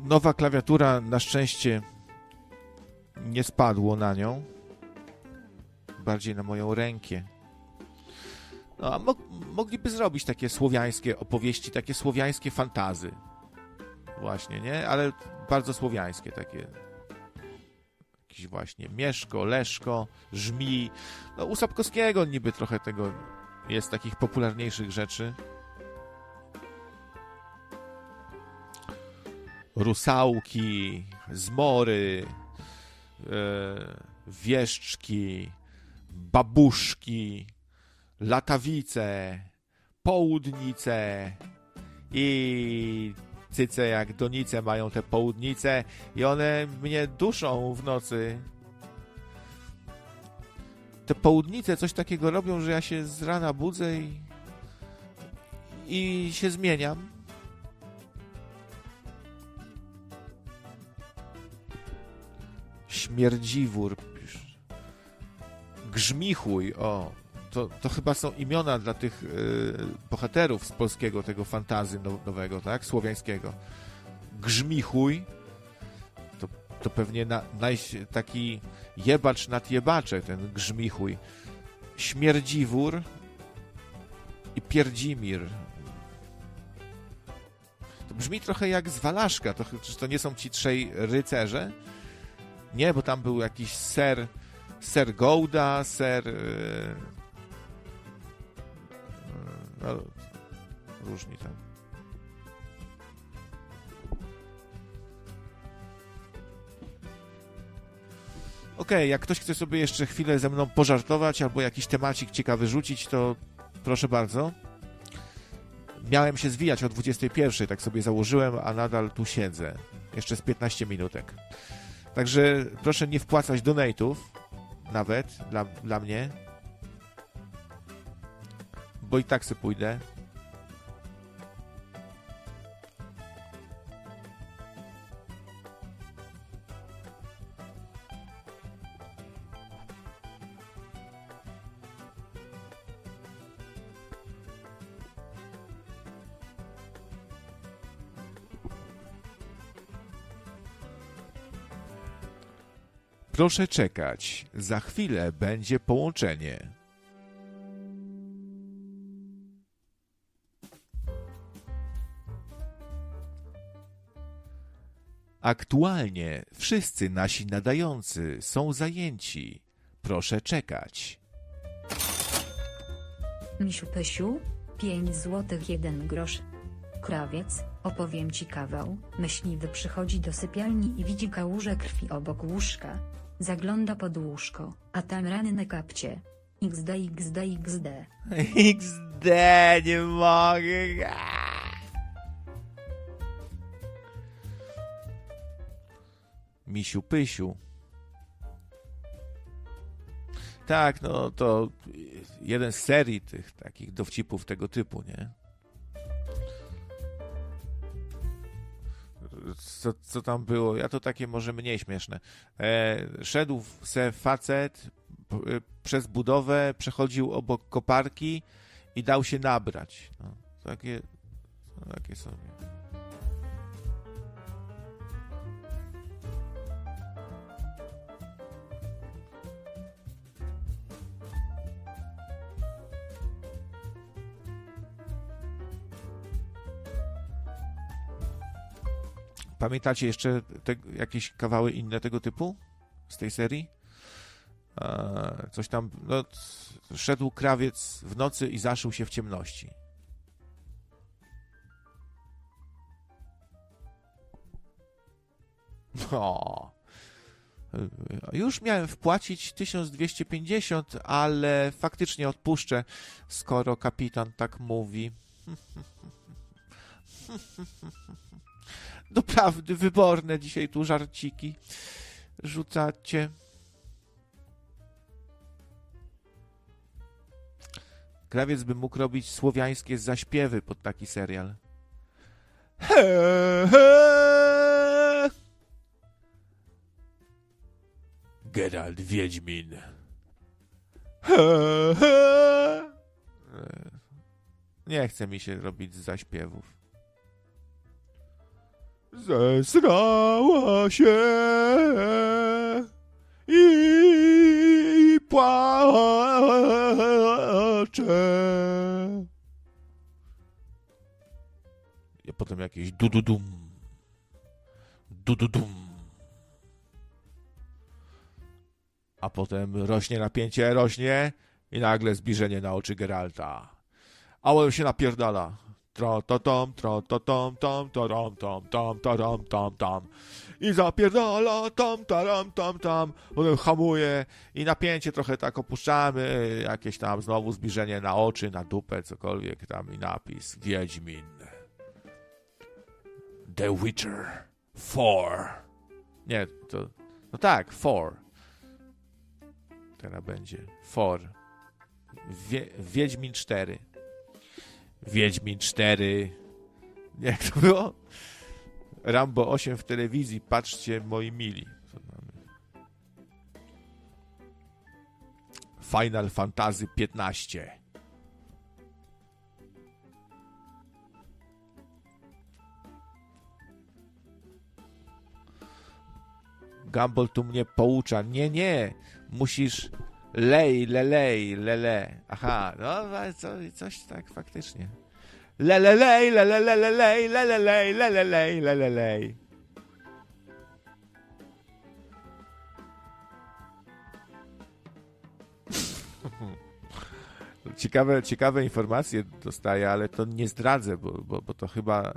Nowa klawiatura na szczęście nie spadło na nią. Bardziej na moją rękę. No, a mo mogliby zrobić takie słowiańskie opowieści, takie słowiańskie fantazy. Właśnie, nie? Ale bardzo słowiańskie takie. Jakiś właśnie Mieszko, Leszko, Żmi. No u Sapkowskiego niby trochę tego jest takich popularniejszych rzeczy. Rusałki, zmory, e, wieszczki, babuszki, latawice, południce i cyce jak donice mają te południce i one mnie duszą w nocy. Te południce coś takiego robią, że ja się z rana budzę i, i się zmieniam Śmierdziwór. Grzmichuj, o. To, to chyba są imiona dla tych y, bohaterów z polskiego tego fantazy nowego, tak? Słowiańskiego. Grzmichuj to, to pewnie na, naj, taki jebacz nad jebacze, ten Grzmichuj. Śmierdziwór i Pierdzimir. To brzmi trochę jak z Walaszka. To, czy to nie są ci trzej rycerze? Nie, bo tam był jakiś ser, ser Gouda, ser... Yy, no, różni tam. OK, jak ktoś chce sobie jeszcze chwilę ze mną pożartować albo jakiś temacik ciekawy rzucić, to proszę bardzo. Miałem się zwijać o 21, tak sobie założyłem, a nadal tu siedzę. Jeszcze z 15 minutek. Także proszę nie wpłacać donate'ów nawet dla, dla mnie, bo i tak sobie pójdę. Proszę czekać, za chwilę będzie połączenie. Aktualnie wszyscy nasi nadający są zajęci. Proszę czekać. Misiu Pysiu, 5 złotych 1 grosz. Krawiec, opowiem ci kawał. Myśliwy przychodzi do sypialni i widzi kałużę krwi obok łóżka. Zagląda pod łóżko, a tam rany na kapcie. XD XD XD. XD, nie mogę. Misiu Pysiu. Tak, no to jeden z serii tych takich dowcipów tego typu, nie? Co, co tam było? Ja to takie może mniej śmieszne. E, szedł se facet p, przez budowę, przechodził obok koparki i dał się nabrać. No, takie, takie sobie. Pamiętacie jeszcze te, jakieś kawały inne tego typu z tej serii? E, coś tam, no, szedł krawiec w nocy i zaszył się w ciemności. O, już miałem wpłacić 1250, ale faktycznie odpuszczę, skoro kapitan tak mówi. Doprawdy wyborne dzisiaj tu żarciki rzucacie. Krawiec by mógł robić słowiańskie zaśpiewy pod taki serial. He. Geralt Wiedźmin. He, he. Nie chce mi się robić zaśpiewów. Zesrała się i płacze. I potem jakieś dududum. Dududum. A potem rośnie napięcie, rośnie i nagle zbliżenie na oczy Geralta. A on się napierdala. Tra ta tam, tra ta tam, tam, taram, tam, tam, taram, tam, tam. I zapierdala tam, taram, tam, tam. Potem hamuje i napięcie trochę tak opuszczamy. Jakieś tam znowu zbliżenie na oczy, na dupę, cokolwiek tam i napis. Wiedźmin. The Witcher 4. Nie, to... No tak, 4. Teraz będzie 4. Wie, Wiedźmin 4. Wiedźmin 4. Jak to było? Rambo 8 w telewizji. Patrzcie, moi mili. Final Fantasy 15. Gumball tu mnie poucza. Nie, nie. Musisz lej, lelej, lele. Aha, no co, coś tak faktycznie. Lelelej, lelelelej, lelelej, lelelej, lelelej. Ciekawe, ciekawe informacje dostaję, ale to nie zdradzę, bo, bo, bo to chyba e,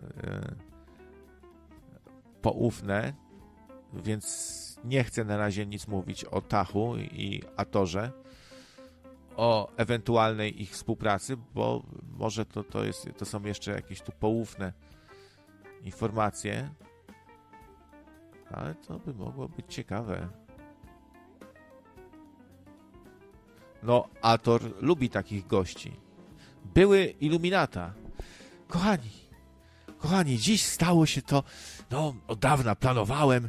poufne, więc nie chcę na razie nic mówić o Tachu i Atorze, o ewentualnej ich współpracy, bo może to, to, jest, to są jeszcze jakieś tu poufne informacje, ale to by mogło być ciekawe. No, Ator lubi takich gości. Były iluminata. Kochani, kochani, dziś stało się to, no, od dawna planowałem,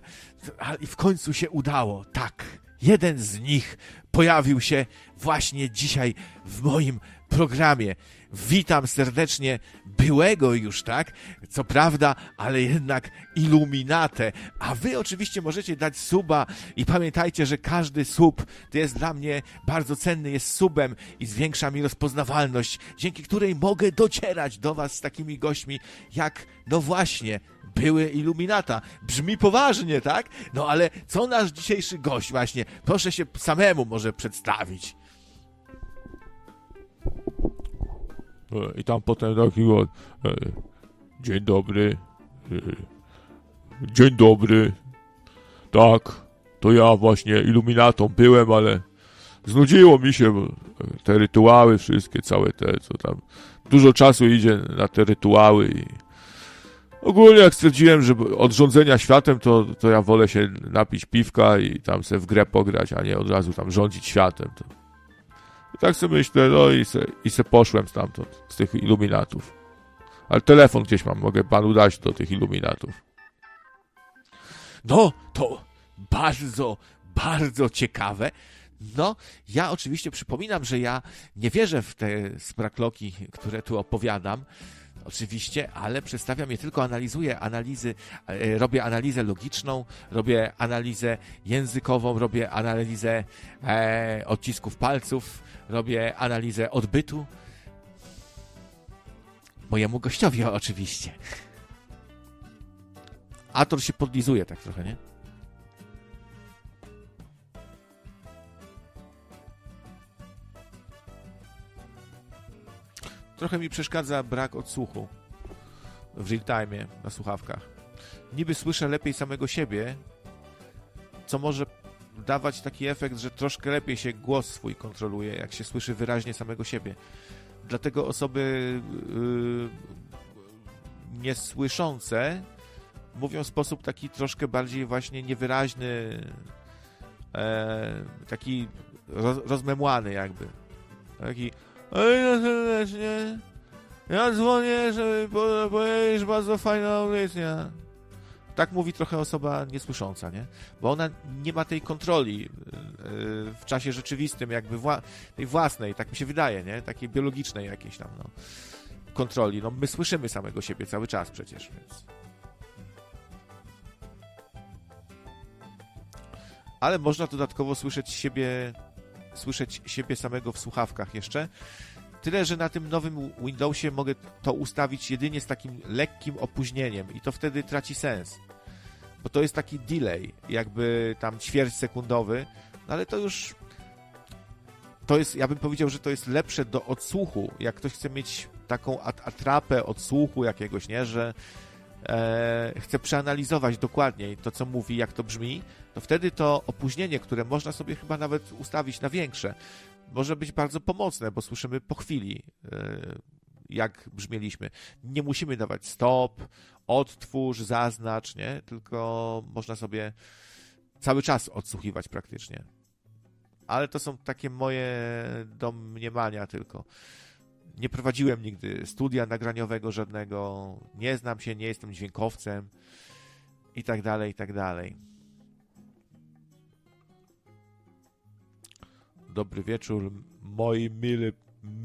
i w końcu się udało. Tak, jeden z nich pojawił się właśnie dzisiaj w moim programie. Witam serdecznie byłego już, tak? Co prawda, ale jednak iluminatę. A wy oczywiście możecie dać suba i pamiętajcie, że każdy sub to jest dla mnie bardzo cenny, jest subem i zwiększa mi rozpoznawalność, dzięki której mogę docierać do was z takimi gośćmi jak, no właśnie, były iluminata. Brzmi poważnie, tak? No ale co nasz dzisiejszy gość właśnie? Proszę się samemu może przedstawić. I tam potem taki od, e, dzień dobry, e, dzień dobry, tak, to ja właśnie iluminatą byłem, ale znudziło mi się e, te rytuały wszystkie, całe te, co tam, dużo czasu idzie na te rytuały i ogólnie jak stwierdziłem, że od rządzenia światem, to, to ja wolę się napić piwka i tam se w grę pograć, a nie od razu tam rządzić światem, to tak sobie myślę, no i se, i se poszłem stamtąd, z tych iluminatów. Ale telefon gdzieś mam, mogę panu dać do tych iluminatów. No, to bardzo, bardzo ciekawe. No, ja oczywiście przypominam, że ja nie wierzę w te sprakloki, które tu opowiadam. Oczywiście, ale przedstawiam je tylko, analizuję analizy, e, robię analizę logiczną, robię analizę językową, robię analizę e, odcisków palców, robię analizę odbytu. Mojemu gościowi oczywiście. Ator się podlizuje tak trochę, nie? Trochę mi przeszkadza brak odsłuchu w real time na słuchawkach. Niby słyszę lepiej samego siebie, co może dawać taki efekt, że troszkę lepiej się głos swój kontroluje, jak się słyszy wyraźnie samego siebie. Dlatego osoby yy, niesłyszące mówią w sposób taki troszkę bardziej właśnie niewyraźny, e, taki roz, rozmemłany jakby. Taki Ej, serdecznie. Ja dzwonię, żeby powiedzieć, bardzo fajna audycja tak mówi trochę osoba niesłysząca, nie? Bo ona nie ma tej kontroli yy, w czasie rzeczywistym, jakby wła tej własnej, tak mi się wydaje, nie? Takiej biologicznej jakiejś tam, no, kontroli. No, my słyszymy samego siebie cały czas przecież, więc... Ale można dodatkowo słyszeć siebie, słyszeć siebie samego w słuchawkach jeszcze. Tyle, że na tym nowym Windowsie mogę to ustawić jedynie z takim lekkim opóźnieniem i to wtedy traci sens. Bo to jest taki delay, jakby tam ćwierć sekundowy, no ale to już to jest, ja bym powiedział, że to jest lepsze do odsłuchu, jak ktoś chce mieć taką atrapę odsłuchu jakiegoś, nie, że e, chce przeanalizować dokładniej to, co mówi, jak to brzmi, to wtedy to opóźnienie, które można sobie chyba nawet ustawić na większe, może być bardzo pomocne, bo słyszymy po chwili, e, jak brzmieliśmy. Nie musimy dawać stop, odtwórz, zaznacz, nie? Tylko można sobie cały czas odsłuchiwać praktycznie. Ale to są takie moje domniemania tylko. Nie prowadziłem nigdy studia nagraniowego żadnego, nie znam się, nie jestem dźwiękowcem i tak dalej, i tak dalej. Dobry wieczór, moi mili,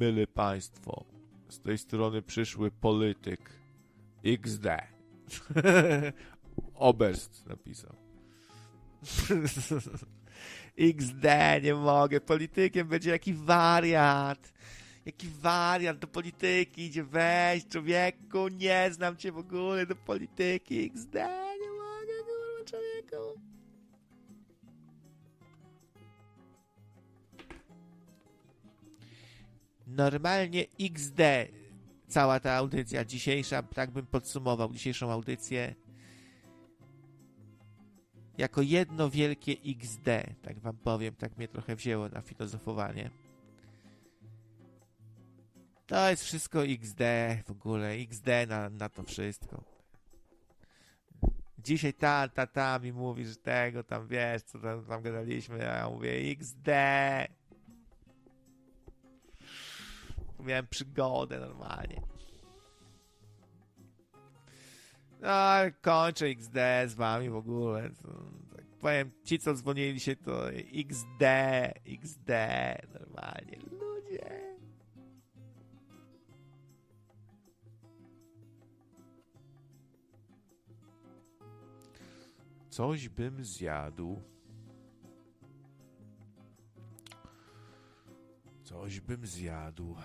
mili państwo. Z tej strony przyszły polityk XD. Oberst napisał. XD, nie mogę. Politykiem będzie jaki wariat. Jaki wariat do polityki idzie wejść, człowieku. Nie znam cię w ogóle do polityki. XD, nie mogę, kurwa, człowieku. Normalnie XD cała ta audycja dzisiejsza, tak bym podsumował dzisiejszą audycję jako jedno wielkie XD, tak wam powiem, tak mnie trochę wzięło na filozofowanie. To jest wszystko XD w ogóle, XD na, na to wszystko. Dzisiaj ta, ta, ta mi mówi, że tego tam wiesz, co tam, tam gadaliśmy, a ja mówię XD. Miałem przygodę normalnie. No, kończę XD z wami w ogóle. Tak powiem, ci co dzwonili się to XD, XD, normalnie, Coś bym zjadł. Coś bym zjadł.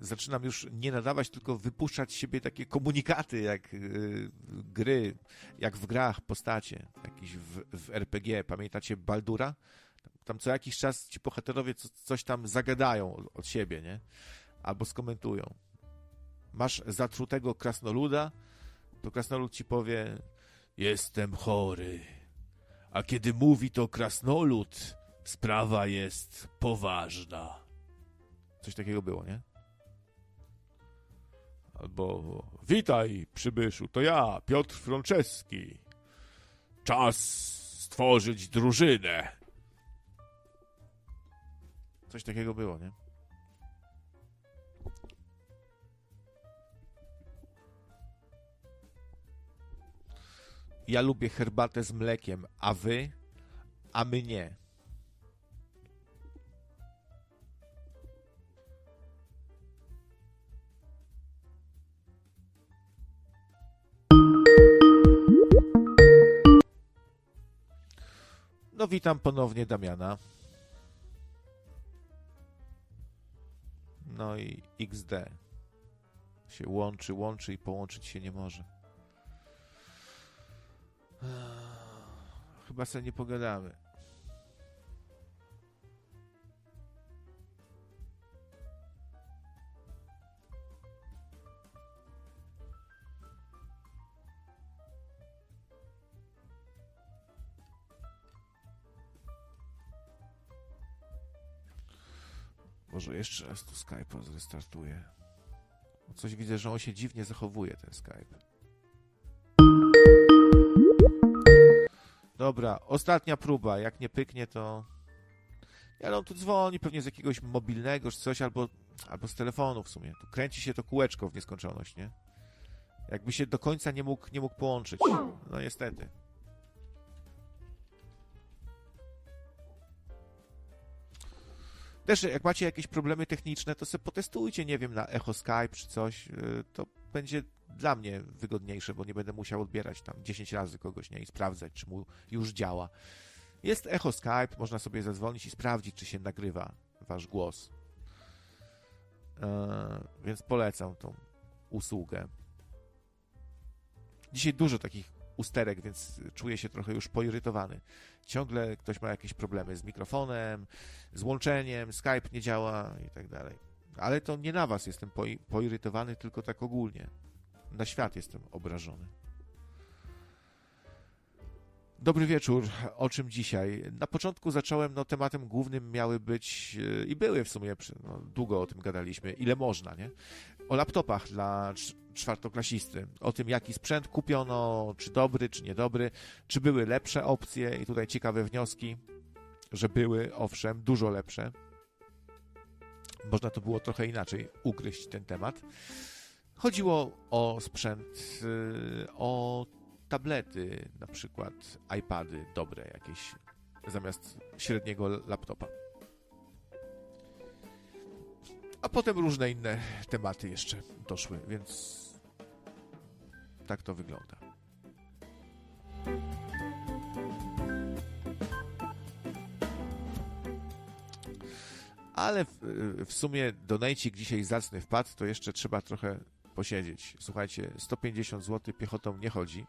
zaczynam już nie nadawać, tylko wypuszczać siebie takie komunikaty, jak yy, gry, jak w grach, postacie, jakieś w, w RPG. Pamiętacie Baldura? Tam co jakiś czas ci bohaterowie co, coś tam zagadają od, od siebie, nie? Albo skomentują. Masz zatrutego krasnoluda, to krasnolud ci powie jestem chory. A kiedy mówi to krasnolud, sprawa jest poważna. Coś takiego było, nie? Albo witaj, przybyszu, to ja, Piotr Franceski. Czas stworzyć drużynę. Coś takiego było, nie? Ja lubię herbatę z mlekiem, a wy? A my nie. No witam ponownie Damiana. No i XD się łączy, łączy i połączyć się nie może. Chyba sobie nie pogadamy. Może jeszcze raz tu Skype'a zrestartuję. Coś widzę, że on się dziwnie zachowuje, ten Skype. Dobra, ostatnia próba. Jak nie pyknie, to... Ale on tu dzwoni pewnie z jakiegoś mobilnego czy coś, albo, albo z telefonu w sumie. Tu kręci się to kółeczko w nieskończoność, nie? Jakby się do końca nie mógł, nie mógł połączyć. No niestety. Też jak macie jakieś problemy techniczne, to sobie potestujcie, nie wiem, na Echo Skype czy coś. Y, to będzie dla mnie wygodniejsze, bo nie będę musiał odbierać tam 10 razy kogoś, nie? I sprawdzać, czy mu już działa. Jest Echo Skype, można sobie zadzwonić i sprawdzić, czy się nagrywa wasz głos. Yy, więc polecam tą usługę. Dzisiaj dużo takich usterek, więc czuję się trochę już poirytowany. Ciągle ktoś ma jakieś problemy z mikrofonem, z łączeniem, Skype nie działa i tak dalej. Ale to nie na was jestem poirytowany, tylko tak ogólnie. Na świat jestem obrażony. Dobry wieczór. O czym dzisiaj? Na początku zacząłem, no tematem głównym miały być yy, i były w sumie, no, długo o tym gadaliśmy, ile można, nie? O laptopach dla czwartoklasisty, o tym jaki sprzęt kupiono, czy dobry, czy niedobry, czy były lepsze opcje i tutaj ciekawe wnioski, że były, owszem, dużo lepsze. Można to było trochę inaczej ugryźć ten temat. Chodziło o sprzęt, y, o tablety, na przykład iPady dobre jakieś, zamiast średniego laptopa. A potem różne inne tematy jeszcze doszły, więc tak to wygląda. Ale w, w sumie donajcik dzisiaj zacny wpadł, to jeszcze trzeba trochę posiedzieć. Słuchajcie, 150 zł piechotą nie chodzi.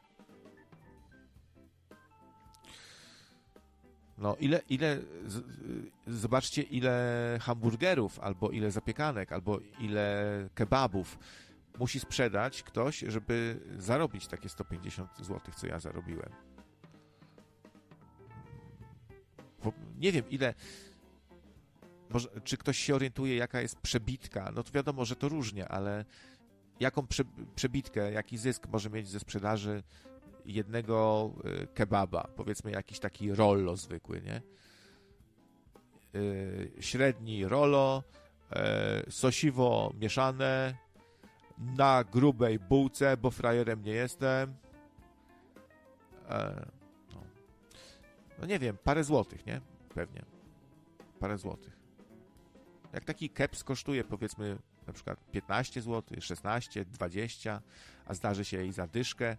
No, ile, ile, zobaczcie, ile hamburgerów, albo ile zapiekanek, albo ile kebabów musi sprzedać ktoś, żeby zarobić takie 150 zł, co ja zarobiłem. Bo nie wiem, ile. Może, czy ktoś się orientuje, jaka jest przebitka? No to wiadomo, że to różnie, ale jaką prze, przebitkę, jaki zysk może mieć ze sprzedaży jednego y, kebaba, powiedzmy jakiś taki rollo zwykły, nie? Y, średni rollo, y, sosiwo mieszane, na grubej bułce, bo frajerem nie jestem. E, no. no. nie wiem, parę złotych, nie? Pewnie. Parę złotych. Jak taki keps kosztuje powiedzmy na przykład 15 zł, 16, 20, a zdarzy się i za dyszkę.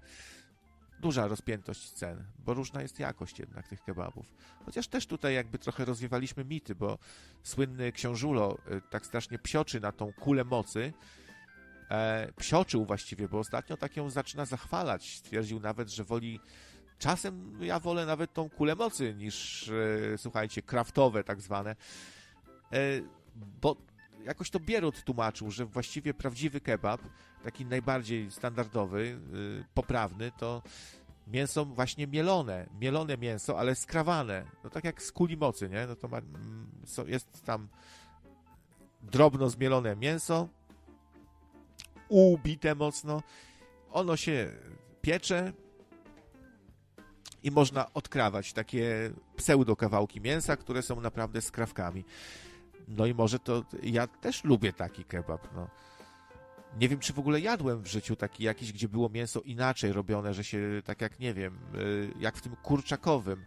Duża rozpiętość cen, bo różna jest jakość jednak tych kebabów. Chociaż też tutaj jakby trochę rozwiewaliśmy mity, bo słynny książulo y, tak strasznie psioczy na tą kulę mocy, e, psioczył właściwie, bo ostatnio tak ją zaczyna zachwalać. Stwierdził nawet, że woli czasem ja wolę nawet tą kulę mocy niż, e, słuchajcie, kraftowe tak zwane, e, bo jakoś to Bierut tłumaczył, że właściwie prawdziwy kebab, taki najbardziej standardowy, y, poprawny, to mięso właśnie mielone, mielone mięso, ale skrawane, no tak jak z kuli mocy, nie? No to ma, mm, jest tam drobno zmielone mięso, ubite mocno, ono się piecze i można odkrawać takie pseudo kawałki mięsa, które są naprawdę skrawkami. No i może to ja też lubię taki kebab. No. Nie wiem, czy w ogóle jadłem w życiu taki jakiś, gdzie było mięso inaczej robione, że się tak jak nie wiem, y, jak w tym kurczakowym. Y,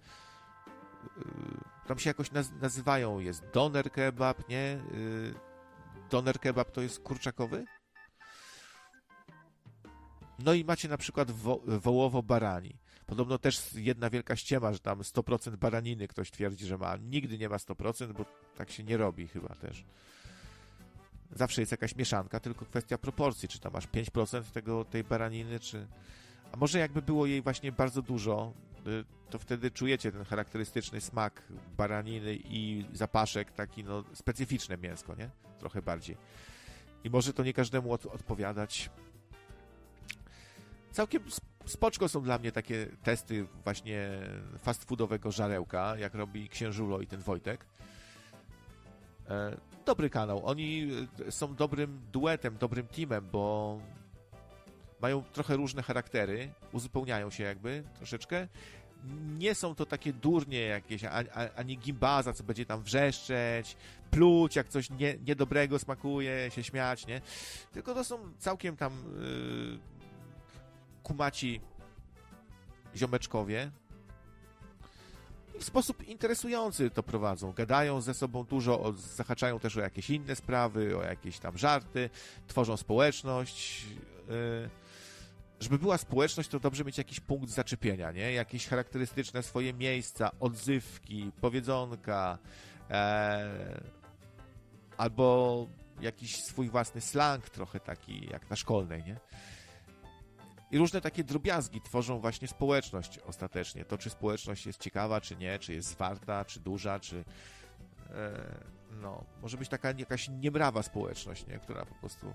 tam się jakoś nazywają, jest doner kebab, nie? Y, doner kebab to jest kurczakowy? No i macie na przykład wo wołowo-barani. Podobno też jedna wielka ściema, że tam 100% baraniny ktoś twierdzi, że ma. Nigdy nie ma 100%, bo tak się nie robi chyba też. Zawsze jest jakaś mieszanka, tylko kwestia proporcji, czy tam masz 5% tego, tej baraniny, czy... A może jakby było jej właśnie bardzo dużo, y, to wtedy czujecie ten charakterystyczny smak baraniny i zapaszek, taki no specyficzne mięsko, nie? Trochę bardziej. I może to nie każdemu od, odpowiadać. Całkiem spoczko są dla mnie takie testy właśnie fast foodowego żarełka, jak robi Księżulo i ten Wojtek. E, dobry kanał. Oni e, są dobrym duetem, dobrym teamem, bo mają trochę różne charaktery, uzupełniają się jakby troszeczkę. Nie są to takie durnie jakieś, ani gimbaza, co będzie tam wrzeszczeć, pluć, jak coś nie, niedobrego smakuje, się śmiać, nie? Tylko to są całkiem tam yy, kumaci ziomeczkowie, w sposób interesujący to prowadzą. Gadają ze sobą dużo, zahaczają też o jakieś inne sprawy, o jakieś tam żarty, tworzą społeczność. Y, żeby była społeczność, to dobrze mieć jakiś punkt zaczepienia, nie? Jakieś charakterystyczne swoje miejsca, odzywki, powiedzonka, e, albo jakiś swój własny slang trochę taki, jak na szkolnej, nie? I różne takie drobiazgi tworzą właśnie społeczność ostatecznie. To, czy społeczność jest ciekawa, czy nie, czy jest zwarta, czy duża, czy. E, no, może być taka jakaś niebrawa społeczność, nie? która po prostu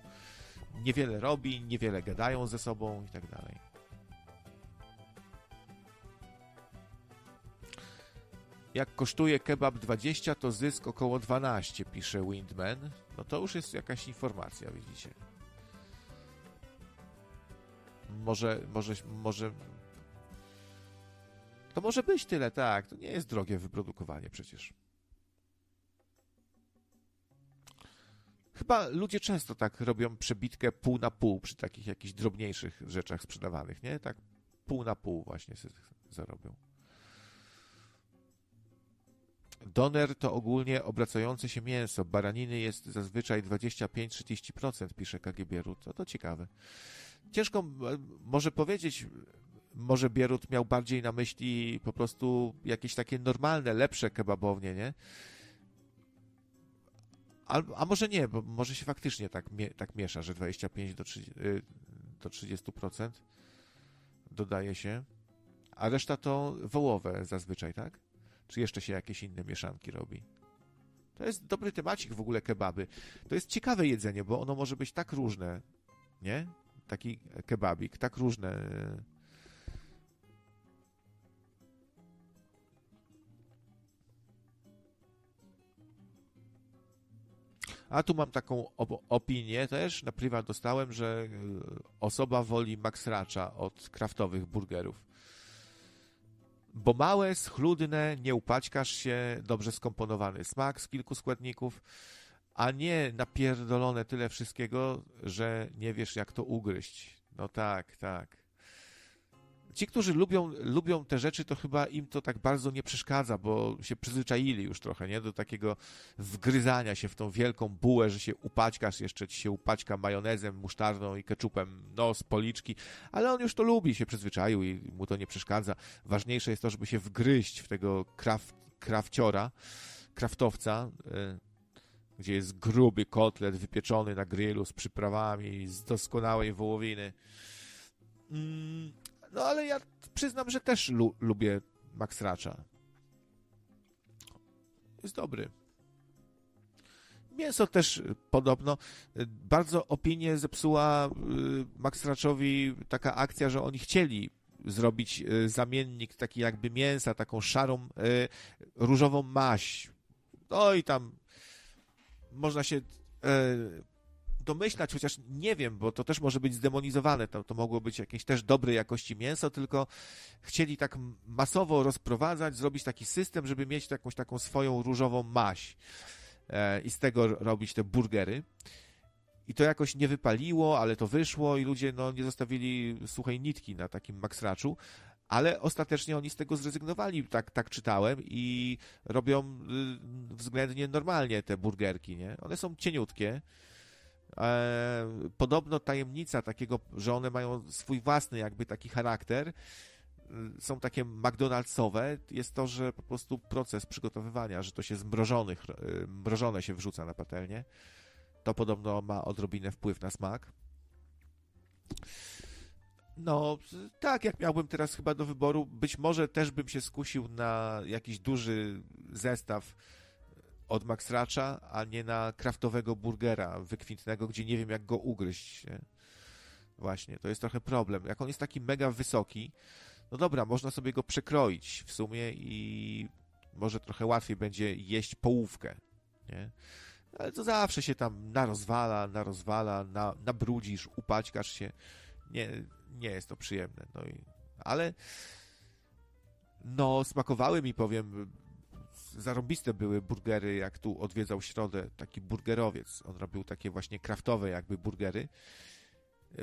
niewiele robi, niewiele gadają ze sobą i tak dalej. Jak kosztuje kebab 20, to zysk około 12, pisze Windman. No to już jest jakaś informacja, widzicie. Może, może, może... To może być tyle, tak. To nie jest drogie wyprodukowanie przecież. Chyba ludzie często tak robią przebitkę pół na pół przy takich jakichś drobniejszych rzeczach sprzedawanych, nie? Tak pół na pół właśnie zarobią. Doner to ogólnie obracające się mięso. Baraniny jest zazwyczaj 25-30%, pisze KGB Rut. To, to ciekawe. Ciężko może powiedzieć, może Bierut miał bardziej na myśli po prostu jakieś takie normalne, lepsze kebabownie, nie? A, a może nie, bo może się faktycznie tak, tak miesza, że 25 do, 30, y, do 30% dodaje się, a reszta to wołowe zazwyczaj, tak? Czy jeszcze się jakieś inne mieszanki robi? To jest dobry temacik w ogóle kebaby. To jest ciekawe jedzenie, bo ono może być tak różne, nie? Taki kebabik, tak różne. A tu mam taką op opinię też, na prywat dostałem, że osoba woli Max Racha od kraftowych burgerów. Bo małe, schludne, nie upaćkasz się, dobrze skomponowany smak z kilku składników, a nie napierdolone tyle wszystkiego, że nie wiesz jak to ugryźć. No tak, tak. ci, którzy lubią, lubią te rzeczy, to chyba im to tak bardzo nie przeszkadza, bo się przyzwyczaili już trochę, nie? Do takiego wgryzania się w tą wielką bułę, że się upaćkasz, jeszcze ci się upaćka majonezem, musztardą i keczupem, no, z policzki, ale on już to lubi, się przyzwyczaił i mu to nie przeszkadza. Ważniejsze jest to, żeby się wgryźć w tego kraft, krawciora, kraftowca, y, gdzie jest gruby kotlet wypieczony na grillu z przyprawami, z doskonałej wołowiny. Mm, no ale ja przyznam, że też lu lubię Max Ratcha. Jest dobry. Mięso też podobno. Bardzo opinię zepsuła y, Max Ratchowi taka akcja, że oni chcieli zrobić y, zamiennik taki jakby mięsa, taką szarą, y, różową maść. No i tam można się domyślać, chociaż nie wiem, bo to też może być zdemonizowane, to, to mogło być jakieś też dobrej jakości mięso, tylko chcieli tak masowo rozprowadzać, zrobić taki system, żeby mieć jakąś taką swoją różową maść e, i z tego robić te burgery. I to jakoś nie wypaliło, ale to wyszło i ludzie no, nie zostawili suchej nitki na takim maksraczu, ale ostatecznie oni z tego zrezygnowali, tak, tak czytałem, i robią y, względnie normalnie te burgerki, nie? One są cieniutkie, E, podobno tajemnica takiego, że one mają swój własny jakby taki charakter, y, są takie McDonald'sowe, jest to, że po prostu proces przygotowywania, że to się zmrożonych, y, mrożone się wrzuca na patelnię. To podobno ma odrobinę wpływ na smak. No, tak, jak miałbym teraz chyba do wyboru, być może też bym się skusił na jakiś duży zestaw od Max Ratcha, a nie na kraftowego burgera wykwintnego, gdzie nie wiem jak go ugryźć. Nie? Właśnie, to jest trochę problem. Jak on jest taki mega wysoki, no dobra, można sobie go przekroić w sumie i może trochę łatwiej będzie jeść połówkę, nie? Ale to zawsze się tam narozwala, narozwala, na, nabrudzisz, upaćkasz się. Nie, nie jest to przyjemne. No i, ale no, smakowały mi, powiem, zarobiste były burgery, jak tu odwiedzał środę taki burgerowiec. On robił takie właśnie kraftowe jakby burgery.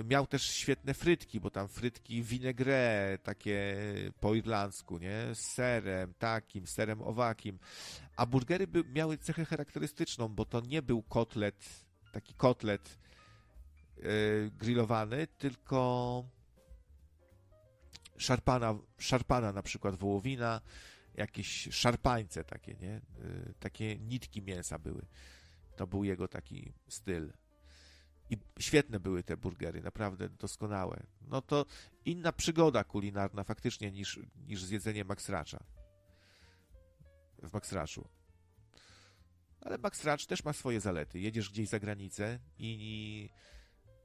Miał też świetne frytki, bo tam frytki vinaigrette, takie po irlandzku, nie? Z serem takim, serem owakim. A burgery by, miały cechę charakterystyczną, bo to nie był kotlet, taki kotlet yy, grillowany, tylko szarpana, szarpana na przykład wołowina, jakieś szarpańce takie, nie? Y, takie nitki mięsa były. To był jego taki styl. I świetne były te burgery, naprawdę doskonałe. No to inna przygoda kulinarna faktycznie niż, niż zjedzenie Max Ratcha. W Max Ratchu. Ale Max Ratch też ma swoje zalety. Jedziesz gdzieś za granicę i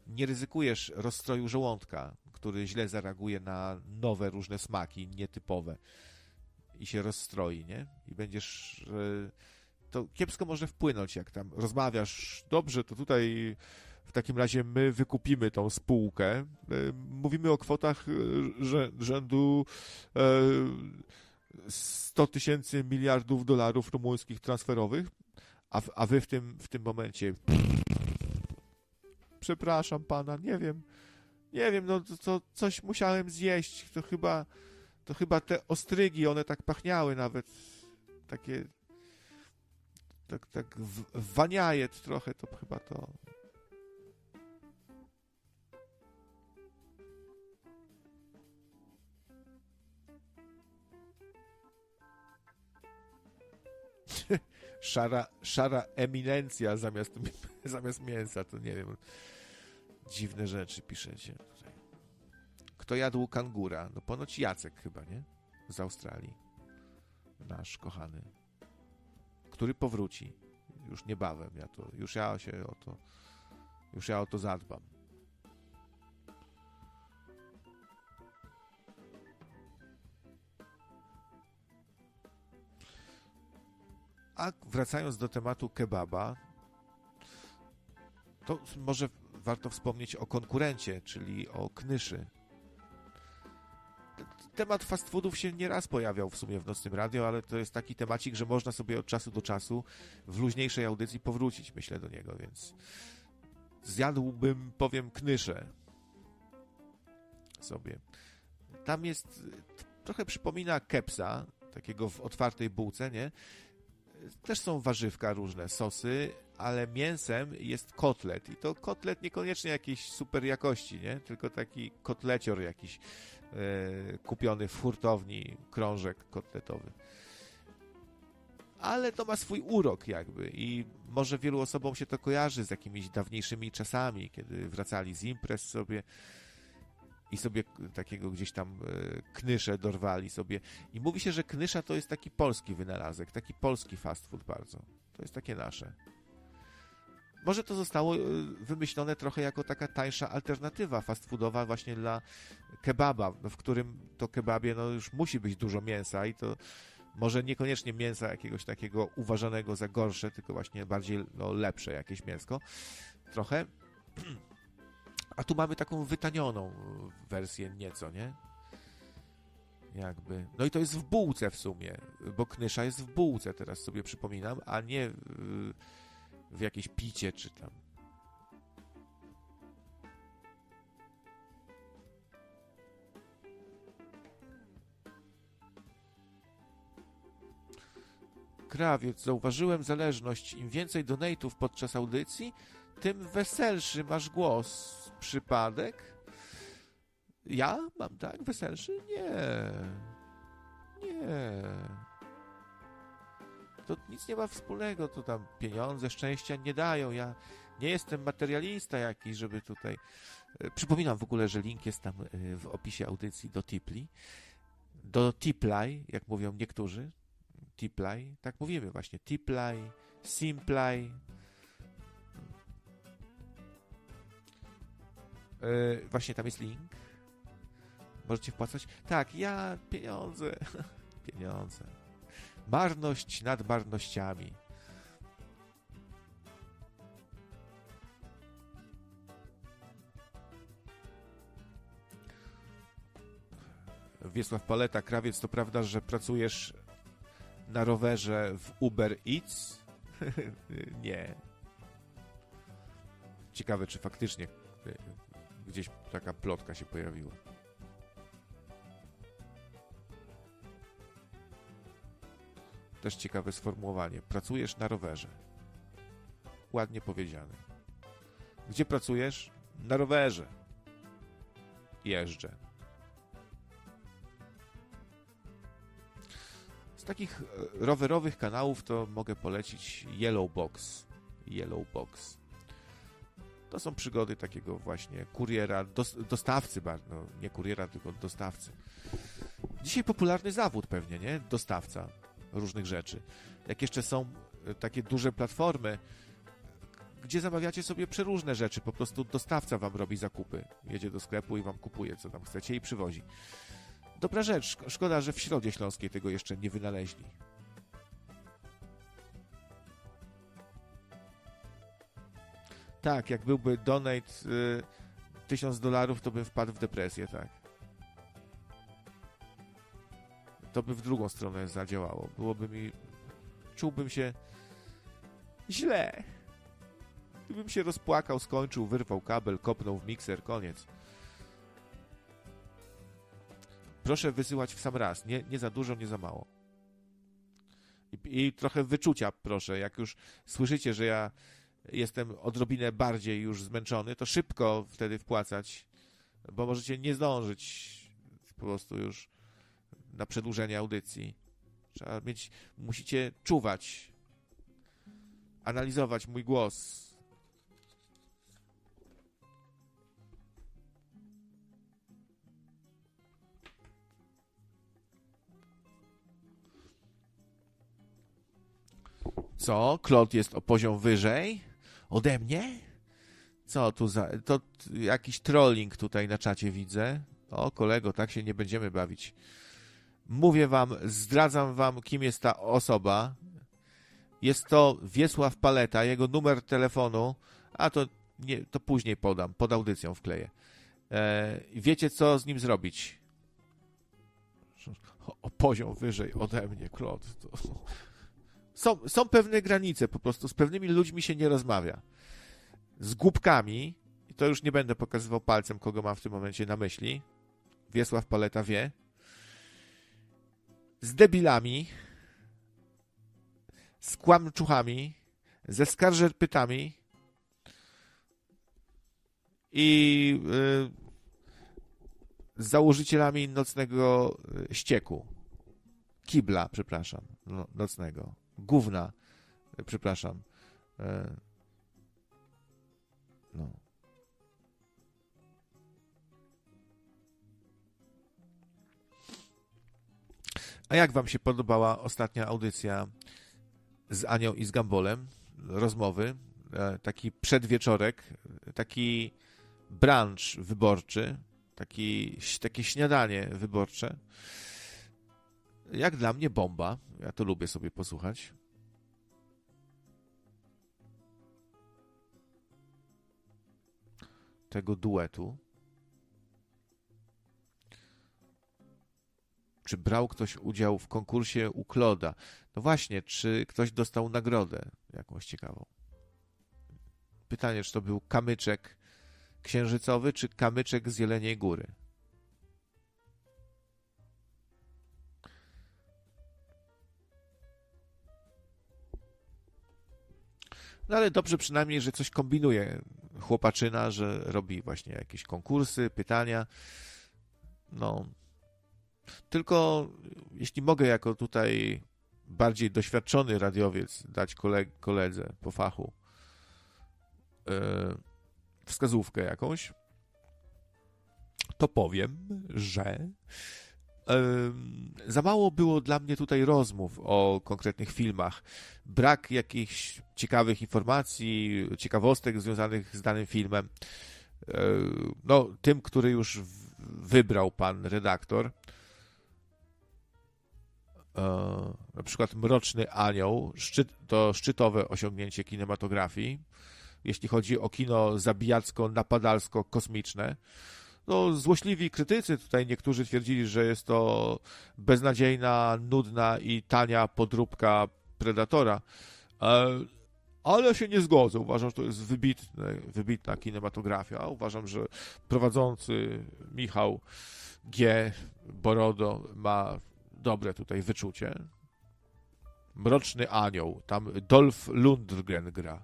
nie ryzykujesz rozstroju żołądka, który źle zareaguje na nowe różne smaki, nietypowe i się rozstroi, nie? I będziesz... To kiepsko może wpłynąć, jak tam rozmawiasz. Dobrze, to tutaj w takim razie my wykupimy tą spółkę. E, mówimy o kwotach e, rzędu 100 e, tysięcy miliardów dolarów rumuńskich transferowych, a wy w tym, w tym momencie przepraszam pana, nie wiem, nie wiem, no to, to coś musiałem zjeść, to chyba to chyba te ostrygi, one tak pachniały nawet, takie, tak, tak waniajet trochę, to chyba to... szara, szara eminencja zamiast, zamiast mięsa, to nie wiem. Dziwne rzeczy piszecie tutaj. Kto jadł kangura? No ponoć Jacek chyba, nie? Z Australii. Nasz kochany. Który powróci. Już niebawem. Ja to, już ja się o to, już ja o to zadbam. A wracając do tematu kebaba, to może warto wspomnieć o konkurencie, czyli o Knyszy temat fast foodów się nieraz pojawiał w sumie w Nocnym Radio, ale to jest taki temacik, że można sobie od czasu do czasu w luźniejszej audycji powrócić, myślę, do niego, więc zjadłbym, powiem, knyszę sobie. tam jest, trochę przypomina kepsa, takiego w otwartej bułce, nie? Też są warzywka różne, sosy, ale mięsem jest kotlet. I to kotlet niekoniecznie jakiejś super jakości, nie? Tylko taki kotlecior jakiś e, kupiony w hurtowni, krążek kotletowy. Ale to ma swój urok jakby i może wielu osobom się to kojarzy z jakimiś dawniejszymi czasami, kiedy wracali z imprez sobie i sobie takiego gdzieś tam e, knysze dorwali sobie. I mówi się, że knysza to jest taki polski wynalazek, taki polski fast food bardzo. To jest takie nasze. Może to zostało e, wymyślone trochę jako taka tańsza alternatywa fast foodowa właśnie dla kebaba, w którym to kebabie no, już musi być dużo mięsa i to może niekoniecznie mięsa jakiegoś takiego uważanego za gorsze, tylko właśnie bardziej no, lepsze jakieś mięsko. Trochę. A tu mamy taką wytanioną wersję nieco, nie? Jakby. No i to jest w bułce w sumie, bo knysza jest w bułce, teraz sobie przypominam, a nie w, w jakieś picie czy tam. Krawiec, zauważyłem zależność. Im więcej donate'ów podczas audycji, tym weselszy masz głos. Przypadek? Ja mam tak weselszy? Nie. Nie. To nic nie ma wspólnego, to tam pieniądze, szczęścia nie dają. Ja nie jestem materialista jakiś, żeby tutaj. E, przypominam w ogóle, że link jest tam e, w opisie audycji do Tipli. Do Tiplay, jak mówią niektórzy. Tiplay, tak mówimy właśnie. Tiplay, Simplay, Yy, właśnie tam jest link. Możecie wpłacać. Tak, ja pieniądze. pieniądze. Marność nad marnościami. Wiesław Paleta, krawiec, to prawda, że pracujesz na rowerze w Uber Eats? nie. Ciekawe, czy faktycznie Gdzieś taka plotka się pojawiła. Też ciekawe sformułowanie. Pracujesz na rowerze. Ładnie powiedziane. Gdzie pracujesz? Na rowerze. Jeżdżę. Z takich e, rowerowych kanałów to mogę polecić Yellow Box. Yellow Box. To są przygody takiego właśnie kuriera, dostawcy, no, nie kuriera, tylko dostawcy. Dzisiaj popularny zawód pewnie, nie? Dostawca różnych rzeczy. Jak jeszcze są e, takie duże platformy, gdzie zamawiacie sobie przeróżne rzeczy, po prostu dostawca wam robi zakupy. Jedzie do sklepu i wam kupuje, co tam chcecie i przywozi. Dobra rzecz. Szkoda, że w Środzie Śląskiej tego jeszcze nie wynaleźli. Tak, jak byłby donate y, 1000 dolarów, to bym wpadł w depresję, tak. To by w drugą stronę zadziałało. Byłoby mi... Czułbym się źle. Gdybym się rozpłakał, skończył, wyrwał kabel, kopnął w mikser, koniec. Proszę wysyłać w sam raz. Nie, nie za dużo, nie za mało. I, I trochę wyczucia, proszę. Jak już słyszycie, że ja jestem odrobinę bardziej już zmęczony, to szybko wtedy wpłacać, bo możecie nie zdążyć po prostu już na przedłużenie audycji. Trzeba mieć, musicie czuwać, analizować mój głos. Co? Klot jest o poziom wyżej? Ode mnie? Co tu za... To jakiś trolling tutaj na czacie widzę. O, kolego, tak się nie będziemy bawić. Mówię wam, zdradzam wam, kim jest ta osoba. Jest to Wiesław Paleta, jego numer telefonu, a to, nie, to później podam, pod audycją wkleję. E, wiecie, co z nim zrobić? O, poziom wyżej ode mnie, Klot. To są, są pewne granice, po prostu z pewnymi ludźmi się nie rozmawia. Z głupkami, i to już nie będę pokazywał palcem, kogo mam w tym momencie na myśli, Wiesław Paleta wie, z debilami, z kłamczuchami, ze skarżerpytami i y, z założycielami nocnego y, ścieku. Kibla, przepraszam, no, nocnego. Gówna, y, przepraszam. A jak wam się podobała ostatnia audycja z Anią i z Gambolem? Rozmowy, e, taki przedwieczorek, taki brunch wyborczy, taki, takie śniadanie wyborcze. Jak dla mnie bomba. Ja to lubię sobie posłuchać. Tego duetu. Czy brał ktoś udział w konkursie u Kloda? No właśnie, czy ktoś dostał nagrodę jakąś ciekawą? Pytanie, czy to był kamyczek księżycowy, czy kamyczek z Jeleniej Góry? No ale dobrze przynajmniej, że coś kombinuje chłopaczyna, że robi właśnie jakieś konkursy, pytania. No, tylko jeśli mogę jako tutaj bardziej doświadczony radiowiec dać koleg koledze po fachu yy, wskazówkę jakąś, to powiem, że za mało było dla mnie tutaj rozmów o konkretnych filmach. Brak jakichś ciekawych informacji, ciekawostek związanych z danym filmem. No, tym, który już wybrał pan redaktor, na przykład Mroczny Anioł, szczyt, to szczytowe osiągnięcie kinematografii, jeśli chodzi o kino zabijacko-napadalsko-kosmiczne. No, złośliwi krytycy tutaj niektórzy twierdzili, że jest to beznadziejna, nudna i tania podróbka Predatora, e, ale się nie zgodzę. Uważam, że to jest wybitne, wybitna kinematografia. Uważam, że prowadzący Michał G. Borodo ma dobre tutaj wyczucie. Mroczny Anioł, tam Dolph Lundgren gra.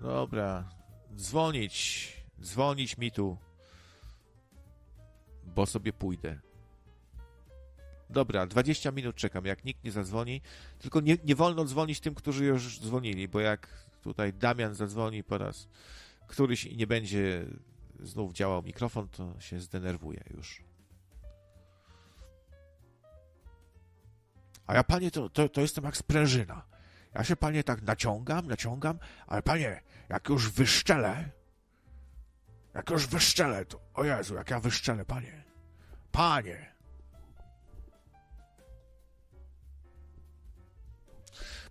Dobra, dzwonić, dzwonić mi tu bo sobie pójdę. Dobra, 20 minut czekam, jak nikt nie zadzwoni. Tylko nie, nie wolno dzwonić tym, którzy już dzwonili, bo jak tutaj Damian zadzwoni po raz któryś i nie będzie znów działał mikrofon, to się zdenerwuje już. A ja, panie, to, to, to jestem jak sprężyna. Ja się, panie, tak naciągam, naciągam, ale panie, jak już wyszczelę, jak już wyszczelę, to... O Jezu, jak ja wyszczelę, panie. Panie.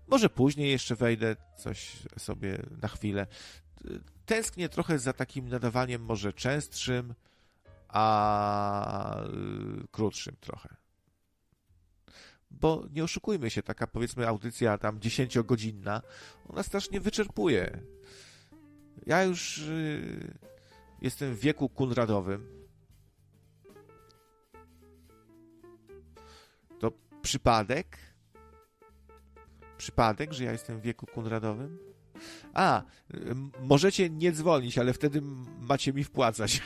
Może później jeszcze wejdę, coś sobie na chwilę. Tęsknię trochę za takim nadawaniem może częstszym, a krótszym trochę. Bo nie oszukujmy się, taka powiedzmy audycja tam dziesięciogodzinna, ona strasznie wyczerpuje. Ja już y, jestem w wieku kunradowym. To przypadek? Przypadek, że ja jestem w wieku kunradowym? A, możecie nie dzwonić, ale wtedy macie mi wpłacać.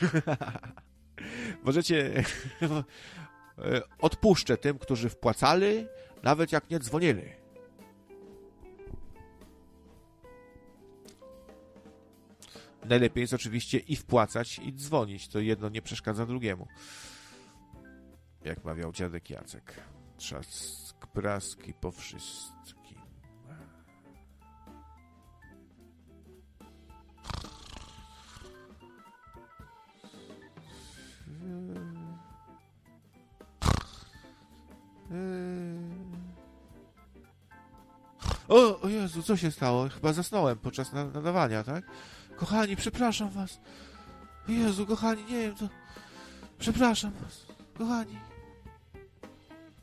możecie. Odpuszczę tym, którzy wpłacali, nawet jak nie dzwonili. Najlepiej jest oczywiście i wpłacać, i dzwonić. To jedno nie przeszkadza drugiemu. Jak mawiał dziadek Jacek. Trzask praski po wszystkim. O, o Jezu, co się stało? Chyba zasnąłem podczas nadawania, tak? Kochani, przepraszam was. Jezu, kochani, nie wiem, to... Przepraszam was, kochani.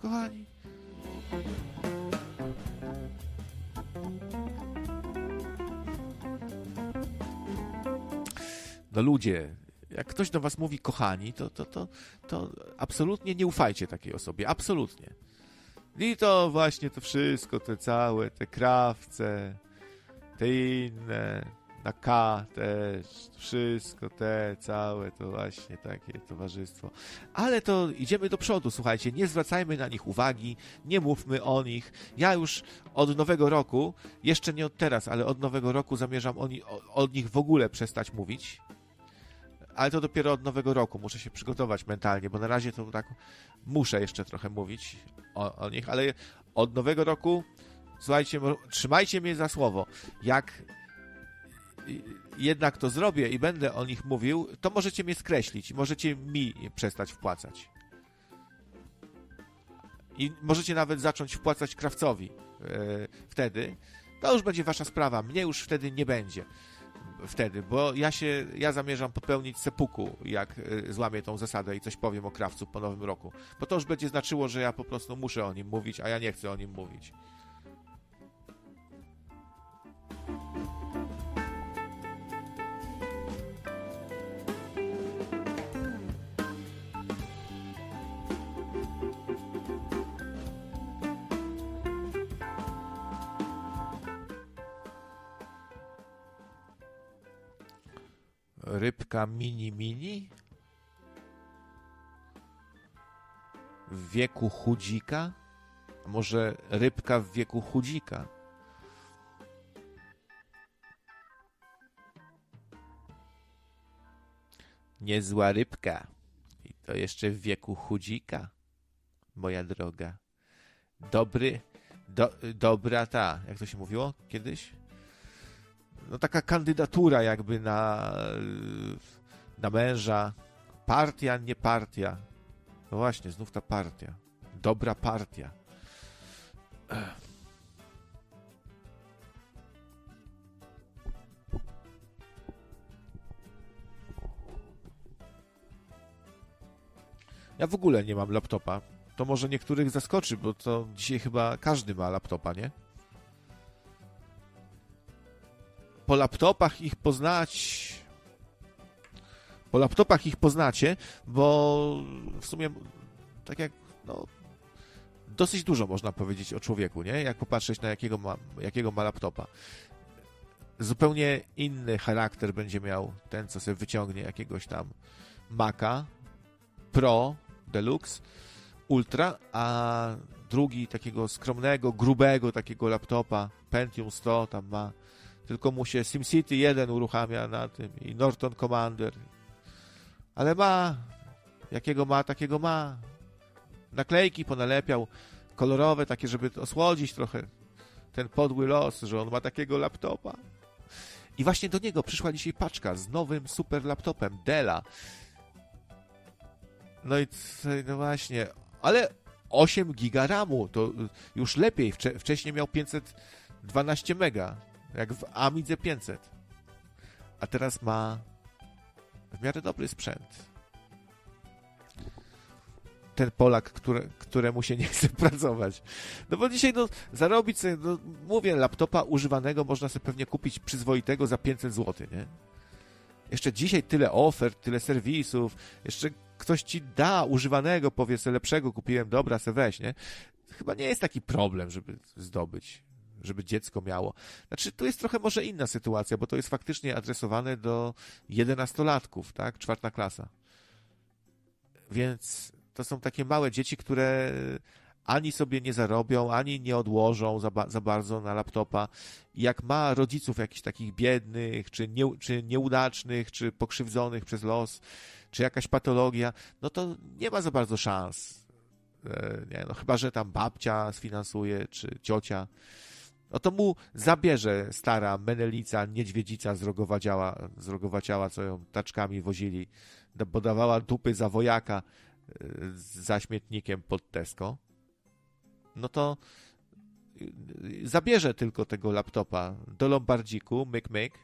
Kochani. No ludzie, jak ktoś do was mówi kochani, to, to, to, to absolutnie nie ufajcie takiej osobie, absolutnie. I to właśnie to wszystko, te całe, te krawce, te inne, na K też, wszystko te całe, to właśnie takie towarzystwo. Ale to idziemy do przodu, słuchajcie, nie zwracajmy na nich uwagi, nie mówmy o nich. Ja już od nowego roku, jeszcze nie od teraz, ale od nowego roku zamierzam o, o, nich w ogóle przestać mówić. Ale to dopiero od nowego roku, muszę się przygotować mentalnie, bo na razie to tak muszę jeszcze trochę mówić o, o nich, ale od nowego roku słuchajcie, trzymajcie mnie za słowo. Jak jednak to zrobię i będę o nich mówił, to możecie mnie skreślić, możecie mi przestać wpłacać. I możecie nawet zacząć wpłacać krawcowi yy, wtedy. To już będzie wasza sprawa. Mnie już wtedy nie będzie. Wtedy, bo ja się, ja zamierzam popełnić sepuku, jak yy, złamię tą zasadę i coś powiem o krawcu po nowym roku. Bo to już będzie znaczyło, że ja po prostu muszę o nim mówić, a ja nie chcę o nim mówić. Rybka mini mini w wieku chudzika? Może rybka w wieku chudzika? Niezła rybka. I to jeszcze w wieku chudzika, moja droga. Dobry, do, dobra ta, jak to się mówiło kiedyś? No taka kandydatura jakby na, na męża. Partia, nie partia. No właśnie, znów ta partia. Dobra partia. Ja w ogóle nie mam laptopa. To może niektórych zaskoczy, bo to dzisiaj chyba każdy ma laptopa, nie? Po laptopach ich poznać. Po laptopach ich poznacie, bo w sumie tak jak no, dosyć dużo można powiedzieć o człowieku, nie? Jak popatrzeć na jakiego ma, jakiego ma laptopa. Zupełnie inny charakter będzie miał ten, co sobie wyciągnie jakiegoś tam Maca Pro Deluxe Ultra, a drugi takiego skromnego, grubego takiego laptopa Pentium 100 tam ma tylko mu się SimCity 1 uruchamia na tym i Norton Commander. Ale ma. Jakiego ma, takiego ma. Naklejki ponalepiał, kolorowe, takie, żeby osłodzić trochę ten podły los, że on ma takiego laptopa. I właśnie do niego przyszła dzisiaj paczka z nowym super laptopem Della. No i no właśnie, ale 8 giga RAMu, to już lepiej. Wcześniej miał 512 mega jak w Amidze 500. A teraz ma w miarę dobry sprzęt. Ten Polak, które, któremu się nie chce pracować. No bo dzisiaj no, zarobić sobie, no, mówię, laptopa używanego można sobie pewnie kupić przyzwoitego za 500 zł, nie? Jeszcze dzisiaj tyle ofert, tyle serwisów, jeszcze ktoś ci da używanego, powie sobie lepszego kupiłem, dobra, se weź, nie? Chyba nie jest taki problem, żeby zdobyć żeby dziecko miało. Znaczy, tu jest trochę może inna sytuacja, bo to jest faktycznie adresowane do jedenastolatków, tak? Czwarta klasa. Więc to są takie małe dzieci, które ani sobie nie zarobią, ani nie odłożą za, ba za bardzo na laptopa. Jak ma rodziców jakichś takich biednych, czy, nie, czy nieudacznych, czy pokrzywdzonych przez los, czy jakaś patologia, no to nie ma za bardzo szans. E, nie, no chyba, że tam babcia sfinansuje, czy ciocia no to mu zabierze stara menelica, niedźwiedzica z rogowaciała, z rogowaciała co ją taczkami wozili, bo dawała dupy za wojaka e, za śmietnikiem pod Tesco, no to e, zabierze tylko tego laptopa do Lombardziku, myk, myk.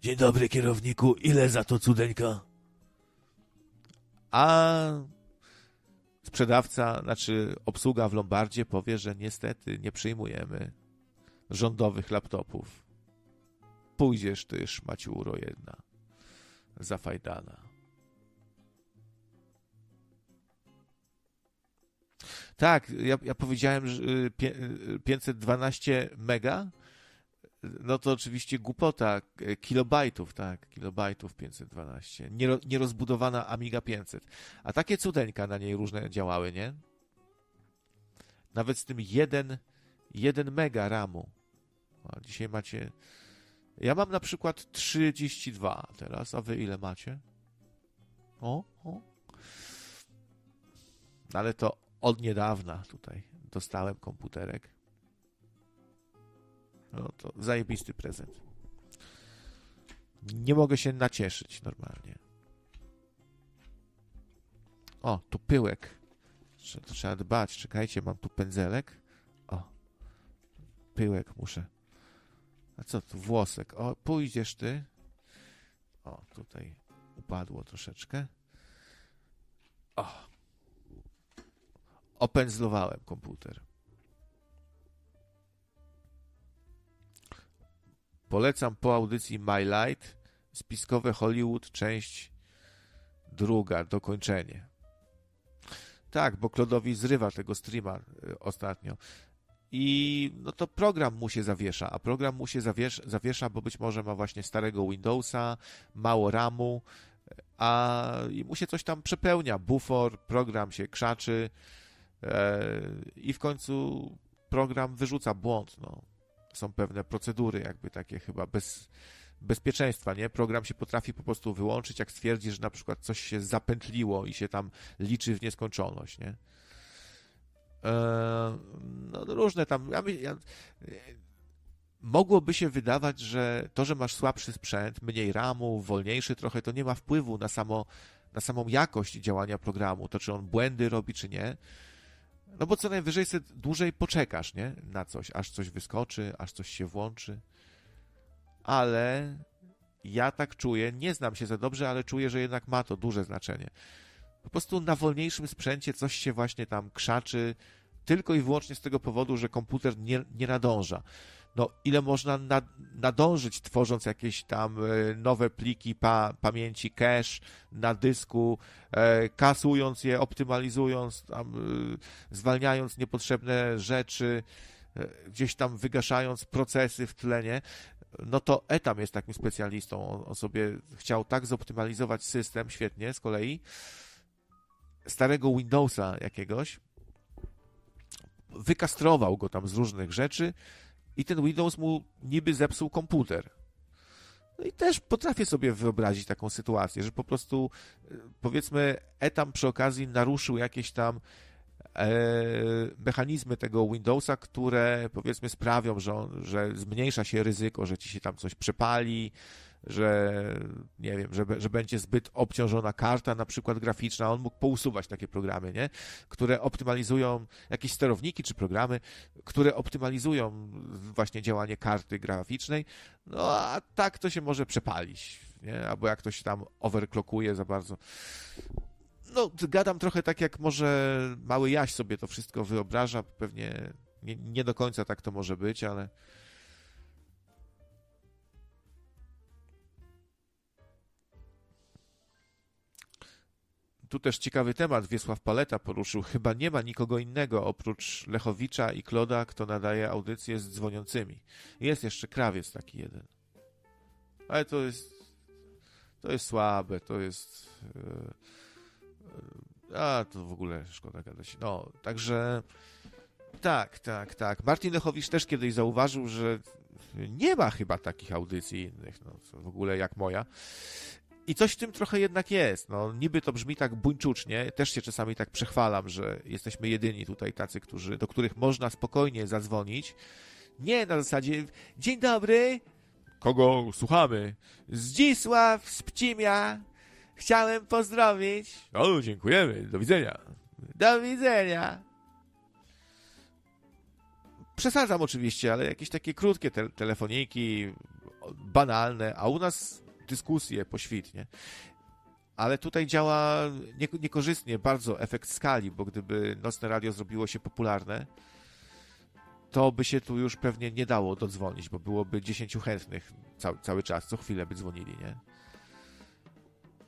Dzień dobry, kierowniku, ile za to cudeńka? A sprzedawca, znaczy obsługa w Lombardzie powie, że niestety nie przyjmujemy rządowych laptopów. Pójdziesz ty, szmaciuro jedna, zafajdana. Tak, ja, ja powiedziałem, że 512 y, y, mega, no to oczywiście głupota, kilobajtów, tak, kilobajtów 512, nierozbudowana Amiga 500. A takie cudeńka na niej różne działały, nie? Nawet z tym 1, 1 mega RAMu. A dzisiaj macie... Ja mam na przykład 32 teraz, a wy ile macie? O, o. Ale to od niedawna tutaj dostałem komputerek. No to zajebisty prezent. Nie mogę się nacieszyć normalnie. O, tu pyłek. Trzeba dbać. Czekajcie, mam tu pędzelek. O, pyłek muszę. A co tu? Włosek. O, pójdziesz ty. O, tutaj upadło troszeczkę. O, opędzlowałem komputer. Polecam po audycji My Light spiskowe Hollywood, część druga, dokończenie. Tak, bo Klodowi zrywa tego streama y, ostatnio. I no to program mu się zawiesza, a program mu się zawiesza, zawiesza, bo być może ma właśnie starego Windowsa, mało RAMu, a i mu się coś tam przepełnia. Bufor, program się krzaczy, E, i w końcu program wyrzuca błąd. No. Są pewne procedury, jakby takie chyba bez bezpieczeństwa, nie? Program się potrafi po prostu wyłączyć, jak stwierdzi, że na przykład coś się zapętliło i się tam liczy w nieskończoność, nie? E, no, różne tam. Ja, ja, mogłoby się wydawać, że to, że masz słabszy sprzęt, mniej RAMu, wolniejszy trochę, to nie ma wpływu na, samo, na samą jakość działania programu, to czy on błędy robi, czy nie. No bo co najwyżej sobie dłużej poczekasz, nie? Na coś, aż coś wyskoczy, aż coś się włączy. Ale ja tak czuję, nie znam się za dobrze, ale czuję, że jednak ma to duże znaczenie. Po prostu na wolniejszym sprzęcie coś się właśnie tam krzaczy, tylko i wyłącznie z tego powodu, że komputer nie, nie nadąża no, ile można nadążyć, tworząc jakieś tam e, nowe pliki pa, pamięci cache na dysku, e, kasując je, optymalizując, tam, e, zwalniając niepotrzebne rzeczy, gdzieś tam wygaszając procesy w tlenie, no to Etam jest takim specjalistą. On, on sobie chciał tak zoptymalizować system, świetnie, z kolei. Starego Windowsa jakiegoś, wykastrował go tam z różnych rzeczy, i ten Windows mu niby zepsuł komputer. No i też potrafię sobie wyobrazić taką sytuację, że po prostu e, powiedzmy etam przy okazji naruszył jakieś tam e, mechanizmy tego Windowsa, które powiedzmy sprawią, że, on, że zmniejsza się ryzyko, że ci się tam coś przepali, że nie wiem, że, że będzie zbyt obciążona karta, na przykład graficzna, on mógł pousuwać takie programy, nie? które optymalizują jakieś sterowniki czy programy, które optymalizują właśnie działanie karty graficznej, no a tak to się może przepalić, nie? albo jak ktoś tam overclockuje za bardzo. No, gadam trochę tak, jak może mały Jaś sobie to wszystko wyobraża, pewnie nie, nie do końca tak to może być, ale Tu też ciekawy temat Wiesław Paleta poruszył. Chyba nie ma nikogo innego oprócz Lechowicza i Kloda, kto nadaje audycję z dzwoniącymi. Jest jeszcze krawiec taki jeden. Ale to jest to jest słabe, to jest yy, a to w ogóle szkoda gadać. No, także tak, tak, tak. Martin Lechowicz też kiedyś zauważył, że nie ma chyba takich audycji innych, no, w ogóle jak moja. I coś w tym trochę jednak jest. No, niby to brzmi tak buńczucznie, też się czasami tak przechwalam, że jesteśmy jedyni tutaj tacy, którzy, do których można spokojnie zadzwonić. Nie na zasadzie, dzień dobry. Kogo słuchamy? Zdzisław z Pcimia. Chciałem pozdrowić. O, dziękujemy. Do widzenia. Do widzenia. Przesadzam oczywiście, ale jakieś takie krótkie te telefoniki, banalne, a u nas dyskusje poświtnie. Ale tutaj działa niekorzystnie bardzo efekt skali, bo gdyby nocne radio zrobiło się popularne, to by się tu już pewnie nie dało dodzwonić, bo byłoby 10 chętnych cały, cały czas, co chwilę by dzwonili, nie?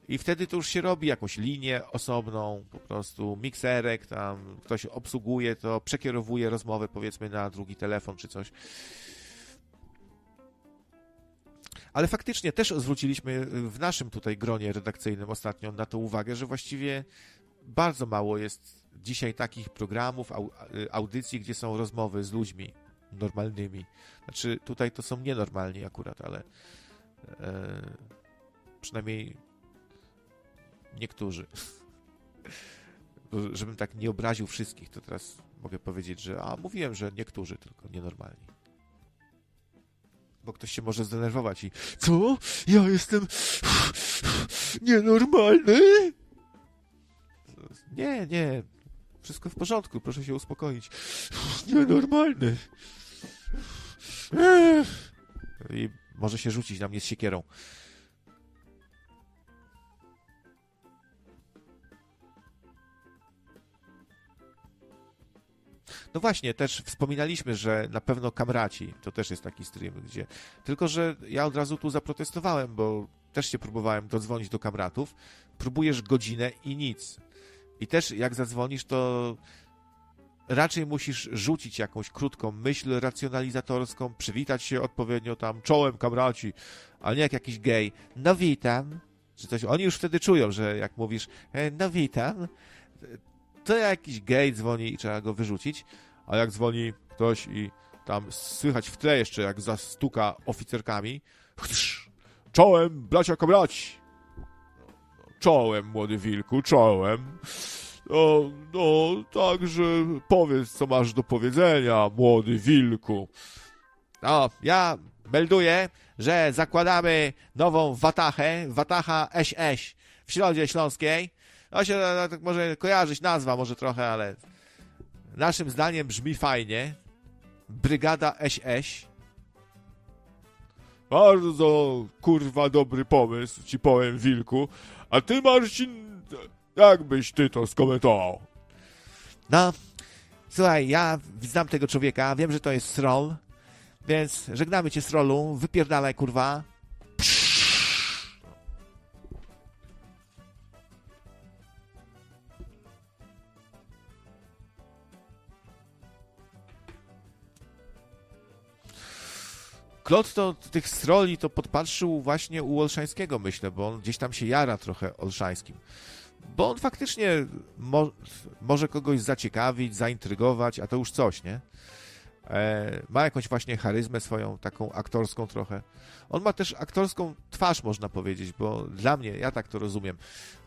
I wtedy to już się robi jakąś linię osobną, po prostu mikserek, tam ktoś obsługuje to, przekierowuje rozmowę powiedzmy na drugi telefon czy coś. Ale faktycznie też zwróciliśmy w naszym tutaj gronie redakcyjnym ostatnio na to uwagę, że właściwie bardzo mało jest dzisiaj takich programów, audycji, gdzie są rozmowy z ludźmi normalnymi. Znaczy, tutaj to są nienormalni akurat, ale e, przynajmniej niektórzy. Żebym tak nie obraził wszystkich, to teraz mogę powiedzieć, że a mówiłem, że niektórzy tylko nienormalni. Bo ktoś się może zdenerwować i co? Ja jestem nienormalny? Nie, nie. Wszystko w porządku, proszę się uspokoić. Nienormalny. I może się rzucić na mnie z siekierą. No właśnie, też wspominaliśmy, że na pewno kamraci, to też jest taki stream, gdzie... Tylko, że ja od razu tu zaprotestowałem, bo też się próbowałem dodzwonić do kamratów. Próbujesz godzinę i nic. I też jak zadzwonisz, to raczej musisz rzucić jakąś krótką myśl racjonalizatorską, przywitać się odpowiednio tam czołem kamraci, a nie jak jakiś gej. No witam. Czy coś. Oni już wtedy czują, że jak mówisz e, no witam, to jakiś gej dzwoni i trzeba go wyrzucić, a jak dzwoni ktoś i tam słychać w tle jeszcze, jak zastuka oficerkami, czołem, bracia kamraci. Czołem, młody wilku, czołem. No, no, także powiedz, co masz do powiedzenia, młody wilku. No, ja melduję, że zakładamy nową watachę, watacha SS w Środzie Śląskiej. No się no, tak może kojarzyć nazwa może trochę, ale naszym zdaniem brzmi fajnie. Brygada SS. Bardzo kurwa dobry pomysł, ci powiem, Wilku. A ty, Marcin, jak byś ty to skomentował? No, słuchaj, ja znam tego człowieka, wiem, że to jest Sroll, więc żegnamy cię, Srollu, wypierdalaj, kurwa. Klot to tych stroli to podpatrzył właśnie u Olszańskiego, myślę, bo on gdzieś tam się jara trochę Olszańskim. Bo on faktycznie mo może kogoś zaciekawić, zaintrygować, a to już coś, nie? E, ma jakąś właśnie charyzmę swoją, taką aktorską trochę. On ma też aktorską twarz, można powiedzieć, bo dla mnie, ja tak to rozumiem,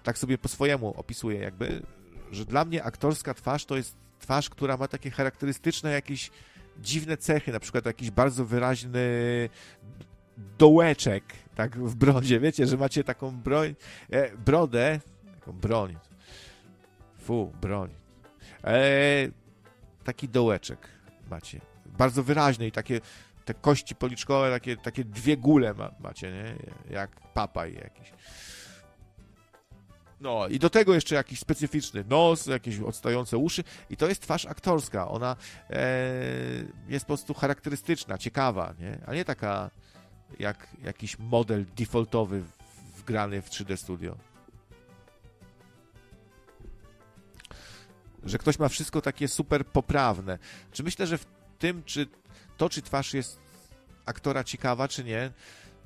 tak sobie po swojemu opisuję jakby, że dla mnie aktorska twarz to jest twarz, która ma takie charakterystyczne jakieś dziwne cechy, na przykład jakiś bardzo wyraźny dołeczek, tak, w brodzie. Wiecie, że macie taką broń, e, brodę, taką broń, fu, broń, e, taki dołeczek macie, bardzo wyraźny i takie te kości policzkowe, takie, takie dwie gule ma, macie, nie? Jak papaj jakiś. No i do tego jeszcze jakiś specyficzny nos, jakieś odstające uszy i to jest twarz aktorska. Ona e, jest po prostu charakterystyczna, ciekawa, nie? a nie taka jak jakiś model defaultowy wgrany w 3D Studio. Że ktoś ma wszystko takie super poprawne. Czy myślę, że w tym, czy to, czy twarz jest aktora ciekawa, czy nie,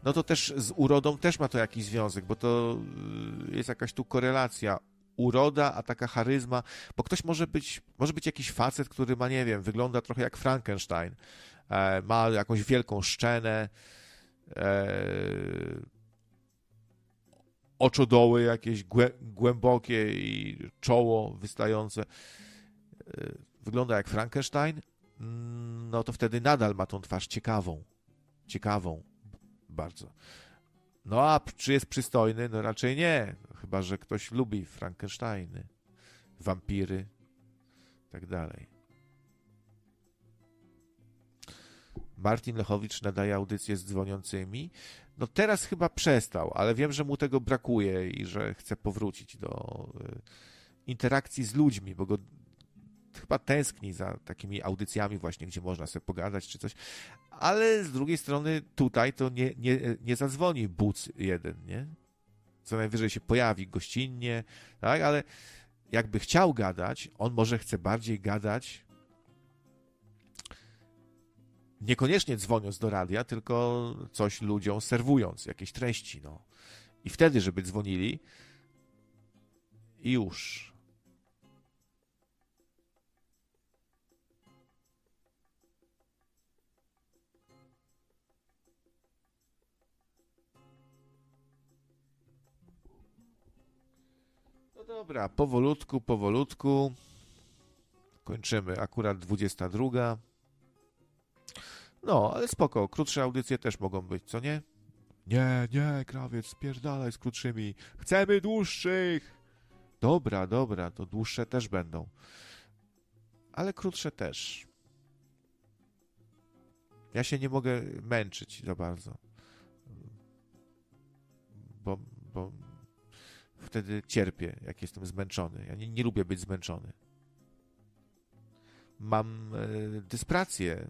no to też z urodą też ma to jakiś związek, bo to y, jest jakaś tu korelacja. Uroda, a taka charyzma, bo ktoś może być, może być jakiś facet, który ma, nie wiem, wygląda trochę jak Frankenstein, e, ma jakąś wielką szczenę, e, oczodoły jakieś głę, głębokie i czoło wystające, e, wygląda jak Frankenstein, mm, no to wtedy nadal ma tą twarz ciekawą, ciekawą, bardzo. No a czy jest przystojny? No raczej nie. Chyba, że ktoś lubi Frankensteiny, wampiry, tak dalej. Martin Lechowicz nadaje audycje z dzwoniącymi. No teraz chyba przestał, ale wiem, że mu tego brakuje i że chce powrócić do y, interakcji z ludźmi, bo go chyba tęskni za takimi audycjami właśnie, gdzie można sobie pogadać czy coś, ale z drugiej strony tutaj to nie, nie, nie zadzwoni buc jeden, nie? Co najwyżej się pojawi gościnnie, tak, ale jakby chciał gadać, on może chce bardziej gadać niekoniecznie dzwoniąc do radia, tylko coś ludziom serwując, jakieś treści, no. I wtedy, żeby dzwonili i już. Dobra, powolutku, powolutku. Kończymy akurat 22. No, ale spoko, krótsze audycje też mogą być, co nie? Nie, nie, krawiec, spierdalaj z krótszymi. Chcemy dłuższych! Dobra, dobra, to dłuższe też będą. Ale krótsze też. Ja się nie mogę męczyć za bardzo. Bo, bo wtedy cierpię, jak jestem zmęczony. Ja nie, nie lubię być zmęczony. Mam e, dysprację.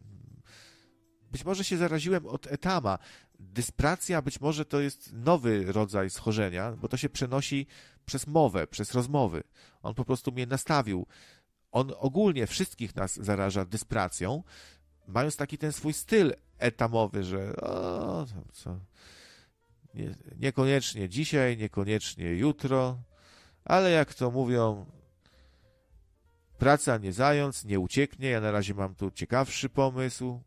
Być może się zaraziłem od etama. Dyspracja być może to jest nowy rodzaj schorzenia, bo to się przenosi przez mowę, przez rozmowy. On po prostu mnie nastawił. On ogólnie wszystkich nas zaraża dyspracją, mając taki ten swój styl etamowy, że o, co, nie, niekoniecznie dzisiaj, niekoniecznie jutro, ale jak to mówią, praca nie zając, nie ucieknie. Ja na razie mam tu ciekawszy pomysł.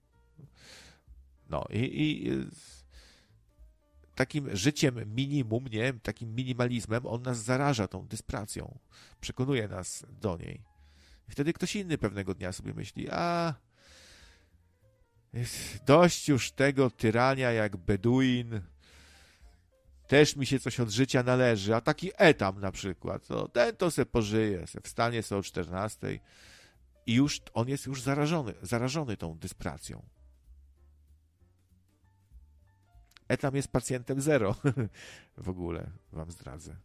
No i, i takim życiem minimum, nie, takim minimalizmem, on nas zaraża tą dyspracją. Przekonuje nas do niej. I wtedy ktoś inny pewnego dnia sobie myśli, a dość już tego tyrania jak Beduin, też mi się coś od życia należy, a taki etam na przykład, no, ten to se pożyje, se wstanie se o 14 i już on jest już zarażony, zarażony tą dyspracją. Etam jest pacjentem zero. w ogóle wam zdradzę.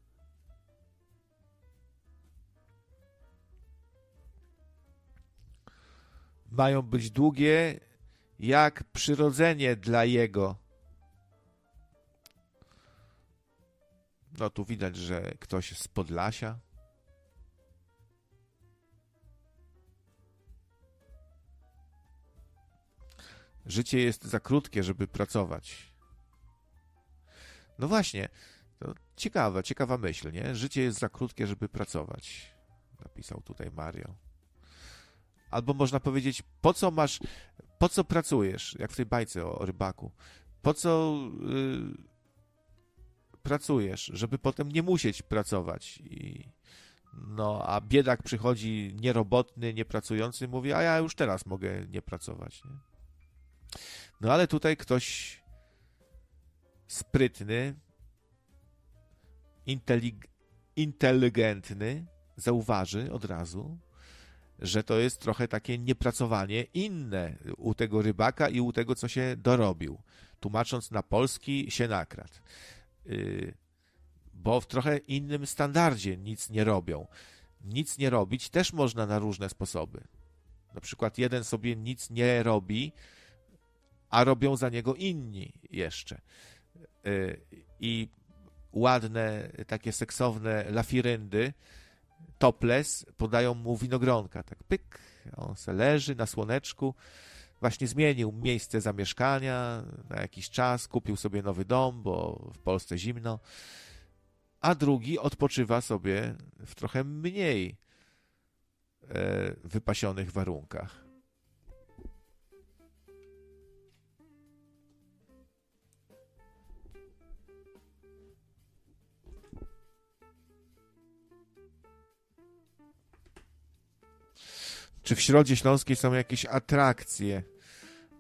Mają być długie jak przyrodzenie dla jego. No tu widać, że ktoś z Podlasia. Życie jest za krótkie, żeby pracować. No właśnie, to ciekawa, ciekawa myśl, nie? Życie jest za krótkie, żeby pracować. Napisał tutaj Mario. Albo można powiedzieć, po co masz, po co pracujesz, jak w tej bajce o, o rybaku. Po co yy, pracujesz, żeby potem nie musieć pracować. I, no, a biedak przychodzi nierobotny, niepracujący, mówi, a ja już teraz mogę nie pracować. Nie? No ale tutaj ktoś sprytny, intelig inteligentny zauważy od razu, że to jest trochę takie niepracowanie inne u tego rybaka i u tego, co się dorobił. Tłumacząc na polski, się nakradł. Y, bo w trochę innym standardzie nic nie robią. Nic nie robić też można na różne sposoby. Na przykład jeden sobie nic nie robi, a robią za niego inni jeszcze. Y, I ładne, takie seksowne lafiryndy, topless, podają mu winogronka. Tak pyk, on se leży na słoneczku, właśnie zmienił miejsce zamieszkania na jakiś czas, kupił sobie nowy dom, bo w Polsce zimno, a drugi odpoczywa sobie w trochę mniej e, wypasionych warunkach. Czy w Środzie Śląskiej są jakieś atrakcje?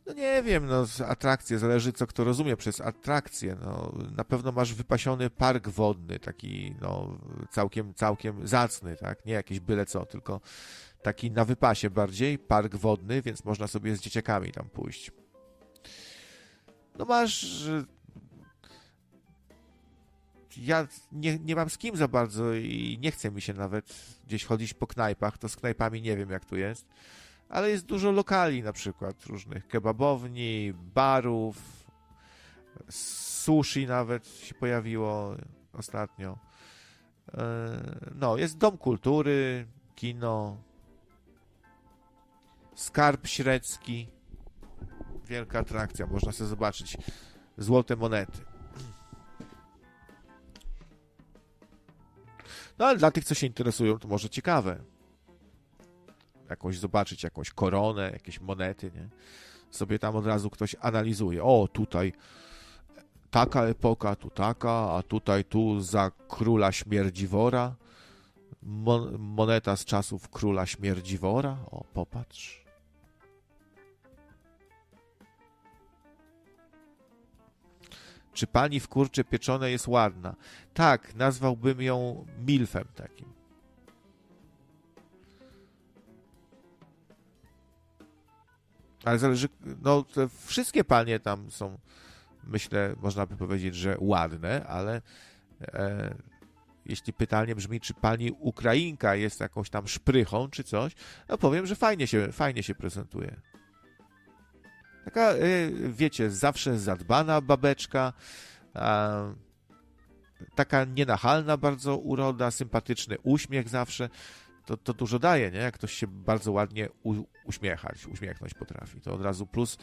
No nie wiem, no atrakcje, zależy co kto rozumie przez atrakcje. No, na pewno masz wypasiony park wodny, taki no, całkiem, całkiem zacny, tak? Nie jakieś byle co, tylko taki na wypasie bardziej, park wodny, więc można sobie z dzieciakami tam pójść. no masz ja nie, nie mam z kim za bardzo i nie chce mi się nawet gdzieś chodzić po knajpach, to z knajpami nie wiem jak tu jest, ale jest dużo lokali na przykład, różnych kebabowni, barów, sushi nawet się pojawiło ostatnio. E, no, jest dom kultury, kino, skarb średzki, wielka atrakcja, można sobie zobaczyć złote monety. No ale dla tych, co się interesują, to może ciekawe. Jakąś zobaczyć, jakąś koronę, jakieś monety, nie? Sobie tam od razu ktoś analizuje. O, tutaj taka epoka, tu taka, a tutaj tu za króla śmierdziwora. Mon moneta z czasów króla śmierdziwora. O, popatrz. Czy pani w kurcze pieczone jest ładna? Tak, nazwałbym ją milfem takim. Ale zależy, no wszystkie panie tam są, myślę, można by powiedzieć, że ładne, ale e, jeśli pytanie brzmi, czy pani Ukrainka jest jakąś tam szprychą, czy coś, no powiem, że fajnie się, fajnie się prezentuje. Taka, y, wiecie, zawsze zadbana babeczka, taka nienachalna bardzo uroda, sympatyczny uśmiech zawsze. To, to dużo daje, nie? Jak ktoś się bardzo ładnie u, uśmiechać, uśmiechnąć potrafi. To od razu plus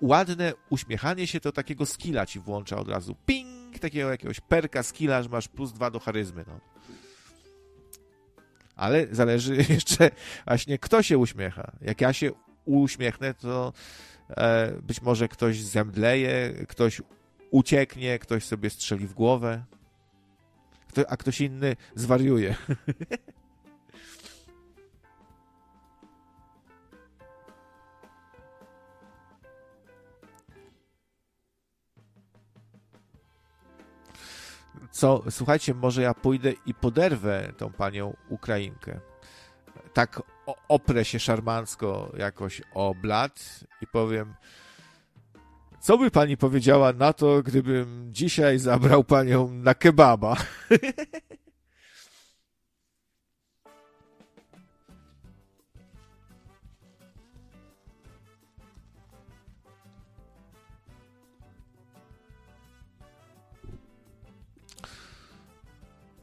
ładne uśmiechanie się to takiego skilla ci włącza od razu. Ping! Takiego jakiegoś perka skilla, że masz plus dwa do charyzmy, no. Ale zależy jeszcze właśnie kto się uśmiecha. Jak ja się uśmiechnę, to e, być może ktoś zemdleje, ktoś ucieknie, ktoś sobie strzeli w głowę, a ktoś inny zwariuje. Co, słuchajcie, może ja pójdę i poderwę tą panią Ukrainkę tak oprę się szarmancko jakoś o blat i powiem, co by pani powiedziała na to, gdybym dzisiaj zabrał panią na kebaba?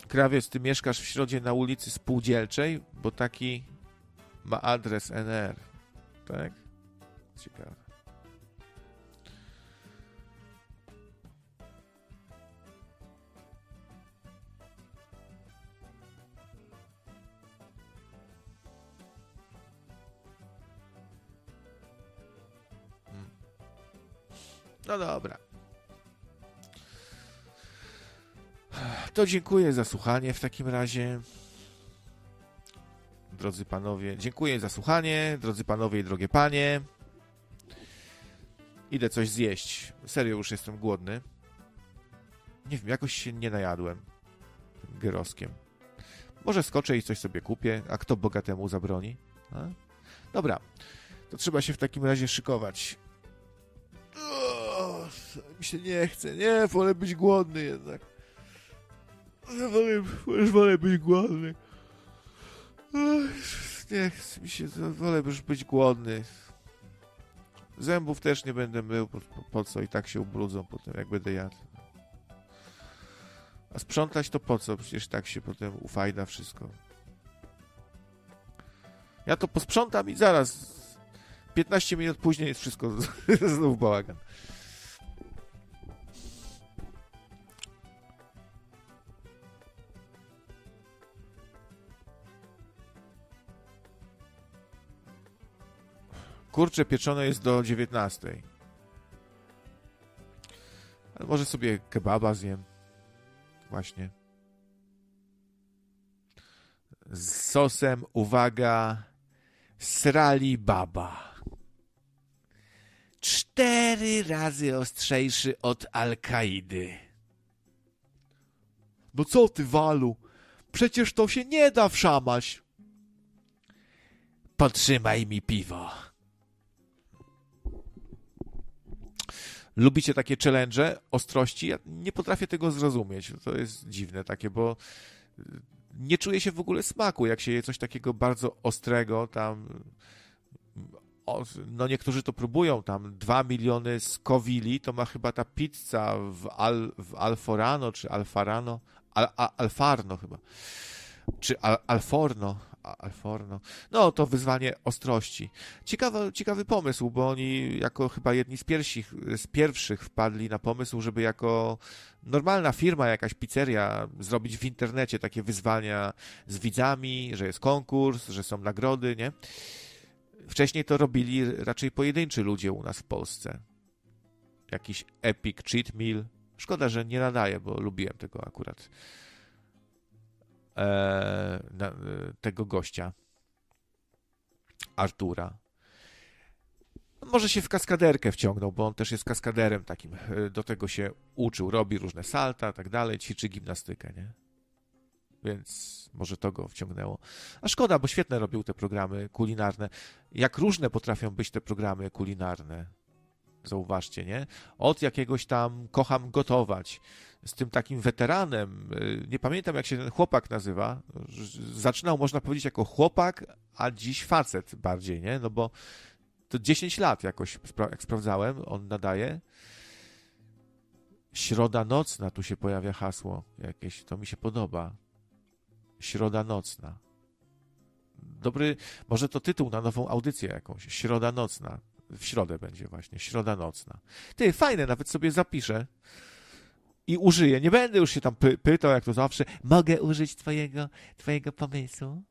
Krawiec, ty mieszkasz w środzie na ulicy Spółdzielczej, bo taki ma adres NR. Tak? Ciekawe. No dobra. To dziękuję za słuchanie w takim razie. Drodzy panowie, dziękuję za słuchanie, drodzy panowie i drogie panie. Idę coś zjeść. Serio już jestem głodny. Nie wiem, jakoś się nie najadłem gyroskiem. Może skoczę i coś sobie kupię, a kto bogatemu zabroni? A? Dobra, to trzeba się w takim razie szykować. Mi się nie chce, nie, wolę być głodny jednak. Wolę, już wolę być głodny. Nie chce mi się, wolę już być głodny. Zębów też nie będę mył, po, po, co i tak się ubrudzą potem, jak będę jadł. A sprzątać to po co? Przecież tak się potem ufajda wszystko. Ja to posprzątam i zaraz 15 minut później jest wszystko znów bałagan. Kurcze pieczone jest do 19. Ale może sobie kebaba zjem. Właśnie. Z sosem, uwaga, srali baba. Cztery razy ostrzejszy od Al-Kaidy. No co ty, Walu? Przecież to się nie da wszamać. Potrzymaj mi piwo. Lubicie takie challenge, ostrości. Ja nie potrafię tego zrozumieć. To jest dziwne takie, bo nie czuję się w ogóle smaku, jak się je coś takiego bardzo ostrego, tam no niektórzy to próbują, tam 2 miliony skowili, to ma chyba ta pizza w, Al, w Alforano, czy Alfarano, Al, Al, Alfarno chyba, czy Al, Alforno, Alforno. No, to wyzwanie ostrości. Ciekawy, ciekawy pomysł, bo oni jako chyba jedni z z pierwszych wpadli na pomysł, żeby jako normalna firma, jakaś pizzeria, zrobić w internecie takie wyzwania z widzami, że jest konkurs, że są nagrody, nie? Wcześniej to robili raczej pojedynczy ludzie u nas w Polsce. Jakiś epic cheat meal. Szkoda, że nie nadaje, bo lubiłem tego akurat. Eee, na, tego gościa. Artura. Może się w kaskaderkę wciągnął, bo on też jest kaskaderem takim. E, do tego się uczył, robi różne salta, tak dalej, ćwiczy gimnastykę, nie? więc może to go wciągnęło. A szkoda, bo świetne robił te programy kulinarne. Jak różne potrafią być te programy kulinarne. Zauważcie, nie? Od jakiegoś tam kocham gotować. Z tym takim weteranem, y, nie pamiętam jak się ten chłopak nazywa. Zaczynał, można powiedzieć, jako chłopak, a dziś facet bardziej, nie? No bo to 10 lat jakoś, jak sprawdzałem, on nadaje. Środa nocna, tu się pojawia hasło jakieś, to mi się podoba. Środa nocna. Dobry, może to tytuł na nową audycję jakąś. Środa nocna. W środę będzie właśnie, środa nocna. Ty, fajne, nawet sobie zapiszę i użyję. Nie będę już się tam py pytał, jak to zawsze. Mogę użyć twojego, twojego pomysłu?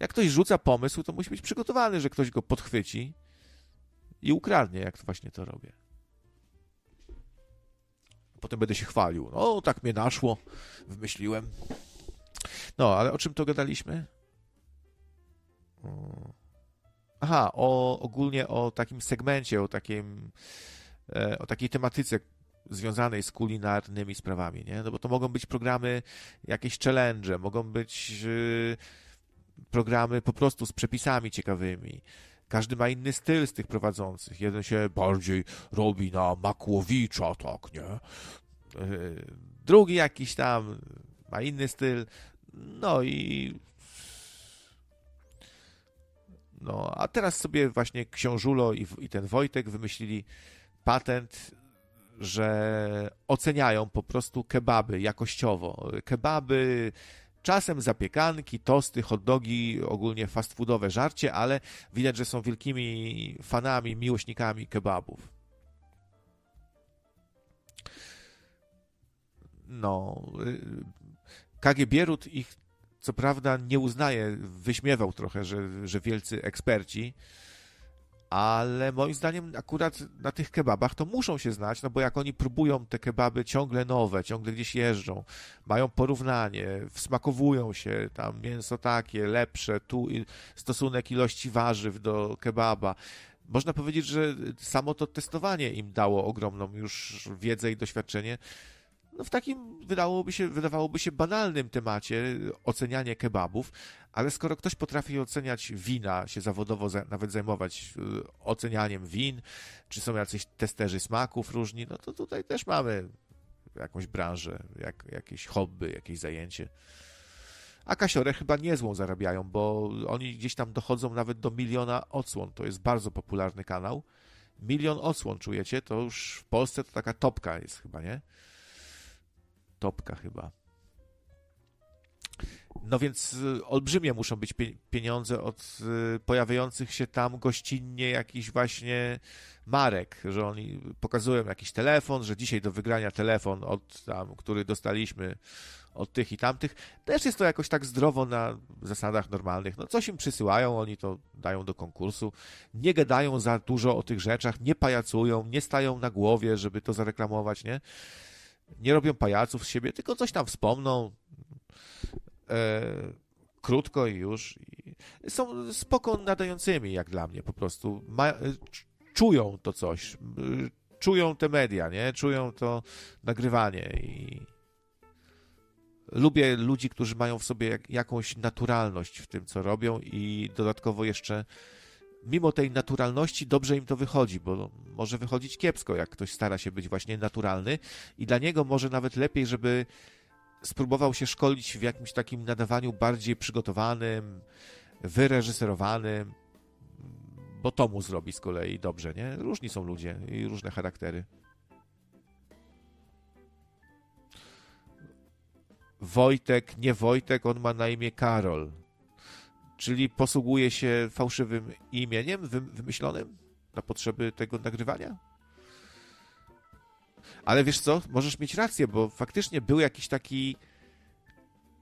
Jak ktoś rzuca pomysł, to musi być przygotowany, że ktoś go podchwyci i ukradnie, jak to właśnie to robię. Potem będę się chwalił. No, tak mnie naszło, wymyśliłem. No, ale o czym to gadaliśmy? Aha, o, ogólnie o takim segmencie, o, takim, e, o takiej tematyce związanej z kulinarnymi sprawami, nie? No bo to mogą być programy, jakieś challenge, mogą być e, programy po prostu z przepisami ciekawymi. Każdy ma inny styl z tych prowadzących. Jeden się bardziej robi na Makłowicza, tak, nie? E, drugi jakiś tam ma inny styl. No i. No, a teraz sobie właśnie książulo i, i ten Wojtek wymyślili patent, że oceniają po prostu kebaby jakościowo. Kebaby, czasem zapiekanki, tosty, hot dogi, ogólnie fast foodowe żarcie, ale widać, że są wielkimi fanami, miłośnikami kebabów. No, y, KG Bierut ich co prawda nie uznaje, wyśmiewał trochę, że, że wielcy eksperci, ale moim zdaniem akurat na tych kebabach to muszą się znać, no bo jak oni próbują te kebaby ciągle nowe, ciągle gdzieś jeżdżą, mają porównanie, wsmakowują się, tam mięso takie, lepsze, tu stosunek ilości warzyw do kebaba. Można powiedzieć, że samo to testowanie im dało ogromną już wiedzę i doświadczenie, no w takim wydałoby się, wydawałoby się banalnym temacie ocenianie kebabów, ale skoro ktoś potrafi oceniać wina, się zawodowo za, nawet zajmować y, ocenianiem win, czy są jacyś testerzy smaków różni, no to tutaj też mamy jakąś branżę, jak, jakieś hobby, jakieś zajęcie. A kasiorę chyba niezłą zarabiają, bo oni gdzieś tam dochodzą nawet do miliona odsłon. To jest bardzo popularny kanał. Milion odsłon, czujecie? To już w Polsce to taka topka jest chyba, nie? Topka chyba. No więc y, olbrzymie muszą być pieniądze od y, pojawiających się tam gościnnie jakichś właśnie marek, że oni pokazują jakiś telefon, że dzisiaj do wygrania telefon od tam, który dostaliśmy od tych i tamtych. Też jest to jakoś tak zdrowo na zasadach normalnych. No coś im przysyłają, oni to dają do konkursu. Nie gadają za dużo o tych rzeczach, nie pajacują, nie stają na głowie, żeby to zareklamować, nie? Nie robią pajaców z siebie, tylko coś tam wspomną e, krótko i już. Są spoko nadającymi, jak dla mnie, po prostu. Ma, czują to coś, czują te media, nie? Czują to nagrywanie i lubię ludzi, którzy mają w sobie jak, jakąś naturalność w tym, co robią i dodatkowo jeszcze mimo tej naturalności dobrze im to wychodzi, bo może wychodzić kiepsko, jak ktoś stara się być właśnie naturalny i dla niego może nawet lepiej, żeby spróbował się szkolić w jakimś takim nadawaniu bardziej przygotowanym, wyreżyserowanym, bo to mu zrobi z kolei dobrze, nie? Różni są ludzie i różne charaktery. Wojtek, nie Wojtek, on ma na imię Karol. Czyli posługuje się fałszywym imieniem wymyślonym na potrzeby tego nagrywania? Ale wiesz co, możesz mieć rację, bo faktycznie był jakiś taki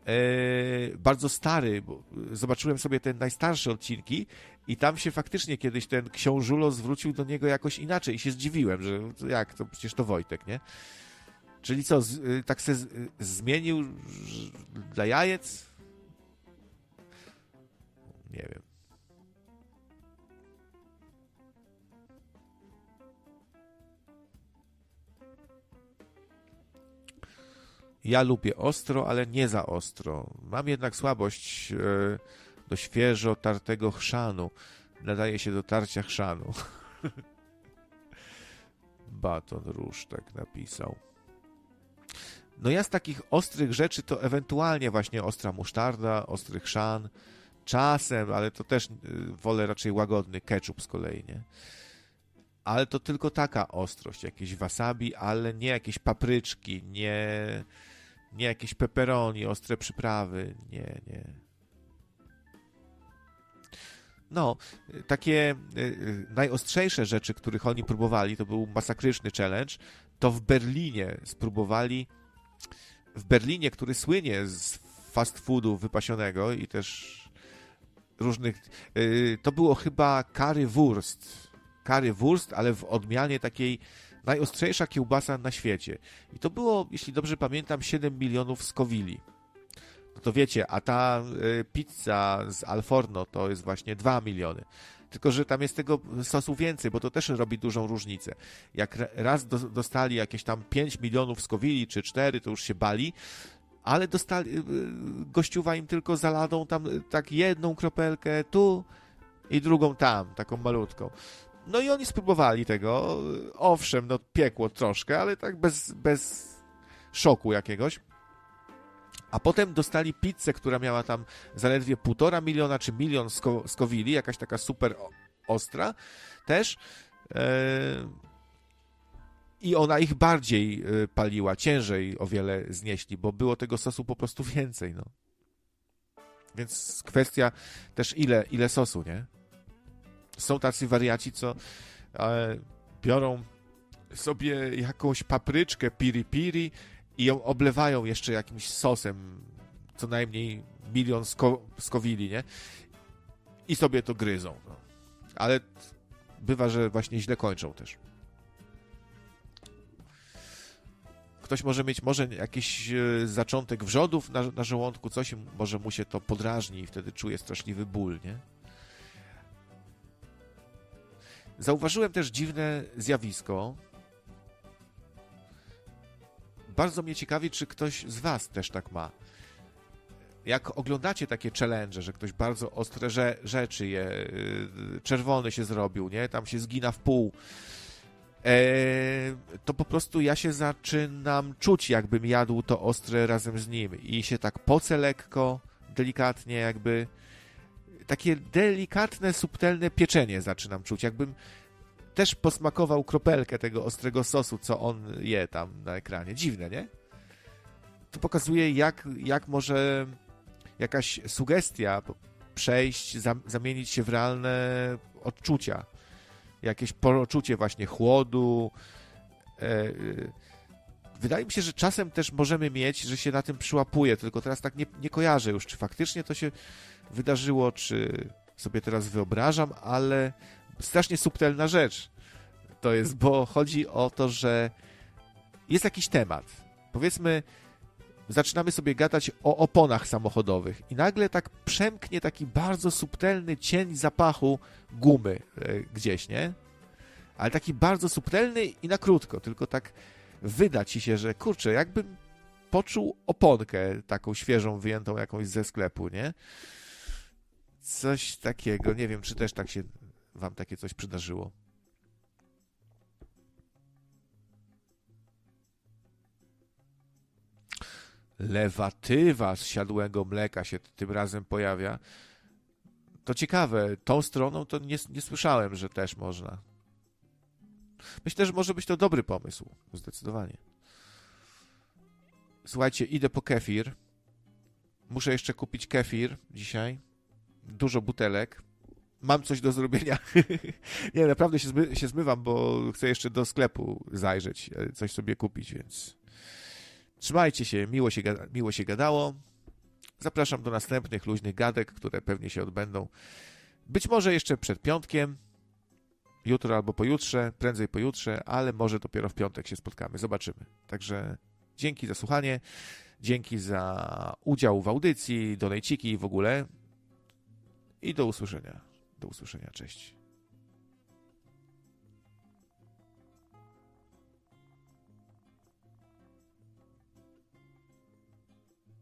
e, bardzo stary, bo zobaczyłem sobie te najstarsze odcinki i tam się faktycznie kiedyś ten książulo zwrócił do niego jakoś inaczej i się zdziwiłem, że jak, to przecież to Wojtek, nie? Czyli co, z, y, tak se z, zmienił dla jajec? Nie wiem. Ja lubię ostro, ale nie za ostro. Mam jednak słabość e, do świeżo tartego chrzanu. Nadaje się do tarcia chrzanu. Baton Róż tak napisał. No ja z takich ostrych rzeczy to ewentualnie właśnie ostra musztarda, ostry chrzan, czasem, ale to też y, wolę raczej łagodny ketchup z kolei, nie? Ale to tylko taka ostrość, jakieś wasabi, ale nie jakieś papryczki, nie, nie jakieś pepperoni, ostre przyprawy, nie, nie. No, takie y, y, najostrzejsze rzeczy, których oni próbowali, to był masakryczny challenge, to w Berlinie spróbowali w Berlinie, który słynie z fast foodu wypasionego i też różnych. Yy, to było chyba currywurst. Currywurst, ale w odmianie takiej najostrzejsza kiełbasa na świecie. I to było, jeśli dobrze pamiętam, 7 milionów skowili. No to wiecie, a ta y, pizza z Alforno to jest właśnie 2 miliony. Tylko, że tam jest tego sosu więcej, bo to też robi dużą różnicę. Jak raz do, dostali jakieś tam 5 milionów skowili, czy 4, to już się bali, ale dostali, y, y, gościuwa im tylko zaladą tam y, tak jedną kropelkę tu i drugą tam, taką malutką. No i oni spróbowali tego. Owszem, no piekło troszkę, ale tak bez, bez szoku jakiegoś. A potem dostali pizzę, która miała tam zaledwie półtora miliona czy milion sko skowili, jakaś taka super ostra też. E, I ona ich bardziej e, paliła, ciężej o wiele znieśli, bo było tego sosu po prostu więcej. No. Więc kwestia też ile, ile sosu, nie? Są tacy wariaci, co e, biorą sobie jakąś papryczkę piri-piri i ją oblewają jeszcze jakimś sosem, co najmniej milion sko skowili, nie? I sobie to gryzą. No. Ale bywa, że właśnie źle kończą też. Ktoś może mieć może jakiś e, zaczątek wrzodów na, na żołądku, coś może mu się to podrażni i wtedy czuje straszliwy ból, nie? Zauważyłem też dziwne zjawisko, bardzo mnie ciekawi, czy ktoś z Was też tak ma. Jak oglądacie takie challenge, że ktoś bardzo ostre rze rzeczy je, y, czerwony się zrobił, nie? Tam się zgina w pół. E, to po prostu ja się zaczynam czuć, jakbym jadł to ostre razem z nim. I się tak poce lekko, delikatnie, jakby. Takie delikatne, subtelne pieczenie zaczynam czuć, jakbym też posmakował kropelkę tego ostrego sosu, co on je tam na ekranie. Dziwne, nie? To pokazuje, jak, jak może jakaś sugestia przejść, zamienić się w realne odczucia. Jakieś poczucie właśnie chłodu. E, wydaje mi się, że czasem też możemy mieć, że się na tym przyłapuje, tylko teraz tak nie, nie kojarzę już, czy faktycznie to się wydarzyło, czy sobie teraz wyobrażam, ale strasznie subtelna rzecz to jest, bo chodzi o to, że jest jakiś temat. Powiedzmy, zaczynamy sobie gadać o oponach samochodowych i nagle tak przemknie taki bardzo subtelny cień zapachu gumy e, gdzieś, nie? Ale taki bardzo subtelny i na krótko, tylko tak wyda ci się, że kurczę, jakbym poczuł oponkę taką świeżą, wyjętą jakąś ze sklepu, nie? Coś takiego, nie wiem, czy też tak się wam takie coś przydarzyło. Lewatywa z siadłego mleka się tym razem pojawia. To ciekawe, tą stroną to nie, nie słyszałem, że też można. Myślę, że może być to dobry pomysł, zdecydowanie. Słuchajcie, idę po kefir. Muszę jeszcze kupić kefir dzisiaj. Dużo butelek. Mam coś do zrobienia. nie, naprawdę się, zmy, się zmywam, bo chcę jeszcze do sklepu zajrzeć, e, coś sobie kupić, więc trzymajcie się, miło się, miło się gadało. Zapraszam do następnych luźnych gadek, które pewnie się odbędą. Być może jeszcze przed piątkiem, jutro albo pojutrze, prędzej pojutrze, ale może dopiero w piątek się spotkamy. Zobaczymy. Także dzięki za słuchanie, dzięki za udział w audycji, donejciki i w ogóle. I do usłyszenia. Do usłyszenia. Cześć.